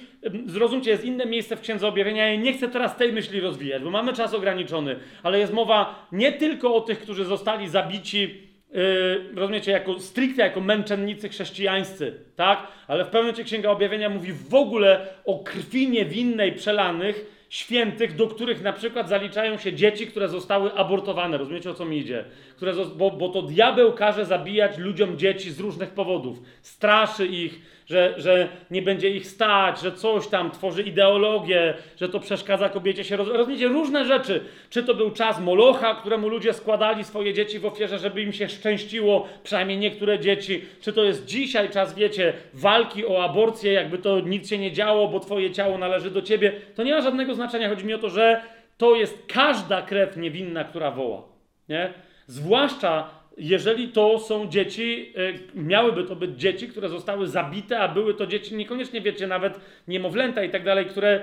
[SPEAKER 1] zrozumcie, jest inne miejsce w Księdze Objawienia. Ja nie chcę teraz tej myśli rozwijać, bo mamy czas ograniczony, ale jest mowa nie tylko o tych, którzy zostali zabici Yy, rozumiecie, jako stricte jako męczennicy chrześcijańscy, tak? Ale w pewnym momencie Księga Objawienia mówi w ogóle o krwi niewinnej przelanych świętych, do których na przykład zaliczają się dzieci, które zostały abortowane. Rozumiecie, o co mi idzie? Które, bo, bo to diabeł każe zabijać ludziom dzieci z różnych powodów. Straszy ich, że, że nie będzie ich stać, że coś tam tworzy ideologię, że to przeszkadza kobiecie się roz... Rozumiecie, różne rzeczy. Czy to był czas Molocha, któremu ludzie składali swoje dzieci w ofierze, żeby im się szczęściło, przynajmniej niektóre dzieci. Czy to jest dzisiaj czas, wiecie, walki o aborcję, jakby to nic się nie działo, bo twoje ciało należy do ciebie. To nie ma żadnego znaczenia. Chodzi mi o to, że to jest każda krew niewinna, która woła. Nie? Zwłaszcza jeżeli to są dzieci, y, miałyby to być dzieci, które zostały zabite, a były to dzieci niekoniecznie, wiecie, nawet niemowlęta i tak dalej, które,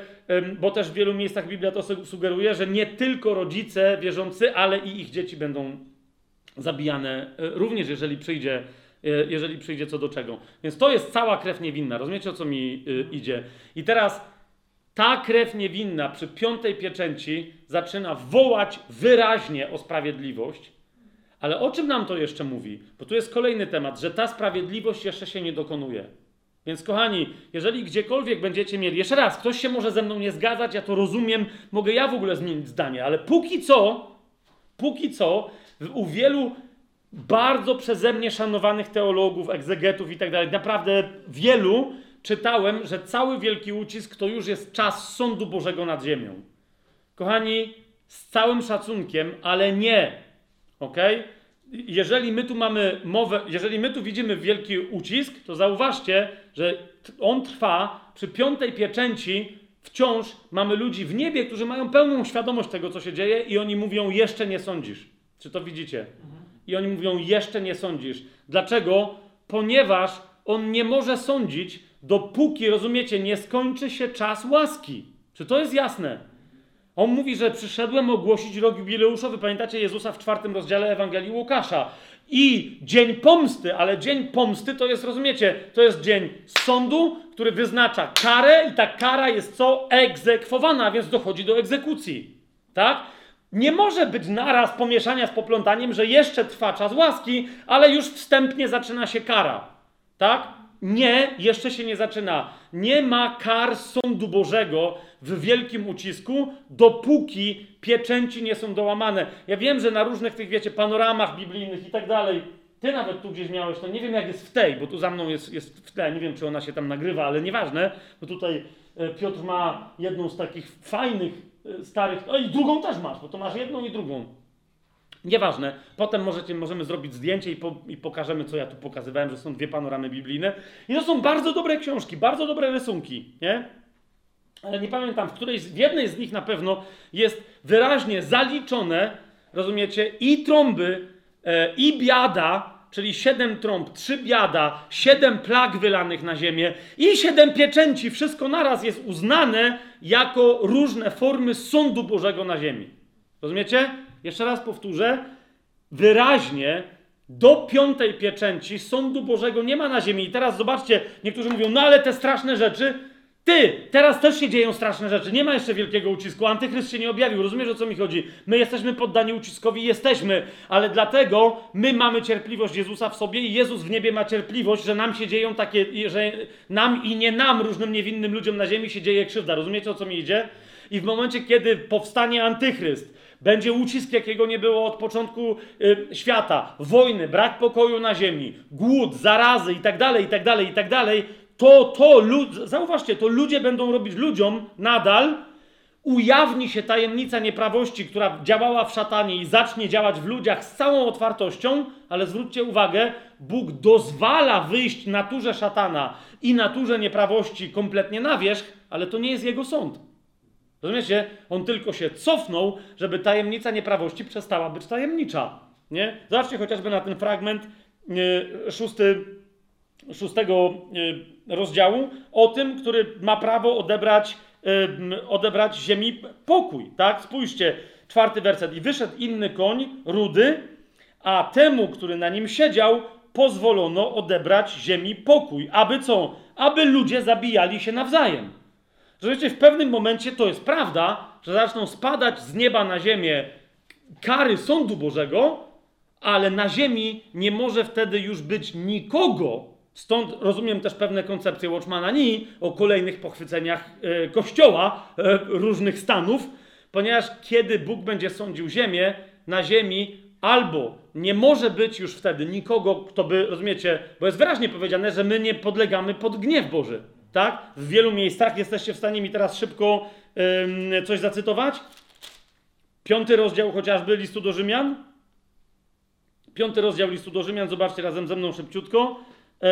[SPEAKER 1] bo też w wielu miejscach Biblia to su- sugeruje, że nie tylko rodzice wierzący, ale i ich dzieci będą zabijane, y, również jeżeli przyjdzie, y, jeżeli przyjdzie co do czego. Więc to jest cała krew niewinna. Rozumiecie, o co mi idzie? I teraz ta krew niewinna przy piątej pieczęci zaczyna wołać wyraźnie o sprawiedliwość. Ale o czym nam to jeszcze mówi? Bo tu jest kolejny temat, że ta sprawiedliwość jeszcze się nie dokonuje. Więc kochani, jeżeli gdziekolwiek będziecie mieli, jeszcze raz, ktoś się może ze mną nie zgadzać, ja to rozumiem, mogę ja w ogóle zmienić zdanie, ale póki co, póki co, u wielu bardzo przeze mnie szanowanych teologów, egzegetów i tak dalej, naprawdę wielu czytałem, że cały wielki ucisk to już jest czas sądu Bożego nad ziemią. Kochani, z całym szacunkiem, ale nie. Ok? Jeżeli my tu mamy mowę, jeżeli my tu widzimy wielki ucisk, to zauważcie, że on trwa przy piątej pieczęci. Wciąż mamy ludzi w niebie, którzy mają pełną świadomość tego, co się dzieje, i oni mówią: Jeszcze nie sądzisz. Czy to widzicie? I oni mówią: Jeszcze nie sądzisz. Dlaczego? Ponieważ on nie może sądzić, dopóki, rozumiecie, nie skończy się czas łaski. Czy to jest jasne? On mówi, że przyszedłem ogłosić rok jubileuszowy. Pamiętacie Jezusa w czwartym rozdziale Ewangelii Łukasza. I dzień pomsty, ale dzień pomsty to jest, rozumiecie, to jest dzień sądu, który wyznacza karę i ta kara jest co? Egzekwowana, więc dochodzi do egzekucji. Tak? Nie może być naraz pomieszania z poplątaniem, że jeszcze trwa czas łaski, ale już wstępnie zaczyna się kara. Tak? Nie, jeszcze się nie zaczyna. Nie ma kar sądu Bożego w wielkim ucisku, dopóki pieczęci nie są dołamane. Ja wiem, że na różnych tych, wiecie, panoramach biblijnych i tak dalej, ty nawet tu gdzieś miałeś, to nie wiem jak jest w tej, bo tu za mną jest, jest w tle, nie wiem czy ona się tam nagrywa, ale nieważne, bo tutaj e, Piotr ma jedną z takich fajnych, e, starych, o i drugą też masz, bo to masz jedną i drugą. Nieważne. Potem możecie, możemy zrobić zdjęcie i, po, i pokażemy, co ja tu pokazywałem, że są dwie panoramy biblijne. I to są bardzo dobre książki, bardzo dobre rysunki, nie? Ale nie pamiętam, w której, w jednej z nich na pewno jest wyraźnie zaliczone, rozumiecie, i trąby, e, i biada, czyli siedem trąb, trzy biada, siedem plag wylanych na ziemię i siedem pieczęci. Wszystko naraz jest uznane jako różne formy sądu Bożego na ziemi. Rozumiecie? Jeszcze raz powtórzę. Wyraźnie do piątej pieczęci sądu Bożego nie ma na ziemi. I teraz zobaczcie, niektórzy mówią, no ale te straszne rzeczy. Ty, teraz też się dzieją straszne rzeczy. Nie ma jeszcze wielkiego ucisku. Antychryst się nie objawił. Rozumiesz o co mi chodzi? My jesteśmy poddani uciskowi, jesteśmy, ale dlatego my mamy cierpliwość Jezusa w sobie i Jezus w niebie ma cierpliwość, że nam się dzieją takie, że nam i nie nam, różnym niewinnym ludziom na ziemi się dzieje krzywda. Rozumiecie o co mi idzie? I w momencie, kiedy powstanie antychryst, będzie ucisk, jakiego nie było od początku y, świata, wojny, brak pokoju na ziemi, głód, zarazy i tak dalej, i to, to, lu- zauważcie, to ludzie będą robić ludziom nadal ujawni się tajemnica nieprawości, która działała w szatanie i zacznie działać w ludziach z całą otwartością, ale zwróćcie uwagę, Bóg dozwala wyjść naturze szatana i naturze nieprawości kompletnie na wierzch, ale to nie jest jego sąd. Rozumiecie? On tylko się cofnął, żeby tajemnica nieprawości przestała być tajemnicza. Nie? Zobaczcie chociażby na ten fragment yy, szósty, szóstego yy, rozdziału o tym, który ma prawo odebrać, odebrać ziemi pokój. Tak? Spójrzcie, czwarty werset. I wyszedł inny koń, rudy, a temu, który na nim siedział, pozwolono odebrać ziemi pokój. Aby co? Aby ludzie zabijali się nawzajem. Rozumiecie, w pewnym momencie to jest prawda, że zaczną spadać z nieba na ziemię kary sądu Bożego, ale na ziemi nie może wtedy już być nikogo. Stąd rozumiem też pewne koncepcje Watchmana Ni o kolejnych pochwyceniach e, kościoła e, różnych stanów, ponieważ kiedy Bóg będzie sądził ziemię, na ziemi albo nie może być już wtedy nikogo, kto by, rozumiecie, bo jest wyraźnie powiedziane, że my nie podlegamy pod gniew Boży. Tak? W wielu miejscach jesteście w stanie mi teraz szybko coś zacytować. Piąty rozdział chociażby listu do Rzymian. Piąty rozdział listu do Rzymian, zobaczcie razem ze mną szybciutko. Yy,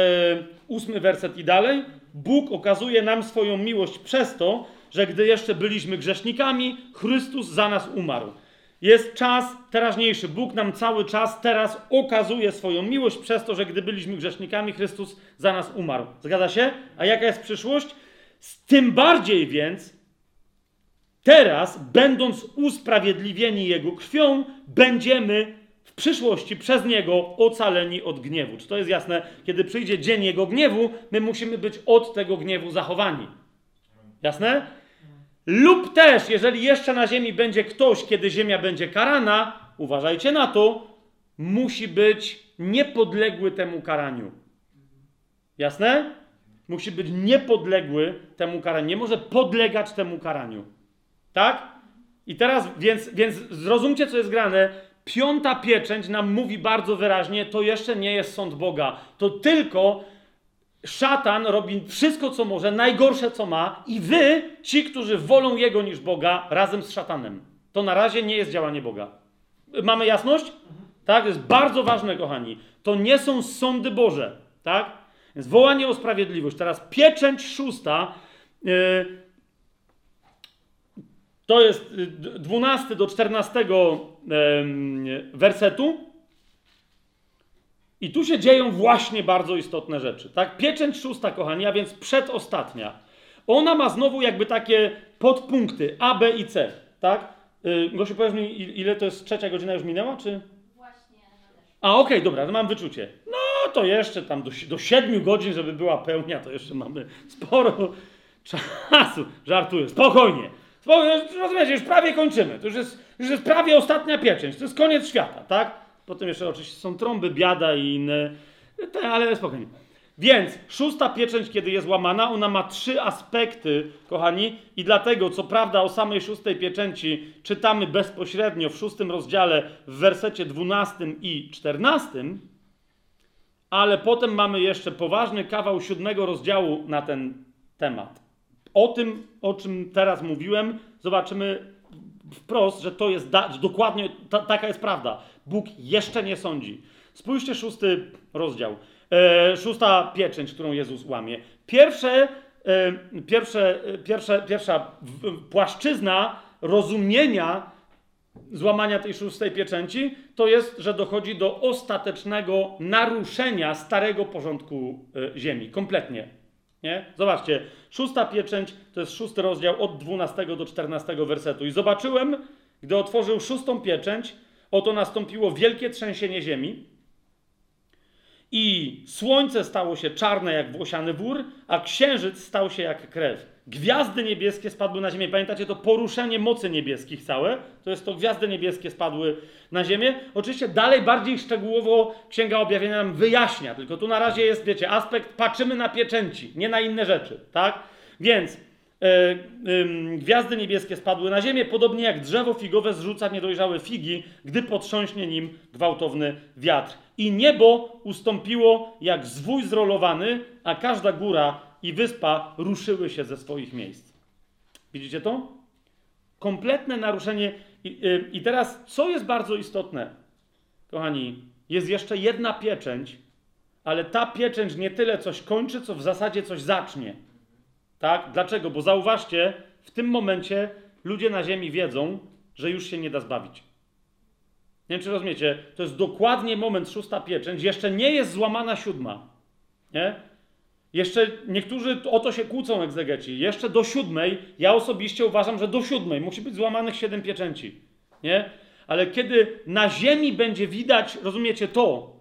[SPEAKER 1] ósmy werset i dalej. Bóg okazuje nam swoją miłość przez to, że gdy jeszcze byliśmy grzesznikami, Chrystus za nas umarł. Jest czas teraźniejszy. Bóg nam cały czas teraz okazuje swoją miłość przez to, że gdy byliśmy grzesznikami, Chrystus za nas umarł. Zgadza się? A jaka jest przyszłość? Z tym bardziej więc teraz, będąc usprawiedliwieni Jego krwią, będziemy przyszłości przez Niego ocaleni od gniewu. Czy to jest jasne? Kiedy przyjdzie dzień Jego gniewu, my musimy być od tego gniewu zachowani. Jasne? Lub też, jeżeli jeszcze na ziemi będzie ktoś, kiedy ziemia będzie karana, uważajcie na to, musi być niepodległy temu karaniu. Jasne? Musi być niepodległy temu karaniu. Nie może podlegać temu karaniu. Tak? I teraz, więc, więc zrozumcie, co jest grane. Piąta pieczęć nam mówi bardzo wyraźnie, to jeszcze nie jest sąd Boga. To tylko szatan robi wszystko, co może, najgorsze, co ma, i wy, ci, którzy wolą jego niż Boga, razem z szatanem. To na razie nie jest działanie Boga. Mamy jasność? Tak? To jest bardzo ważne, kochani. To nie są sądy Boże. Tak? Więc wołanie o sprawiedliwość. Teraz pieczęć szósta. Yy, to jest 12 do 14 yy, wersetu. I tu się dzieją właśnie bardzo istotne rzeczy. Tak? Pieczęć szósta, kochani, a więc przedostatnia. Ona ma znowu jakby takie podpunkty A, B i C. Tak? Yy, Gosiu, powiedz mi, ile to jest trzecia godzina już minęła, czy?
[SPEAKER 3] Właśnie.
[SPEAKER 1] A, okej, dobra, to mam wyczucie. No to jeszcze tam do, do 7 godzin, żeby była pełnia, to jeszcze mamy sporo czasu. Żartuję, spokojnie. Spokojnie, rozumiecie, już prawie kończymy. To już jest, już jest prawie ostatnia pieczęć. To jest koniec świata, tak? Potem jeszcze oczywiście są trąby, biada i inne, te, ale spokojnie. Więc szósta pieczęć, kiedy jest łamana, ona ma trzy aspekty, kochani, i dlatego, co prawda, o samej szóstej pieczęci czytamy bezpośrednio w szóstym rozdziale, w wersecie 12 i 14, ale potem mamy jeszcze poważny kawał siódmego rozdziału na ten temat. O tym, o czym teraz mówiłem, zobaczymy wprost, że to jest da- dokładnie ta, taka jest prawda. Bóg jeszcze nie sądzi. Spójrzcie szósty rozdział, e, szósta pieczęć, którą Jezus łamie. Pierwsze, e, pierwsze, e, pierwsze, pierwsza płaszczyzna rozumienia złamania tej szóstej pieczęci to jest, że dochodzi do ostatecznego naruszenia starego porządku e, ziemi. Kompletnie. Nie? Zobaczcie, szósta pieczęć to jest szósty rozdział od 12 do 14 wersetu. I zobaczyłem, gdy otworzył szóstą pieczęć, oto nastąpiło wielkie trzęsienie ziemi i słońce stało się czarne jak włosiany wór, a księżyc stał się jak krew. Gwiazdy niebieskie spadły na ziemię. Pamiętacie to poruszenie mocy niebieskich całe? To jest to gwiazdy niebieskie spadły na ziemię. Oczywiście dalej bardziej szczegółowo Księga Objawienia nam wyjaśnia, tylko tu na razie jest, wiecie, aspekt patrzymy na pieczęci, nie na inne rzeczy, tak? Więc e, gwiazdy niebieskie spadły na ziemię, podobnie jak drzewo figowe zrzuca niedojrzałe figi, gdy potrząśnie nim gwałtowny wiatr. I niebo ustąpiło jak zwój zrolowany, a każda góra i wyspa ruszyły się ze swoich miejsc. Widzicie to? Kompletne naruszenie. I, y, I teraz, co jest bardzo istotne, kochani, jest jeszcze jedna pieczęć, ale ta pieczęć nie tyle coś kończy, co w zasadzie coś zacznie. Tak? Dlaczego? Bo zauważcie, w tym momencie ludzie na ziemi wiedzą, że już się nie da zbawić. Nie wiem, czy rozumiecie? To jest dokładnie moment, szósta pieczęć. Jeszcze nie jest złamana siódma. Nie? Jeszcze niektórzy o to się kłócą egzegeci. Jeszcze do siódmej, ja osobiście uważam, że do siódmej musi być złamanych siedem pieczęci. Nie? Ale kiedy na ziemi będzie widać, rozumiecie to,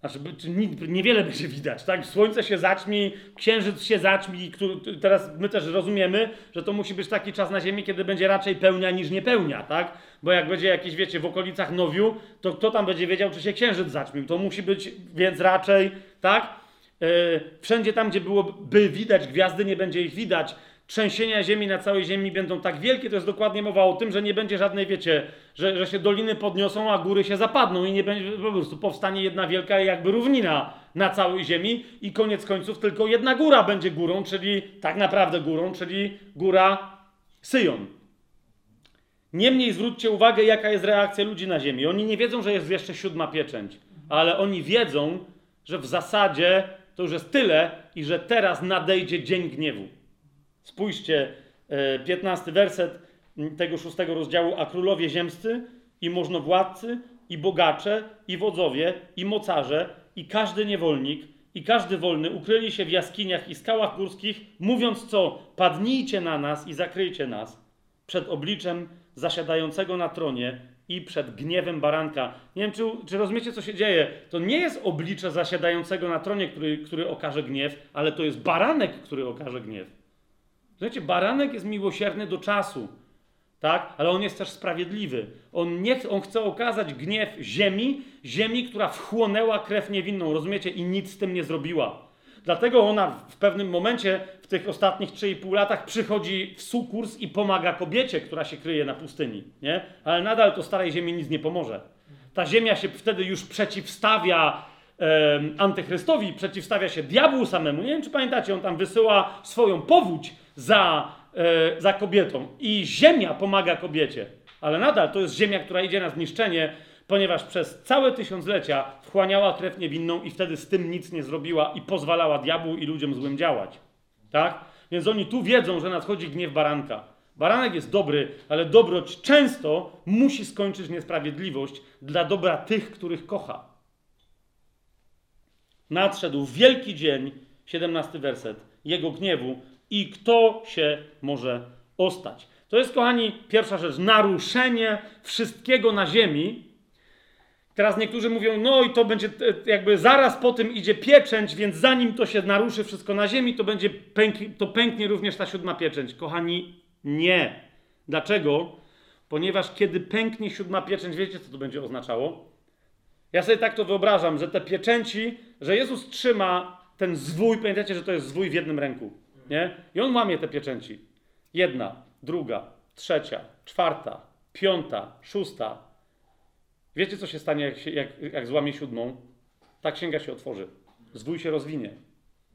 [SPEAKER 1] znaczy niewiele będzie widać, tak? Słońce się zaćmi, księżyc się zaćmi, który, teraz my też rozumiemy, że to musi być taki czas na ziemi, kiedy będzie raczej pełnia niż niepełnia, tak? Bo jak będzie jakieś, wiecie, w okolicach Nowiu, to kto tam będzie wiedział, czy się księżyc zaćmił? To musi być, więc raczej, tak? Yy, wszędzie tam, gdzie byłoby widać gwiazdy, nie będzie ich widać. Trzęsienia ziemi na całej ziemi będą tak wielkie, to jest dokładnie mowa o tym, że nie będzie żadnej, wiecie, że, że się doliny podniosą, a góry się zapadną i nie będzie, po prostu powstanie jedna wielka jakby równina na całej ziemi i koniec końców tylko jedna góra będzie górą, czyli tak naprawdę górą, czyli góra Syjon. Niemniej zwróćcie uwagę, jaka jest reakcja ludzi na ziemi. Oni nie wiedzą, że jest jeszcze siódma pieczęć, ale oni wiedzą, że w zasadzie to już jest tyle i że teraz nadejdzie dzień gniewu. Spójrzcie, e, 15 werset m, tego szóstego rozdziału. A królowie ziemscy, i możnowładcy, i bogacze, i wodzowie, i mocarze, i każdy niewolnik, i każdy wolny ukryli się w jaskiniach i skałach górskich, mówiąc co? Padnijcie na nas i zakryjcie nas przed obliczem zasiadającego na tronie i przed gniewem baranka. Nie wiem, czy, czy rozumiecie, co się dzieje. To nie jest oblicze zasiadającego na tronie, który, który okaże gniew, ale to jest baranek, który okaże gniew. Słuchajcie, baranek jest miłosierny do czasu, tak? Ale on jest też sprawiedliwy. On, nie, on chce okazać gniew ziemi, ziemi, która wchłonęła krew niewinną, rozumiecie? I nic z tym nie zrobiła. Dlatego ona w pewnym momencie, w tych ostatnich 3,5 latach, przychodzi w sukurs i pomaga kobiecie, która się kryje na pustyni, nie? Ale nadal to starej ziemi nic nie pomoże. Ta ziemia się wtedy już przeciwstawia em, antychrystowi, przeciwstawia się diabłu samemu. Nie wiem, czy pamiętacie, on tam wysyła swoją powódź za, e, za kobietą i ziemia pomaga kobiecie. Ale nadal to jest ziemia, która idzie na zniszczenie, ponieważ przez całe tysiąclecia wchłaniała krew niewinną i wtedy z tym nic nie zrobiła i pozwalała diabłu i ludziom złym działać. Tak? Więc oni tu wiedzą, że nadchodzi gniew baranka. Baranek jest dobry, ale dobroć często musi skończyć niesprawiedliwość dla dobra tych, których kocha. Nadszedł wielki dzień, 17 werset, jego gniewu i kto się może ostać. To jest, kochani, pierwsza rzecz, naruszenie wszystkiego na ziemi. Teraz niektórzy mówią, no i to będzie e, jakby zaraz po tym idzie pieczęć, więc zanim to się naruszy wszystko na ziemi, to będzie pęk, to pęknie również ta siódma pieczęć. Kochani, nie. Dlaczego? Ponieważ kiedy pęknie siódma pieczęć, wiecie co to będzie oznaczało? Ja sobie tak to wyobrażam, że te pieczęci, że Jezus trzyma ten zwój, pamiętacie, że to jest zwój w jednym ręku, nie? I on łamie te pieczęci. Jedna, druga, trzecia, czwarta, piąta, szósta. Wiecie, co się stanie, jak, się, jak, jak złamie siódmą? Ta księga się otworzy. Zwój się rozwinie.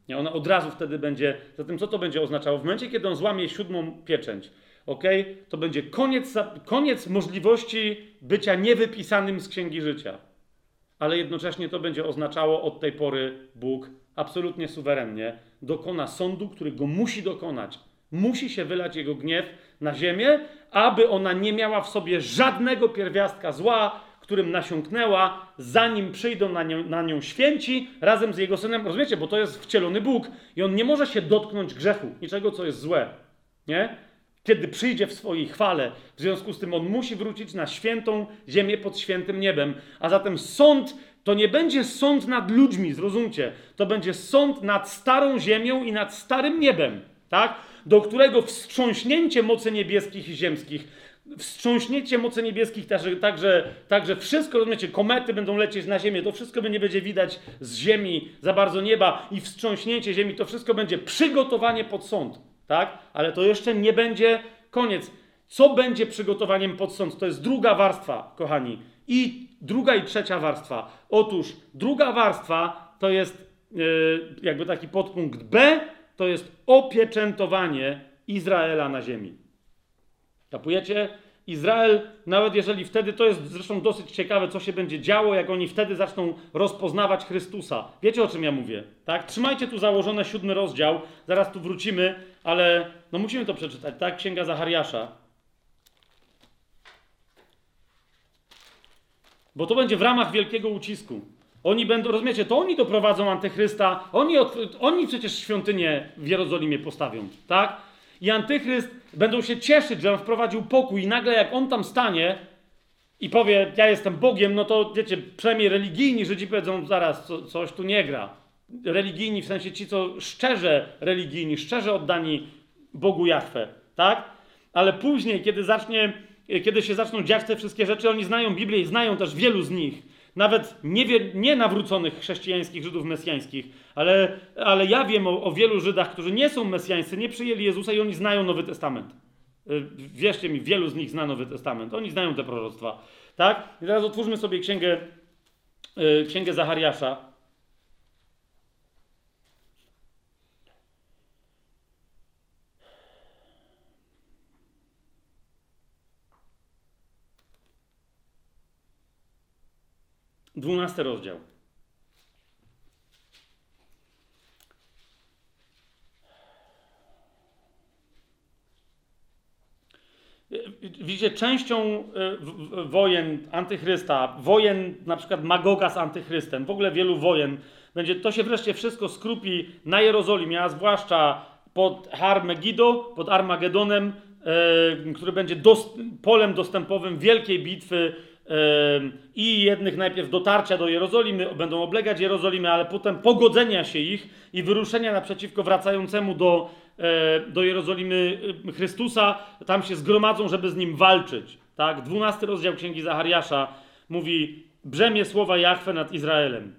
[SPEAKER 1] Nie, ona od razu wtedy będzie. Zatem, co to będzie oznaczało? W momencie, kiedy on złamie siódmą pieczęć, ok, to będzie koniec, koniec możliwości bycia niewypisanym z księgi życia. Ale jednocześnie to będzie oznaczało od tej pory Bóg absolutnie suwerennie dokona sądu, który go musi dokonać. Musi się wylać jego gniew na ziemię, aby ona nie miała w sobie żadnego pierwiastka zła, którym nasiąknęła, zanim przyjdą na nią, na nią święci razem z jego synem. Rozumiecie, bo to jest wcielony Bóg i on nie może się dotknąć grzechu, niczego, co jest złe. Nie? Kiedy przyjdzie w swojej chwale, w związku z tym on musi wrócić na świętą ziemię pod świętym niebem. A zatem sąd to nie będzie sąd nad ludźmi, zrozumcie. To będzie sąd nad starą ziemią i nad starym niebem, tak? Do którego wstrząśnięcie mocy niebieskich i ziemskich, wstrząśnięcie mocy niebieskich, także, także, także wszystko, rozumiecie, komety będą lecieć na ziemię, to wszystko nie będzie widać z ziemi za bardzo nieba i wstrząśnięcie ziemi, to wszystko będzie przygotowanie pod sąd, tak? Ale to jeszcze nie będzie koniec. Co będzie przygotowaniem pod sąd? To jest druga warstwa, kochani. I druga i trzecia warstwa. Otóż druga warstwa to jest yy, jakby taki podpunkt B, to jest opieczętowanie Izraela na ziemi. Kapujecie? Izrael, nawet jeżeli wtedy, to jest zresztą dosyć ciekawe, co się będzie działo, jak oni wtedy zaczną rozpoznawać Chrystusa. Wiecie o czym ja mówię, tak? Trzymajcie tu założone siódmy rozdział, zaraz tu wrócimy, ale no musimy to przeczytać, tak? Księga Zachariasza. Bo to będzie w ramach wielkiego ucisku. Oni będą, rozumiecie, to oni doprowadzą antychrysta, oni, od, oni przecież świątynię w Jerozolimie postawią, tak? I antychryst będą się cieszyć, że on wprowadził pokój i nagle jak on tam stanie i powie, ja jestem Bogiem, no to wiecie, przynajmniej religijni Żydzi powiedzą, zaraz, co, coś tu nie gra. Religijni, w sensie ci, co szczerze religijni, szczerze oddani Bogu Jahwe, tak? Ale później, kiedy zacznie, kiedy się zaczną dziać te wszystkie rzeczy, oni znają Biblię i znają też wielu z nich, nawet nie, nie nawróconych chrześcijańskich Żydów mesjańskich, ale, ale ja wiem o, o wielu Żydach, którzy nie są mesjańscy, nie przyjęli Jezusa i oni znają Nowy Testament. Y, Wierzcie mi, wielu z nich zna Nowy Testament. Oni znają te proroctwa. Tak? I teraz otwórzmy sobie księgę, y, księgę Zachariasza. Dwunasty rozdział. Widzicie, częścią e, wojen antychrysta, wojen na przykład Magoga z antychrystem, w ogóle wielu wojen, będzie, to się wreszcie wszystko skrupi na Jerozolimie, a zwłaszcza pod Har Megiddo, pod Armagedonem, e, który będzie polem dostępowym wielkiej bitwy e, i jednych najpierw dotarcia do Jerozolimy, będą oblegać Jerozolimę, ale potem pogodzenia się ich i wyruszenia naprzeciwko wracającemu do, e, do Jerozolimy Chrystusa, tam się zgromadzą, żeby z nim walczyć. Tak? 12 rozdział Księgi Zachariasza mówi brzemię słowa Jahwe nad Izraelem.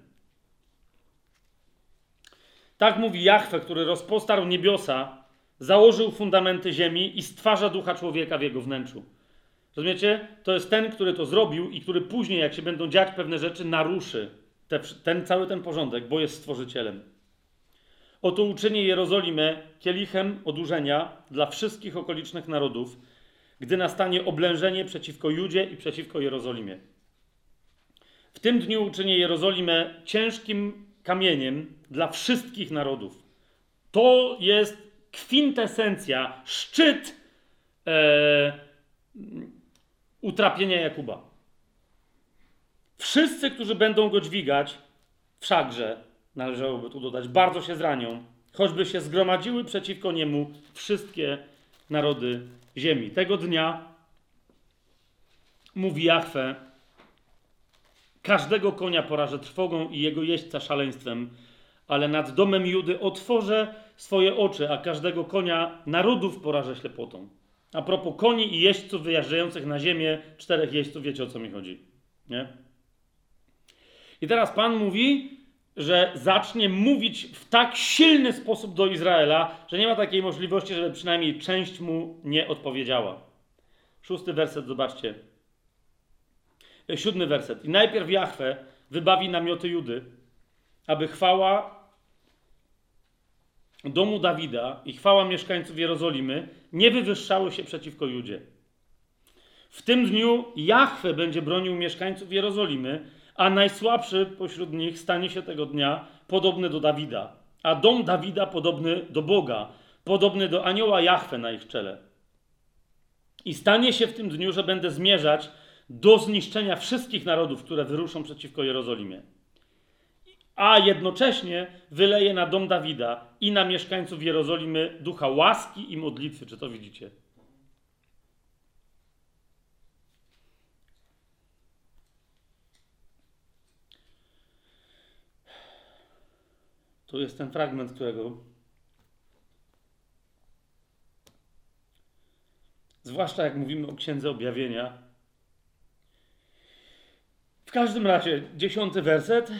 [SPEAKER 1] Tak mówi Jahwe, który rozpostarł niebiosa, założył fundamenty ziemi i stwarza ducha człowieka w jego wnętrzu. Rozumiecie? To jest ten, który to zrobił i który później, jak się będą dziać pewne rzeczy, naruszy te, ten cały ten porządek, bo jest stworzycielem. Oto uczynię Jerozolimę kielichem odurzenia dla wszystkich okolicznych narodów, gdy nastanie oblężenie przeciwko Judzie i przeciwko Jerozolimie. W tym dniu uczynię Jerozolimę ciężkim kamieniem dla wszystkich narodów. To jest kwintesencja, szczyt e, utrapienia Jakuba. Wszyscy, którzy będą go dźwigać, wszakże, należałoby tu dodać, bardzo się zranią, choćby się zgromadziły przeciwko niemu wszystkie narody ziemi. Tego dnia, mówi Jahwe, każdego konia porażę trwogą i jego jeźdźca szaleństwem, ale nad domem Judy otworzę swoje oczy, a każdego konia narodów porażę ślepotą. A propos koni i jeźdźców wyjeżdżających na ziemię, czterech jeźdźców, wiecie o co mi chodzi. Nie? I teraz Pan mówi, że zacznie mówić w tak silny sposób do Izraela, że nie ma takiej możliwości, żeby przynajmniej część mu nie odpowiedziała. Szósty werset, zobaczcie. Siódmy werset. I najpierw Jahwe wybawi namioty Judy, aby chwała domu Dawida i chwała mieszkańców Jerozolimy nie wywyższały się przeciwko Judzie. W tym dniu Jahwe będzie bronił mieszkańców Jerozolimy, a najsłabszy pośród nich stanie się tego dnia podobny do Dawida, a dom Dawida podobny do Boga, podobny do anioła Jahwe na ich czele. I stanie się w tym dniu, że będę zmierzać do zniszczenia wszystkich narodów, które wyruszą przeciwko Jerozolimie a jednocześnie wyleje na dom Dawida i na mieszkańców Jerozolimy ducha łaski i modlitwy. Czy to widzicie? Tu jest ten fragment, którego. Zwłaszcza jak mówimy o księdze objawienia. W każdym razie, dziesiąty werset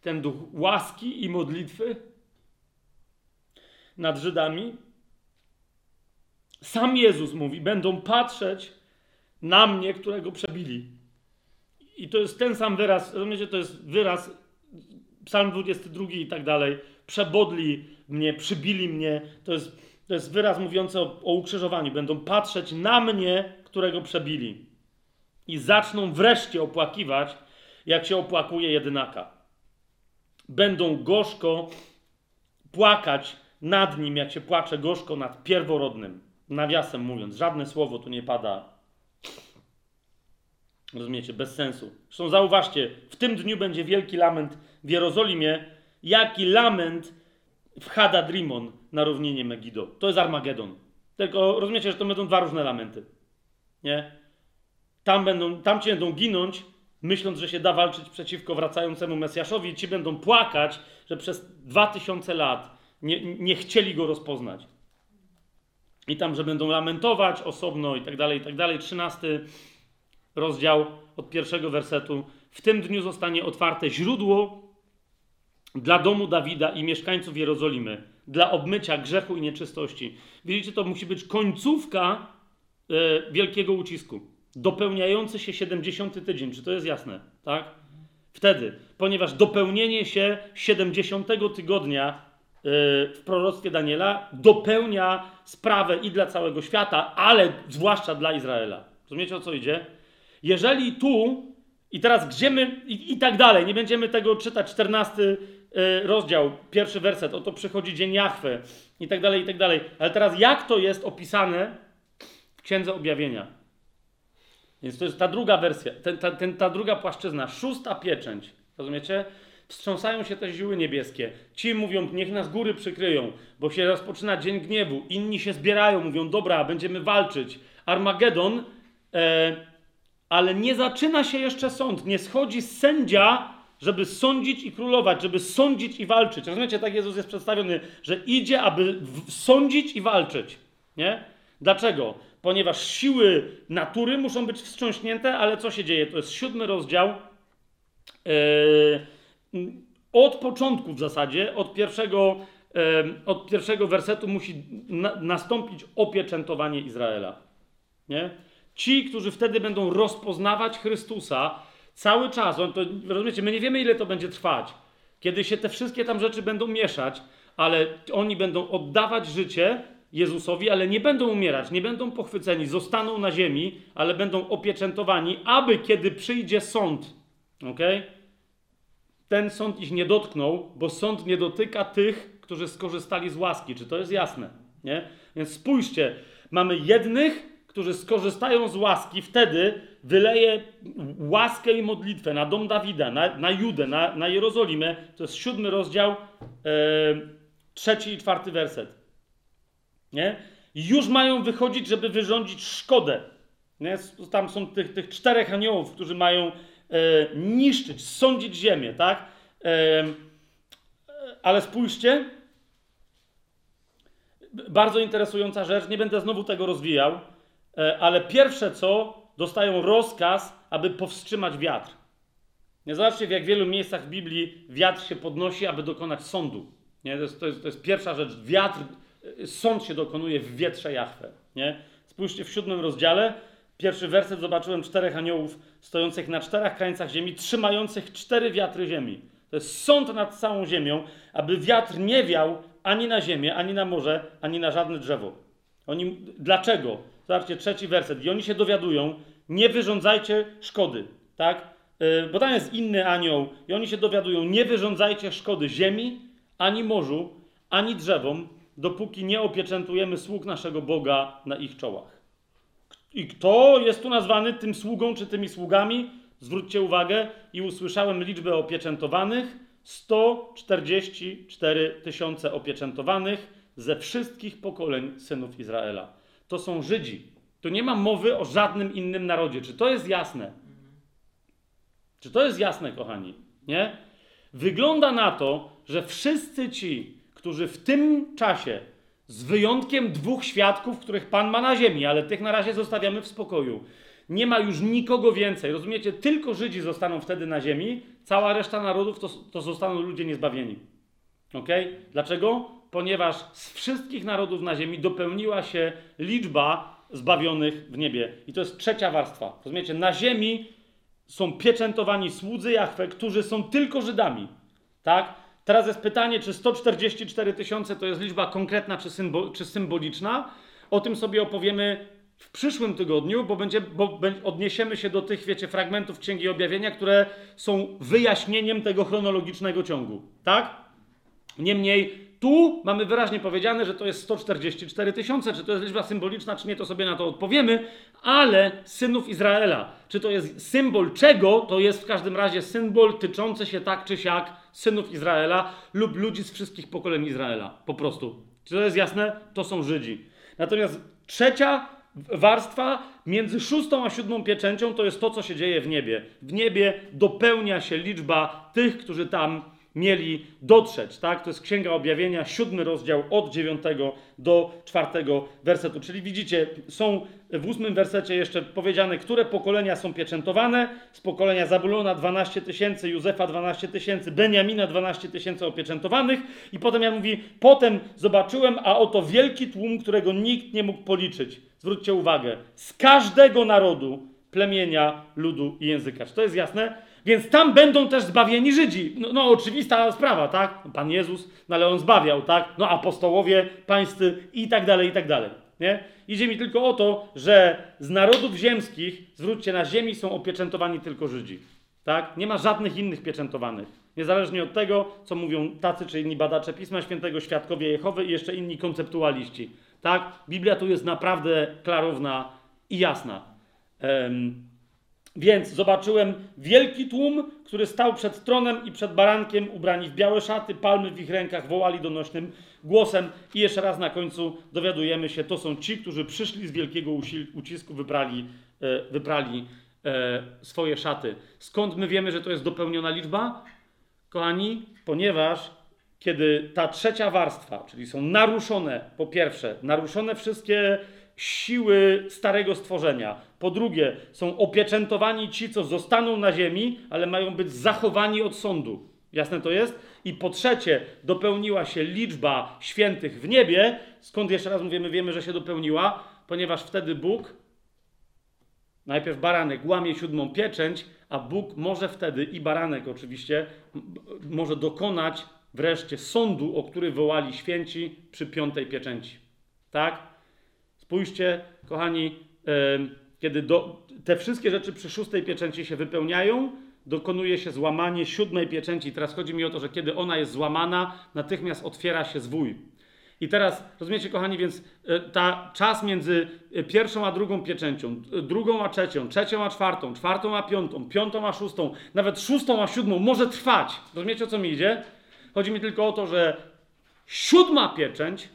[SPEAKER 1] ten duch łaski i modlitwy nad Żydami. Sam Jezus mówi: Będą patrzeć na mnie, którego przebili. I to jest ten sam wyraz, rozumiecie, to jest wyraz, Psalm 22 i tak dalej. Przebodli mnie, przybili mnie. To jest, To jest wyraz mówiący o, o ukrzyżowaniu. Będą patrzeć na mnie, którego przebili. I zaczną wreszcie opłakiwać, jak się opłakuje jedynaka. Będą gorzko płakać nad nim, jak się płacze gorzko nad pierworodnym. Nawiasem mówiąc, żadne słowo tu nie pada. Rozumiecie, bez sensu. Zresztą zauważcie, w tym dniu będzie wielki lament w Jerozolimie, jaki lament w Hadadrimon na równinie Megido. To jest Armagedon. Tylko rozumiecie, że to będą dwa różne lamenty. Nie? Tam, będą, tam ci będą ginąć, myśląc, że się da walczyć przeciwko wracającemu Mesjaszowi. Ci będą płakać, że przez dwa tysiące lat nie, nie chcieli go rozpoznać. I tam, że będą lamentować osobno i tak dalej, i tak dalej. Trzynasty rozdział od pierwszego wersetu. W tym dniu zostanie otwarte źródło dla domu Dawida i mieszkańców Jerozolimy, dla obmycia grzechu i nieczystości. Widzicie, to musi być końcówka e, wielkiego ucisku, dopełniający się 70 tydzień. Czy to jest jasne? Tak? Wtedy, ponieważ dopełnienie się 70 tygodnia e, w proroctwie Daniela dopełnia sprawę i dla całego świata, ale zwłaszcza dla Izraela. Rozumiecie o co idzie? Jeżeli tu, i teraz gdzie my, i, i tak dalej, nie będziemy tego czytać, 14 y, rozdział, pierwszy werset, oto przychodzi dzień Jachwy, i tak dalej, i tak dalej. Ale teraz jak to jest opisane w Księdze Objawienia? Więc to jest ta druga wersja, ten, ta, ten, ta druga płaszczyzna, szósta pieczęć, rozumiecie? Wstrząsają się te ziły niebieskie. Ci mówią, niech nas góry przykryją, bo się rozpoczyna dzień gniewu. Inni się zbierają, mówią, dobra, będziemy walczyć. Armagedon, e, ale nie zaczyna się jeszcze sąd. Nie schodzi sędzia, żeby sądzić i królować, żeby sądzić i walczyć. Rozumiecie, tak Jezus jest przedstawiony, że idzie, aby sądzić i walczyć. Nie? Dlaczego? Ponieważ siły natury muszą być wstrząśnięte, ale co się dzieje? To jest siódmy rozdział. Yy, od początku w zasadzie, od pierwszego, yy, od pierwszego wersetu musi na, nastąpić opieczętowanie Izraela. Nie? Ci, którzy wtedy będą rozpoznawać Chrystusa cały czas, on to, rozumiecie, my nie wiemy ile to będzie trwać, kiedy się te wszystkie tam rzeczy będą mieszać, ale oni będą oddawać życie Jezusowi, ale nie będą umierać, nie będą pochwyceni, zostaną na ziemi, ale będą opieczętowani, aby kiedy przyjdzie sąd, okej? ten sąd ich nie dotknął, bo sąd nie dotyka tych, którzy skorzystali z łaski. Czy to jest jasne? Nie? Więc spójrzcie, mamy jednych, którzy skorzystają z łaski, wtedy wyleje łaskę i modlitwę na dom Dawida, na, na Judę, na, na Jerozolimę. To jest siódmy rozdział, e, trzeci i czwarty werset. Nie? Już mają wychodzić, żeby wyrządzić szkodę. Nie? Tam są tych, tych czterech aniołów, którzy mają e, niszczyć, sądzić ziemię, tak? E, e, ale spójrzcie, bardzo interesująca rzecz, nie będę znowu tego rozwijał, e, ale pierwsze co, dostają rozkaz, aby powstrzymać wiatr. Nie zobaczcie, w jak wielu miejscach w Biblii wiatr się podnosi, aby dokonać sądu. Nie? To, jest, to, jest, to jest pierwsza rzecz. Wiatr, sąd się dokonuje w wietrze Jahwe. Nie? Spójrzcie w siódmym rozdziale, pierwszy werset, zobaczyłem czterech aniołów stojących na czterech krańcach ziemi, trzymających cztery wiatry ziemi. To jest sąd nad całą ziemią, aby wiatr nie wiał ani na ziemię, ani na morze, ani na żadne drzewo. Oni, dlaczego? Zobaczcie, trzeci werset. I oni się dowiadują, nie wyrządzajcie szkody, tak? Yy, bo tam jest inny anioł i oni się dowiadują, nie wyrządzajcie szkody ziemi, ani morzu, ani drzewom, dopóki nie opieczętujemy sług naszego Boga na ich czołach. I kto jest tu nazwany tym sługą czy tymi sługami? Zwróćcie uwagę i usłyszałem liczbę opieczętowanych. 144 tysiące opieczętowanych ze wszystkich pokoleń synów Izraela. To są Żydzi. Tu nie ma mowy o żadnym innym narodzie. Czy to jest jasne? Czy to jest jasne, kochani? Nie? Wygląda na to, że wszyscy ci, którzy w tym czasie, z wyjątkiem dwóch świadków, których Pan ma na ziemi, ale tych na razie zostawiamy w spokoju, nie ma już nikogo więcej. Rozumiecie? Tylko Żydzi zostaną wtedy na ziemi, cała reszta narodów to, to zostaną ludzie niezbawieni. Ok? Dlaczego? Ponieważ z wszystkich narodów na ziemi dopełniła się liczba zbawionych w niebie. I to jest trzecia warstwa. Rozumiecie? Na ziemi są pieczętowani słudzy Jahwe, którzy są tylko Żydami. Tak? Teraz jest pytanie, czy 144 tysiące to jest liczba konkretna czy, symbo, czy symboliczna. O tym sobie opowiemy w przyszłym tygodniu, bo, będzie, bo odniesiemy się do tych, wiecie, fragmentów Księgi Objawienia, które są wyjaśnieniem tego chronologicznego ciągu. Tak? Niemniej tu mamy wyraźnie powiedziane, że to jest 144 tysiące. Czy to jest liczba symboliczna, czy nie, to sobie na to odpowiemy, ale synów Izraela. Czy to jest symbol czego? To jest w każdym razie symbol tyczący się tak czy siak synów Izraela lub ludzi z wszystkich pokoleń Izraela. Po prostu. Czy to jest jasne? To są Żydzi. Natomiast trzecia warstwa między szóstą a siódmą pieczęcią to jest to, co się dzieje w niebie. W niebie dopełnia się liczba tych, którzy tam mieli dotrzeć, tak? To jest Księga Objawienia, siódmy rozdział od dziewiątego do czwartego wersetu. Czyli widzicie, są w ósmym wersecie jeszcze powiedziane, które pokolenia są pieczętowane. Z pokolenia Zabulona 12 tysięcy, Józefa 12 tysięcy, Beniamina 12 tysięcy opieczętowanych. I potem ja mówi, potem zobaczyłem, a oto wielki tłum, którego nikt nie mógł policzyć. Zwróćcie uwagę, z każdego narodu, plemienia, ludu i języka. Czy to jest jasne? Więc tam będą też zbawieni Żydzi. No, no oczywista sprawa, tak? Pan Jezus, no ale on zbawiał, tak? No apostołowie, pańscy i tak dalej, i tak dalej. Nie? Idzie mi tylko o to, że z narodów ziemskich, zwróćcie, na ziemi są opieczętowani tylko Żydzi. Tak? Nie ma żadnych innych pieczętowanych. Niezależnie od tego, co mówią tacy czy inni badacze Pisma Świętego, świadkowie Jehowy i jeszcze inni konceptualiści. Tak? Biblia tu jest naprawdę klarowna i jasna. Em, więc zobaczyłem wielki tłum, który stał przed tronem i przed barankiem, ubrani w białe szaty, palmy w ich rękach, wołali donośnym głosem. I jeszcze raz na końcu dowiadujemy się, to są ci, którzy przyszli z wielkiego ucisku, e, wyprali e, swoje szaty. Skąd my wiemy, że to jest dopełniona liczba? Kochani, ponieważ kiedy ta trzecia warstwa, czyli są naruszone, po pierwsze, naruszone wszystkie siły starego stworzenia. Po drugie, są opieczętowani ci, co zostaną na ziemi, ale mają być zachowani od sądu. Jasne to jest? I po trzecie, dopełniła się liczba świętych w niebie. Skąd jeszcze raz mówimy, wiemy, że się dopełniła? Ponieważ wtedy Bóg, najpierw baranek, łamie siódmą pieczęć, a Bóg może wtedy, i baranek oczywiście, może dokonać wreszcie sądu, o który wołali święci przy piątej pieczęci. Tak? Spójrzcie, kochani, kiedy do, te wszystkie rzeczy przy szóstej pieczęci się wypełniają, dokonuje się złamanie siódmej pieczęci. Teraz chodzi mi o to, że kiedy ona jest złamana, natychmiast otwiera się zwój. I teraz, rozumiecie, kochani, więc e, ta czas między e, pierwszą a drugą pieczęcią, e, drugą a trzecią, trzecią a czwartą, czwartą a piątą, piątą a szóstą, nawet szóstą a siódmą może trwać. Rozumiecie, o co mi idzie? Chodzi mi tylko o to, że siódma pieczęć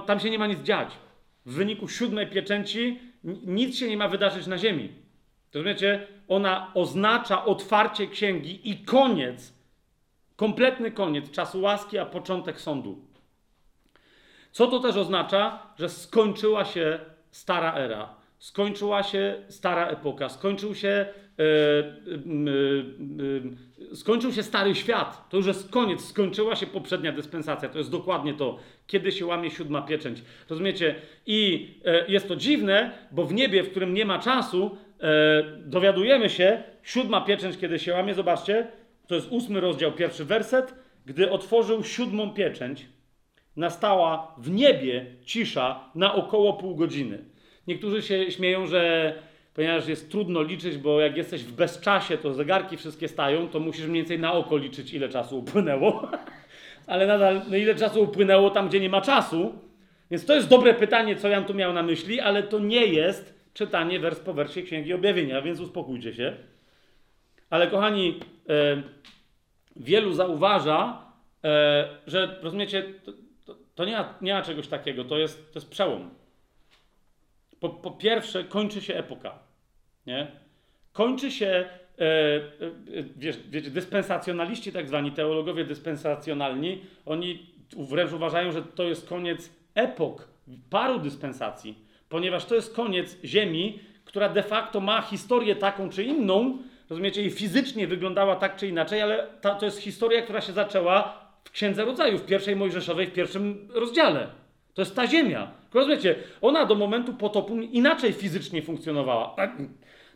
[SPEAKER 1] tam się nie ma nic dziać. W wyniku siódmej pieczęci nic się nie ma wydarzyć na ziemi. Rozumiecie? Ona oznacza otwarcie księgi i koniec, kompletny koniec czasu łaski, a początek sądu. Co to też oznacza? Że skończyła się stara era, skończyła się stara epoka, skończył się, e, e, e, skończył się stary świat. To już jest koniec, skończyła się poprzednia dyspensacja. To jest dokładnie to, kiedy się łamie siódma pieczęć. Rozumiecie? I e, jest to dziwne, bo w niebie, w którym nie ma czasu, e, dowiadujemy się, siódma pieczęć, kiedy się łamie, zobaczcie, to jest ósmy rozdział, pierwszy werset, gdy otworzył siódmą pieczęć, nastała w niebie cisza na około pół godziny. Niektórzy się śmieją, że ponieważ jest trudno liczyć, bo jak jesteś w bezczasie, to zegarki wszystkie stają, to musisz mniej więcej na oko liczyć, ile czasu upłynęło. Ale nadal, no ile czasu upłynęło tam, gdzie nie ma czasu. Więc to jest dobre pytanie, co ja tu miał na myśli, ale to nie jest czytanie wers po wersie Księgi Objawienia, więc uspokójcie się. Ale kochani, e, wielu zauważa, e, że rozumiecie, to, to, to nie, ma, nie ma czegoś takiego, to jest, to jest przełom. Po, po pierwsze, kończy się epoka. Nie? Kończy się, e, e, wiesz, wiecie, dyspensacjonaliści, tak zwani teologowie dyspensacjonalni, oni wręcz uważają, że to jest koniec epok, paru dyspensacji, ponieważ to jest koniec Ziemi, która de facto ma historię taką czy inną, rozumiecie, i fizycznie wyglądała tak czy inaczej, ale ta, to jest historia, która się zaczęła w Księdze Rodzaju, w pierwszej Mojżeszowej, w pierwszym rozdziale. To jest ta ziemia. Rozumiecie, ona do momentu potopu inaczej fizycznie funkcjonowała. Tak,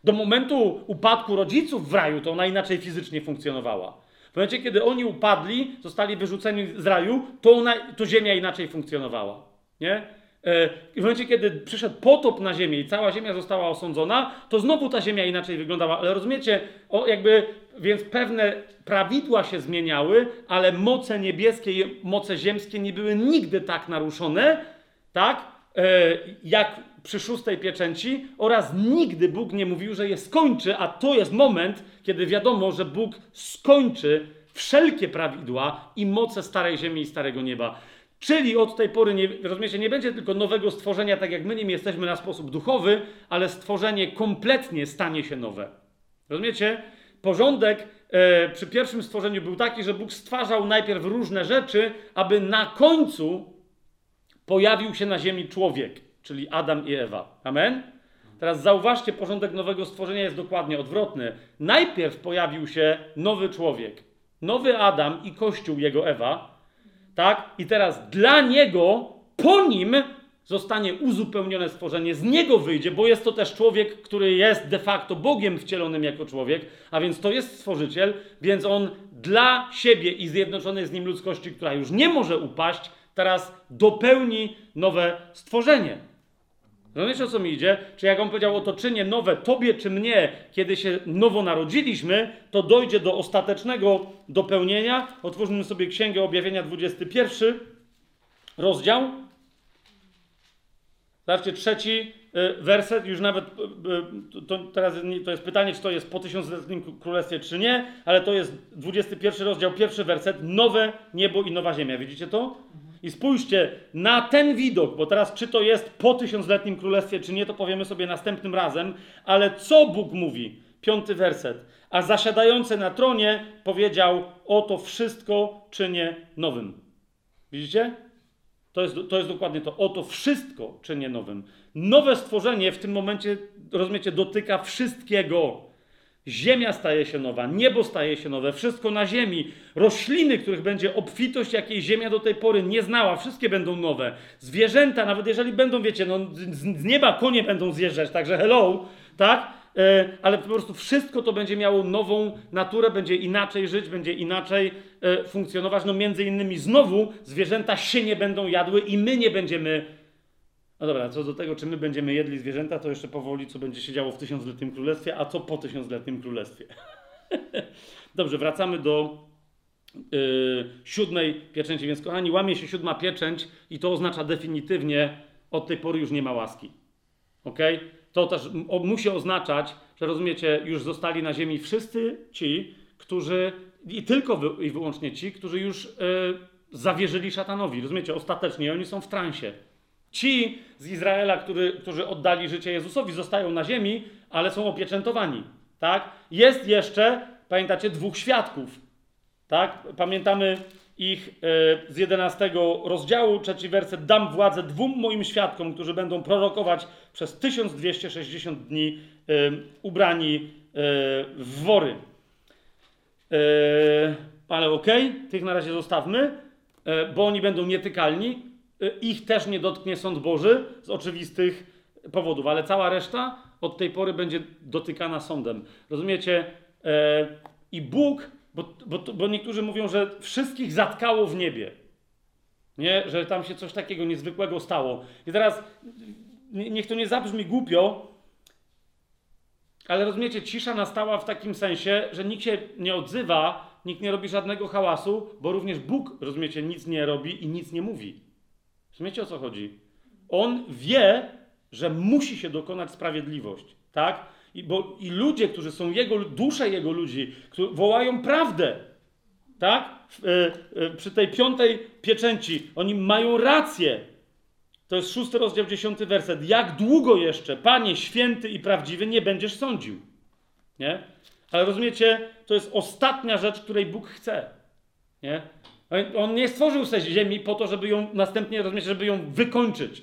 [SPEAKER 1] Do momentu upadku rodziców w raju to ona inaczej fizycznie funkcjonowała. momencie, kiedy oni upadli, zostali wyrzuceni z raju, to, ona, to ziemia inaczej funkcjonowała. Nie? E, w momencie, kiedy przyszedł potop na ziemię i cała ziemia została osądzona, to znowu ta ziemia inaczej wyglądała. Ale rozumiecie, o, jakby, więc pewne prawidła się zmieniały, ale moce niebieskie i moce ziemskie nie były nigdy tak naruszone, tak? E, jak przy szóstej pieczęci oraz nigdy Bóg nie mówił, że je skończy, a to jest moment, kiedy wiadomo, że Bóg skończy wszelkie prawidła i moce starej ziemi i starego nieba. Czyli od tej pory, nie, rozumiecie, nie będzie tylko nowego stworzenia, tak jak my nim jesteśmy na sposób duchowy, ale stworzenie kompletnie stanie się nowe. Rozumiecie? Porządek e, przy pierwszym stworzeniu był taki, że Bóg stwarzał najpierw różne rzeczy, aby na końcu pojawił się na ziemi człowiek, czyli Adam i Ewa. Amen? Teraz zauważcie, porządek nowego stworzenia jest dokładnie odwrotny. Najpierw pojawił się nowy człowiek, nowy Adam i Kościół jego Ewa, tak? I teraz dla niego, po nim zostanie uzupełnione stworzenie, z niego wyjdzie, bo jest to też człowiek, który jest de facto Bogiem wcielonym jako człowiek, a więc to jest stworzyciel, więc on dla siebie i zjednoczonej z nim ludzkości, która już nie może upaść, teraz dopełni nowe stworzenie. Rozumiecie o co mi idzie? Czy jak on powiedział, oto czynię nowe tobie czy mnie, kiedy się nowo narodziliśmy, to dojdzie do ostatecznego dopełnienia. Otwórzmy sobie Księgę Objawienia 21, rozdział. Zobaczcie, trzeci y, werset, już nawet, y, y, to, teraz to jest pytanie, czy to jest po tysiącletnim królestwie, czy nie, ale to jest 21 rozdział, pierwszy werset, nowe niebo i nowa ziemia. Widzicie to? I spójrzcie na ten widok, bo teraz czy to jest po tysiącletnim królestwie, czy nie, to powiemy sobie następnym razem, ale co Bóg mówi? Piąty werset. A zasiadający na tronie powiedział, oto wszystko czynię nowym. Widzicie? To jest, to jest dokładnie to. Oto wszystko czynię nowym. Nowe stworzenie w tym momencie, rozumiecie, dotyka wszystkiego. Ziemia staje się nowa, niebo staje się nowe, wszystko na ziemi, rośliny, których będzie obfitość, jakiej ziemia do tej pory nie znała, wszystkie będą nowe. Zwierzęta, nawet jeżeli będą, wiecie, no, z, nieba konie będą zjeżdżać, także hello, tak? E, ale po prostu wszystko to będzie miało nową naturę, będzie inaczej żyć, będzie inaczej e, funkcjonować. No między innymi znowu zwierzęta się nie będą jadły i my nie będziemy no dobra, co do tego, czy my będziemy jedli zwierzęta, to jeszcze powoli, co będzie się działo w tysiącletnim królestwie, a co po tysiącletnim królestwie. Dobrze, wracamy do yy, siódmej pieczęci. Więc, kochani, łamie się siódma pieczęć i to oznacza definitywnie, od tej pory już nie ma łaski. Ok? To też o, musi oznaczać, że rozumiecie, już zostali na ziemi wszyscy ci, którzy, i tylko wy, i wyłącznie ci, którzy już yy, zawierzyli szatanowi. Rozumiecie? Ostatecznie oni są w transie. Ci z Izraela, który, którzy oddali życie Jezusowi, zostają na ziemi, ale są opieczętowani. Tak? Jest jeszcze, pamiętacie, dwóch świadków. Tak? Pamiętamy ich e, z 11 rozdziału, trzeci werset. Dam władzę dwóm moim świadkom, którzy będą prorokować przez 1260 dni e, ubrani e, w wory. Ale okej, tych na razie zostawmy, bo oni będą nietykalni. E, ich też nie dotknie sąd Boży z oczywistych powodów, ale cała reszta od tej pory będzie dotykana sądem. Rozumiecie? E, I Bóg, bo, bo, bo niektórzy mówią, że wszystkich zatkało w niebie. Nie? Że tam się coś takiego niezwykłego stało. I teraz nie- niech to nie zabrzmi głupio, ale rozumiecie, cisza nastała w takim sensie, że nikt się nie odzywa, nikt nie robi żadnego hałasu, bo również Bóg, rozumiecie, nic nie robi i nic nie mówi. Rozumiecie o co chodzi? On wie, że musi się dokonać sprawiedliwość, tak? I, bo, I ludzie, którzy są jego, dusze jego ludzi, którzy wołają prawdę, tak? E, e, przy tej piątej pieczęci, oni mają rację. To jest szósty rozdział, dziesiąty werset. Jak długo jeszcze, Panie święty i prawdziwy, nie będziesz sądził? Nie? Ale rozumiecie, to jest ostatnia rzecz, której Bóg chce. Nie? On- nie stworzył sobie ziemi po to, żeby ją następnie, żeby ją wykończyć.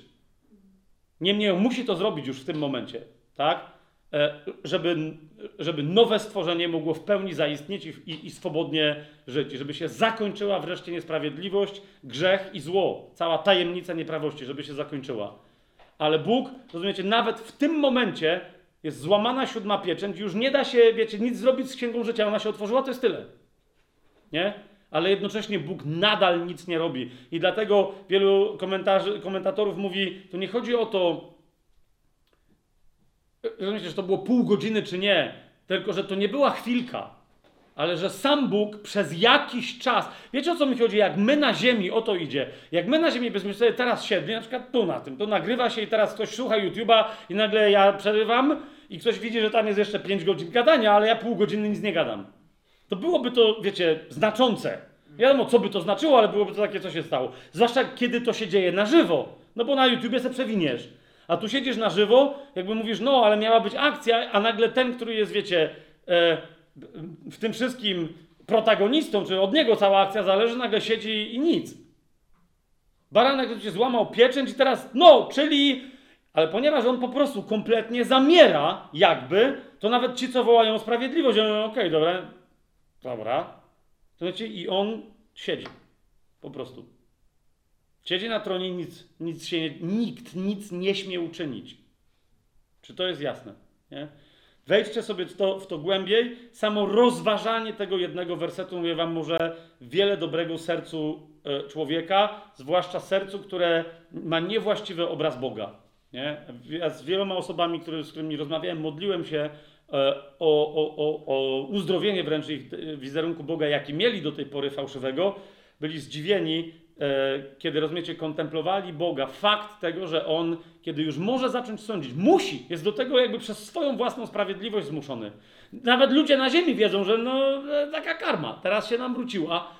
[SPEAKER 1] Niemniej on musi to zrobić już w tym momencie, tak? E, Żeby, żeby nowe stworzenie mogło w pełni zaistnieć i, i, swobodnie żyć. Żeby się zakończyła wreszcie niesprawiedliwość, grzech i zło. Cała tajemnica nieprawości, żeby się zakończyła. Ale Bóg, rozumiecie, nawet w tym momencie jest złamana siódma pieczęć, już nie da się, wiecie, nic zrobić z księgą życia. Ona się otworzyła, to jest tyle. nie? Ale jednocześnie Bóg nadal nic nie robi. I dlatego wielu komentatorów mówi, to nie chodzi o to, rozumiecie, że to było pół godziny czy nie, tylko że to nie była chwilka, ale że sam Bóg przez jakiś czas, wiecie o co mi chodzi, jak my na ziemi, o to idzie, jak my na ziemi byśmy sobie teraz siedli, na przykład tu na tym, to nagrywa się i teraz ktoś słucha YouTube'a i nagle ja przerywam i ktoś widzi, że tam jest jeszcze 5 godzin gadania, ale ja pół godziny nic nie gadam. To byłoby to, wiecie, znaczące. Nie wiadomo, co by to znaczyło, ale byłoby to takie, co się stało. Zwłaszcza kiedy to się dzieje na żywo. No bo na YouTubie se przewiniesz. A tu siedzisz na żywo, jakby mówisz, no, ale miała być akcja, a nagle ten, który jest, wiecie, e, w tym wszystkim protagonistą, czy od niego cała akcja zależy, nagle siedzi i nic. Baranek się złamał pieczęć i teraz, no, czyli... Ale ponieważ on po prostu kompletnie zamiera, jakby, to nawet ci, co wołają o sprawiedliwość, okej, dobra, dobra. To wiecie, i on siedzi. Po prostu. Siedzi na tronie, nic, nic się nie, nikt nic nie śmie uczynić. Czy to jest jasne? Nie? Wejdźcie sobie w to, w to głębiej. Samo rozważanie tego jednego wersetu, mówię wam, może wiele dobrego sercu e, człowieka, zwłaszcza sercu, które ma niewłaściwy obraz Boga. Nie? Ja z wieloma osobami, które, z którymi rozmawiałem, modliłem się o, o, o, o uzdrowienie wręcz ich e, wizerunku Boga, jaki mieli do tej pory fałszywego. Byli zdziwieni, e, kiedy rozumiecie, kontemplowali Boga, fakt tego, że On, kiedy już może zacząć sądzić, musi, jest do tego jakby przez swoją własną sprawiedliwość zmuszony. Nawet ludzie na ziemi wiedzą, że no e, taka karma, teraz się nam wróciła.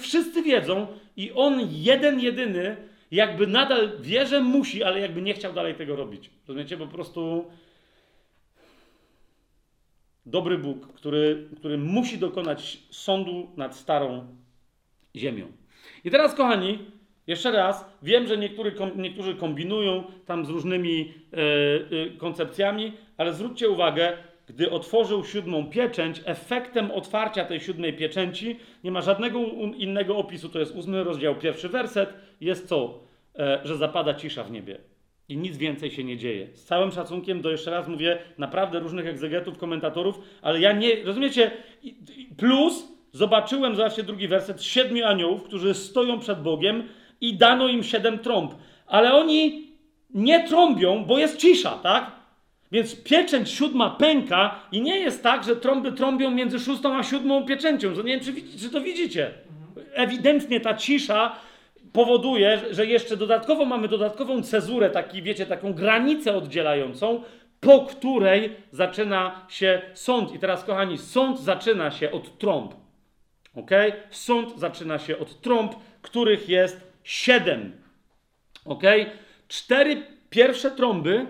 [SPEAKER 1] Wszyscy wiedzą i On jeden, jedyny jakby nadal wie, że musi, ale jakby nie chciał dalej tego robić. Rozumiecie? Po prostu dobry Bóg, który, który musi dokonać sądu nad starą ziemią. I teraz, kochani, jeszcze raz, wiem, że niektóry, niektórzy kombinują tam z różnymi e, koncepcjami, ale zwróćcie uwagę, gdy otworzył siódmą pieczęć, efektem otwarcia tej siódmej pieczęci nie ma żadnego innego opisu, to jest ósmy rozdział, pierwszy werset, jest co? E, że zapada cisza w niebie. I nic więcej się nie dzieje. Z całym szacunkiem do, jeszcze raz mówię, naprawdę różnych egzegetów, komentatorów, ale ja nie, rozumiecie? Plus zobaczyłem, zobaczcie drugi werset, siedmiu aniołów, którzy stoją przed Bogiem i dano im siedem trąb. Ale oni nie trąbią, bo jest cisza, tak? Więc pieczęć siódma pęka i nie jest tak, że trąby trąbią między szóstą a siódmą pieczęcią. Nie wiem, czy, czy to widzicie. Ewidentnie ta cisza powoduje, że jeszcze dodatkowo mamy dodatkową cezurę, taki, wiecie, taką granicę oddzielającą, po której zaczyna się sąd. I teraz, kochani, sąd zaczyna się od trąb. Ok? Sąd zaczyna się od trąb, których jest siedem. Ok? Cztery pierwsze trąby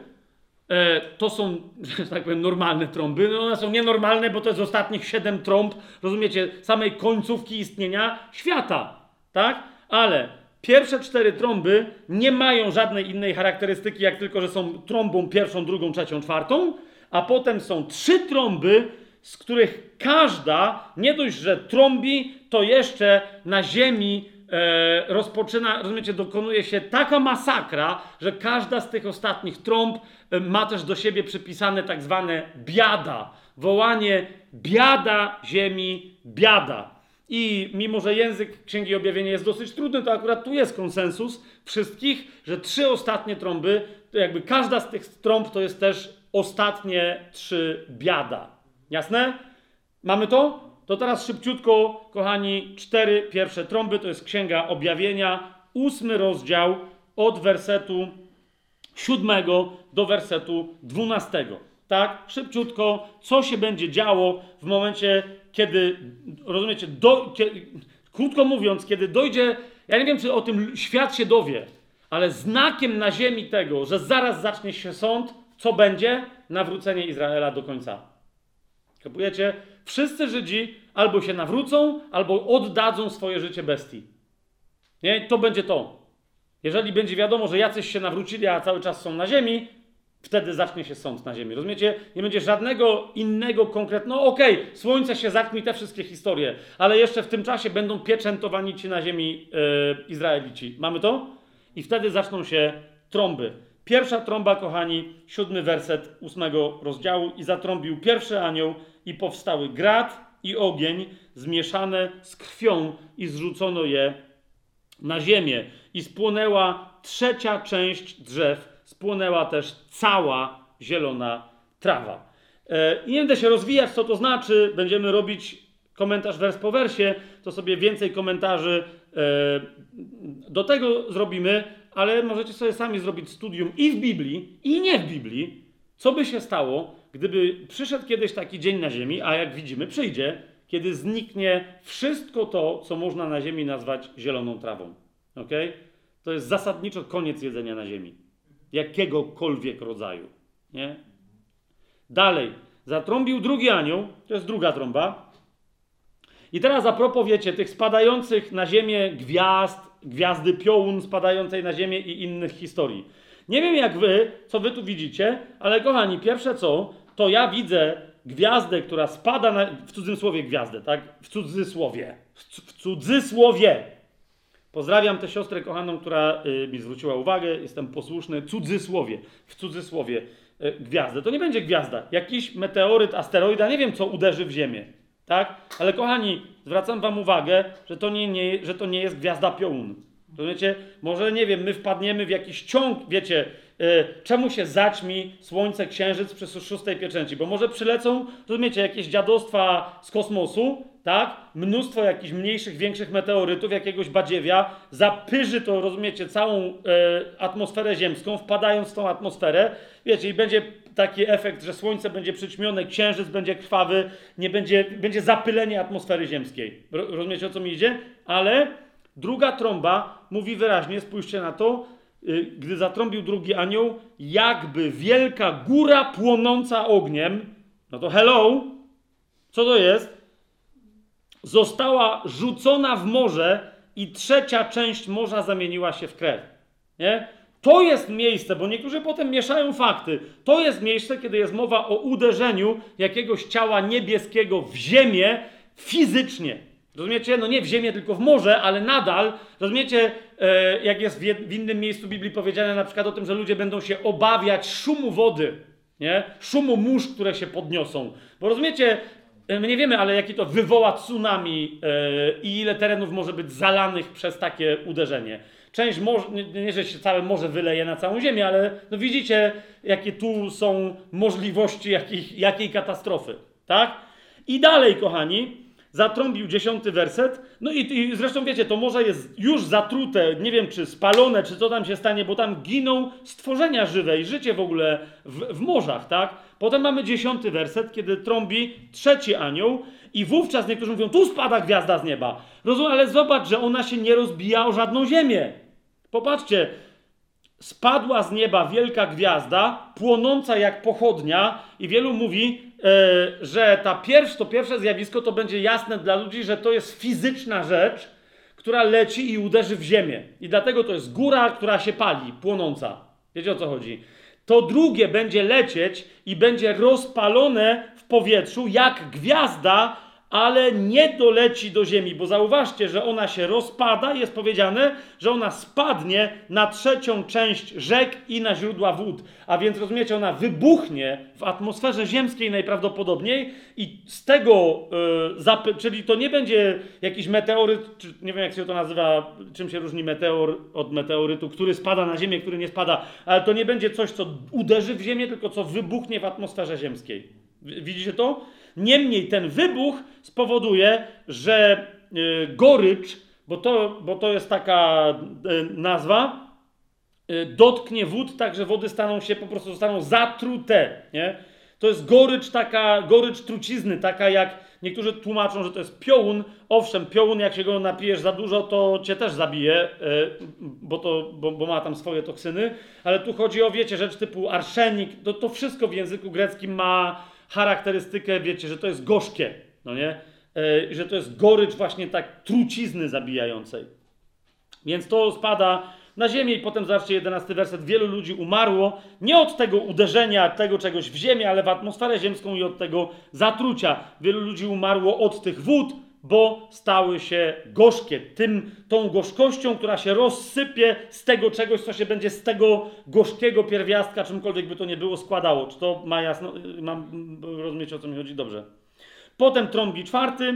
[SPEAKER 1] e, to są, że tak powiem, normalne trąby. No one są nienormalne, bo to jest ostatnich siedem trąb, rozumiecie, samej końcówki istnienia świata. Tak? Ale pierwsze cztery trąby nie mają żadnej innej charakterystyki, jak tylko, że są trąbą pierwszą, drugą, trzecią, czwartą, a potem są trzy trąby, z których każda, nie dość, że trąbi, to jeszcze na ziemi e, rozpoczyna, rozumiecie, dokonuje się taka masakra, że każda z tych ostatnich trąb e, ma też do siebie przypisane tak zwane biada. Wołanie biada ziemi, biada. I mimo, że język Księgi Objawienia jest dosyć trudny, to akurat tu jest konsensus wszystkich, że trzy ostatnie trąby, jakby każda z tych trąb to jest też ostatnie trzy biada. Jasne? Mamy to? To teraz szybciutko, kochani, cztery pierwsze trąby, to jest Księga Objawienia, ósmy rozdział od wersetu siódmego do wersetu dwunastego. Tak? Szybciutko, co się będzie działo w momencie, kiedy, rozumiecie, do, kie, krótko mówiąc, kiedy dojdzie, ja nie wiem, czy o tym świat się dowie, ale znakiem na ziemi tego, że zaraz zacznie się sąd, co będzie? Nawrócenie Izraela do końca. Kapujecie? Wszyscy Żydzi albo się nawrócą, albo oddadzą swoje życie bestii. Nie? To będzie to. Jeżeli będzie wiadomo, że jacyś się nawrócili, a cały czas są na ziemi, wtedy zacznie się sąd na ziemi. Rozumiecie? Nie będzie żadnego innego konkretnego. No okej, słońce się zatmi, te wszystkie historie, ale jeszcze w tym czasie będą pieczętowani ci na ziemi e, Izraelici. Mamy to? I wtedy zaczną się trąby. Pierwsza trąba, kochani, siódmy werset ósmego rozdziału. I zatrąbił pierwszy anioł i powstały grad i ogień zmieszane z krwią i zrzucono je na ziemię. I spłonęła trzecia część drzew, spłonęła też cała zielona trawa. E, I nie będę się rozwijać, co to znaczy. Będziemy robić komentarz wers po wersie, to sobie więcej komentarzy e, do tego zrobimy, ale możecie sobie sami zrobić studium i w Biblii, i nie w Biblii, co by się stało, gdyby przyszedł kiedyś taki dzień na Ziemi, a jak widzimy, przyjdzie, kiedy zniknie wszystko to, co można na Ziemi nazwać zieloną trawą. Ok? To jest zasadniczo koniec jedzenia na Ziemi. Jakiegokolwiek rodzaju. Nie? Dalej. Zatrąbił drugi anioł, to jest druga trąba. I teraz a propos, wiecie, tych spadających na ziemię gwiazd, gwiazdy piołun spadającej na ziemię i innych historii. Nie wiem jak wy, co wy tu widzicie, ale kochani, pierwsze co, to ja widzę gwiazdę, która spada na, w cudzysłowie gwiazdę, tak? W cudzysłowie. W, w cudzysłowie. Pozdrawiam tę siostrę kochaną, która y, mi zwróciła uwagę. Jestem posłuszny. Cudzysłowie. W cudzysłowie y, gwiazdę. To nie będzie gwiazda. Jakiś meteoryt, asteroida, nie wiem co uderzy w Ziemię. Tak? Ale kochani, zwracam wam uwagę, że to nie, nie, że to nie jest gwiazda piołun. Rozumiecie? Może, nie wiem, my wpadniemy w jakiś ciąg, wiecie, y, czemu się zaćmi słońce, księżyc przy szóstej pieczęci? Bo może przylecą, rozumiecie, jakieś dziadostwa z kosmosu, tak? Mnóstwo jakichś mniejszych, większych meteorytów, jakiegoś badziewia, zapyży to, rozumiecie, całą e, atmosferę ziemską, wpadając w tą atmosferę, wiecie, i będzie taki efekt, że słońce będzie przyćmione, księżyc będzie krwawy, nie będzie, będzie zapylenie atmosfery ziemskiej. Ro, rozumiecie, o co mi idzie? Ale druga trąba mówi wyraźnie, spójrzcie na to, y, gdy zatrąbił drugi anioł, jakby wielka góra płonąca ogniem, no to hello, co to jest? Została rzucona w morze i trzecia część morza zamieniła się w krew. Nie? To jest miejsce, bo niektórzy potem mieszają fakty. To jest miejsce, kiedy jest mowa o uderzeniu jakiegoś ciała niebieskiego w ziemię fizycznie. Rozumiecie? No nie w ziemię, tylko w morze, ale nadal. Rozumiecie, e, jak jest w, innym miejscu Biblii powiedziane na przykład o tym, że ludzie będą się obawiać szumu wody, nie? Szumu mórz, które się podniosą. Bo rozumiecie, my nie wiemy, ale jaki to wywoła tsunami e, i ile terenów może być zalanych przez takie uderzenie. Część morza, nie, nie, że się całe morze wyleje na całą ziemię, ale no widzicie, jakie tu są możliwości jakich, jakiej katastrofy, tak? I dalej, kochani, zatrąbił dziesiąty werset. No i, i zresztą wiecie, to morze jest już zatrute, nie wiem czy spalone, czy co tam się stanie, bo tam giną stworzenia żywe i życie w ogóle w, w morzach, tak? Potem mamy dziesiąty werset, kiedy trąbi trzeci anioł i wówczas niektórzy mówią, tu spada gwiazda z nieba. Rozumiem, ale zobacz, że ona się nie rozbija o żadną ziemię. Popatrzcie, spadła z nieba wielka gwiazda, płonąca jak pochodnia, i wielu mówi, e, że ta to pierwsze zjawisko to będzie jasne dla ludzi, że to jest fizyczna rzecz, która leci i uderzy w ziemię. I dlatego to jest góra, która się pali, płonąca. Wiecie o co chodzi? To drugie będzie lecieć i będzie rozpalone w powietrzu jak gwiazda, ale nie doleci do ziemi, bo zauważcie, że ona się rozpada, jest powiedziane, że ona spadnie na trzecią część rzek i na źródła wód. A więc rozumiecie, ona wybuchnie w atmosferze ziemskiej najprawdopodobniej i z tego, y, zapy- czyli to nie będzie jakiś meteoryt, czy nie wiem jak się to nazywa, czym się różni meteor od meteorytu, który spada na ziemię, który nie spada, ale to nie będzie coś, co uderzy w ziemię, tylko co wybuchnie w atmosferze ziemskiej. Widzicie to? Niemniej ten wybuch spowoduje, że y, gorycz, bo to, bo to jest taka y, nazwa, y, dotknie wód, tak że wody staną się, po prostu zostaną zatrute, nie? To jest gorycz taka, gorycz trucizny, taka jak niektórzy tłumaczą, że to jest piołun. Owszem, piołun, jak się go napijesz za dużo, to cię też zabije, bo, to, bo, bo ma tam swoje toksyny, ale tu chodzi o, wiecie, rzecz typu arszenik, to, to wszystko w języku greckim ma charakterystykę, wiecie, że to jest gorzkie, no nie? Y, że to jest gorycz właśnie tak trucizny zabijającej. Więc to spada na ziemię i potem zobaczcie 11 werset. Wielu ludzi umarło nie od tego uderzenia tego czegoś w ziemię, ale w atmosferę ziemską i od tego zatrucia. Wielu ludzi umarło od tych wód, bo stały się gorzkie. Tym, tą gorzkością, która się rozsypie z tego czegoś, co się będzie z tego gorzkiego pierwiastka, czymkolwiek by to nie było, składało. Czy to ma jasno, mam rozumiecie o co mi chodzi? Dobrze. Potem trąbi czwarty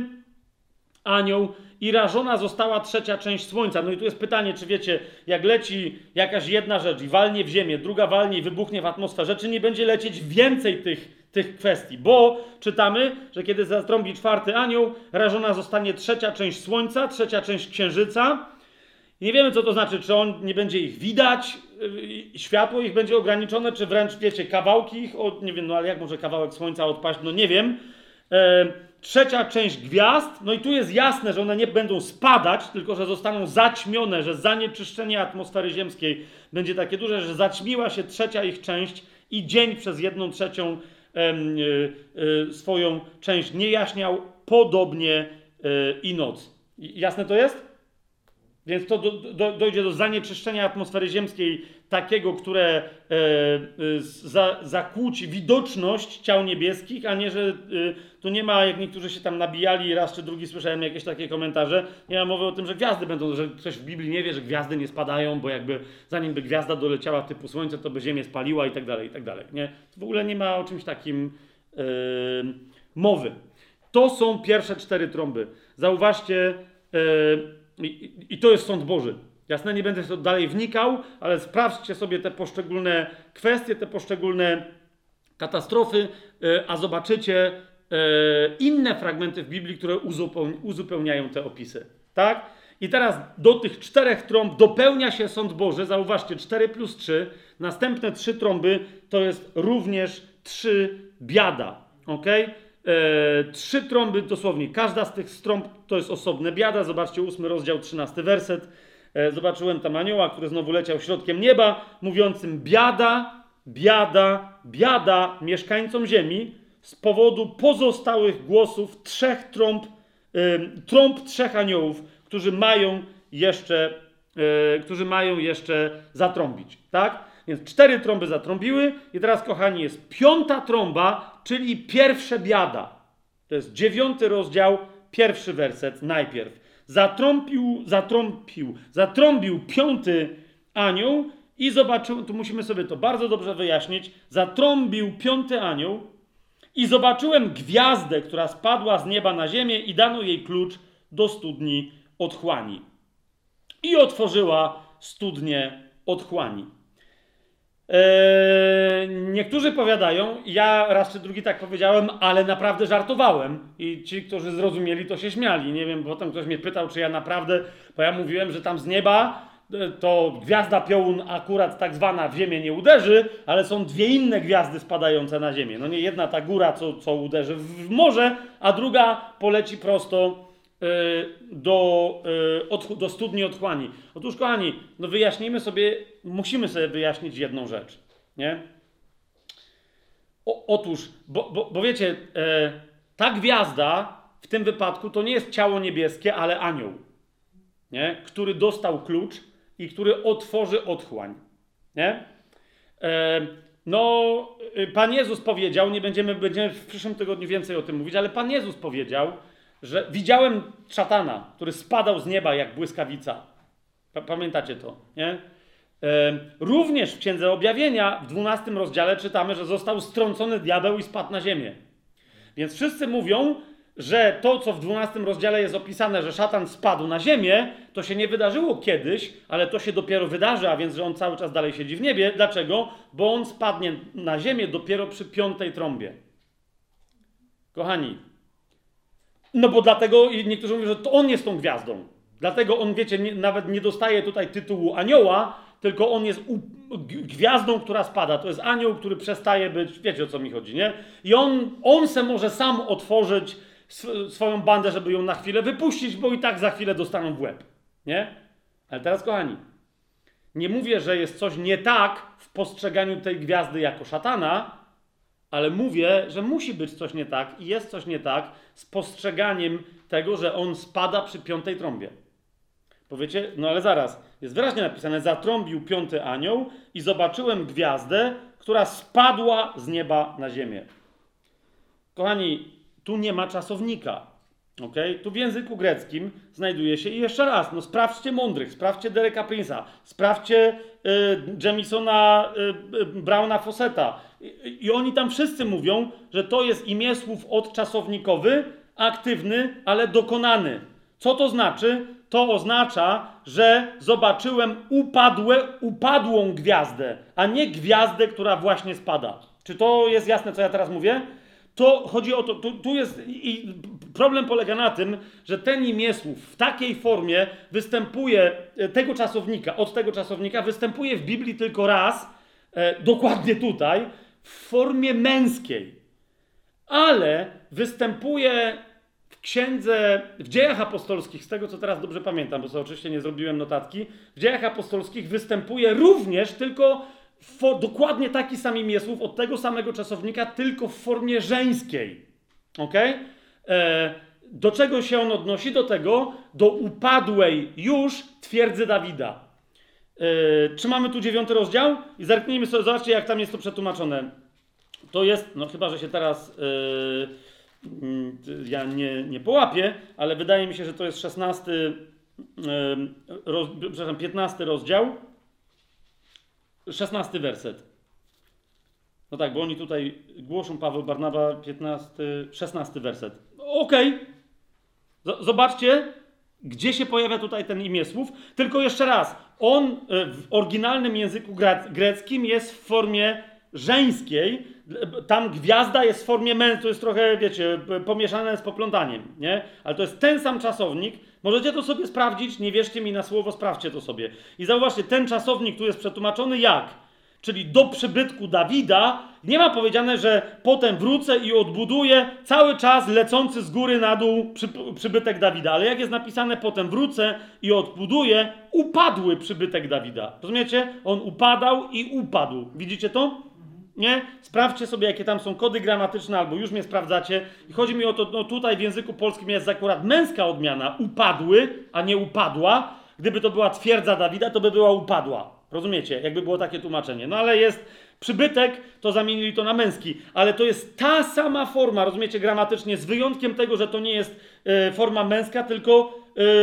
[SPEAKER 1] anioł i rażona została trzecia część słońca. No i tu jest pytanie, czy wiecie, jak leci jakaś jedna rzecz i walnie w ziemię, druga walnie i wybuchnie w atmosferze, czy nie będzie lecieć więcej tych, tych kwestii? Bo czytamy, że kiedy zatrąbi czwarty anioł, rażona zostanie trzecia część słońca, trzecia część księżyca. Nie wiemy, co to znaczy, czy on nie będzie ich widać, yy, światło ich będzie ograniczone, czy wręcz, wiecie, kawałki ich, od, nie wiem, no ale jak może kawałek słońca odpaść, no nie wiem. E, trzecia część gwiazd, no i tu jest jasne, że one nie będą spadać, tylko że zostaną zaćmione, że zanieczyszczenie atmosfery ziemskiej będzie takie duże, że zaćmiła się trzecia ich część i dzień przez jedną trzecią swoją część nie jaśniał, podobnie y, i noc. Jasne to jest? Więc to do, do, dojdzie do zanieczyszczenia atmosfery ziemskiej, takiego, które e, e, za, zakłóci widoczność ciał niebieskich, a nie, że e, tu nie ma, jak niektórzy się tam nabijali, raz czy drugi słyszałem jakieś takie komentarze, nie ma mowy o tym, że gwiazdy będą, że ktoś w Biblii nie wie, że gwiazdy nie spadają, bo jakby zanim by gwiazda doleciała typu słońce, to by ziemię spaliła i tak dalej, i tak dalej. Nie? W ogóle nie ma o czymś takim e, mowy. To są pierwsze cztery trąby. Zauważcie, e, i, to jest sąd Boży. Jasne, nie będę w to dalej wnikał, ale sprawdźcie sobie te poszczególne kwestie, te poszczególne katastrofy, e, a zobaczycie inne fragmenty w Biblii, które uzupeł- uzupełniają te opisy. Tak? I teraz do tych czterech trąb dopełnia się sąd Boży. Zauważcie, 4 plus 3. Następne trzy trąby to jest również trzy biada. ok? E, trzy trąby dosłownie. Każda z tych trąb to jest osobne biada. Zobaczcie, ósmy rozdział, 13 werset. E, zobaczyłem tam anioła, który znowu leciał środkiem nieba, mówiącym biada, biada, biada mieszkańcom ziemi z powodu pozostałych głosów trzech trąb, trąb trzech aniołów, którzy mają jeszcze, e, którzy mają jeszcze zatrąbić, tak? Więc cztery trąby zatrąbiły i teraz, kochani, jest piąta trąba, czyli pierwsze biada. To jest dziewiąty rozdział, pierwszy werset najpierw. Zatrąbił, zatrąbił, zatrąbił piąty anioł i zobaczył, tu musimy sobie to bardzo dobrze wyjaśnić, zatrąbił piąty anioł i zobaczyłem gwiazdę, która spadła z nieba na ziemię i dano jej klucz do studni otchłani. I otworzyła studnię otchłani. Eee, niektórzy powiadają, ja raz czy drugi tak powiedziałem, ale naprawdę żartowałem. I ci, którzy zrozumieli, to się śmiali. Nie wiem, potem ktoś mnie pytał, czy ja naprawdę, bo ja mówiłem, że tam z nieba to gwiazda piołun akurat tak zwana w ziemię nie uderzy, ale są dwie inne gwiazdy spadające na ziemię. No nie jedna ta góra, co, co uderzy w morze, a druga poleci prosto e, do, e, otch- do studni otchłani. Otóż, kochani, no wyjaśnijmy sobie, musimy sobie wyjaśnić jedną rzecz, nie? O, otóż, bo, bo, bo wiecie, e, ta gwiazda w tym wypadku to nie jest ciało niebieskie, ale anioł, nie? który dostał klucz i który otworzy otchłań. Nie? E, no, y, Pan Jezus powiedział, nie będziemy, będziemy w przyszłym tygodniu więcej o tym mówić, ale Pan Jezus powiedział, że widziałem szatana, który spadał z nieba jak błyskawica. Pa- Pamiętacie to, nie? E, Również w Księdze Objawienia w 12 rozdziale czytamy, że został strącony diabeł i spadł na ziemię. Więc wszyscy mówią, że to, co w 12 rozdziale jest opisane, że szatan spadł na ziemię, to się nie wydarzyło kiedyś, ale to się dopiero wydarzy, a więc, że on cały czas dalej siedzi w niebie. Dlaczego? Bo on spadnie na ziemię dopiero przy piątej trąbie. Kochani, no bo dlatego niektórzy mówią, że to on jest tą gwiazdą. Dlatego on, wiecie, nie, nawet nie dostaje tutaj tytułu anioła, tylko on jest u, gwiazdą, która spada. To jest anioł, który przestaje być, wiecie o co mi chodzi, nie? I on, on se może sam otworzyć sw- swoją bandę, żeby ją na chwilę wypuścić, bo i tak za chwilę dostaną w łeb, nie? Ale teraz, kochani, nie mówię, że jest coś nie tak w postrzeganiu tej gwiazdy jako szatana, ale mówię, że musi być coś nie tak i jest coś nie tak z postrzeganiem tego, że on spada przy piątej trąbie. Powiecie, no ale zaraz, jest wyraźnie napisane, zatrąbił piąty anioł i zobaczyłem gwiazdę, która spadła z nieba na ziemię. Kochani, tu nie ma czasownika. Ok? Tu w języku greckim znajduje się i jeszcze raz, no sprawdźcie mądrych, sprawdźcie Dereka Prince'a, sprawdźcie y, Jamisona y, y, Browna Fosseta. I, I oni tam wszyscy mówią, że to jest imię słów odczasownikowy, aktywny, ale dokonany. Co to znaczy? To oznacza, że zobaczyłem upadłe, upadłą gwiazdę, a nie gwiazdę, która właśnie spada. Czy to jest jasne, co ja teraz mówię? To chodzi o to, tu, tu jest i problem polega na tym, że ten imiesłów w takiej formie występuje e, tego czasownika, od tego czasownika występuje w Biblii tylko raz, e, dokładnie tutaj, w formie męskiej. Ale występuje w księdze, w dziejach apostolskich, z tego co teraz dobrze pamiętam, bo sobie oczywiście nie zrobiłem notatki, w dziejach apostolskich występuje również tylko dokładnie taki sam imię słów od tego samego czasownika, tylko w formie żeńskiej. Ok? E, do czego się on odnosi? Do tego, do upadłej już twierdzy Dawida. E, czy mamy tu dziewiąty rozdział? I zerknijmy sobie, zobaczcie, jak tam jest to przetłumaczone. To jest, no chyba, że się teraz e, mm, ja nie, nie połapię, ale wydaje mi się, że to jest 16, e, roz, przepraszam, 15 rozdział. 16 werset. No tak, bo oni tutaj głoszą Paweł Barnaba 15, 16 werset. Okej. Okay. Zobaczcie, gdzie się pojawia tutaj ten imię słów. Tylko jeszcze raz, on e, w oryginalnym języku greckim jest w formie żeńskiej. Tam gwiazda jest w formie męskiej, to jest trochę, wiecie, pomieszane z poplątaniem, nie? Ale to jest ten sam czasownik. Możecie to sobie sprawdzić, nie wierzcie mi na słowo, sprawdźcie to sobie. I zauważcie, ten czasownik tu jest przetłumaczony jak? Czyli do przybytku Dawida, nie ma powiedziane, że potem wrócę i odbuduję cały czas lecący z góry na dół przy, przybytek Dawida. Ale jak jest napisane potem wrócę i odbuduję upadły przybytek Dawida. Rozumiecie? On upadał i upadł. Widzicie to? Nie? Sprawdźcie sobie, jakie tam są kody gramatyczne, albo już mnie sprawdzacie. I chodzi mi o to, no tutaj w języku polskim jest akurat męska odmiana upadły, a nie upadła. Gdyby to była twierdza Dawida, to by była upadła. Rozumiecie? Jakby było takie tłumaczenie. No ale jest przybytek, to zamienili to na męski. Ale to jest ta sama forma, rozumiecie, gramatycznie, z wyjątkiem tego, że to nie jest y, forma męska, tylko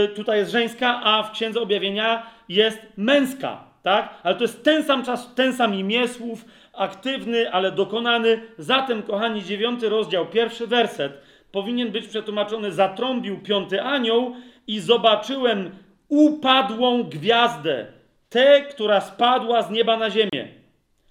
[SPEAKER 1] y, tutaj jest żeńska, a w Księdze Objawienia jest męska. Tak? Ale to jest ten sam czas, ten sam imię słów, aktywny, ale dokonany. Zatem, kochani, dziewiąty rozdział, pierwszy werset powinien być przetłumaczony: Zatrąbił piąty anioł i zobaczyłem upadłą gwiazdę, tę, która spadła z nieba na ziemię.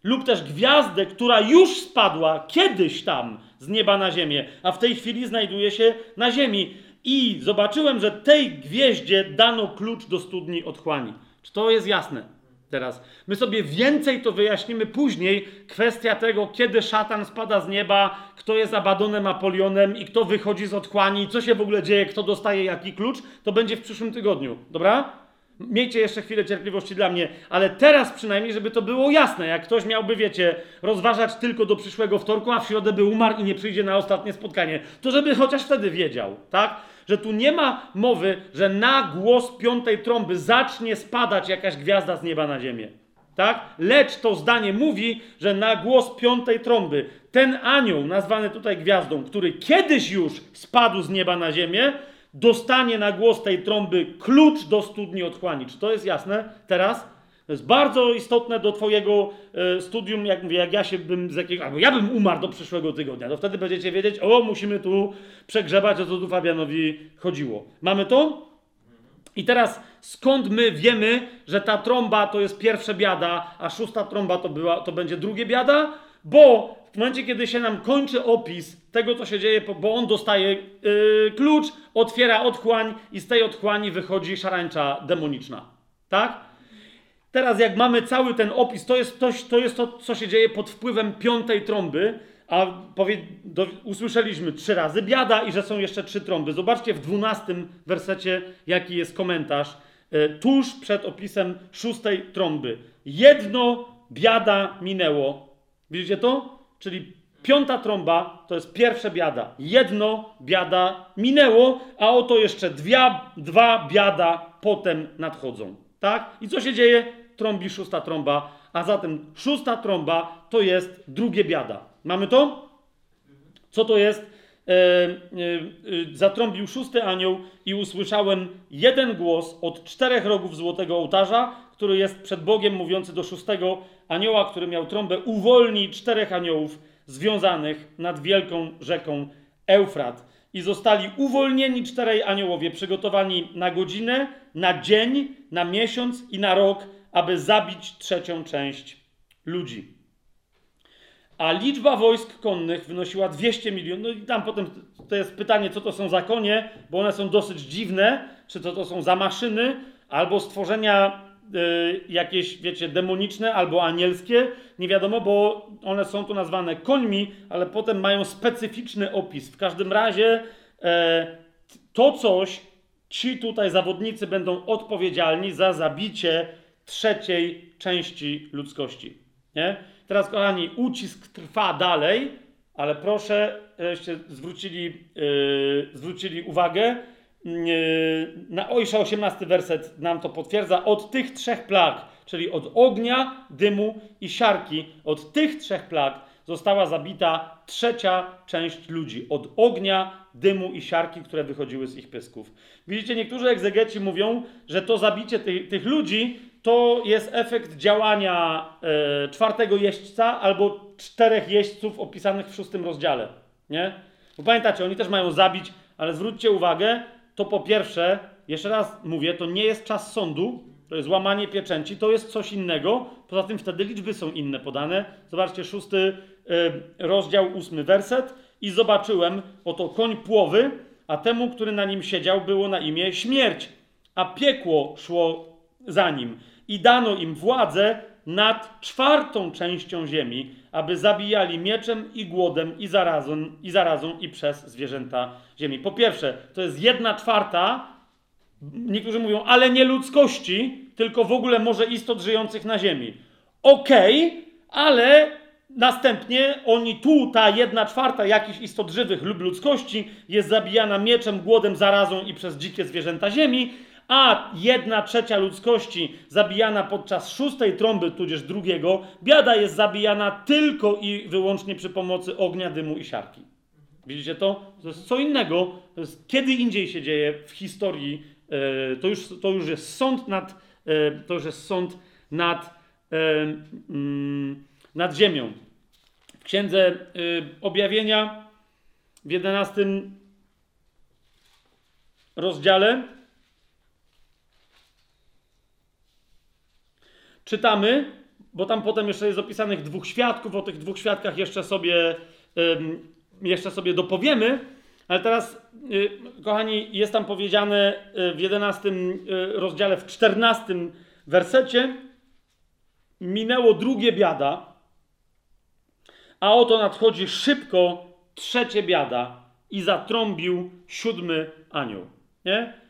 [SPEAKER 1] Lub też gwiazdę, która już spadła kiedyś tam z nieba na ziemię, a w tej chwili znajduje się na ziemi. I zobaczyłem, że tej gwieździe dano klucz do studni otchłani. Czy to jest jasne? Teraz my sobie więcej to wyjaśnimy później. Kwestia tego, kiedy szatan spada z nieba, kto jest Abadonem Apolionem i kto wychodzi z otchłani, co się w ogóle dzieje, kto dostaje jaki klucz, to będzie w przyszłym tygodniu. Dobra? Miejcie jeszcze chwilę cierpliwości dla mnie, ale teraz przynajmniej, żeby to było jasne. Jak ktoś miałby, wiecie, rozważać tylko do przyszłego wtorku, a w środę by umarł i nie przyjdzie na ostatnie spotkanie, to żeby chociaż wtedy wiedział, tak? Że tu nie ma mowy, że na głos piątej trąby zacznie spadać jakaś gwiazda z nieba na ziemię. Tak? Lecz to zdanie mówi, że na głos piątej trąby ten anioł, nazwany tutaj gwiazdą, który kiedyś już spadł z nieba na ziemię, dostanie na głos tej trąby klucz do studni otchłani. Czy to jest jasne teraz? To jest bardzo istotne do Twojego e, studium, jak mówię, jak ja się bym z jakiegoś, albo ja bym umarł do przyszłego tygodnia, to wtedy będziecie wiedzieć, o, musimy tu przegrzebać, o co tu Fabianowi chodziło. Mamy to? I teraz skąd my wiemy, że ta trąba to jest pierwsza biada, a szósta trąba to, była, to będzie drugie biada? Bo w momencie, kiedy się nam kończy opis tego, co się dzieje, bo on dostaje yy, klucz, otwiera otchłań i z tej otchłani wychodzi szarańcza demoniczna. Tak? Teraz, jak mamy cały ten opis, to jest to, to, jest to co się dzieje pod wpływem piątej trąby, a powie, do, usłyszeliśmy trzy razy biada i że są jeszcze trzy trąby. Zobaczcie w dwunastym wersecie, jaki jest komentarz. E, tuż przed opisem szóstej trąby. Jedno biada minęło. Widzicie to? Czyli piąta trąba to jest pierwsza biada. Jedno biada minęło, a oto jeszcze dwie, dwa biada potem nadchodzą. Tak? I co się dzieje? Trąbi szósta trąba, a zatem szósta trąba to jest drugie biada. Mamy to? Co to jest e, e, e, zatrąbił szósty anioł i usłyszałem jeden głos od czterech rogów złotego ołtarza, który jest przed Bogiem, mówiący do szóstego anioła, który miał trąbę, uwolnij czterech aniołów związanych nad wielką rzeką Eufrat. I zostali uwolnieni czterej aniołowie, przygotowani na godzinę, na dzień, na miesiąc i na rok, aby zabić trzecią część ludzi. A liczba wojsk konnych wynosiła 200 milionów. No i tam potem to jest pytanie, co to są za konie, bo one są dosyć dziwne. Czy to, to są za maszyny, albo stworzenia y, jakieś, wiecie, demoniczne, albo anielskie. Nie wiadomo, bo one są tu nazwane końmi, ale potem mają specyficzny opis. W każdym razie e, to coś, ci tutaj zawodnicy będą odpowiedzialni za zabicie trzeciej części ludzkości. Nie? Teraz, kochani, ucisk trwa dalej, ale proszę, żebyście zwrócili, yy, zwrócili uwagę. Yy, na Ojsza 18 werset nam to potwierdza. Od tych trzech plag, czyli od ognia, dymu i siarki, od tych trzech plag została zabita trzecia część ludzi. Od ognia, dymu i siarki, które wychodziły z ich pysków. Widzicie, niektórzy egzegeci mówią, że to zabicie tych, tych ludzi to jest efekt działania e, czwartego jeźdźca albo czterech jeźdźców opisanych w szóstym rozdziale. Nie? Bo pamiętacie, oni też mają zabić, ale zwróćcie uwagę, to po pierwsze, jeszcze raz mówię, to nie jest czas sądu, to jest łamanie pieczęci, to jest coś innego. Poza tym wtedy liczby są inne podane. Zobaczcie, szósty e, rozdział, ósmy werset. I zobaczyłem, oto koń płowy, a temu, który na nim siedział, było na imię śmierć, a piekło szło za nim i dano im władzę nad czwartą częścią ziemi, aby zabijali mieczem i głodem i zarazą, i zarazą i przez zwierzęta ziemi. Po pierwsze, to jest jedna czwarta, niektórzy mówią, ale nie ludzkości, tylko w ogóle może istot żyjących na ziemi. Okej, okay, ale następnie oni tu, ta jedna czwarta jakichś istot żywych lub ludzkości jest zabijana mieczem, głodem, zarazą i przez dzikie zwierzęta ziemi, a jedna trzecia ludzkości zabijana podczas szóstej trąby, tudzież drugiego, biada jest zabijana tylko i wyłącznie przy pomocy ognia, dymu i siarki. Widzicie to? To jest co innego. To jest kiedy indziej się dzieje w historii. E, to już, to już jest sąd nad, e, to już jest sąd nad, e, mm, nad ziemią. W księdze objawienia w 11 rozdziale czytamy, bo tam potem jeszcze jest opisanych dwóch świadków, o tych dwóch świadkach jeszcze sobie, jeszcze sobie dopowiemy, ale teraz, y, kochani, jest tam powiedziane y, w 11 y, rozdziale, w 14 wersecie, minęło drugie biada, a oto nadchodzi szybko trzecie biada i zatrąbił siódmy anioł. Nie?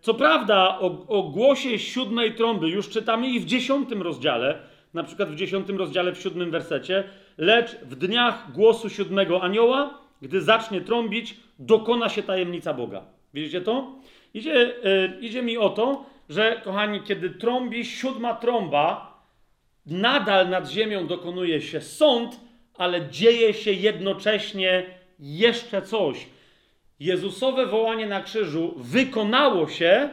[SPEAKER 1] Co prawda, o, o głosie siódmej trąby już czytamy i w dziesiątym rozdziale, na przykład w dziesiątym rozdziale, w siódmym wersecie, lecz w dniach głosu siódmego anioła, gdy zacznie trąbić, dokona się tajemnica Boga. Widzicie to? Idzie, yy, idzie mi o to, że, kochani, kiedy trąbi siódma trąba, nadal nad ziemią dokonuje się sąd, ale dzieje się jednocześnie jeszcze coś. Jezusowe wołanie na krzyżu wykonało się,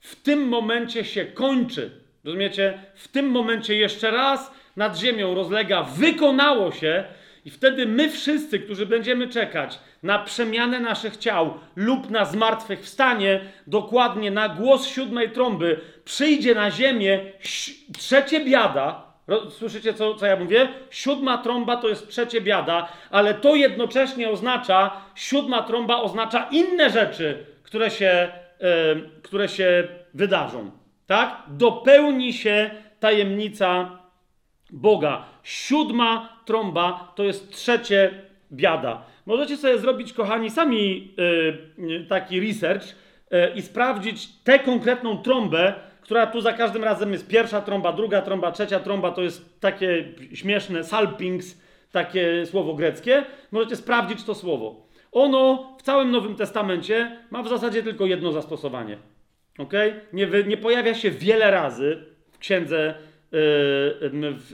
[SPEAKER 1] w tym momencie się kończy. Rozumiecie? W tym momencie jeszcze raz nad ziemią rozlega wykonało się i wtedy my wszyscy, którzy będziemy czekać na przemianę naszych ciał lub na zmartwychwstanie, dokładnie na głos siódmej trąby, przyjdzie na ziemię trzecie biada, Słyszycie, co, co ja mówię? Siódma trąba to jest trzecie biada, ale to jednocześnie oznacza, siódma trąba oznacza inne rzeczy, które się, które się wydarzą. Tak? Dopełni się tajemnica Boga. Siódma trąba to jest trzecie biada. Możecie sobie zrobić, kochani, sami yy, taki research yy, i sprawdzić tę konkretną trąbę, która tu za każdym razem jest pierwsza trąba, druga trąba, trzecia trąba, to jest takie śmieszne salpings, takie słowo greckie. Możecie sprawdzić to słowo. Ono w całym Nowym Testamencie ma w zasadzie tylko jedno zastosowanie. ok? Nie, nie pojawia się wiele razy w księdze, yy,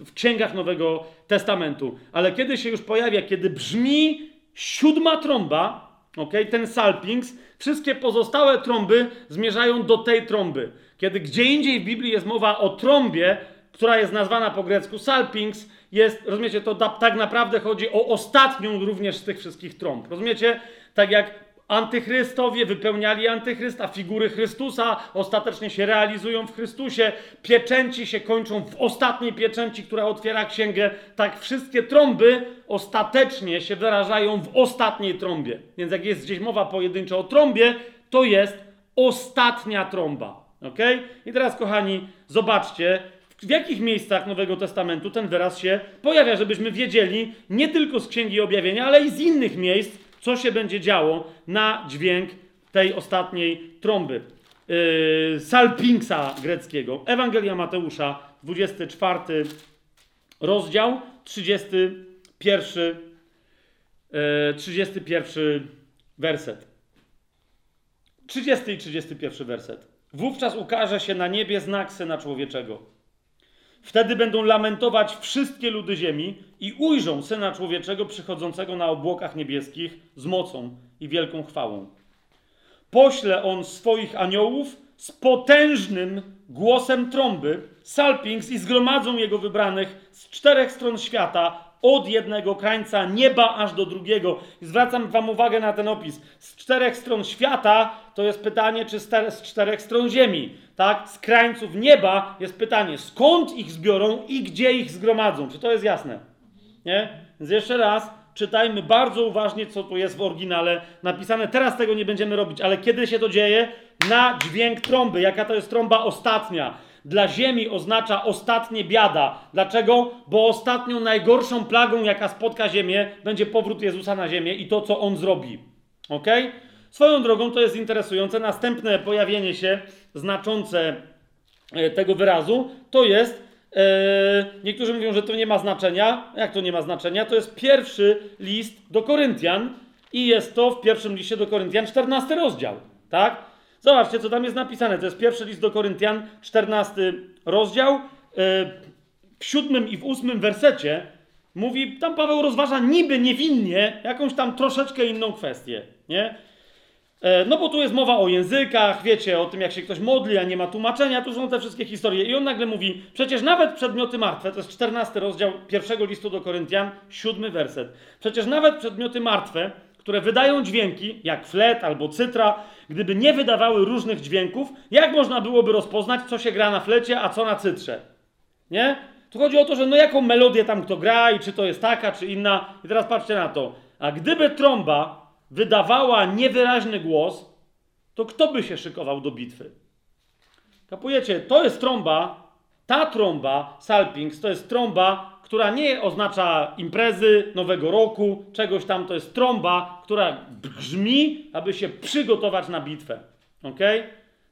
[SPEAKER 1] w księgach Nowego Testamentu, ale kiedy się już pojawia, kiedy brzmi siódma trąba, ok, ten salpings, wszystkie pozostałe trąby zmierzają do tej trąby. Kiedy gdzie indziej w Biblii jest mowa o trąbie, która jest nazwana po grecku salpings, jest, rozumiecie, to tak naprawdę chodzi o ostatnią również z tych wszystkich trąb. Rozumiecie? Tak jak Antychrystowie wypełniali antychrysta, figury Chrystusa ostatecznie się realizują w Chrystusie, pieczęci się kończą w ostatniej pieczęci, która otwiera księgę. Tak wszystkie trąby ostatecznie się wyrażają w ostatniej trąbie. Więc jak jest gdzieś mowa pojedynczo o trąbie, to jest ostatnia trąba. Ok? I teraz, kochani, zobaczcie, w jakich miejscach Nowego Testamentu ten wyraz się pojawia, żebyśmy wiedzieli nie tylko z Księgi Objawienia, ale i z innych miejsc, co się będzie działo na dźwięk tej ostatniej trąby. Yy, salpingsa greckiego. Ewangelia Mateusza, 24 rozdział, 31, yy, 31 werset. 30 i 31 werset. Wówczas ukaże się na niebie znak Syna Człowieczego. Wtedy będą lamentować wszystkie ludy ziemi i ujrzą Syna Człowieczego przychodzącego na obłokach niebieskich z mocą i wielką chwałą. Pośle on swoich aniołów z potężnym głosem trąby, salpings i zgromadzą jego wybranych z czterech stron świata, od jednego krańca nieba aż do drugiego. Zwracam wam uwagę na ten opis. Z czterech stron świata to jest pytanie, czy z czterech stron ziemi. Tak? Z krańców nieba jest pytanie, skąd ich zbiorą i gdzie ich zgromadzą. Czy to jest jasne? Nie? Więc jeszcze raz czytajmy bardzo uważnie, co tu jest w oryginale napisane. Teraz tego nie będziemy robić, ale kiedy się to dzieje? Na dźwięk trąby. Jaka to jest trąba ostatnia? Dla ziemi oznacza ostatnie biada. Dlaczego? Bo ostatnią najgorszą plagą, jaka spotka ziemię, będzie powrót Jezusa na ziemię i to, co on zrobi. Ok? Swoją drogą to jest interesujące. Następne pojawienie się znaczące e, tego wyrazu to jest. E, niektórzy mówią, że to nie ma znaczenia. Jak to nie ma znaczenia? To jest pierwszy list do Koryntian i jest to w pierwszym liście do Koryntian 14 rozdział. Tak? Zobaczcie, co tam jest napisane. To jest pierwszy list do Koryntian, 14 rozdział. E, w siódmym i w ósmym wersecie mówi, tam Paweł rozważa niby niewinnie jakąś tam troszeczkę inną kwestię. Nie? E, No bo tu jest mowa o językach, wiecie, o tym jak się ktoś modli, a nie ma tłumaczenia, tu są te wszystkie historie. I on nagle mówi, przecież nawet przedmioty martwe, to jest 14 rozdział pierwszego listu do Koryntian, siódmy werset. Przecież nawet przedmioty martwe, które wydają dźwięki, jak flet albo cytra, gdyby nie wydawały różnych dźwięków, jak można byłoby rozpoznać, co się gra na flecie, a co na cytrze? Nie? Tu chodzi o to, że no jaką melodię tam kto gra i czy to jest taka, czy inna. I teraz patrzcie na to. A gdyby trąba wydawała niewyraźny głos, to kto by się szykował do bitwy? Kapujecie? To jest trąba, ta trąba, Salpings, to jest trąba, która nie oznacza imprezy, nowego roku, czegoś tam. To jest trąba, która brzmi, aby się przygotować na bitwę. ok?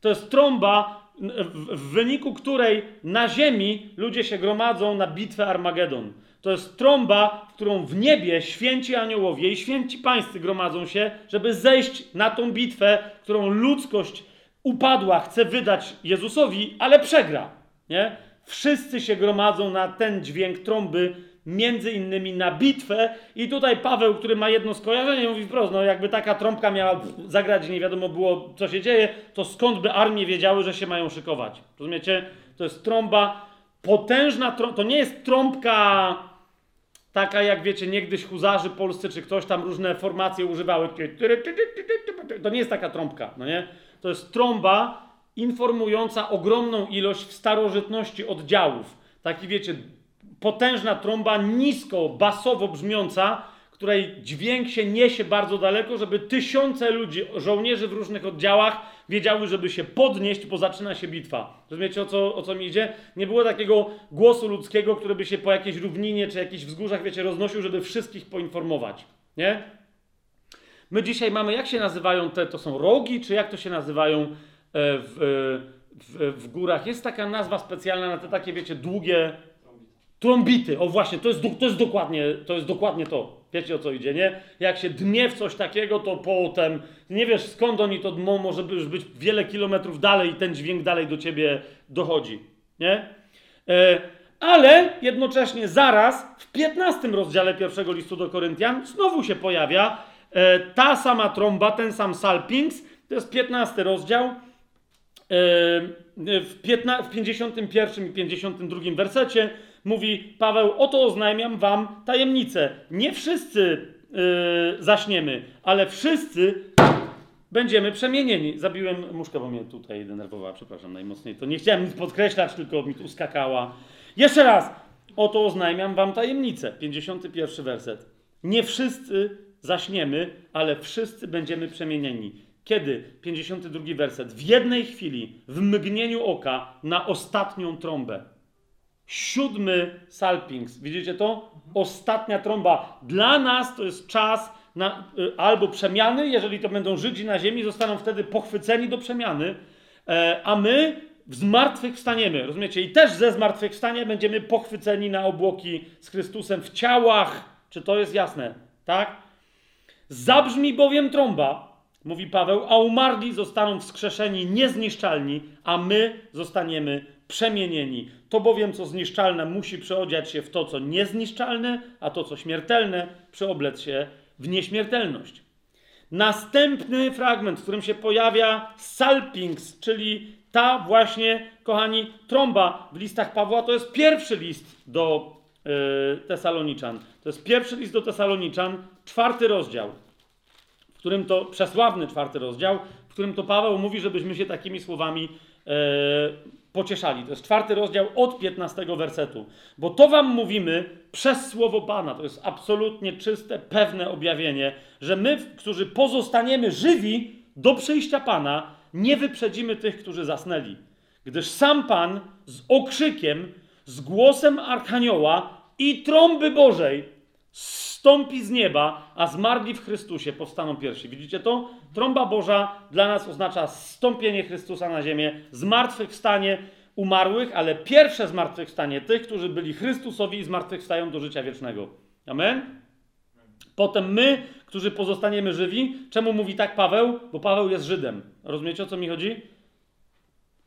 [SPEAKER 1] To jest trąba, w, wyniku której na ziemi ludzie się gromadzą na bitwę Armagedon. To jest trąba, którą w niebie święci aniołowie i święci pańscy gromadzą się, żeby zejść na tą bitwę, którą ludzkość upadła, chce wydać Jezusowi, ale przegra. Nie? Wszyscy się gromadzą na ten dźwięk trąby, między innymi na bitwę. I tutaj Paweł, który ma jedno skojarzenie, mówi wprost, no jakby taka trąbka miała zagrać nie wiadomo było, co się dzieje, to skąd by armie wiedziały, że się mają szykować? Rozumiecie? To jest trąba, potężna trąba, to nie jest trąbka taka jak wiecie, niegdyś huzarzy polscy, czy ktoś tam różne formacje używały. To nie jest taka trąbka, no nie? To jest trąba informująca ogromną ilość w starożytności oddziałów. Taki wiecie, potężna trąba, nisko, basowo brzmiąca, której dźwięk się niesie bardzo daleko, żeby tysiące ludzi, żołnierzy w różnych oddziałach wiedziały, żeby się podnieść, bo zaczyna się bitwa. Rozumiecie o co, o co mi idzie? Nie było takiego głosu ludzkiego, który by się po jakiejś równinie czy jakichś wzgórzach, wiecie, roznosił, żeby wszystkich poinformować. Nie? My dzisiaj mamy, jak się nazywają te, to są rogi, czy jak to się nazywają e, w, w, w górach? Jest taka nazwa specjalna na te takie, wiecie, długie trąbity. O właśnie, to jest, to jest, dokładnie, to jest dokładnie to. Wiecie o co idzie, nie? Jak się dmie w coś takiego, to potem nie wiesz skąd oni to dmą, może już być wiele kilometrów dalej i ten dźwięk dalej do ciebie dochodzi, nie? E, Ale jednocześnie zaraz w 15 rozdziale pierwszego listu do Koryntian znowu się pojawia e, ta sama trąba, ten sam salpings. To jest 15 rozdział. E, w, piętna, w 51 i 52 wersecie mówi Paweł: Oto oznajmiam wam tajemnicę. Nie wszyscy e, zaśniemy, ale wszyscy będziemy przemienieni. Zabiłem muszkę, bo mnie tutaj denerwowała, przepraszam najmocniej. To nie chciałem nic podkreślać, tylko mi tu uskakała. Jeszcze raz. Oto oznajmiam wam tajemnicę. 51 werset. Nie wszyscy zaśniemy, ale wszyscy będziemy przemienieni. Kiedy? 52 werset. W jednej chwili, w mgnieniu oka, na ostatnią trąbę. Siódmy salpings. Widzicie to? Ostatnia trąba. Dla nas to jest czas na, y, albo przemiany, jeżeli to będą Żydzi na ziemi, zostaną wtedy pochwyceni do przemiany, e, a my zmartwychwstaniemy, rozumiecie? I też ze zmartwychwstania będziemy pochwyceni na obłoki z Chrystusem w ciałach. Czy to jest jasne? Tak? Zabrzmi bowiem trąba, mówi Paweł, a umarli zostaną wskrzeszeni niezniszczalni, a my zostaniemy przemienieni. To bowiem, co zniszczalne, musi przeodziać się w to, co niezniszczalne, a to, co śmiertelne, przeoblec się w nieśmiertelność. Następny fragment, w którym się pojawia salpings, czyli ta właśnie, kochani, trąba w listach Pawła, to jest pierwszy list do yy, Tesaloniczan. To jest pierwszy list do Tesaloniczan, czwarty rozdział, w którym to, przesławny czwarty rozdział, w którym to Paweł mówi, żebyśmy się takimi słowami yy, pocieszali. To jest czwarty rozdział od 15 wersetu. Bo to wam mówimy przez słowo Pana. To jest absolutnie czyste, pewne objawienie, że my, którzy pozostaniemy żywi do przyjścia Pana, nie wyprzedzimy tych, którzy zasnęli. Gdyż sam Pan z okrzykiem, z głosem Archanioła i trąby Bożej stąpi z nieba, a zmarli w Chrystusie powstaną pierwsi. Widzicie to? Trąba Boża dla nas oznacza stąpienie Chrystusa na ziemię, zmartwychwstanie umarłych, ale pierwsze zmartwychwstanie tych, którzy byli Chrystusowi i zmartwychwstają do życia wiecznego. Amen? Potem my, którzy pozostaniemy żywi, czemu mówi tak Paweł? Bo Paweł jest Żydem. Rozumiecie o co mi chodzi?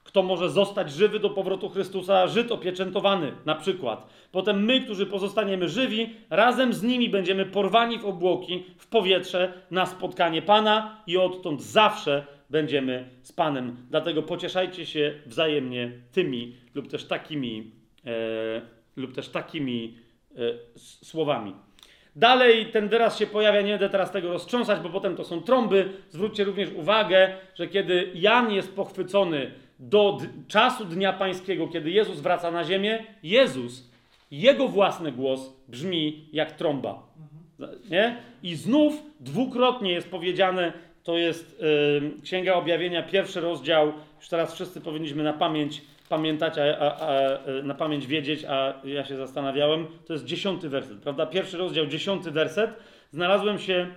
[SPEAKER 1] Kto może zostać żywy do powrotu Chrystusa? Żyd opieczętowany, na przykład. Potem my, którzy pozostaniemy żywi, razem z nimi będziemy porwani w obłoki, w powietrze, na spotkanie Pana i odtąd zawsze będziemy z Panem. Dlatego pocieszajcie się wzajemnie tymi lub też takimi, e, lub też takimi e, słowami. Dalej ten wyraz się pojawia, nie będę teraz tego roztrząsać, bo potem to są trąby. Zwróćcie również uwagę, że kiedy Jan jest pochwycony do czasu Dnia Pańskiego, kiedy Jezus wraca na ziemię, Jezus, jego własny głos brzmi jak trąba. Nie? I znów dwukrotnie jest powiedziane, to jest yy, Księga Objawienia, pierwszy rozdział, już teraz wszyscy powinniśmy na pamięć pamiętać, a, a, a, na pamięć wiedzieć, a ja się zastanawiałem, to jest dziesiąty werset, prawda? Pierwszy rozdział, dziesiąty werset. Znalazłem się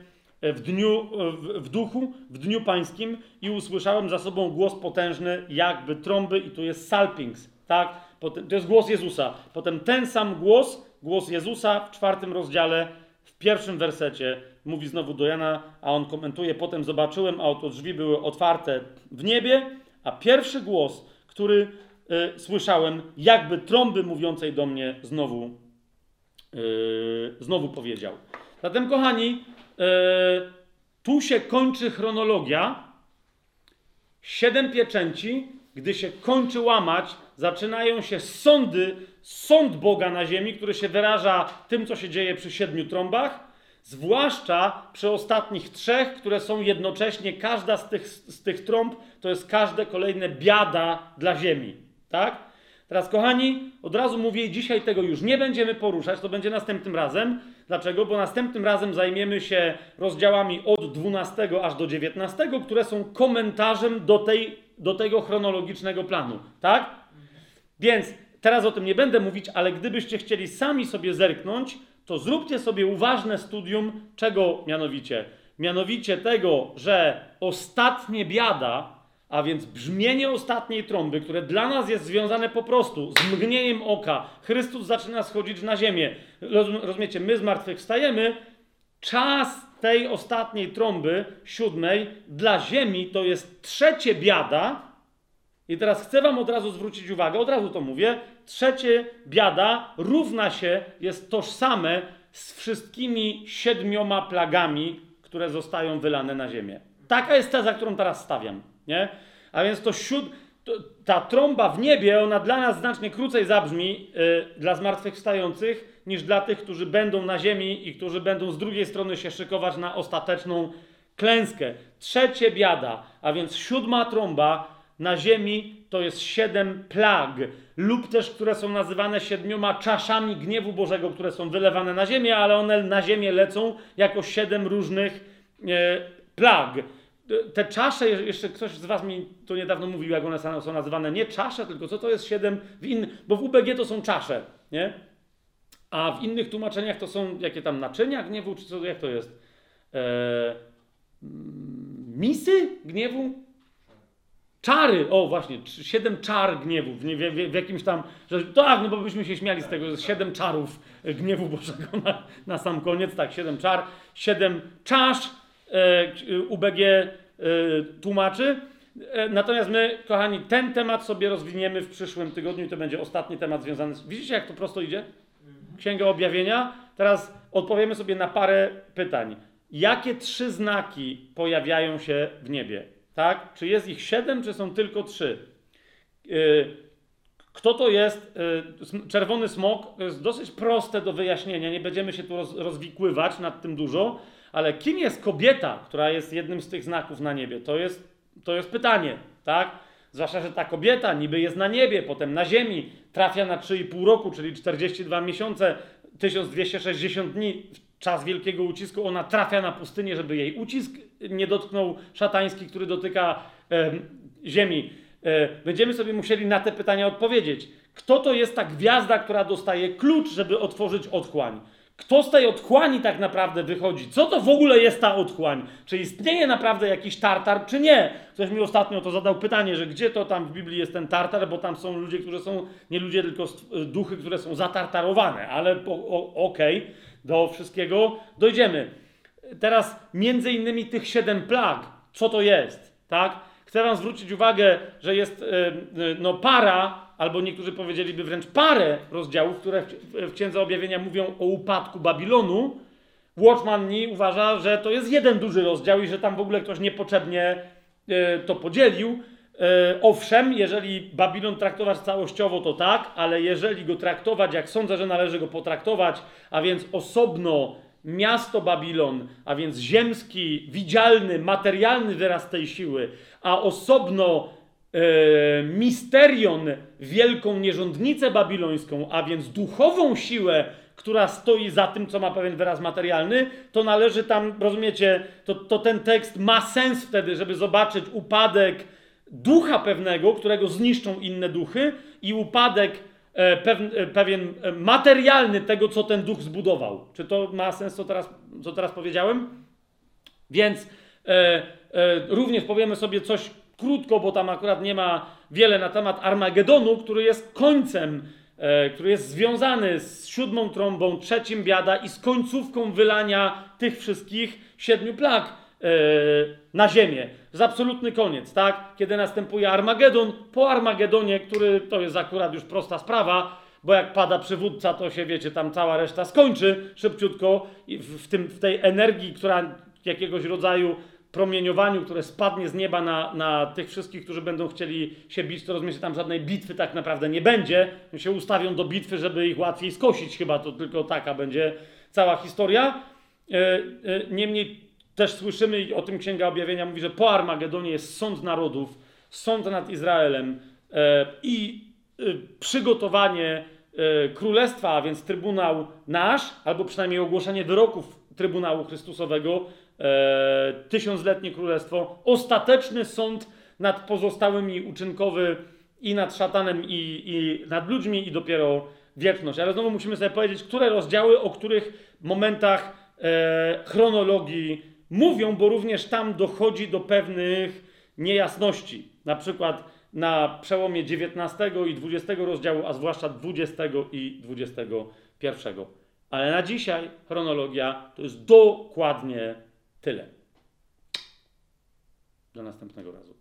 [SPEAKER 1] w dniu, w, w duchu, w dniu pańskim i usłyszałem za sobą głos potężny, jakby trąby i tu jest salpings, tak? Potem, to jest głos Jezusa. Potem ten sam głos, głos Jezusa w czwartym rozdziale, w pierwszym wersecie mówi znowu do Jana, a on komentuje, potem zobaczyłem, a oto drzwi były otwarte w niebie, a pierwszy głos, który y, słyszałem, jakby trąby mówiącej do mnie znowu, y, znowu powiedział. Zatem, kochani, tu się kończy chronologia. Siedem pieczęci, gdy się kończy łamać, zaczynają się sądy, sąd Boga na ziemi, który się wyraża tym, co się dzieje przy siedmiu trąbach, zwłaszcza przy ostatnich trzech, które są jednocześnie, każda z tych, z tych trąb to jest każde kolejne biada dla ziemi. Tak? Teraz, kochani, od razu mówię, dzisiaj tego już nie będziemy poruszać, to będzie następnym razem. Dlaczego? Bo następnym razem zajmiemy się rozdziałami od 12 aż do 19, które są komentarzem do, tej, do tego chronologicznego planu. Tak? Więc teraz o tym nie będę mówić, ale gdybyście chcieli sami sobie zerknąć, to zróbcie sobie uważne studium, czego mianowicie? Mianowicie tego, że ostatnie biada, a więc brzmienie ostatniej trąby, które dla nas jest związane po prostu z mgnieniem oka, Chrystus zaczyna schodzić na ziemię. Rozumiecie, my zmartwychwstajemy, czas tej ostatniej trąby, siódmej, dla ziemi to jest trzecie biada, I teraz chcę wam od razu zwrócić uwagę, od razu to mówię, trzecie biada równa się, jest tożsame z wszystkimi siedmioma plagami, które zostają wylane na ziemię. Taka jest teza, którą teraz stawiam, nie? A więc to siód... Ta trąba w niebie, ona dla nas znacznie krócej zabrzmi, yy, dla zmartwychwstających, niż dla tych, którzy będą na ziemi i którzy będą z drugiej strony się szykować na ostateczną klęskę. Trzecie biada, a więc siódma trąba na ziemi to jest siedem plag, lub też, które są nazywane siedmioma czaszami gniewu Bożego, które są wylewane na ziemię, ale one na ziemię lecą jako siedem różnych e, plag. Te czasze, jeszcze ktoś z Was mi to niedawno mówił, jak one są nazywane, nie czasze, tylko co to jest siedem w innych, bo w UBG to są czasze, nie? A w innych tłumaczeniach to są jakie tam naczynia gniewu, czy co, jak to jest? E, misy gniewu? Czary, o właśnie, siedem czar gniewu, w, w, w, jakimś tam, że tak, no bo byśmy się śmiali z tego, że siedem czarów gniewu Bożego na, na sam koniec, tak, siedem czar, siedem czasz, UBG e, tłumaczy. E, natomiast my, kochani, ten temat sobie rozwiniemy w przyszłym tygodniu i to będzie ostatni temat związany z... Widzicie, jak to prosto idzie? Księga Objawienia. Teraz odpowiemy sobie na parę pytań. Jakie trzy znaki pojawiają się w niebie? Tak? Czy jest ich siedem, czy są tylko trzy? Kto to jest? Czerwony smok to jest dosyć proste do wyjaśnienia. Nie będziemy się tu roz, rozwikływać nad tym dużo, ale kim jest kobieta, która jest jednym z tych znaków na niebie? To jest, to jest pytanie, tak? Zwłaszcza, że ta kobieta niby jest na niebie, potem na ziemi, trafia na 3,5 roku, czyli 42 miesiące, 1260 dni, czas wielkiego ucisku, ona trafia na pustynię, żeby jej ucisk nie dotknął szatański, który dotyka em, ziemi. E, będziemy sobie musieli na te pytania odpowiedzieć. Kto to jest ta gwiazda, która dostaje klucz, żeby otworzyć otchłań? Kto z tej otchłani tak naprawdę wychodzi? Co to w ogóle jest ta otchłań? Czy istnieje naprawdę jakiś tartar, czy nie? Ktoś mi ostatnio to zadał pytanie, że gdzie to tam w Biblii jest ten tartar, bo tam są ludzie, którzy są, nie ludzie, tylko st- duchy, które są zatartarowane, ale okej, do wszystkiego dojdziemy. Teraz między innymi tych siedem plag, co to jest, tak? Chcę wam zwrócić uwagę, że jest e, e, no para, albo niektórzy powiedzieliby wręcz parę rozdziałów, które w, Księdze Objawienia mówią o upadku Babilonu. Watchman Nee uważa, że to jest jeden duży rozdział i że tam w ogóle ktoś niepotrzebnie e, to podzielił. E, owszem, jeżeli Babilon traktować całościowo, to tak, ale jeżeli go traktować, jak sądzę, że należy go potraktować, a więc osobno miasto Babilon, a więc ziemski, widzialny, materialny wyraz tej siły, a osobno misterion, wielką nierządnicę babilońską, a więc duchową siłę, która stoi za tym, co ma pewien wyraz materialny, to należy tam, rozumiecie, to, to ten tekst ma sens wtedy, żeby zobaczyć upadek ducha pewnego, którego zniszczą inne duchy, i upadek e, e, pewien e, materialny tego, co ten duch zbudował. Czy to ma sens, co teraz, co teraz powiedziałem? Więc e, e, również powiemy sobie coś krótko, bo tam akurat nie ma wiele na temat Armagedonu, który jest końcem, e, który jest związany z siódmą trąbą, trzecim biada i z końcówką wylania tych wszystkich siedmiu plag e, na ziemię. Jest absolutny koniec, tak? Kiedy następuje Armagedon, po Armagedonie, który to jest akurat już prosta sprawa, bo jak pada przywódca, to się wiecie, tam cała reszta skończy szybciutko w, tym, w tej energii, która jakiegoś rodzaju promieniowaniu, które spadnie z nieba na, na tych wszystkich, którzy będą chcieli się bić, to rozumiecie, tam żadnej bitwy tak naprawdę nie będzie. Się ustawią do bitwy, żeby ich łatwiej skosić, chyba to tylko taka będzie cała historia. E, e, niemniej też słyszymy o tym Księga Objawienia mówi, że po Armagedonie jest sąd narodów, sąd nad Izraelem e, i przygotowanie królestwa, a więc trybunał nasz, albo przynajmniej ogłoszenie wyroków Trybunału Chrystusowego, tysiącletnie królestwo, ostateczny sąd nad pozostałymi uczynkowy i nad szatanem, i, i nad ludźmi, i dopiero wieczność. Ale znowu musimy sobie powiedzieć, które rozdziały, o których momentach e, chronologii mówią, bo również tam dochodzi do pewnych niejasności. Na przykład na przełomie XIX i XX rozdziału, a zwłaszcza XX i XXI. Ale na dzisiaj chronologia to jest dokładnie tyle. Do następnego razu.